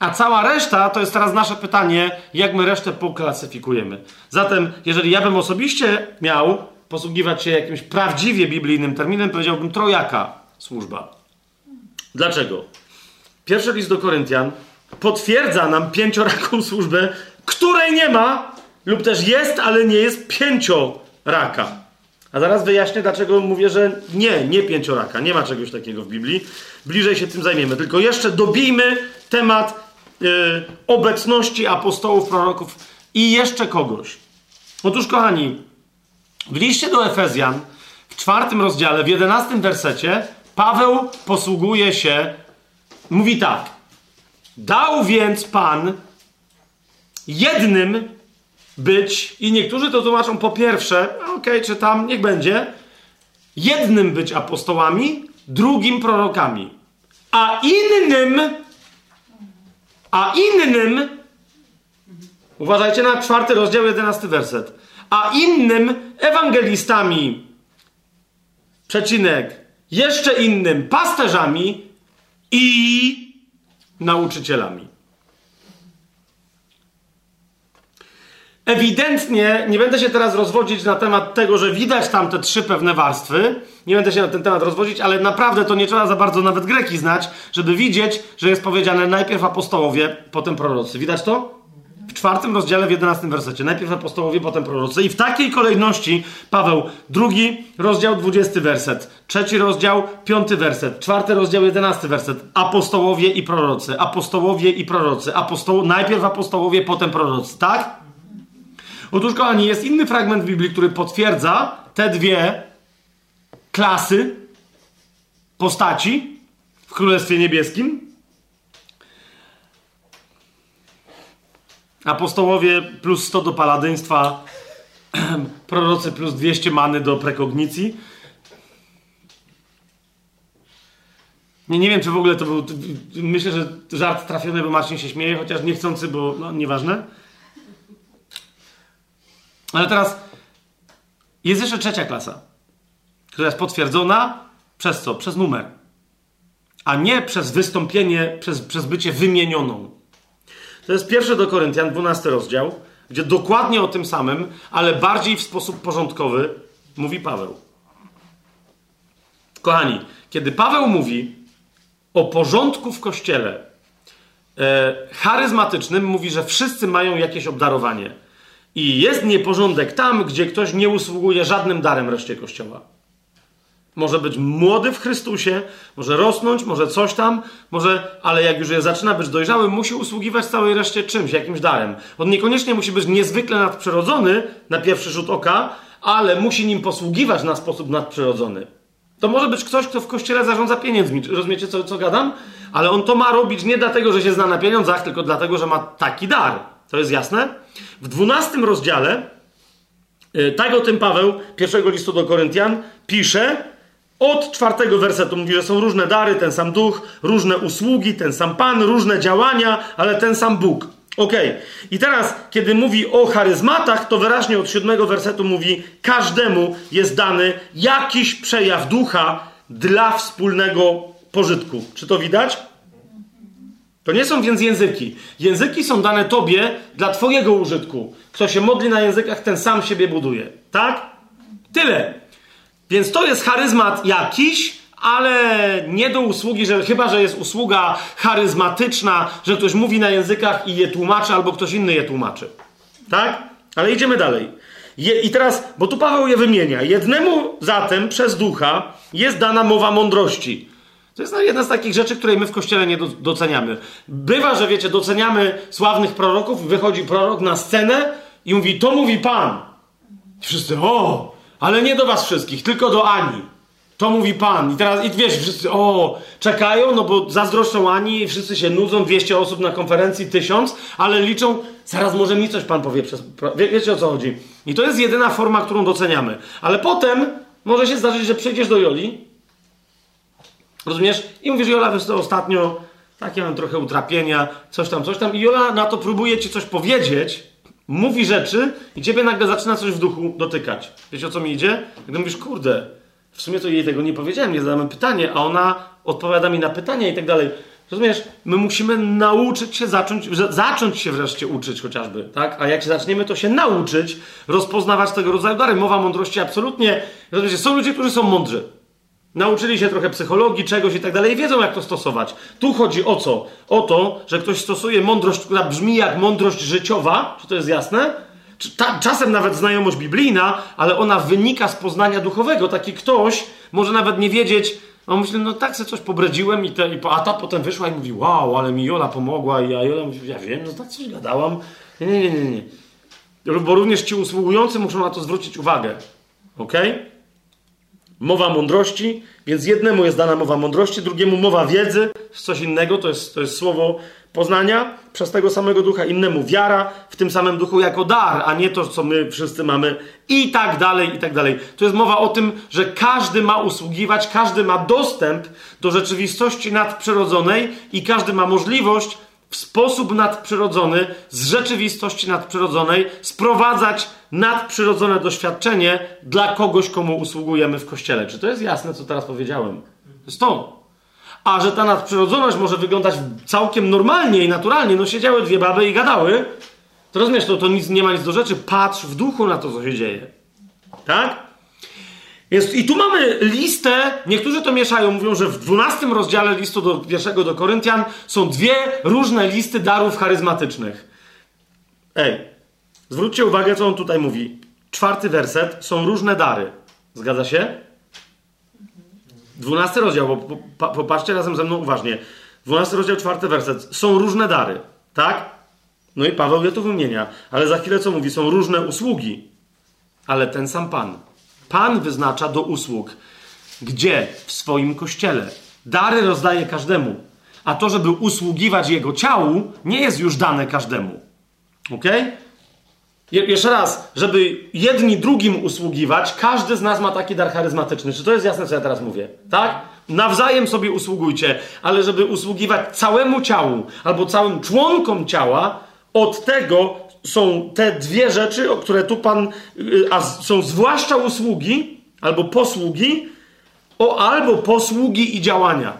A cała reszta to jest teraz nasze pytanie, jak my resztę poklasyfikujemy. Zatem, jeżeli ja bym osobiście miał posługiwać się jakimś prawdziwie biblijnym terminem, powiedziałbym trojaka służba. Dlaczego? Pierwszy list do Koryntian potwierdza nam pięcioraką służbę, której nie ma, lub też jest, ale nie jest pięcioraka. A zaraz wyjaśnię, dlaczego mówię, że nie, nie pięcioraka. Nie ma czegoś takiego w Biblii. Bliżej się tym zajmiemy. Tylko jeszcze dobijmy temat obecności apostołów, proroków i jeszcze kogoś. Otóż, kochani, w liście do Efezjan, w czwartym rozdziale, w jedenastym wersecie, Paweł posługuje się, mówi tak. Dał więc Pan jednym być, i niektórzy to tłumaczą po pierwsze, okej, okay, czy tam, niech będzie, jednym być apostołami, drugim prorokami, a innym, a innym, uważajcie na czwarty rozdział, jedenasty werset, a innym ewangelistami, przecinek, jeszcze innym pasterzami i nauczycielami. Ewidentnie nie będę się teraz rozwodzić na temat tego, że widać tam te trzy pewne warstwy. Nie będę się na ten temat rozwodzić, ale naprawdę to nie trzeba za bardzo nawet greki znać, żeby widzieć, że jest powiedziane najpierw apostołowie, potem prorocy. Widać to? W czwartym rozdziale, w jedenastym wersecie. Najpierw apostołowie, potem prorocy. I w takiej kolejności Paweł, drugi rozdział, dwudziesty werset. Trzeci rozdział, piąty werset. Czwarty rozdział, jedenasty werset. Apostołowie i prorocy. Apostołowie i prorocy. Apostoł... Najpierw apostołowie, potem prorocy. Tak? Otóż, kochani, jest inny fragment Biblii, który potwierdza te dwie klasy postaci w Królestwie Niebieskim. Apostołowie plus 100 do paladyństwa, prorocy plus 200 many do prekognicji. Nie, nie wiem, czy w ogóle to był. Myślę, że żart trafiony, bo Marcin się śmieje, chociaż niechcący, bo no, nieważne. Ale teraz jest jeszcze trzecia klasa, która jest potwierdzona przez co? Przez numer. A nie przez wystąpienie, przez, przez bycie wymienioną. To jest pierwszy do Koryntian, 12 rozdział, gdzie dokładnie o tym samym, ale bardziej w sposób porządkowy mówi Paweł. Kochani, kiedy Paweł mówi o porządku w kościele e, charyzmatycznym, mówi, że wszyscy mają jakieś obdarowanie. I jest nieporządek tam, gdzie ktoś nie usługuje żadnym darem reszcie kościoła. Może być młody w Chrystusie, może rosnąć, może coś tam, może, ale jak już zaczyna być dojrzały, musi usługiwać całej reszcie czymś, jakimś darem. On niekoniecznie musi być niezwykle nadprzyrodzony na pierwszy rzut oka, ale musi nim posługiwać na sposób nadprzyrodzony. To może być ktoś, kto w kościele zarządza pieniędzmi. Rozumiecie, co, co gadam? Ale on to ma robić nie dlatego, że się zna na pieniądzach, tylko dlatego, że ma taki dar. To jest jasne? W dwunastym rozdziale, y, tak o tym Paweł, pierwszego listu do Koryntian, pisze, od czwartego wersetu mówi, że są różne dary, ten sam duch, różne usługi, ten sam Pan, różne działania, ale ten sam Bóg. Ok. I teraz, kiedy mówi o charyzmatach, to wyraźnie od siódmego wersetu mówi, każdemu jest dany jakiś przejaw ducha dla wspólnego pożytku. Czy to widać? To nie są więc języki. Języki są dane tobie dla twojego użytku. Kto się modli na językach, ten sam siebie buduje. Tak? Tyle. Więc to jest charyzmat jakiś, ale nie do usługi, że chyba, że jest usługa charyzmatyczna, że ktoś mówi na językach i je tłumaczy, albo ktoś inny je tłumaczy. Tak? Ale idziemy dalej. Je, I teraz, bo tu Paweł je wymienia. Jednemu zatem przez ducha jest dana mowa mądrości. To jest jedna z takich rzeczy, której my w kościele nie doceniamy. Bywa, że wiecie, doceniamy sławnych proroków, wychodzi prorok na scenę i mówi: To mówi Pan. I wszyscy, o, ale nie do was wszystkich, tylko do Ani. To mówi Pan. I teraz, i wiesz, wszyscy, o, czekają, no bo zazdroszczą Ani, wszyscy się nudzą, 200 osób na konferencji, 1000, ale liczą, zaraz może mi coś Pan powie. Przez, wie, wiecie o co chodzi. I to jest jedyna forma, którą doceniamy. Ale potem może się zdarzyć, że przejdziesz do Joli Rozumiesz? I mówisz, Jola, wiesz to ostatnio takie mam trochę utrapienia, coś tam, coś tam. I Jola na to próbuje ci coś powiedzieć, mówi rzeczy i ciebie nagle zaczyna coś w duchu dotykać. Wiesz o co mi idzie? Gdy mówisz, kurde, w sumie to jej tego nie powiedziałem, nie zadałem pytanie, a ona odpowiada mi na pytania i tak dalej. Rozumiesz? My musimy nauczyć się zacząć, zacząć się wreszcie uczyć chociażby, tak? A jak się zaczniemy to się nauczyć, rozpoznawać tego rodzaju dary. Mowa mądrości absolutnie. Rozumiecie? Są ludzie, którzy są mądrzy. Nauczyli się trochę psychologii, czegoś i tak dalej, i wiedzą, jak to stosować. Tu chodzi o co? O to, że ktoś stosuje mądrość, która brzmi jak mądrość życiowa, czy to jest jasne? ta, czasem nawet znajomość biblijna, ale ona wynika z poznania duchowego. Taki ktoś może nawet nie wiedzieć, on myśli, no tak sobie coś pobredziłem i, te, i a ta potem wyszła i mówi, wow, ale mi Jola pomogła i Jola mówi, ja wiem, no tak coś gadałam. Nie, nie, nie, nie. Bo również ci usługujący muszą na to zwrócić uwagę. Ok? Mowa mądrości, więc jednemu jest dana mowa mądrości, drugiemu mowa wiedzy, coś innego, to jest, to jest słowo poznania przez tego samego ducha, innemu wiara w tym samym duchu jako dar, a nie to, co my wszyscy mamy i tak dalej, i tak dalej. To jest mowa o tym, że każdy ma usługiwać, każdy ma dostęp do rzeczywistości nadprzyrodzonej i każdy ma możliwość w sposób nadprzyrodzony z rzeczywistości nadprzyrodzonej sprowadzać nadprzyrodzone doświadczenie dla kogoś, komu usługujemy w kościele. Czy to jest jasne, co teraz powiedziałem? To jest to. A że ta nadprzyrodzoność może wyglądać całkiem normalnie i naturalnie, no siedziały dwie baby i gadały, to rozumiesz, to, to nic, nie ma nic do rzeczy. Patrz w duchu na to, co się dzieje. Tak? Jest, I tu mamy listę, niektórzy to mieszają, mówią, że w 12 rozdziale listu do pierwszego do Koryntian są dwie różne listy darów charyzmatycznych. Ej, zwróćcie uwagę, co on tutaj mówi. Czwarty werset, są różne dary. Zgadza się? 12 rozdział, bo popatrzcie razem ze mną uważnie. 12 rozdział, czwarty werset. Są różne dary, tak? No i Paweł je tu wymienia. Ale za chwilę co mówi? Są różne usługi, ale ten sam Pan. Pan wyznacza do usług. Gdzie? W swoim kościele. Dary rozdaje każdemu. A to, żeby usługiwać jego ciału, nie jest już dane każdemu. Ok? Je jeszcze raz, żeby jedni drugim usługiwać, każdy z nas ma taki dar charyzmatyczny. Czy to jest jasne, co ja teraz mówię? Tak? Nawzajem sobie usługujcie, ale żeby usługiwać całemu ciału albo całym członkom ciała, od tego są te dwie rzeczy, które tu Pan, y, a są zwłaszcza usługi, albo posługi, o, albo posługi i działania.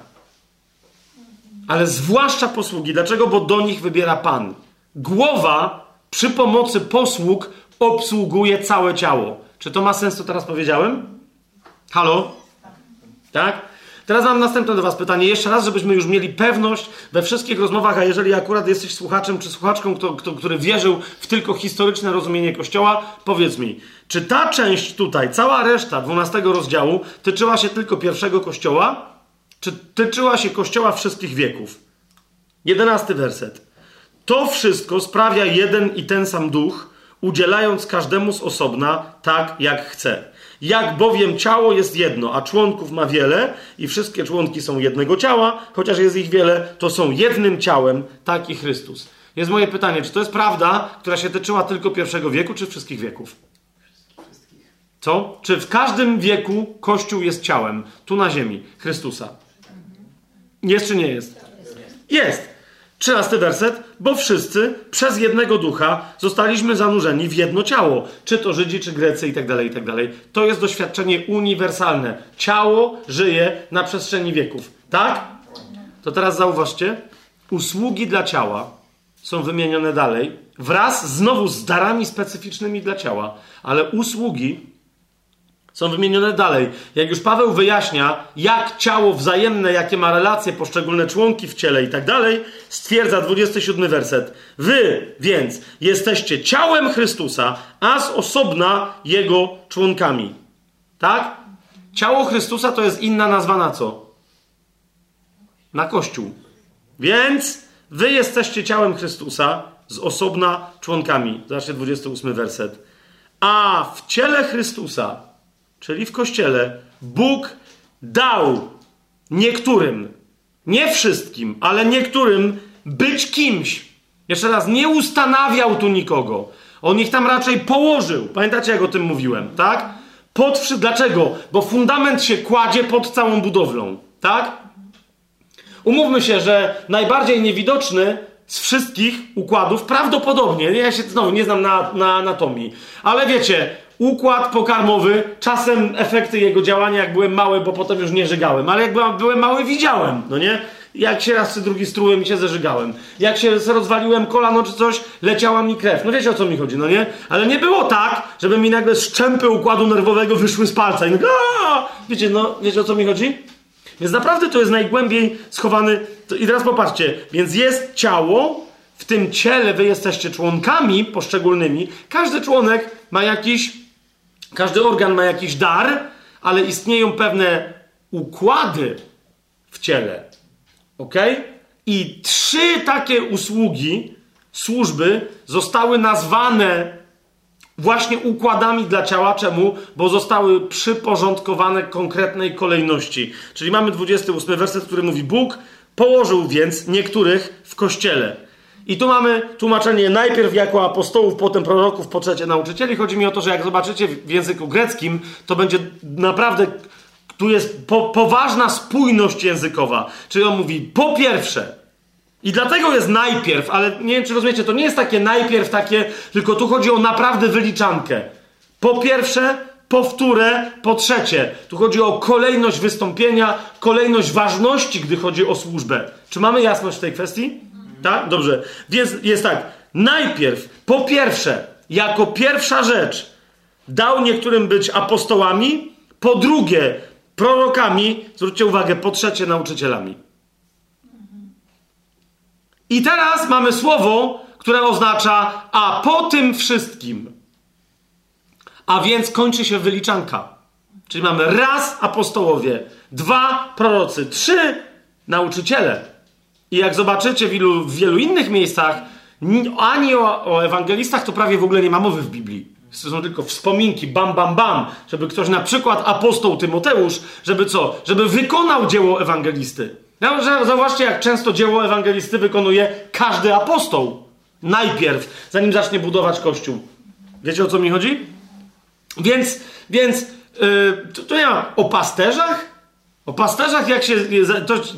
Ale zwłaszcza posługi. Dlaczego? Bo do nich wybiera Pan. Głowa przy pomocy posług obsługuje całe ciało. Czy to ma sens, co teraz powiedziałem? Halo? Tak? Teraz mam następne do Was pytanie. Jeszcze raz, żebyśmy już mieli pewność we wszystkich rozmowach, a jeżeli akurat jesteś słuchaczem czy słuchaczką, kto, kto, który wierzył w tylko historyczne rozumienie Kościoła, powiedz mi, czy ta część tutaj, cała reszta 12 rozdziału, tyczyła się tylko pierwszego Kościoła, czy tyczyła się Kościoła wszystkich wieków? Jedenasty werset. To wszystko sprawia jeden i ten sam duch, udzielając każdemu z osobna tak, jak chce. Jak bowiem ciało jest jedno, a członków ma wiele i wszystkie członki są jednego ciała, chociaż jest ich wiele, to są jednym ciałem, tak i Chrystus. Jest moje pytanie, czy to jest prawda, która się tyczyła tylko pierwszego wieku, czy wszystkich wieków? Co? Czy w każdym wieku Kościół jest ciałem, tu na ziemi, Chrystusa? Jest czy nie jest? Jest. Trzynasty werset, bo wszyscy przez jednego ducha zostaliśmy zanurzeni w jedno ciało. Czy to Żydzi, czy Grecy i tak dalej, i tak dalej. To jest doświadczenie uniwersalne. Ciało żyje na przestrzeni wieków. Tak? To teraz zauważcie. Usługi dla ciała są wymienione dalej, wraz znowu z darami specyficznymi dla ciała, ale usługi są wymienione dalej. Jak już Paweł wyjaśnia, jak ciało wzajemne, jakie ma relacje, poszczególne członki w ciele i tak dalej, stwierdza 27 werset. Wy więc jesteście ciałem Chrystusa, a z osobna Jego członkami. Tak? Ciało Chrystusa to jest inna nazwa na co? Na Kościół. Więc wy jesteście ciałem Chrystusa, z osobna członkami. Zobaczcie 28 werset. A w ciele Chrystusa czyli w kościele, Bóg dał niektórym, nie wszystkim, ale niektórym być kimś. Jeszcze raz, nie ustanawiał tu nikogo. On ich tam raczej położył. Pamiętacie, jak o tym mówiłem, tak? Pod, dlaczego? Bo fundament się kładzie pod całą budowlą, tak? Umówmy się, że najbardziej niewidoczny z wszystkich układów, prawdopodobnie, ja się znowu nie znam na, na anatomii, ale wiecie, układ pokarmowy, czasem efekty jego działania, jak byłem mały, bo potem już nie żygałem, ale jak byłem mały, widziałem, no nie? Jak się raz czy drugi strułem i się zeżygałem. Jak się rozwaliłem kolano czy coś, leciała mi krew. No wiecie o co mi chodzi, no nie? Ale nie było tak, żeby mi nagle szczępy układu nerwowego wyszły z palca i Wiecie, no, wiecie o co mi chodzi? Więc naprawdę to jest najgłębiej schowany... I teraz popatrzcie. Więc jest ciało, w tym ciele wy jesteście członkami poszczególnymi, każdy członek ma jakiś, każdy organ ma jakiś dar, ale istnieją pewne układy w ciele. Ok? I trzy takie usługi, służby zostały nazwane właśnie układami dla ciała. Czemu? Bo zostały przyporządkowane konkretnej kolejności. Czyli mamy 28 werset, który mówi: Bóg położył więc niektórych w kościele. I tu mamy tłumaczenie najpierw jako apostołów, potem proroków, po trzecie nauczycieli. Chodzi mi o to, że jak zobaczycie w języku greckim, to będzie naprawdę tu jest po, poważna spójność językowa. Czyli on mówi po pierwsze, i dlatego jest najpierw, ale nie wiem, czy rozumiecie, to nie jest takie najpierw takie, tylko tu chodzi o naprawdę wyliczankę. Po pierwsze, po wtóre, po trzecie. Tu chodzi o kolejność wystąpienia, kolejność ważności, gdy chodzi o służbę. Czy mamy jasność w tej kwestii? Tak? Dobrze. Więc jest tak. Najpierw, po pierwsze, jako pierwsza rzecz, dał niektórym być apostołami, po drugie, prorokami, zwróćcie uwagę, po trzecie, nauczycielami. I teraz mamy słowo, które oznacza, a po tym wszystkim. A więc kończy się wyliczanka. Czyli mamy raz apostołowie, dwa prorocy, trzy nauczyciele. I jak zobaczycie w, ilu, w wielu innych miejscach, ani o, o, ewangelistach to prawie w ogóle nie ma mowy w Biblii. Są tylko wspominki, bam, bam, bam, żeby ktoś na przykład apostoł Tymoteusz, żeby co? Żeby wykonał dzieło ewangelisty. Zauważcie, jak często dzieło ewangelisty wykonuje każdy apostoł. Najpierw, zanim zacznie budować kościół. Wiecie o co mi chodzi? Więc, więc yy, to, to ja o pasterzach? O pasterzach, jak się.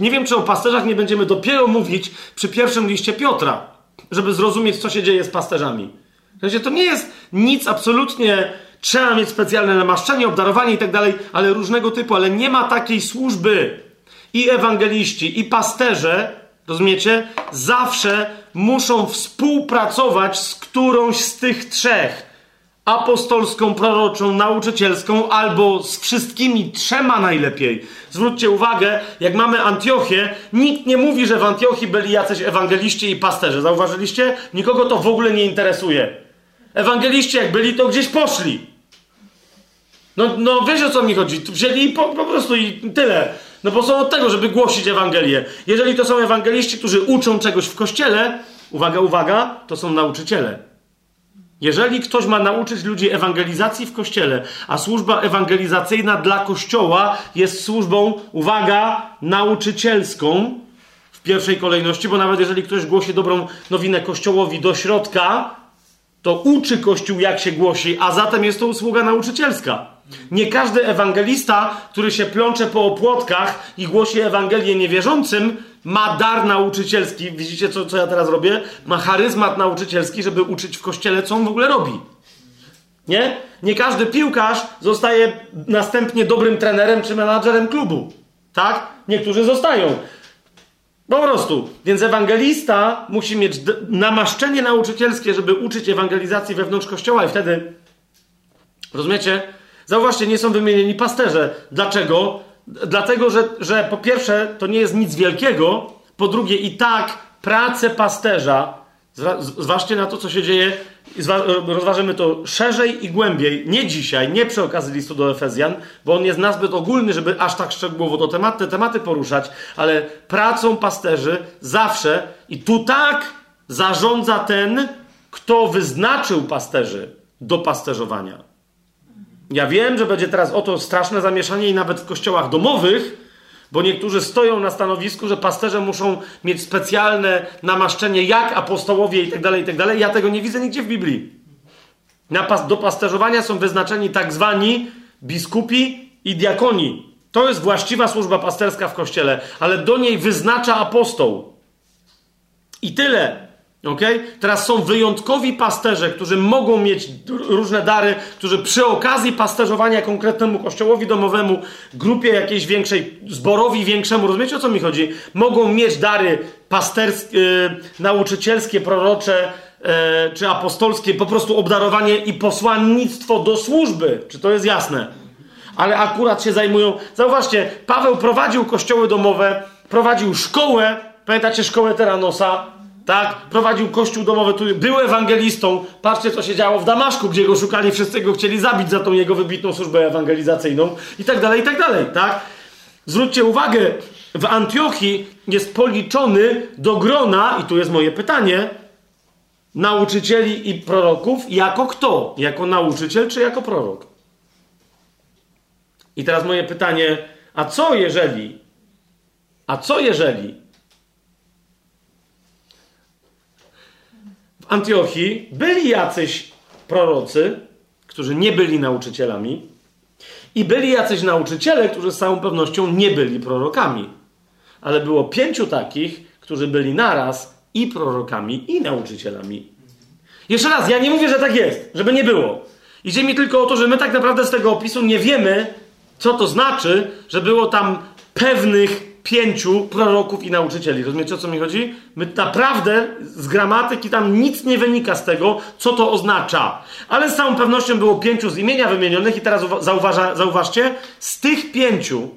Nie wiem, czy o pasterzach nie będziemy dopiero mówić przy pierwszym liście Piotra, żeby zrozumieć, co się dzieje z pasterzami. Wiecie, to nie jest nic absolutnie. Trzeba mieć specjalne namaszczenie, obdarowanie i tak dalej, ale różnego typu, ale nie ma takiej służby i ewangeliści, i pasterze, rozumiecie, zawsze muszą współpracować z którąś z tych trzech. Apostolską, proroczą, nauczycielską, albo z wszystkimi trzema najlepiej. Zwróćcie uwagę, jak mamy Antiochię, nikt nie mówi, że w Antiochii byli jacyś ewangeliści i pasterze. Zauważyliście? Nikogo to w ogóle nie interesuje. Ewangeliści, jak byli, to gdzieś poszli. No, no wiesz o co mi chodzi. Wzięli po, po prostu i tyle. No bo są od tego, żeby głosić Ewangelię. Jeżeli to są ewangeliści, którzy uczą czegoś w kościele, uwaga, uwaga, to są nauczyciele. Jeżeli ktoś ma nauczyć ludzi ewangelizacji w kościele, a służba ewangelizacyjna dla kościoła jest służbą, uwaga, nauczycielską w pierwszej kolejności, bo nawet jeżeli ktoś głosi dobrą nowinę kościołowi do środka, to uczy kościół, jak się głosi, a zatem jest to usługa nauczycielska. Nie każdy ewangelista, który się plącze po opłotkach i głosi Ewangelię niewierzącym, ma dar nauczycielski. Widzicie, co, co ja teraz robię? Ma charyzmat nauczycielski, żeby uczyć w kościele, co on w ogóle robi. Nie? Nie każdy piłkarz zostaje następnie dobrym trenerem czy menadżerem klubu. Tak? Niektórzy zostają. Po prostu. Więc ewangelista musi mieć namaszczenie nauczycielskie, żeby uczyć ewangelizacji wewnątrz kościoła i wtedy, rozumiecie? Zauważcie, nie są wymienieni pasterze. Dlaczego? Dlatego, że, że po pierwsze to nie jest nic wielkiego, po drugie i tak pracę pasterza, zważcie na to, co się dzieje, rozważymy to szerzej i głębiej, nie dzisiaj, nie przy okazji listu do Efezjan, bo on jest nazbyt ogólny, żeby aż tak szczegółowo to temat, te tematy poruszać, ale pracą pasterzy zawsze i tu tak zarządza ten, kto wyznaczył pasterzy do pasterzowania. Ja wiem, że będzie teraz oto straszne zamieszanie i nawet w kościołach domowych, bo niektórzy stoją na stanowisku, że pasterze muszą mieć specjalne namaszczenie, jak apostołowie i tak dalej, i tak dalej. Ja tego nie widzę nigdzie w Biblii. do pasterzowania są wyznaczeni tak zwani biskupi i diakoni. To jest właściwa służba pasterska w kościele, ale do niej wyznacza apostoł. I tyle. Okay? Teraz są wyjątkowi pasterze, którzy mogą mieć różne dary, którzy przy okazji pasterzowania konkretnemu kościołowi domowemu, grupie jakiejś większej, zborowi większemu, rozumiecie o co mi chodzi? Mogą mieć dary pasterskie, yy, nauczycielskie, prorocze yy, czy apostolskie, po prostu obdarowanie i posłannictwo do służby. Czy to jest jasne? Ale akurat się zajmują. Zauważcie, Paweł prowadził kościoły domowe, prowadził szkołę, pamiętacie szkołę Teranosa? Tak, prowadził kościół domowy, był ewangelistą. Patrzcie, co się działo w Damaszku, gdzie go szukali, wszyscy go chcieli zabić za tą jego wybitną służbę ewangelizacyjną i tak dalej, i tak dalej, tak? Zwróćcie uwagę, w Antiochii jest policzony do grona, i tu jest moje pytanie, nauczycieli i proroków jako kto? Jako nauczyciel czy jako prorok? I teraz moje pytanie, a co jeżeli, a co jeżeli Antiochii byli jacyś prorocy, którzy nie byli nauczycielami, i byli jacyś nauczyciele, którzy z całą pewnością nie byli prorokami. Ale było pięciu takich, którzy byli naraz i prorokami, i nauczycielami. Jeszcze raz, ja nie mówię, że tak jest, żeby nie było. Idzie mi tylko o to, że my tak naprawdę z tego opisu nie wiemy, co to znaczy, że było tam pewnych pięciu proroków i nauczycieli. Rozumiecie, o co mi chodzi? My naprawdę z gramatyki tam nic nie wynika z tego, co to oznacza. Ale z całą pewnością było pięciu z imienia wymienionych i teraz zauważa, zauważcie, z tych pięciu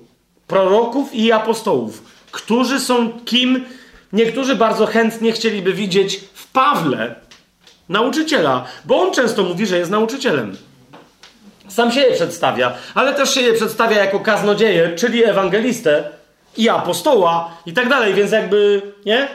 proroków i apostołów, którzy są kim niektórzy bardzo chętnie chcieliby widzieć w Pawle, nauczyciela, bo on często mówi, że jest nauczycielem. Sam się je przedstawia, ale też się je przedstawia jako kaznodzieję, czyli ewangelistę i apostoła i tak dalej, więc jakby, nie?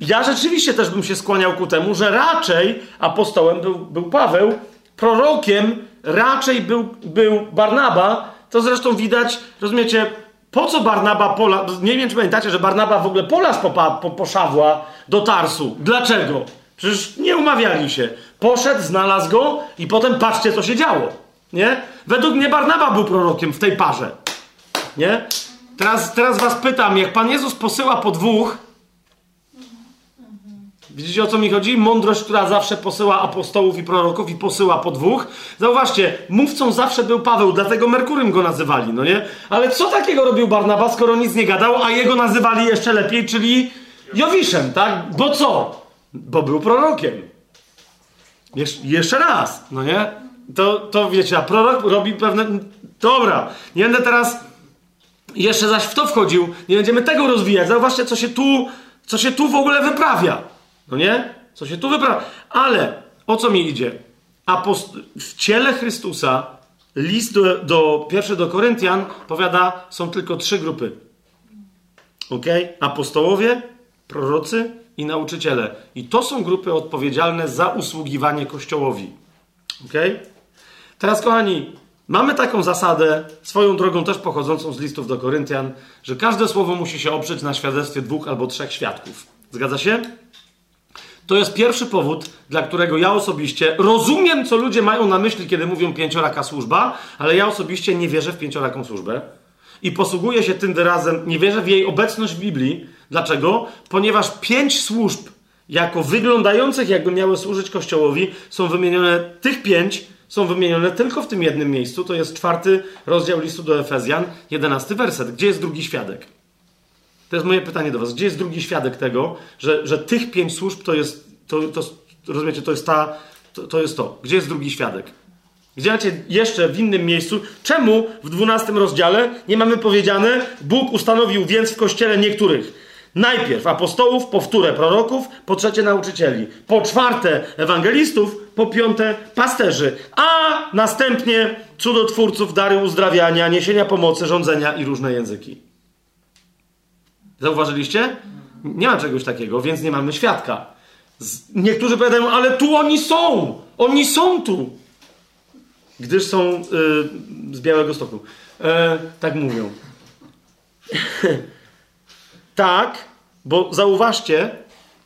Ja rzeczywiście też bym się skłaniał ku temu, że raczej apostołem był, był Paweł, prorokiem raczej był, był Barnaba. To zresztą widać, rozumiecie, po co Barnaba pola. Nie wiem, czy pamiętacie, że Barnaba w ogóle polas popa, po, poszawła do Tarsu. Dlaczego? Przecież nie umawiali się. Poszedł, znalazł go i potem patrzcie, co się działo. Nie? Według mnie Barnaba był prorokiem w tej parze. Nie? Teraz, teraz was pytam, jak Pan Jezus posyła po dwóch, Widzicie o co mi chodzi? Mądrość, która zawsze posyła apostołów i proroków i posyła po dwóch. Zauważcie, mówcą zawsze był Paweł, dlatego Merkurym go nazywali, no nie? Ale co takiego robił Barnaba, skoro nic nie gadał, a jego nazywali jeszcze lepiej, czyli Jowiszem, tak? Bo co? Bo był prorokiem. Jesz jeszcze raz, no nie? To, to wiecie, a prorok robi pewne... Dobra, nie będę teraz jeszcze zaś w to wchodził, nie będziemy tego rozwijać. Zauważcie, co się tu, co się tu w ogóle wyprawia. No nie? Co się tu wyprawia. Ale o co mi idzie? Apost w ciele Chrystusa list do, do pierwszy do Koryntian powiada, są tylko trzy grupy. Ok? Apostołowie, prorocy i nauczyciele. I to są grupy odpowiedzialne za usługiwanie Kościołowi. Ok? Teraz, kochani, Mamy taką zasadę, swoją drogą też pochodzącą z listów do Koryntian, że każde słowo musi się oprzeć na świadectwie dwóch albo trzech świadków. Zgadza się? To jest pierwszy powód, dla którego ja osobiście rozumiem, co ludzie mają na myśli, kiedy mówią pięcioraka służba, ale ja osobiście nie wierzę w pięcioraką służbę i posługuję się tym wyrazem, nie wierzę w jej obecność w Biblii. Dlaczego? Ponieważ pięć służb, jako wyglądających, jakby miały służyć Kościołowi, są wymienione tych pięć są wymienione tylko w tym jednym miejscu. To jest czwarty rozdział listu do Efezjan, jedenasty werset. Gdzie jest drugi świadek? To jest moje pytanie do Was. Gdzie jest drugi świadek tego, że, że tych pięć służb to jest, to, to, rozumiecie, to jest ta, to, to jest to. Gdzie jest drugi świadek? Gdzie macie jeszcze w innym miejscu? Czemu w dwunastym rozdziale nie mamy powiedziane, Bóg ustanowił więc w kościele niektórych Najpierw apostołów, po wtóre proroków, po trzecie nauczycieli, po czwarte ewangelistów, po piąte pasterzy, a następnie cudotwórców, dary uzdrawiania, niesienia pomocy, rządzenia i różne języki. Zauważyliście? Nie ma czegoś takiego, więc nie mamy świadka. Niektórzy powiadają, ale tu oni są! Oni są tu! Gdyż są yy, z Białego Stoku. E, tak mówią. Tak, bo zauważcie,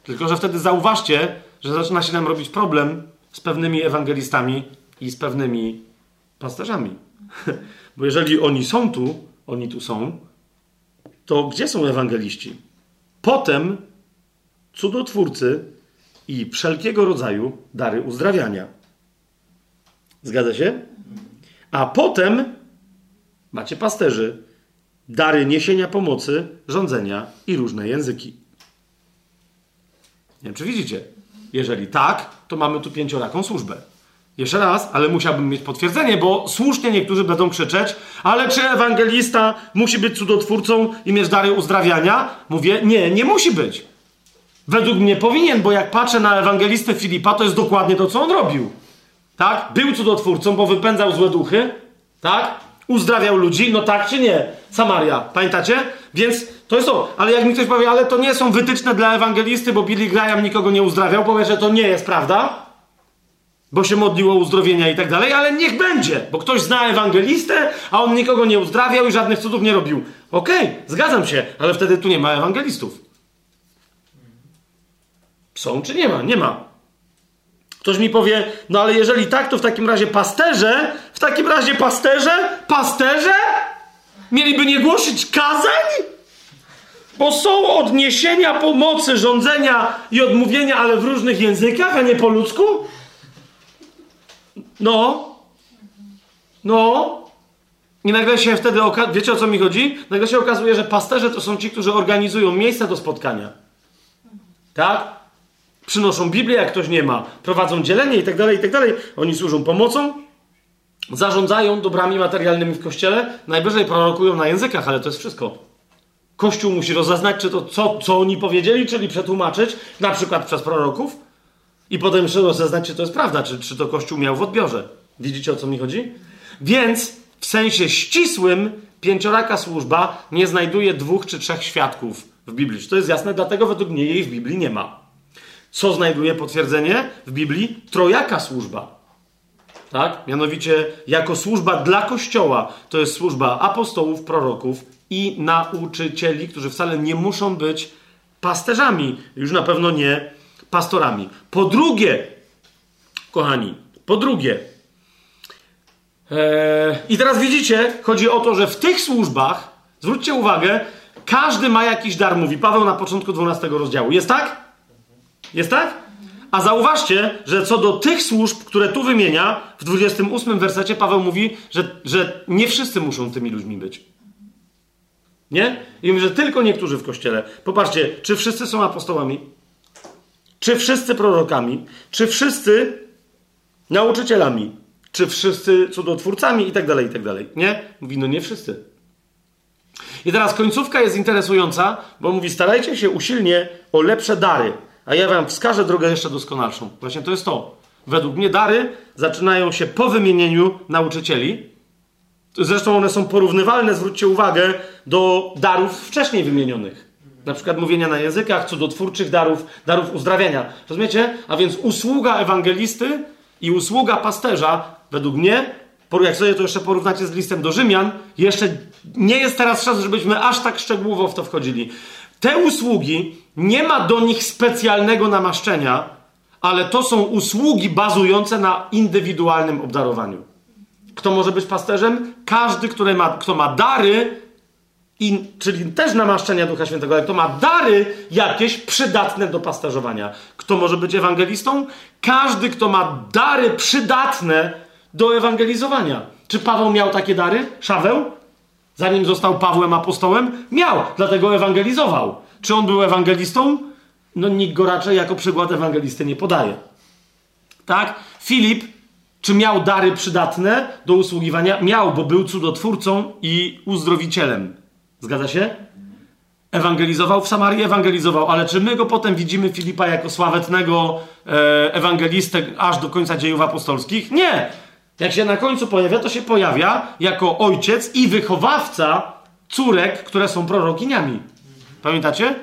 tylko że wtedy zauważcie, że zaczyna się nam robić problem z pewnymi ewangelistami i z pewnymi pasterzami. Bo jeżeli oni są tu, oni tu są, to gdzie są ewangeliści? Potem cudotwórcy i wszelkiego rodzaju dary uzdrawiania. Zgadza się? A potem macie pasterzy, dary niesienia pomocy, rządzenia i różne języki. Nie wiem, czy widzicie? Jeżeli tak, to mamy tu pięcioraką służbę. Jeszcze raz, ale musiałbym mieć potwierdzenie, bo słusznie niektórzy będą krzyczeć, ale czy ewangelista musi być cudotwórcą i mieć dary uzdrawiania? Mówię, nie, nie musi być. Według mnie powinien, bo jak patrzę na ewangelistę Filipa, to jest dokładnie to, co on robił. Tak? Był cudotwórcą, bo wypędzał złe duchy. Tak? Uzdrawiał ludzi. No tak czy nie? Samaria. Pamiętacie? Więc to jest to. Ale jak mi ktoś powie, ale to nie są wytyczne dla ewangelisty, bo Billy Graham nikogo nie uzdrawiał, powie, że to nie jest prawda. Bo się modliło uzdrowienia i tak dalej, ale niech będzie, bo ktoś zna ewangelistę, a on nikogo nie uzdrawiał i żadnych cudów nie robił. Okej, okay, zgadzam się, ale wtedy tu nie ma ewangelistów. Są czy nie ma? Nie ma. Ktoś mi powie, no ale jeżeli tak, to w takim razie pasterze, w takim razie pasterze, pasterze mieliby nie głosić kazań? Bo są odniesienia pomocy, rządzenia i odmówienia, ale w różnych językach, a nie po ludzku? No. No. I nagle się wtedy, wiecie o co mi chodzi? Nagle się okazuje, że pasterze to są ci, którzy organizują miejsce do spotkania. Tak? Przynoszą Biblię, jak ktoś nie ma. Prowadzą dzielenie i tak dalej, i tak dalej. Oni służą pomocą. Zarządzają dobrami materialnymi w kościele. Najwyżej prorokują na językach, ale to jest wszystko. Kościół musi rozeznać, czy to, co, co oni powiedzieli, czyli przetłumaczyć, na przykład przez proroków, i potem jeszcze rozeznać, czy to jest prawda, czy, czy to Kościół miał w odbiorze. Widzicie, o co mi chodzi? Więc w sensie ścisłym pięcioraka służba nie znajduje dwóch czy trzech świadków w Biblii. Czy to jest jasne? Dlatego według mnie jej w Biblii nie ma. Co znajduje potwierdzenie w Biblii? Trojaka służba. Tak? Mianowicie, jako służba dla Kościoła, to jest służba apostołów, proroków i nauczycieli, którzy wcale nie muszą być pasterzami. Już na pewno nie pastorami. Po drugie, kochani, po drugie, e, i teraz widzicie, chodzi o to, że w tych służbach, zwróćcie uwagę, każdy ma jakiś dar, mówi Paweł na początku 12 rozdziału. Jest tak? Jest tak? A zauważcie, że co do tych służb, które tu wymienia, w 28 wersecie Paweł mówi, że, że nie wszyscy muszą tymi ludźmi być. Nie? I mówi, że tylko niektórzy w kościele. Popatrzcie, czy wszyscy są apostołami? Czy wszyscy prorokami? Czy wszyscy nauczycielami? Czy wszyscy cudotwórcami? I tak dalej, i tak dalej. Nie? Mówi, no nie wszyscy. I teraz końcówka jest interesująca, bo mówi, starajcie się usilnie o lepsze dary, a ja wam wskażę drogę jeszcze doskonalszą. Właśnie to jest to. Według mnie dary zaczynają się po wymienieniu nauczycieli. Zresztą one są porównywalne, zwróćcie uwagę, do darów wcześniej wymienionych. Na przykład mówienia na językach, cudotwórczych darów, darów uzdrawiania. Rozumiecie? A więc usługa ewangelisty i usługa pasterza, według mnie, jak sobie to jeszcze porównacie z listem do Rzymian, jeszcze nie jest teraz czas, żebyśmy aż tak szczegółowo w to wchodzili. Te usługi nie ma do nich specjalnego namaszczenia, ale to są usługi bazujące na indywidualnym obdarowaniu. Kto może być pasterzem? Każdy, który ma, kto ma dary czyli też namaszczenia Ducha Świętego, ale kto ma dary jakieś przydatne do pasterzowania. Kto może być ewangelistą? Każdy, kto ma dary przydatne do ewangelizowania. Czy Paweł miał takie dary? Szaweł? Zanim został Pawłem apostołem? Miał, dlatego ewangelizował. Czy on był ewangelistą? No nikt go raczej jako przykład ewangelisty nie podaje. Tak? Filip, czy miał dary przydatne do usługiwania? Miał, bo był cudotwórcą i uzdrowicielem. Zgadza się? Ewangelizował w Samarii, ewangelizował, ale czy my go potem widzimy, Filipa, jako sławetnego e, ewangelistę aż do końca dziejów apostolskich? Nie! Jak się na końcu pojawia, to się pojawia jako ojciec i wychowawca córek, które są prorokiniami. Pamiętacie?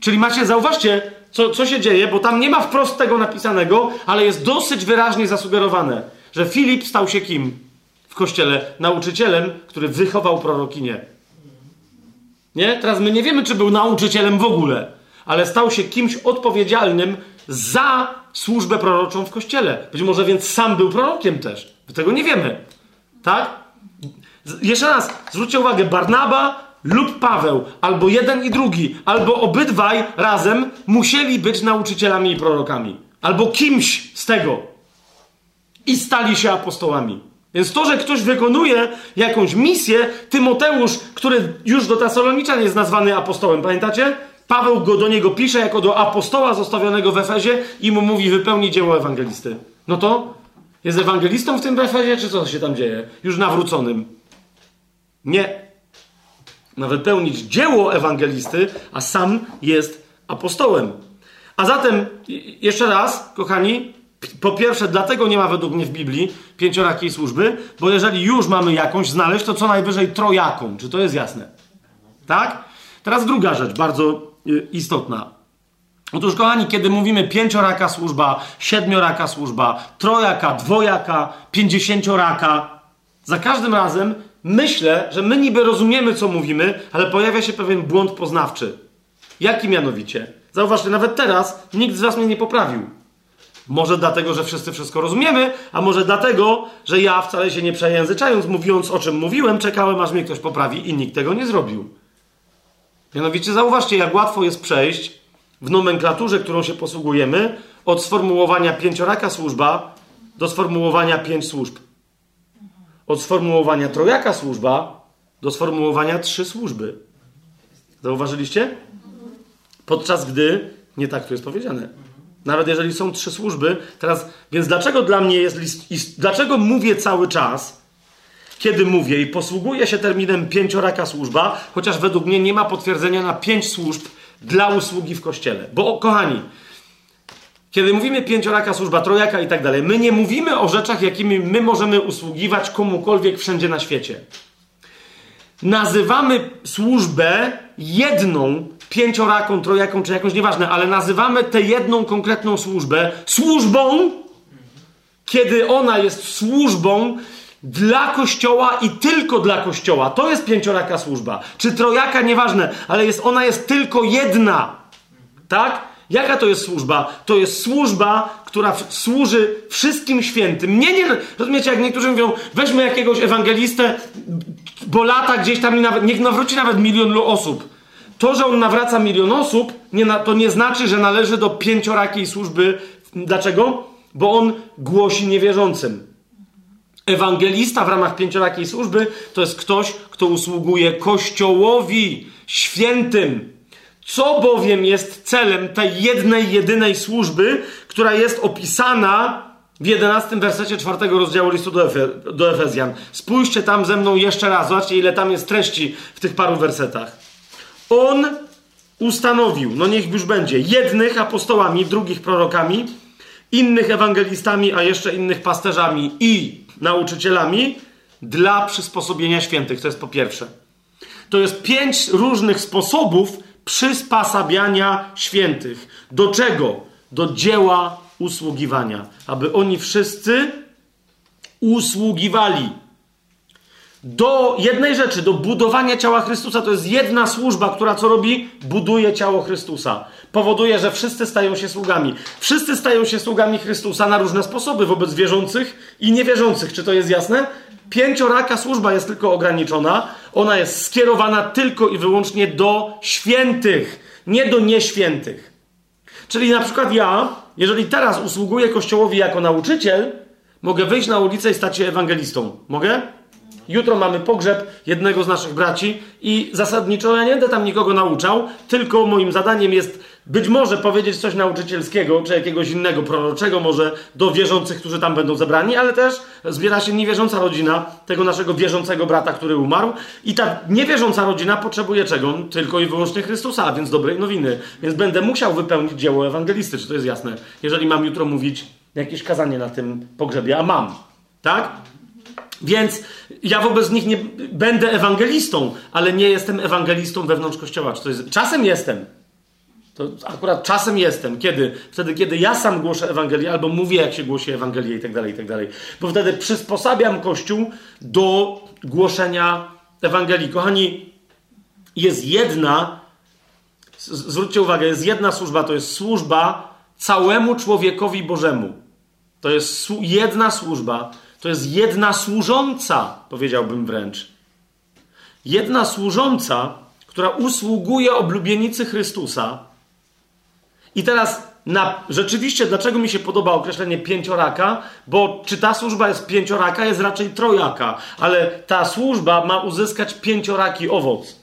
Czyli macie, zauważcie, co, co się dzieje, bo tam nie ma wprost tego napisanego, ale jest dosyć wyraźnie zasugerowane, że Filip stał się kim w kościele? Nauczycielem, który wychował prorokinię. Nie? Teraz my nie wiemy, czy był nauczycielem w ogóle, ale stał się kimś odpowiedzialnym za służbę proroczą w kościele. Być może więc sam był prorokiem też. My tego nie wiemy. Tak? Jeszcze raz, zwróćcie uwagę, Barnaba lub Paweł, albo jeden i drugi, albo obydwaj razem musieli być nauczycielami i prorokami. Albo kimś z tego. I stali się apostołami. Więc to, że ktoś wykonuje jakąś misję, Tymoteusz, który już do Tesaloniczan jest nazwany apostołem, pamiętacie? Paweł go do niego pisze jako do apostoła zostawionego w Efezie i mu mówi wypełni dzieło ewangelisty. No to jest ewangelistą w tym Efezie, czy co się tam dzieje? Już nawróconym. Nie. Ma wypełnić dzieło ewangelisty, a sam jest apostołem. A zatem, jeszcze raz, kochani, po pierwsze, dlatego nie ma według mnie w Biblii pięciorakiej służby, bo jeżeli już mamy jakąś znaleźć, to co najwyżej trojaką. Czy to jest jasne? Tak? Teraz druga rzecz, bardzo y, istotna. Otóż, kochani, kiedy mówimy pięcioraka służba, siedmioraka służba, trojaka, dwojaka, pięćdziesięcioraka, za każdym razem myślę, że my niby rozumiemy, co mówimy, ale pojawia się pewien błąd poznawczy. Jaki mianowicie? Zauważcie, nawet teraz nikt z was mnie nie poprawił. Może dlatego, że wszyscy wszystko rozumiemy, a może dlatego, że ja wcale się nie przejęzyczając, mówiąc o czym mówiłem, czekałem, aż mnie ktoś poprawi i nikt tego nie zrobił. Mianowicie zauważcie, jak łatwo jest przejść w nomenklaturze, którą się posługujemy, od sformułowania pięcioraka służba do sformułowania pięć służb. Od sformułowania trojaka służba do sformułowania trzy służby. Zauważyliście? Podczas gdy nie tak tu jest powiedziane. Nawet jeżeli są trzy służby, teraz, więc dlaczego dla mnie jest list, dlaczego mówię cały czas, kiedy mówię i posługuję się terminem pięcioraka służba, chociaż według mnie nie ma potwierdzenia na pięć służb dla usługi w kościele. Bo, kochani, kiedy mówimy pięcioraka służba, trojaka i tak dalej, my nie mówimy o rzeczach, jakimi my możemy usługiwać komukolwiek wszędzie na świecie. Nazywamy służbę jedną pięcioraką, trojaką czy jakąś, nieważne, ale nazywamy tę jedną konkretną służbę służbą, kiedy ona jest służbą dla kościoła i tylko dla kościoła. To jest pięcioraka służba. Czy trojaka, nieważne, ale jest, ona jest tylko jedna. Tak? Jaka to jest służba? To jest służba, która służy wszystkim świętym. Nie, nie, rozumiecie, jak niektórzy mówią, weźmy jakiegoś ewangelistę, bo lata gdzieś tam i nawet, niech nawróci nawet milion osób. To, że on nawraca milion osób, nie to nie znaczy, że należy do pięciorakiej służby. Dlaczego? Bo on głosi niewierzącym. Ewangelista w ramach pięciorakiej służby to jest ktoś, kto usługuje Kościołowi świętym. Co bowiem jest celem tej jednej, jedynej służby, która jest opisana w 11 wersecie 4 rozdziału listu do, Efe, do Efezjan. Spójrzcie tam ze mną jeszcze raz, zobaczcie ile tam jest treści w tych paru wersetach. On ustanowił, no niech już będzie, jednych apostołami, drugich prorokami, innych ewangelistami, a jeszcze innych pasterzami i nauczycielami dla przysposobienia świętych. To jest po pierwsze. To jest pięć różnych sposobów przysposabiania świętych. Do czego? Do dzieła usługiwania. Aby oni wszyscy usługiwali do jednej rzeczy, do budowania ciała Chrystusa. To jest jedna służba, która co robi? Buduje ciało Chrystusa. Powoduje, że wszyscy stają się sługami. Wszyscy stają się sługami Chrystusa na różne sposoby wobec wierzących i niewierzących. Czy to jest jasne? Pięcioraka służba jest tylko ograniczona. Ona jest skierowana tylko i wyłącznie do świętych, nie do nieświętych. Czyli na przykład ja, jeżeli teraz usługuję Kościołowi jako nauczyciel, mogę wyjść na ulicę i stać się ewangelistą. Mogę? Jutro mamy pogrzeb jednego z naszych braci i zasadniczo ja nie będę tam nikogo nauczał, tylko moim zadaniem jest być może powiedzieć coś nauczycielskiego, czy jakiegoś innego proroczego może do wierzących, którzy tam będą zebrani, ale też zbiera się niewierząca rodzina tego naszego wierzącego brata, który umarł i ta niewierząca rodzina potrzebuje czego? Tylko i wyłącznie Chrystusa, a więc dobrej nowiny. Więc będę musiał wypełnić dzieło ewangelisty, czy to jest jasne? Jeżeli mam jutro mówić jakieś kazanie na tym pogrzebie, a mam. Tak? Więc ja wobec nich nie będę ewangelistą, ale nie jestem ewangelistą wewnątrz kościoła. Czy to jest, czasem jestem. To akurat czasem jestem. Kiedy? Wtedy, kiedy ja sam głoszę Ewangelię, albo mówię, jak się głosi Ewangelię i tak dalej, i tak dalej. Bo wtedy przysposabiam Kościół do głoszenia Ewangelii. Kochani, jest jedna, zwróćcie uwagę, jest jedna służba, to jest służba całemu człowiekowi Bożemu. To jest jedna służba, to jest jedna służąca, powiedziałbym wręcz. Jedna służąca, która usługuje oblubienicy Chrystusa. I teraz na, rzeczywiście, dlaczego mi się podoba określenie pięcioraka? Bo czy ta służba jest pięcioraka, jest raczej trojaka, ale ta służba ma uzyskać pięcioraki owoc.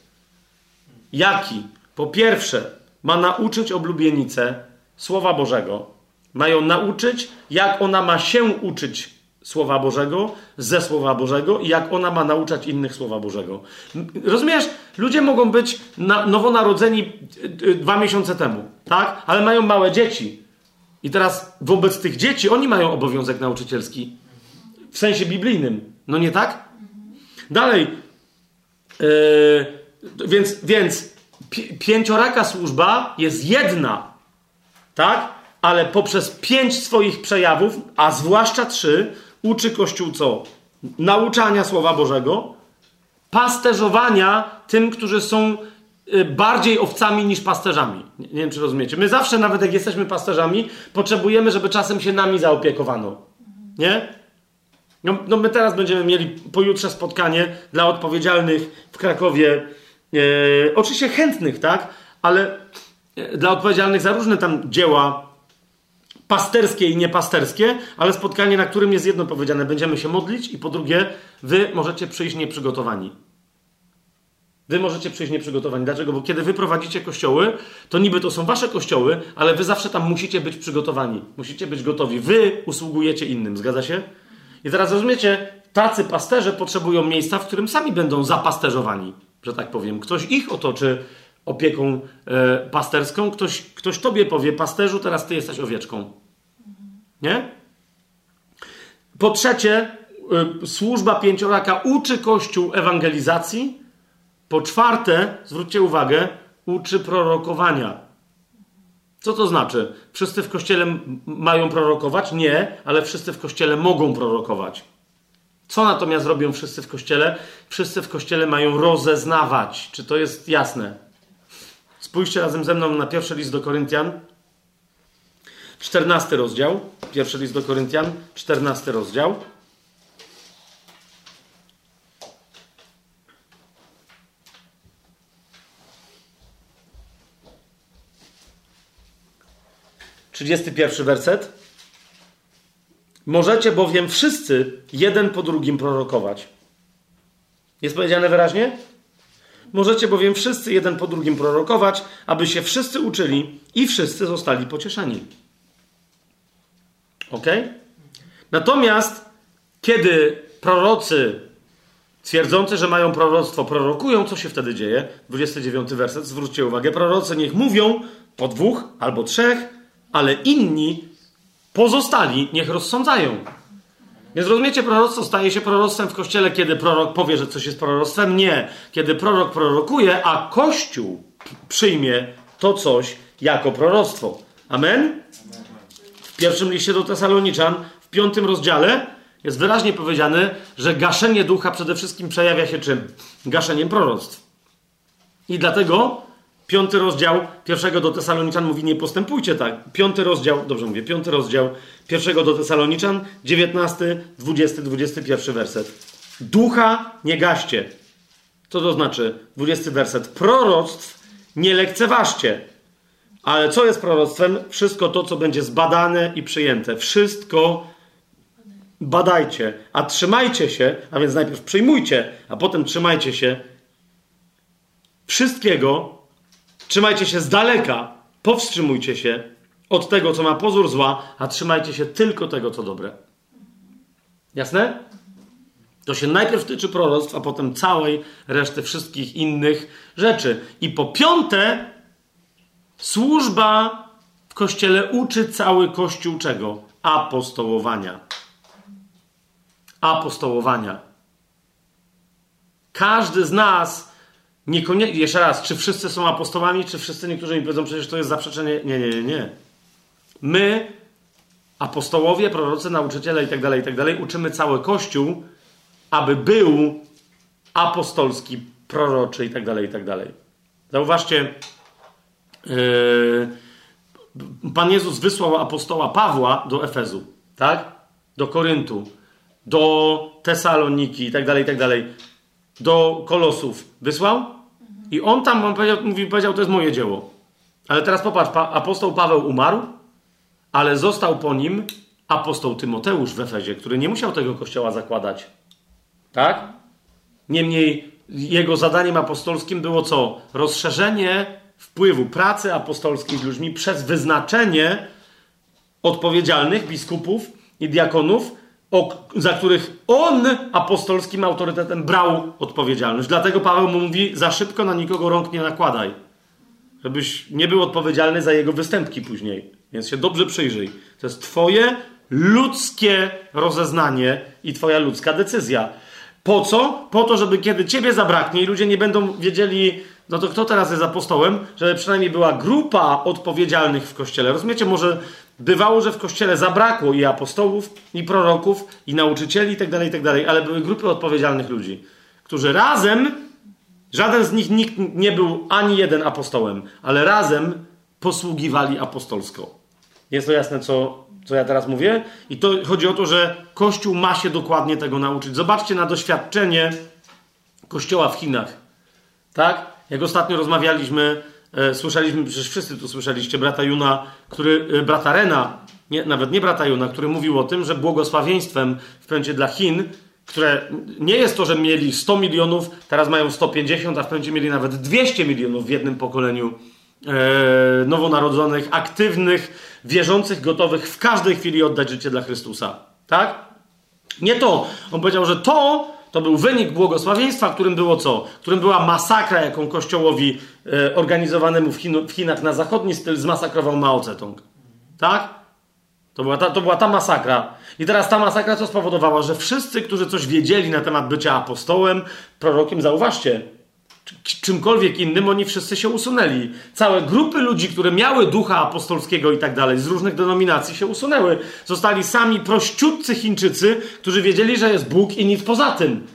Jaki? Po pierwsze, ma nauczyć oblubienicę Słowa Bożego. Mają nauczyć, jak ona ma się uczyć Słowa Bożego, ze Słowa Bożego i jak ona ma nauczać innych Słowa Bożego. Rozumiesz? Ludzie mogą być na, nowonarodzeni y, y, dwa miesiące temu, tak? Ale mają małe dzieci. I teraz wobec tych dzieci oni mają obowiązek nauczycielski. W sensie biblijnym. No nie tak? Dalej. Yy, więc, więc pięcioraka służba jest jedna. Tak? Ale poprzez pięć swoich przejawów, a zwłaszcza trzy, uczy Kościół co? Nauczania Słowa Bożego, pasterzowania tym, którzy są y, bardziej owcami niż pasterzami. Nie, nie, wiem, czy rozumiecie. My zawsze, nawet jak jesteśmy pasterzami, potrzebujemy, żeby czasem się nami zaopiekowano. Nie? No, no my teraz będziemy mieli pojutrze spotkanie dla odpowiedzialnych w Krakowie. E, oczywiście chętnych, tak? Ale e, dla odpowiedzialnych za różne tam dzieła pasterskie i niepasterskie, ale spotkanie, na którym jest jedno powiedziane, będziemy się modlić i po drugie, wy możecie przyjść nieprzygotowani. Wy możecie przyjść nieprzygotowani. Dlaczego? Bo kiedy wy prowadzicie kościoły, to niby to są wasze kościoły, ale wy zawsze tam musicie być przygotowani. Musicie być gotowi. Wy usługujecie innym. Zgadza się? I teraz rozumiecie, tacy pasterze potrzebują miejsca, w którym sami będą zapasterzowani, że tak powiem. Ktoś ich otoczy opieką e, pasterską, ktoś, ktoś tobie powie, pasterzu, teraz ty jesteś owieczką. Nie? Po trzecie, y, służba pięcioraka uczy Kościół ewangelizacji. Po czwarte, zwróćcie uwagę, uczy prorokowania. Co to znaczy? Wszyscy w kościele mają prorokować? Nie, ale wszyscy w kościele mogą prorokować. Co natomiast robią wszyscy w kościele? Wszyscy w kościele mają rozeznawać. Czy to jest jasne? Spójrzcie razem ze mną na pierwszy list do Koryntian, 14 rozdział. Pierwszy list do Koryntian, 14 rozdział. 31 werset. Możecie bowiem wszyscy jeden po drugim prorokować. Jest powiedziane wyraźnie? Możecie bowiem wszyscy jeden po drugim prorokować, aby się wszyscy uczyli i wszyscy zostali pocieszeni. Ok? Natomiast, kiedy prorocy twierdzący, że mają proroctwo, prorokują, co się wtedy dzieje? 29 werset, zwróćcie uwagę. Prorocy niech mówią po dwóch albo trzech, ale inni, pozostali, niech rozsądzają. Więc rozumiecie, proroctwo staje się proroctwem w kościele, kiedy prorok powie, że coś jest proroctwem? Nie. Kiedy prorok prorokuje, a kościół przyjmie to coś jako proroctwo. Amen? Pierwszym liście do Tesaloniczan, w piątym rozdziale, jest wyraźnie powiedziane, że gaszenie ducha przede wszystkim przejawia się czym? Gaszeniem proroctw. I dlatego Piąty rozdział pierwszego do Tesaloniczan mówi: Nie postępujcie tak. Piąty rozdział, dobrze mówię, piąty rozdział pierwszego do Tesaloniczan, 19, 20, 21 werset. Ducha nie gaście. Co to znaczy? 20 werset. Proroctw nie lekceważcie. Ale co jest proroctwem? Wszystko to, co będzie zbadane i przyjęte. Wszystko badajcie, a trzymajcie się, a więc najpierw przyjmujcie, a potem trzymajcie się wszystkiego, Trzymajcie się z daleka, powstrzymujcie się od tego, co ma pozór zła, a trzymajcie się tylko tego, co dobre. Jasne? To się najpierw tyczy proroctw, a potem całej reszty wszystkich innych rzeczy. I po piąte, służba w kościele uczy cały kościół czego? Apostołowania. Apostołowania. Każdy z nas Niekoniecznie, jeszcze raz, czy wszyscy są apostołami, czy wszyscy niektórzy mi powiedzą, przecież to jest zaprzeczenie. Nie, nie, nie, nie. My, apostołowie, prorocy, nauczyciele itd., tak itd., tak uczymy cały Kościół, aby był apostolski, proroczy itd., tak itd. Zauważcie, Pan Jezus wysłał apostoła Pawła do Efezu, tak? Do Koryntu, do Tesaloniki itd., itd., do Kolosów. Wysłał? I on tam powiedział, mówi, powiedział, to jest moje dzieło. Ale teraz popatrz, pa, apostoł Paweł umarł, ale został po nim apostoł Tymoteusz w Efezie, który nie musiał tego kościoła zakładać. Tak? Niemniej jego zadaniem apostolskim było co? Rozszerzenie wpływu pracy apostolskiej z ludźmi przez wyznaczenie odpowiedzialnych biskupów i diakonów o, za których on apostolskim autorytetem brał odpowiedzialność. Dlatego Paweł mu mówi: za szybko na nikogo rąk nie nakładaj, żebyś nie był odpowiedzialny za jego występki później. Więc się dobrze przyjrzyj. To jest Twoje ludzkie rozeznanie i Twoja ludzka decyzja. Po co? Po to, żeby kiedy Ciebie zabraknie i ludzie nie będą wiedzieli, no to kto teraz jest apostołem, żeby przynajmniej była grupa odpowiedzialnych w kościele. Rozumiecie, może bywało, że w kościele zabrakło i apostołów, i proroków, i nauczycieli, itd., tak itd., tak ale były grupy odpowiedzialnych ludzi, którzy razem, żaden z nich nikt nie był ani jeden apostołem, ale razem posługiwali apostolsko. Jest to jasne, co, co ja teraz mówię? I to chodzi o to, że Kościół ma się dokładnie tego nauczyć. Zobaczcie na doświadczenie Kościoła w Chinach. Tak? Jak ostatnio rozmawialiśmy, e, słyszeliśmy, przecież wszyscy tu słyszeliście, brata Juna, który, e, brata Rena, nie, nawet nie brata Juna, który mówił o tym, że błogosławieństwem w pędzie dla Chin, które nie jest to, że mieli 100 milionów, teraz mają 150, a w pędzie mieli nawet 200 milionów w jednym pokoleniu e, nowonarodzonych, aktywnych, wierzących, gotowych w każdej chwili oddać życie dla Chrystusa. Tak? Nie to. On powiedział, że to to był wynik błogosławieństwa, którym było co? Którym była masakra, jaką kościołowi e, organizowanemu w, Chin, w, Chinach na zachodni styl zmasakrował Mao Zedong. Tak? To była, ta, to była ta masakra. I teraz ta masakra co spowodowała? Że wszyscy, którzy coś wiedzieli na temat bycia apostołem, prorokiem, zauważcie, czymkolwiek innym, oni wszyscy się usunęli. Całe grupy ludzi, które miały ducha apostolskiego i tak dalej, z różnych denominacji się usunęły. Zostali sami prościutcy Chińczycy, którzy wiedzieli, że jest Bóg i nic poza tym.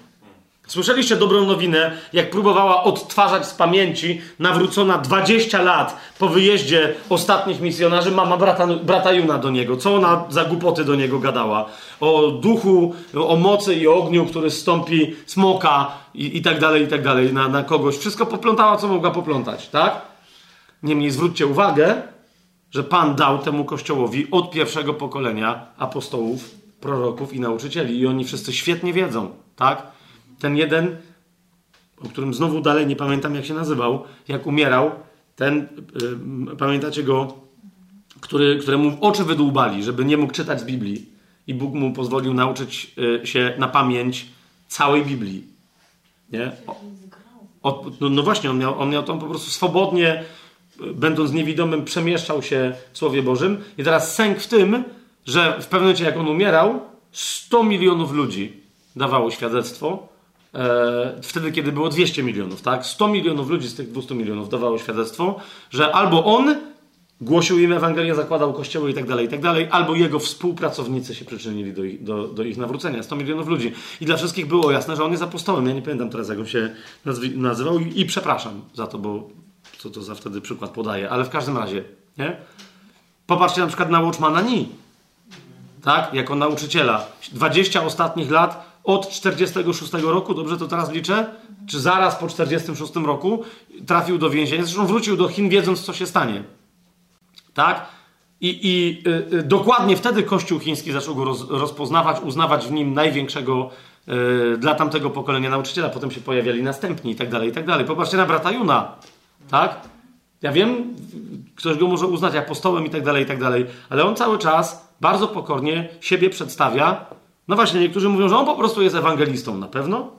Słyszeliście dobrą nowinę, jak próbowała odtwarzać z pamięci nawrócona 20 lat po wyjeździe ostatnich misjonarzy mama brata, brata Juna do niego. Co ona za głupoty do niego gadała? O duchu, o mocy i ogniu, który stąpi smoka i, i tak dalej, i tak dalej na, na kogoś. Wszystko poplątała, co mogła poplątać, tak? Niemniej zwróćcie uwagę, że Pan dał temu kościołowi od pierwszego pokolenia apostołów, proroków i nauczycieli. I oni wszyscy świetnie wiedzą, tak? Ten jeden, o którym znowu dalej nie pamiętam jak się nazywał, jak umierał, ten, yy, pamiętacie go, który, któremu oczy wydłubali, żeby nie mógł czytać z Biblii. I Bóg mu pozwolił nauczyć yy, się na pamięć całej Biblii. Nie? O, no, no, właśnie, on miał, on miał tam po prostu swobodnie, będąc niewidomym, przemieszczał się w Słowie Bożym. I teraz sęk w tym, że w pewnym momencie, jak on umierał, 100 milionów ludzi dawało świadectwo, e, wtedy, kiedy było 200 milionów, tak? 100 milionów ludzi z tych 200 milionów dawało świadectwo, że albo on głosił im Ewangelię, zakładał kościoły i tak dalej, i tak dalej, albo jego współpracownicy się przyczynili do ich, do, do ich nawrócenia. 100 milionów ludzi. I dla wszystkich było jasne, że on jest apostołem. Ja nie pamiętam teraz, jak on się nazwi- nazywał i, i przepraszam za to, bo co to za wtedy przykład podaję, ale w każdym razie, nie? Popatrzcie na przykład na Watchmana Ni, tak? Jako nauczyciela. 20 ostatnich lat od 46 roku, dobrze to teraz liczę, czy zaraz po 46 roku trafił do więzienia. Zresztą wrócił do Chin, wiedząc, co się stanie. Tak? I, i y, y, dokładnie wtedy Kościół chiński zaczął go roz, rozpoznawać, uznawać w nim największego y, dla tamtego pokolenia nauczyciela. Potem się pojawiali następni i tak dalej, i tak dalej. Popatrzcie na brata Juna. Tak? Ja wiem, ktoś go może uznać apostołem i tak dalej, i tak dalej, ale on cały czas bardzo pokornie siebie przedstawia no właśnie, niektórzy mówią, że on po prostu jest ewangelistą. Na pewno?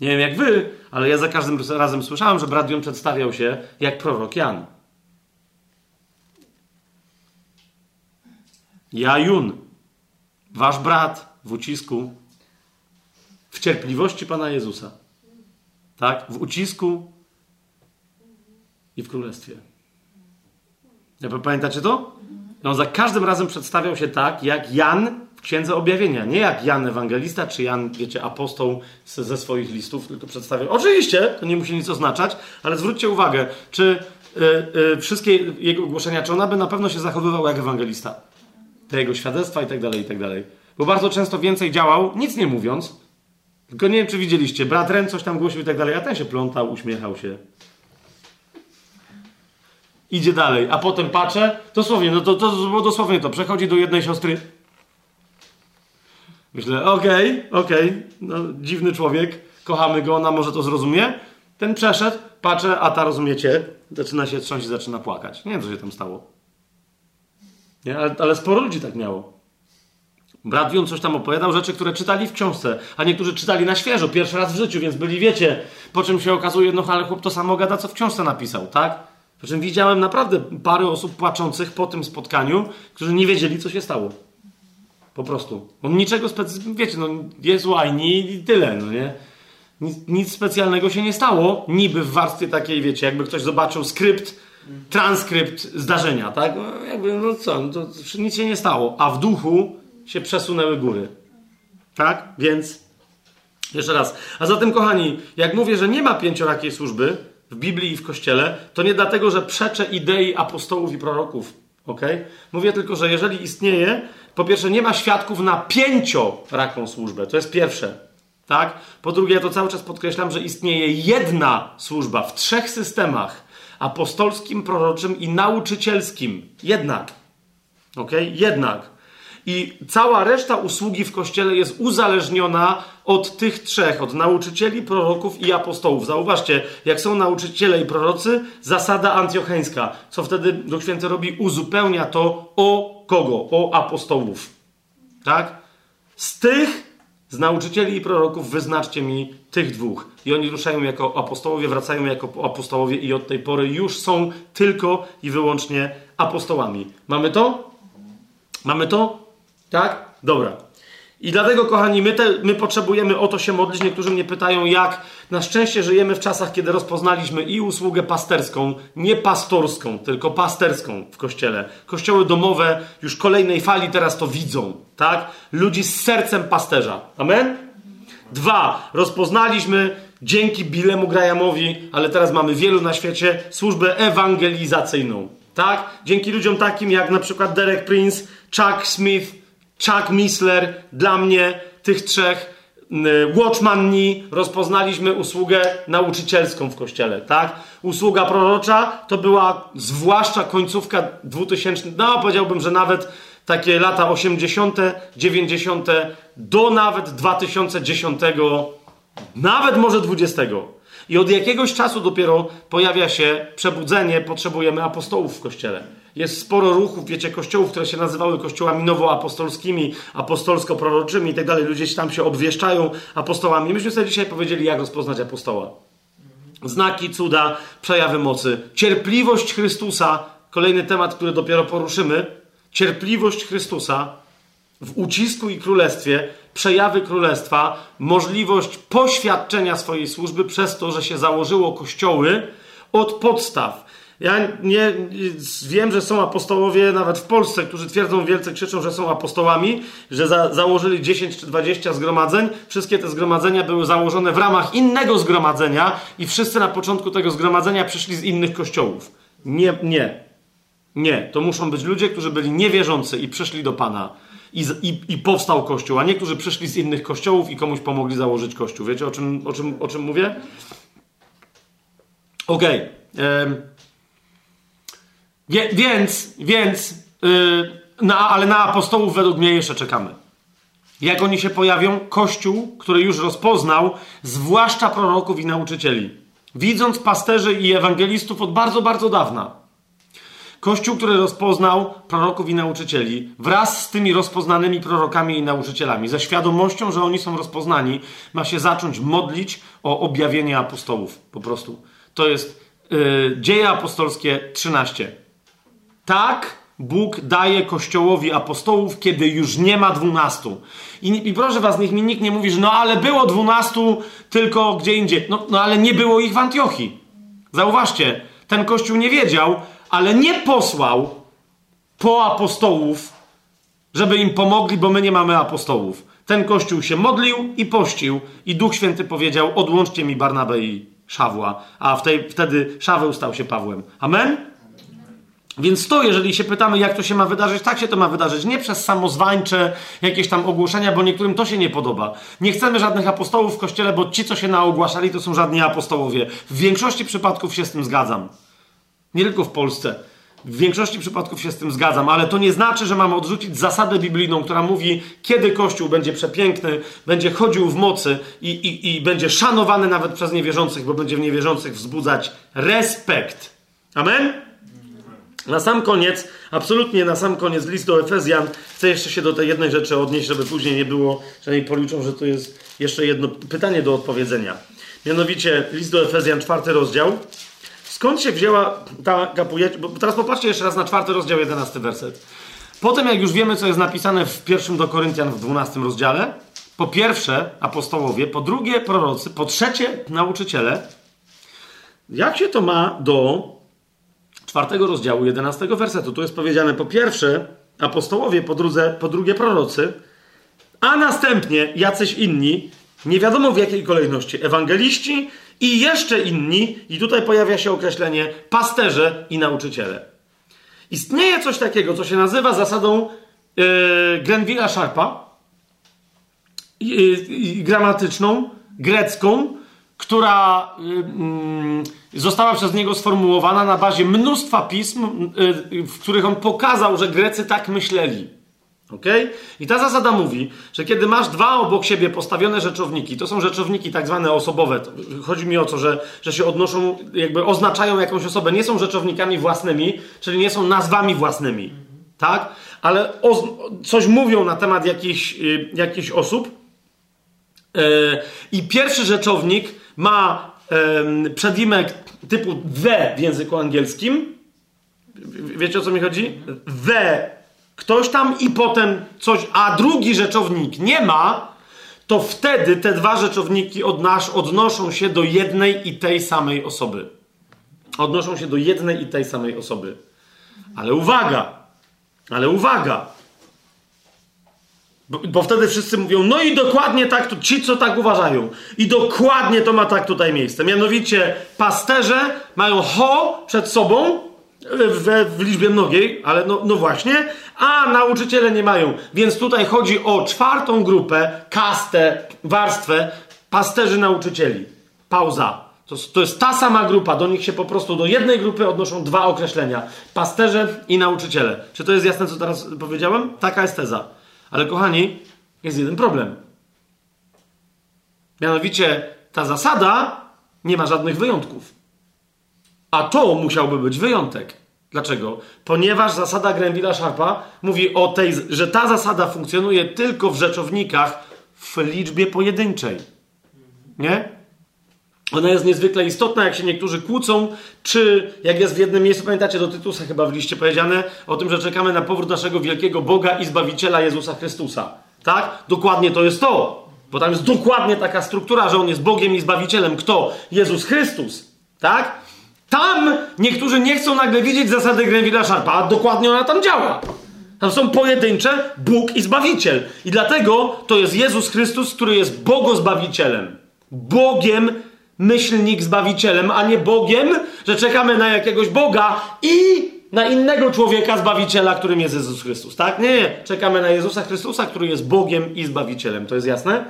Nie wiem jak wy, ale ja za każdym razem słyszałem, że brat Jon przedstawiał się jak prorok Jan. Ja Jun, wasz brat w ucisku, w cierpliwości Pana Jezusa. Tak? W ucisku i w królestwie. Pamiętacie to? On za każdym razem przedstawiał się tak, jak Jan Księdze Objawienia. Nie jak Jan Ewangelista, czy Jan, wiecie, apostoł ze swoich listów, tylko przedstawiał. Oczywiście, to nie musi nic oznaczać, ale zwróćcie uwagę, czy y, y, wszystkie jego ogłoszenia, czy on by na pewno się zachowywał jak ewangelista. Te jego świadectwa i tak dalej, i tak dalej. Bo bardzo często więcej działał, nic nie mówiąc. Tylko nie wiem, czy widzieliście, brat Ren coś tam głosił i tak dalej, a ten się plątał, uśmiechał się. Idzie dalej, a potem patrzę, dosłownie, no to, to dosłownie to, przechodzi do jednej siostry, Myślę, okej, okay, okej, okay, no, dziwny człowiek, kochamy go, ona może to zrozumie. Ten przeszedł, patrzę, a ta rozumiecie, zaczyna się trząść i zaczyna płakać. Nie wiem, co się tam stało. Nie? Ale, ale sporo ludzi tak miało. Brat Jun coś tam opowiadał, rzeczy, które czytali w książce, a niektórzy czytali na świeżo, pierwszy raz w życiu, więc byli, wiecie, po czym się okazuje, no ale chłop to samo gada, co w książce napisał, tak? Po czym widziałem naprawdę parę osób płaczących po tym spotkaniu, którzy nie wiedzieli, co się stało. Po prostu. On niczego specjalnego, wiecie, no jest łajni i tyle, no nie? Nic, nic, specjalnego się nie stało, niby w warstwie takiej, wiecie, jakby ktoś zobaczył skrypt, transkrypt zdarzenia, tak? No, jakby, no co, no to nic się nie stało, a w duchu się przesunęły góry. Tak? Więc, jeszcze raz. A zatem, kochani, jak mówię, że nie ma pięciorakiej służby w Biblii i w Kościele, to nie dlatego, że przeczę idei apostołów i proroków, ok? Mówię tylko, że jeżeli istnieje, po pierwsze, nie ma świadków na pięcioraką służbę, to jest pierwsze. Tak? Po drugie, ja to cały czas podkreślam, że istnieje jedna służba w trzech systemach: apostolskim, proroczym i nauczycielskim. Jednak. Ok? Jednak. I cała reszta usługi w kościele jest uzależniona od tych trzech, od nauczycieli, proroków i apostołów. Zauważcie, jak są nauczyciele i prorocy, zasada antiocheńska. Co wtedy Duch Święty robi? Uzupełnia to o kogo? O apostołów. Tak? Z tych z nauczycieli i proroków wyznaczcie mi tych dwóch. I oni ruszają jako apostołowie, wracają jako apostołowie i od tej pory już są tylko i wyłącznie apostołami. Mamy to? Mamy to? Tak? Dobra. I dlatego, kochani, my, te, my potrzebujemy o to się modlić. Niektórzy mnie pytają, jak. Na szczęście żyjemy w czasach, kiedy rozpoznaliśmy i usługę pasterską, nie pastorską, tylko pasterską w kościele. Kościoły domowe już kolejnej fali teraz to widzą, tak? Ludzi z sercem pasterza. Amen? Dwa, rozpoznaliśmy dzięki Bilemu Grahamowi, ale teraz mamy wielu na świecie, służbę ewangelizacyjną. Tak? Dzięki ludziom takim jak na przykład Derek Prince, Chuck Smith, Chuck Missler, dla mnie, tych trzech, Watchmanni, rozpoznaliśmy usługę nauczycielską w kościele, tak? Usługa prorocza to była zwłaszcza końcówka 2000, no powiedziałbym, że nawet takie lata 80., 90., do nawet 2010, nawet może 20. I od jakiegoś czasu dopiero pojawia się przebudzenie, potrzebujemy apostołów w kościele. Jest sporo ruchów, wiecie, kościołów, które się nazywały kościołami nowoapostolskimi, apostolsko-proroczymi i tak dalej. Ludzie tam się obwieszczają apostołami. Myśmy sobie dzisiaj powiedzieli, jak rozpoznać apostoła. Znaki, cuda, przejawy mocy. Cierpliwość Chrystusa, kolejny temat, który dopiero poruszymy. Cierpliwość Chrystusa w ucisku i królestwie, przejawy królestwa, możliwość poświadczenia swojej służby przez to, że się założyło kościoły od podstaw. Ja nie wiem, że są apostołowie nawet w Polsce, którzy twierdzą wielce, krzyczą, że są apostołami, że za, założyli 10 czy 20 zgromadzeń. Wszystkie te zgromadzenia były założone w ramach innego zgromadzenia i wszyscy na początku tego zgromadzenia przyszli z innych kościołów. Nie, nie. Nie. To muszą być ludzie, którzy byli niewierzący i przyszli do Pana. I, i, I powstał kościół, a niektórzy przyszli z innych kościołów i komuś pomogli założyć kościół. Wiecie o czym, o czym, o czym mówię? Okej. Okay. Więc, więc, yy, na, ale na apostołów według mnie jeszcze czekamy. Jak oni się pojawią? Kościół, który już rozpoznał, zwłaszcza proroków i nauczycieli. Widząc pasterzy i ewangelistów od bardzo, bardzo dawna. Kościół, który rozpoznał proroków i nauczycieli, wraz z tymi rozpoznanymi prorokami i nauczycielami, ze świadomością, że oni są rozpoznani, ma się zacząć modlić o objawienie apostołów. Po prostu. To jest yy, Dzieje Apostolskie 13. Tak Bóg daje Kościołowi apostołów, kiedy już nie ma dwunastu. I, I, proszę was, niech mi nikt nie mówi, że no ale było dwunastu, tylko gdzie indziej. No, no ale nie było ich w Antiochii. Zauważcie, ten Kościół nie wiedział, ale nie posłał po apostołów, żeby im pomogli, bo my nie mamy apostołów. Ten Kościół się modlił i pościł i Duch Święty powiedział, odłączcie mi Barnabę i Szawła. A tej, wtedy Szaweł stał się Pawłem. Amen? Więc to, jeżeli się pytamy, jak to się ma wydarzyć, tak się to ma wydarzyć. Nie przez samozwańcze jakieś tam ogłoszenia, bo niektórym to się nie podoba. Nie chcemy żadnych apostołów w kościele, bo ci, co się naogłaszali, to są żadni apostołowie. W większości przypadków się z tym zgadzam. Nie tylko w Polsce. W większości przypadków się z tym zgadzam, ale to nie znaczy, że mamy odrzucić zasadę biblijną, która mówi, kiedy Kościół będzie przepiękny, będzie chodził w mocy i, i, i będzie szanowany nawet przez niewierzących, bo będzie w niewierzących wzbudzać respekt. Amen? Na sam koniec, absolutnie na sam koniec list do Efezjan, chcę jeszcze się do tej jednej rzeczy odnieść, żeby później nie było, że nie policzą, że to jest jeszcze jedno pytanie do odpowiedzenia. Mianowicie list do Efezjan, czwarty rozdział. Skąd się wzięła ta kapujecie? Bo teraz popatrzcie jeszcze raz na czwarty rozdział, jedenasty werset. Potem, jak już wiemy, co jest napisane w pierwszym do Koryntian w dwunastym rozdziale, po pierwsze apostołowie, po drugie prorocy, po trzecie nauczyciele. Jak się to ma do czwartego rozdziału, jedenastego wersetu? Tu jest powiedziane po pierwsze apostołowie, po, drudze, po drugie prorocy, a następnie jacyś inni, nie wiadomo w jakiej kolejności, ewangeliści i jeszcze inni, i tutaj pojawia się określenie pasterze i nauczyciele. Istnieje coś takiego, co się nazywa zasadą yy, Grenville'a Sharpa, gramatyczną, grecką, która yy, została przez niego sformułowana na bazie mnóstwa pism, yy, w których on pokazał, że Grecy tak myśleli. Okay? I ta zasada mówi, że kiedy masz dwa obok siebie postawione rzeczowniki, to są rzeczowniki tak zwane osobowe. Chodzi mi o to, że, że się odnoszą, jakby oznaczają jakąś osobę. Nie są rzeczownikami własnymi, czyli nie są nazwami własnymi. Tak? Ale coś mówią na temat jakichś, yy, jakichś osób. Yy, I pierwszy rzeczownik ma yy, przedimek typu the w języku angielskim. Wiecie o co mi chodzi? The ktoś tam i potem coś, a drugi rzeczownik nie ma, to wtedy te dwa rzeczowniki odnasz, odnoszą się do jednej i tej samej osoby. Odnoszą się do jednej i tej samej osoby. Ale uwaga! Ale uwaga! Bo, bo, wtedy wszyscy mówią, no i dokładnie tak, to ci co tak uważają. I dokładnie to ma tak tutaj miejsce. Mianowicie pasterze mają ho przed sobą, w, w liczbie mnogiej, ale no, no właśnie, a nauczyciele nie mają. Więc tutaj chodzi o czwartą grupę, kastę, warstwę pasterzy nauczycieli. Pauza. To, to jest ta sama grupa, do nich się po prostu, do jednej grupy odnoszą dwa określenia. Pasterze i nauczyciele. Czy to jest jasne, co teraz powiedziałem? Taka jest teza. Ale kochani, jest jeden problem. Mianowicie ta zasada nie ma żadnych wyjątków. A to musiałby być wyjątek. Dlaczego? Ponieważ zasada Grenville'a Sharpa mówi o tej, że ta zasada funkcjonuje tylko w rzeczownikach w liczbie pojedynczej. Nie? Ona jest niezwykle istotna, jak się niektórzy kłócą, czy jak jest w jednym miejscu, pamiętacie do Tytusa chyba w liście powiedziane, o tym, że czekamy na powrót naszego wielkiego Boga i Zbawiciela Jezusa Chrystusa. Tak? Dokładnie to jest to. Bo tam jest dokładnie taka struktura, że On jest Bogiem i Zbawicielem. Kto? Jezus Chrystus. Tak? Tam niektórzy nie chcą nagle widzieć zasady Grenville'a Sharpa, a dokładnie ona tam działa. Tam są pojedyncze Bóg i Zbawiciel. I dlatego to jest Jezus Chrystus, który jest Bogozbawicielem. Bogiem, myślnik Zbawicielem, a nie Bogiem, że czekamy na jakiegoś Boga i na innego człowieka Zbawiciela, którym jest Jezus Chrystus. Tak? Nie, nie. Czekamy na Jezusa Chrystusa, który jest Bogiem i Zbawicielem. To jest jasne?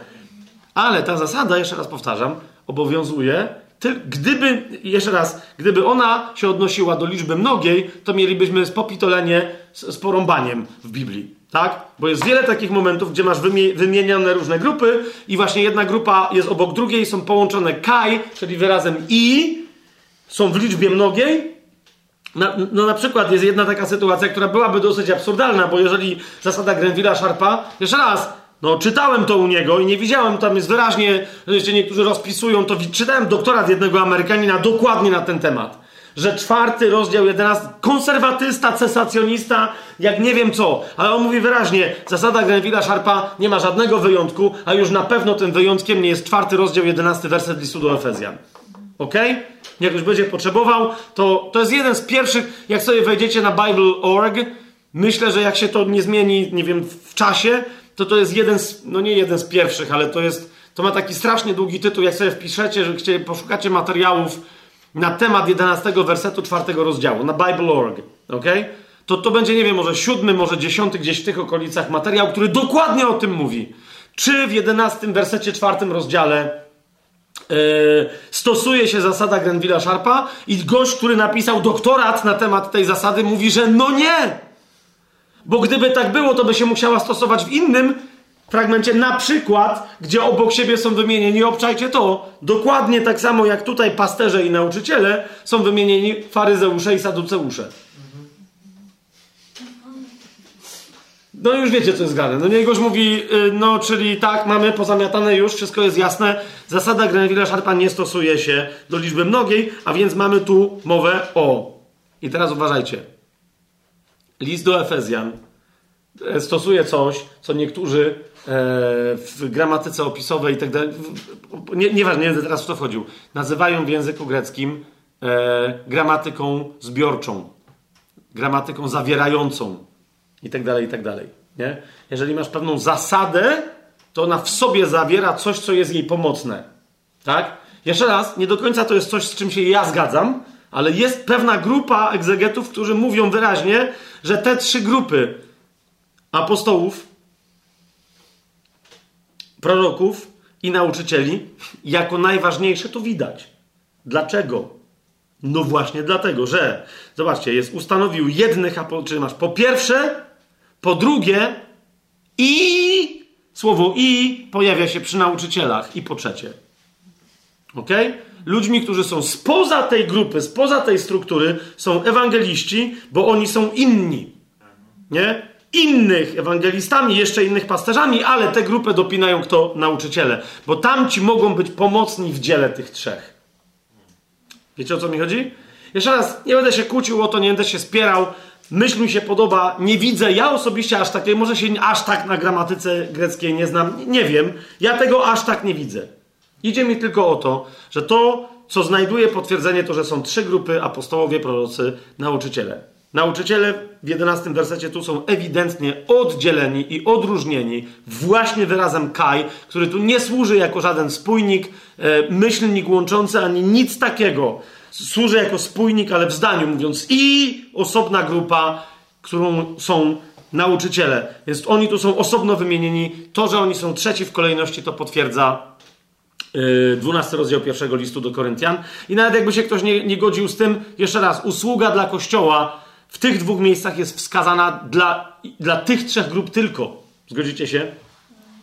Ale ta zasada, jeszcze raz powtarzam, obowiązuje gdyby, jeszcze raz, gdyby ona się odnosiła do liczby mnogiej, to mielibyśmy spopitolenie z, z porąbaniem w Biblii. Tak? Bo jest wiele takich momentów, gdzie masz wymie, wymienione różne grupy i właśnie jedna grupa jest obok drugiej, są połączone kaj, czyli wyrazem i, są w liczbie mnogiej. Na, no na przykład jest jedna taka sytuacja, która byłaby dosyć absurdalna, bo jeżeli zasada Grenville'a Sharpa, jeszcze raz, no, czytałem to u niego i nie widziałem, tam jest wyraźnie, że niektórzy rozpisują to. Czytałem doktorat jednego Amerykanina dokładnie na ten temat. Że czwarty rozdział, jedenasty, konserwatysta, cesacjonista, jak nie wiem co, ale on mówi wyraźnie, zasada Grenville'a Sharpa nie ma żadnego wyjątku, a już na pewno tym wyjątkiem nie jest czwarty rozdział, jedenasty werset listu do Efezjan. Ok? Jak już będzie potrzebował, to to jest jeden z pierwszych, jak sobie wejdziecie na Bible.org, myślę, że jak się to nie zmieni, nie wiem, w czasie, to to jest jeden z, no nie jeden z pierwszych, ale to jest, to ma taki strasznie długi tytuł, jak sobie wpiszecie, że chcieli, poszukacie materiałów na temat 11 wersetu czwartego rozdziału, na Bible.org, ok? To to będzie, nie wiem, może siódmy, może dziesiąty, gdzieś w tych okolicach materiał, który dokładnie o tym mówi. Czy w 11 wersecie czwartym rozdziale yy, stosuje się zasada Grenville'a Sharpa i gość, który napisał doktorat na temat tej zasady mówi, że no nie! Bo gdyby tak było, to by się musiała stosować w innym fragmencie, na przykład, gdzie obok siebie są wymienieni, obczajcie to, dokładnie tak samo jak tutaj pasterze i nauczyciele są wymienieni faryzeusze i saduceusze. No już wiecie, co jest grane. No Niegoś mówi, y, no czyli tak, mamy pozamiatane już, wszystko jest jasne. Zasada Grenville'a Sharpa nie stosuje się do liczby mnogiej, a więc mamy tu mowę o. I teraz uważajcie. List do Efezjan e, stosuje coś, co niektórzy w gramatyce opisowej i tak dalej, nie, nieważne, nie będę teraz w to wchodził, nazywają w języku greckim e, gramatyką zbiorczą, gramatyką zawierającą i tak dalej, i tak dalej. Nie? Jeżeli masz pewną zasadę, to ona w sobie zawiera coś, co jest jej pomocne. Tak? Jeszcze raz, nie do końca to jest coś, z czym się ja zgadzam, ale jest pewna grupa egzegetów, którzy mówią wyraźnie, że te trzy grupy apostołów, proroków i nauczycieli jako najważniejsze to widać. Dlaczego? No właśnie dlatego, że zobaczcie, jest ustanowił jednych apostolów, czyli masz po pierwsze, po drugie i słowo i pojawia się przy nauczycielach i po trzecie. Ok? Ludźmi, którzy są spoza tej grupy, spoza tej struktury, są ewangeliści, bo oni są inni. Nie? Innych ewangelistami, jeszcze innych pasterzami, ale tę grupę dopinają kto? Nauczyciele. Bo tamci mogą być pomocni w dziele tych trzech. Wiecie o co mi chodzi? Jeszcze raz, nie będę się kłócił o to, nie będę się spierał. Myśl mi się podoba, nie widzę, ja osobiście aż takiej, może się aż tak na gramatyce greckiej nie znam, nie wiem. Ja tego aż tak nie widzę. Idzie mi tylko o to, że to, co znajduje potwierdzenie, to, że są trzy grupy apostołowie, prorocy, nauczyciele. Nauczyciele w 11 wersecie tu są ewidentnie oddzieleni i odróżnieni właśnie wyrazem Kaj, który tu nie służy jako żaden spójnik, e, myślnik łączący ani nic takiego. Służy jako spójnik, ale w zdaniu mówiąc i osobna grupa, którą są nauczyciele. Więc oni tu są osobno wymienieni. To, że oni są trzeci w kolejności, to potwierdza 12 rozdział pierwszego listu do Koryntian. I nawet jakby się ktoś nie, nie godził z tym, jeszcze raz, usługa dla Kościoła w tych dwóch miejscach jest wskazana dla, dla tych trzech grup tylko. Zgodzicie się?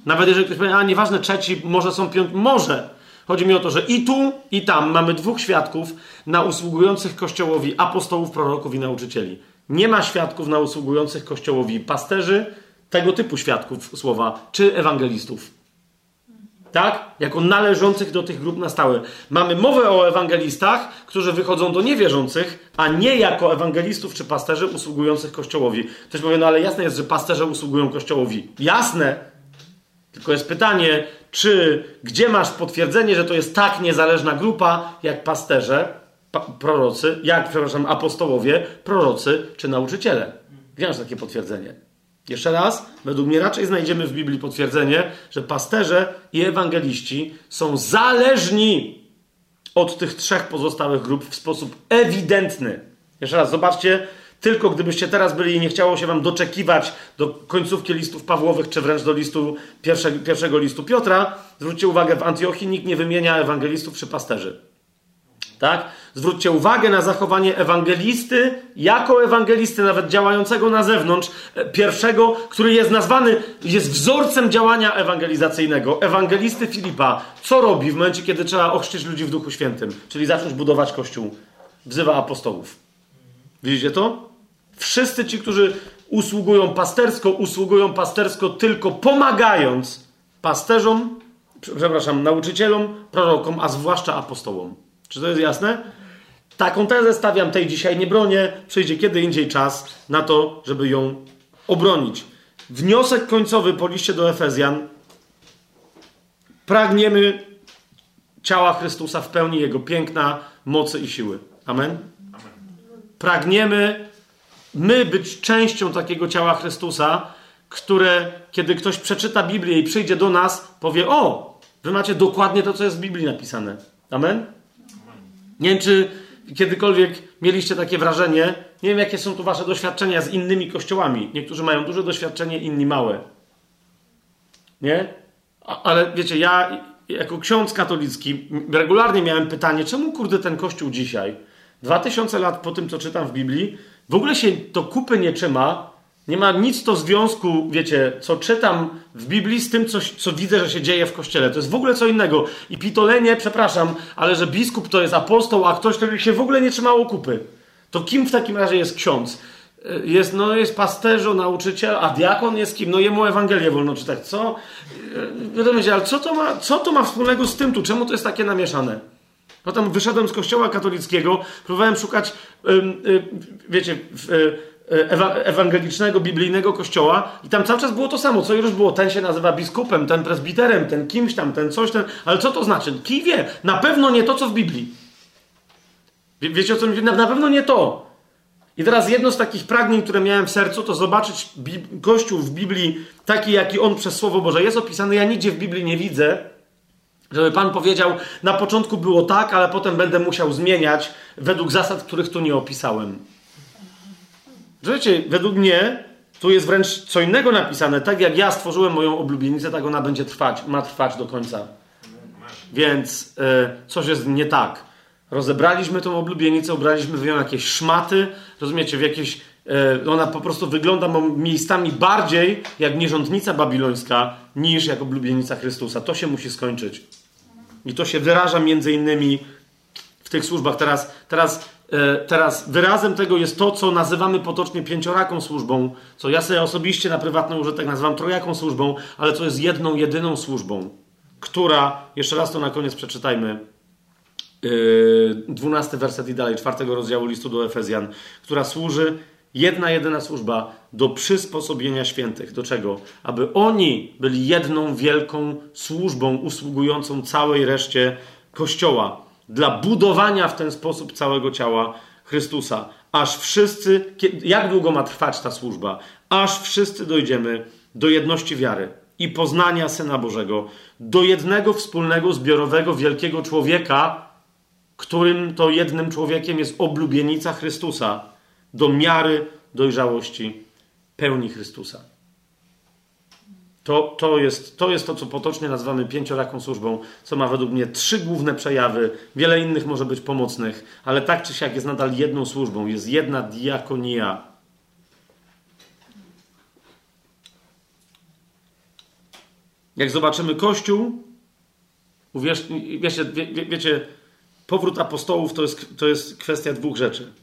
Nawet jeżeli ktoś powie, a nieważne, trzeci, może są piąty, może. Chodzi mi o to, że i tu, i tam mamy dwóch świadków na usługujących Kościołowi apostołów, proroków i nauczycieli. Nie ma świadków na usługujących Kościołowi pasterzy, tego typu świadków słowa, czy ewangelistów tak? Jako należących do tych grup na stałe. Mamy mowę o ewangelistach, którzy wychodzą do niewierzących, a nie jako ewangelistów czy pasterzy usługujących Kościołowi. Ktoś powie, no ale jasne jest, że pasterze usługują Kościołowi. Jasne! Tylko jest pytanie, czy gdzie masz potwierdzenie, że to jest tak niezależna grupa, jak pasterze, pa, prorocy, jak, przepraszam, apostołowie, prorocy czy nauczyciele? Gdzie masz takie potwierdzenie? Jeszcze raz, według mnie raczej znajdziemy w Biblii potwierdzenie, że pasterze i ewangeliści są zależni od tych trzech pozostałych grup w sposób ewidentny. Jeszcze raz, zobaczcie, tylko gdybyście teraz byli i nie chciało się wam doczekiwać do końcówki listów Pawłowych, czy wręcz do listu pierwszego, pierwszego listu Piotra, zwróćcie uwagę, w Antiochii nikt nie wymienia ewangelistów czy pasterzy. Tak? Zwróćcie uwagę na zachowanie ewangelisty, jako ewangelisty, nawet działającego na zewnątrz, e, pierwszego, który jest nazwany, jest wzorcem działania ewangelizacyjnego. Ewangelisty Filipa, co robi w momencie, kiedy trzeba ochrzcić ludzi w Duchu Świętym, czyli zacząć budować Kościół? Wzywa apostołów. Widzicie to? Wszyscy ci, którzy usługują pastersko, usługują pastersko tylko pomagając pasterzom, przepraszam, nauczycielom, prorokom, a zwłaszcza apostołom. Czy to jest jasne? Taką tezę stawiam tej dzisiaj nie bronię. Przyjdzie kiedy indziej czas na to, żeby ją obronić. Wniosek końcowy po liście do Efezjan. Pragniemy ciała Chrystusa w pełni Jego piękna, mocy i siły. Amen? Pragniemy my być częścią takiego ciała Chrystusa, które, kiedy ktoś przeczyta Biblię i przyjdzie do nas, powie: O, wy macie dokładnie to, co jest w Biblii napisane. Amen? Nie wiem, czy kiedykolwiek mieliście takie wrażenie, nie wiem, jakie są tu wasze doświadczenia z innymi kościołami. Niektórzy mają duże doświadczenie, inni małe. Nie? Ale wiecie, ja jako ksiądz katolicki regularnie miałem pytanie, czemu kurde ten kościół dzisiaj, dwa tysiące lat po tym, co czytam w Biblii, w ogóle się to kupy nie trzyma, nie ma nic to związku, wiecie, co czytam w Biblii z tym, co, co widzę, że się dzieje w kościele. To jest w ogóle co innego. I pitolenie, przepraszam, ale że biskup to jest apostoł, a ktoś, kto się w ogóle nie trzymało kupy. To kim w takim razie jest ksiądz? jest, no, jest pasterzo, nauczyciel, a diakon jest kim? No jemu Ewangelię wolno czytać. Co? Wiadomo, ale co to, ma, co to ma wspólnego z tym tu? Czemu to jest takie namieszane? Potem wyszedłem z kościoła katolickiego, próbowałem szukać, wiecie, ewangelicznego, biblijnego kościoła i tam cały czas było to samo, co już było. Ten się nazywa biskupem, ten presbiterem, ten kimś tam, ten coś, ten... Ale co to znaczy? Kij wie. Na pewno nie to, co w Biblii. Wie, wiecie o co mi na, na pewno nie to. I teraz jedno z takich pragnień, które miałem w sercu, to zobaczyć Kościół w Biblii taki, jaki on przez Słowo Boże jest opisany. Ja nigdzie w Biblii nie widzę, żeby Pan powiedział, na początku było tak, ale potem będę musiał zmieniać według zasad, których tu nie opisałem. Wiecie, według mnie tu jest wręcz co innego napisane. Tak jak ja stworzyłem moją oblubienicę, tak ona będzie trwać, ma trwać do końca. Więc e, coś jest nie tak. Rozebraliśmy tą oblubienicę, ubraliśmy w nią jakieś szmaty, rozumiecie, w jakieś. E, ona po prostu wygląda miejscami bardziej jak nierządnica babilońska niż jak oblubienica Chrystusa. To się musi skończyć. I to się wyraża między innymi w tych służbach. Teraz, teraz, teraz wyrazem tego jest to, co nazywamy potocznie pięcioraką służbą, co ja sobie osobiście na prywatny użytek nazywam trojaką służbą, ale co jest jedną, jedyną służbą, która, jeszcze raz to na koniec przeczytajmy, Yy, dwunasty werset i dalej, czwartego rozdziału listu do Efezjan, która służy, jedna, jedyna służba do przysposobienia świętych. Do czego? Aby oni byli jedną wielką służbą usługującą całej reszcie Kościoła. Dla budowania w ten sposób całego ciała Chrystusa. Aż wszyscy, jak długo ma trwać ta służba? Aż wszyscy dojdziemy do jedności wiary i poznania Syna Bożego, do jednego wspólnego, zbiorowego, wielkiego człowieka, którym to jednym człowiekiem jest oblubienica Chrystusa do miary dojrzałości pełni Chrystusa. To, to, jest, to jest to, co potocznie nazywamy pięcioraką służbą, co ma według mnie trzy główne przejawy. Wiele innych może być pomocnych, ale tak czy siak jest nadal jedną służbą. Jest jedna diakonia. Jak zobaczymy Kościół, uwierz, wiecie, wie, wiecie powrót apostołów to jest, to jest kwestia dwóch rzeczy.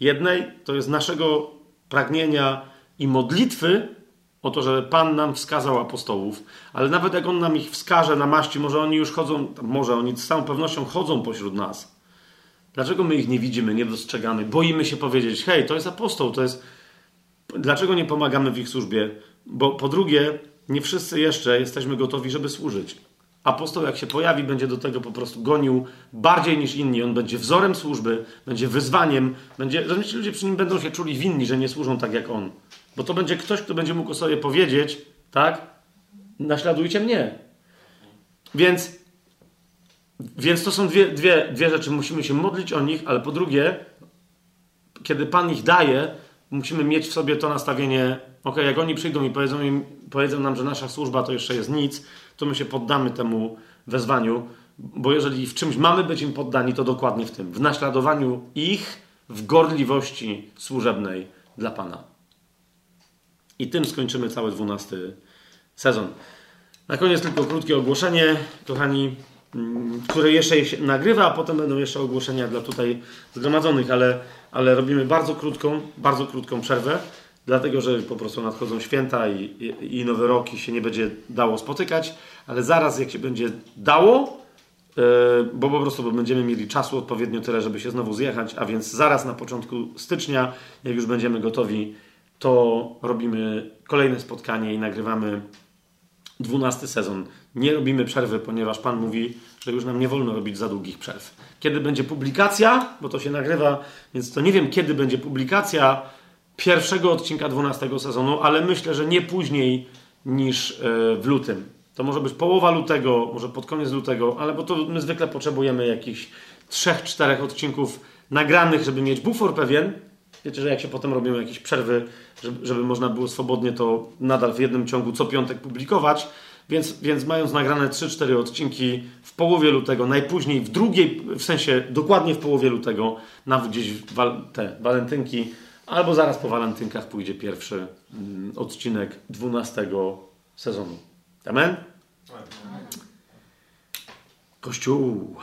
Jednej to jest naszego pragnienia i modlitwy o to, żeby Pan nam wskazał apostołów, ale nawet jak On nam ich wskaże na maści, może oni już chodzą, może oni z całą pewnością chodzą pośród nas. Dlaczego my ich nie widzimy, nie dostrzegamy? Boimy się powiedzieć, hej, to jest apostoł, to jest... Dlaczego nie pomagamy w ich służbie? Bo po drugie, nie wszyscy jeszcze jesteśmy gotowi, żeby służyć. Apostoł, jak się pojawi, będzie do tego po prostu gonił bardziej niż inni. On będzie wzorem służby, będzie wyzwaniem. Będzie, rozumiecie, ludzie przy nim będą się czuli winni, że nie służą tak jak on. Bo to będzie ktoś, kto będzie mógł sobie powiedzieć, tak? Naśladujcie mnie. Więc, więc to są dwie, dwie, dwie rzeczy. Musimy się modlić o nich, ale po drugie, kiedy Pan ich daje, musimy mieć w sobie to nastawienie, ok, jak oni przyjdą i powiedzą, im, powiedzą nam, że nasza służba to jeszcze jest nic, to my się poddamy temu wezwaniu, bo jeżeli w czymś mamy być im poddani, to dokładnie w tym, w naśladowaniu ich, w gorliwości służebnej dla Pana. I tym skończymy cały dwunasty sezon. Na koniec tylko krótkie ogłoszenie, kochani, mm, które jeszcze się nagrywa, a potem będą jeszcze ogłoszenia dla tutaj zgromadzonych, ale, ale robimy bardzo krótką, bardzo krótką przerwę dlatego że po prostu nadchodzą święta i, i, i nowy się nie będzie dało spotykać, ale zaraz jak się będzie dało, yy, bo po prostu bo będziemy mieli czasu odpowiednio tyle, żeby się znowu zjechać, a więc zaraz na początku stycznia, jak już będziemy gotowi, to robimy kolejne spotkanie i nagrywamy dwunasty sezon. Nie robimy przerwy, ponieważ Pan mówi, że już nam nie wolno robić za długich przerw. Kiedy będzie publikacja, bo to się nagrywa, więc to nie wiem, kiedy będzie publikacja, pierwszego odcinka 12 sezonu, ale myślę, że nie później niż e, w lutym. To może być połowa lutego, może pod koniec lutego, ale bo to my zwykle potrzebujemy jakichś 3-4 odcinków nagranych, żeby mieć bufor pewien. Wiecie, że jak się potem robią jakieś przerwy, żeby, żeby można było swobodnie to nadal w jednym ciągu co piątek publikować. Więc, więc mając nagrane 3-4 odcinki w połowie lutego, najpóźniej w drugiej, w sensie dokładnie w połowie lutego, na gdzieś wal, te walentynki, Albo zaraz po walentynkach pójdzie pierwszy mm, odcinek 12 sezonu. Amen? Kościół.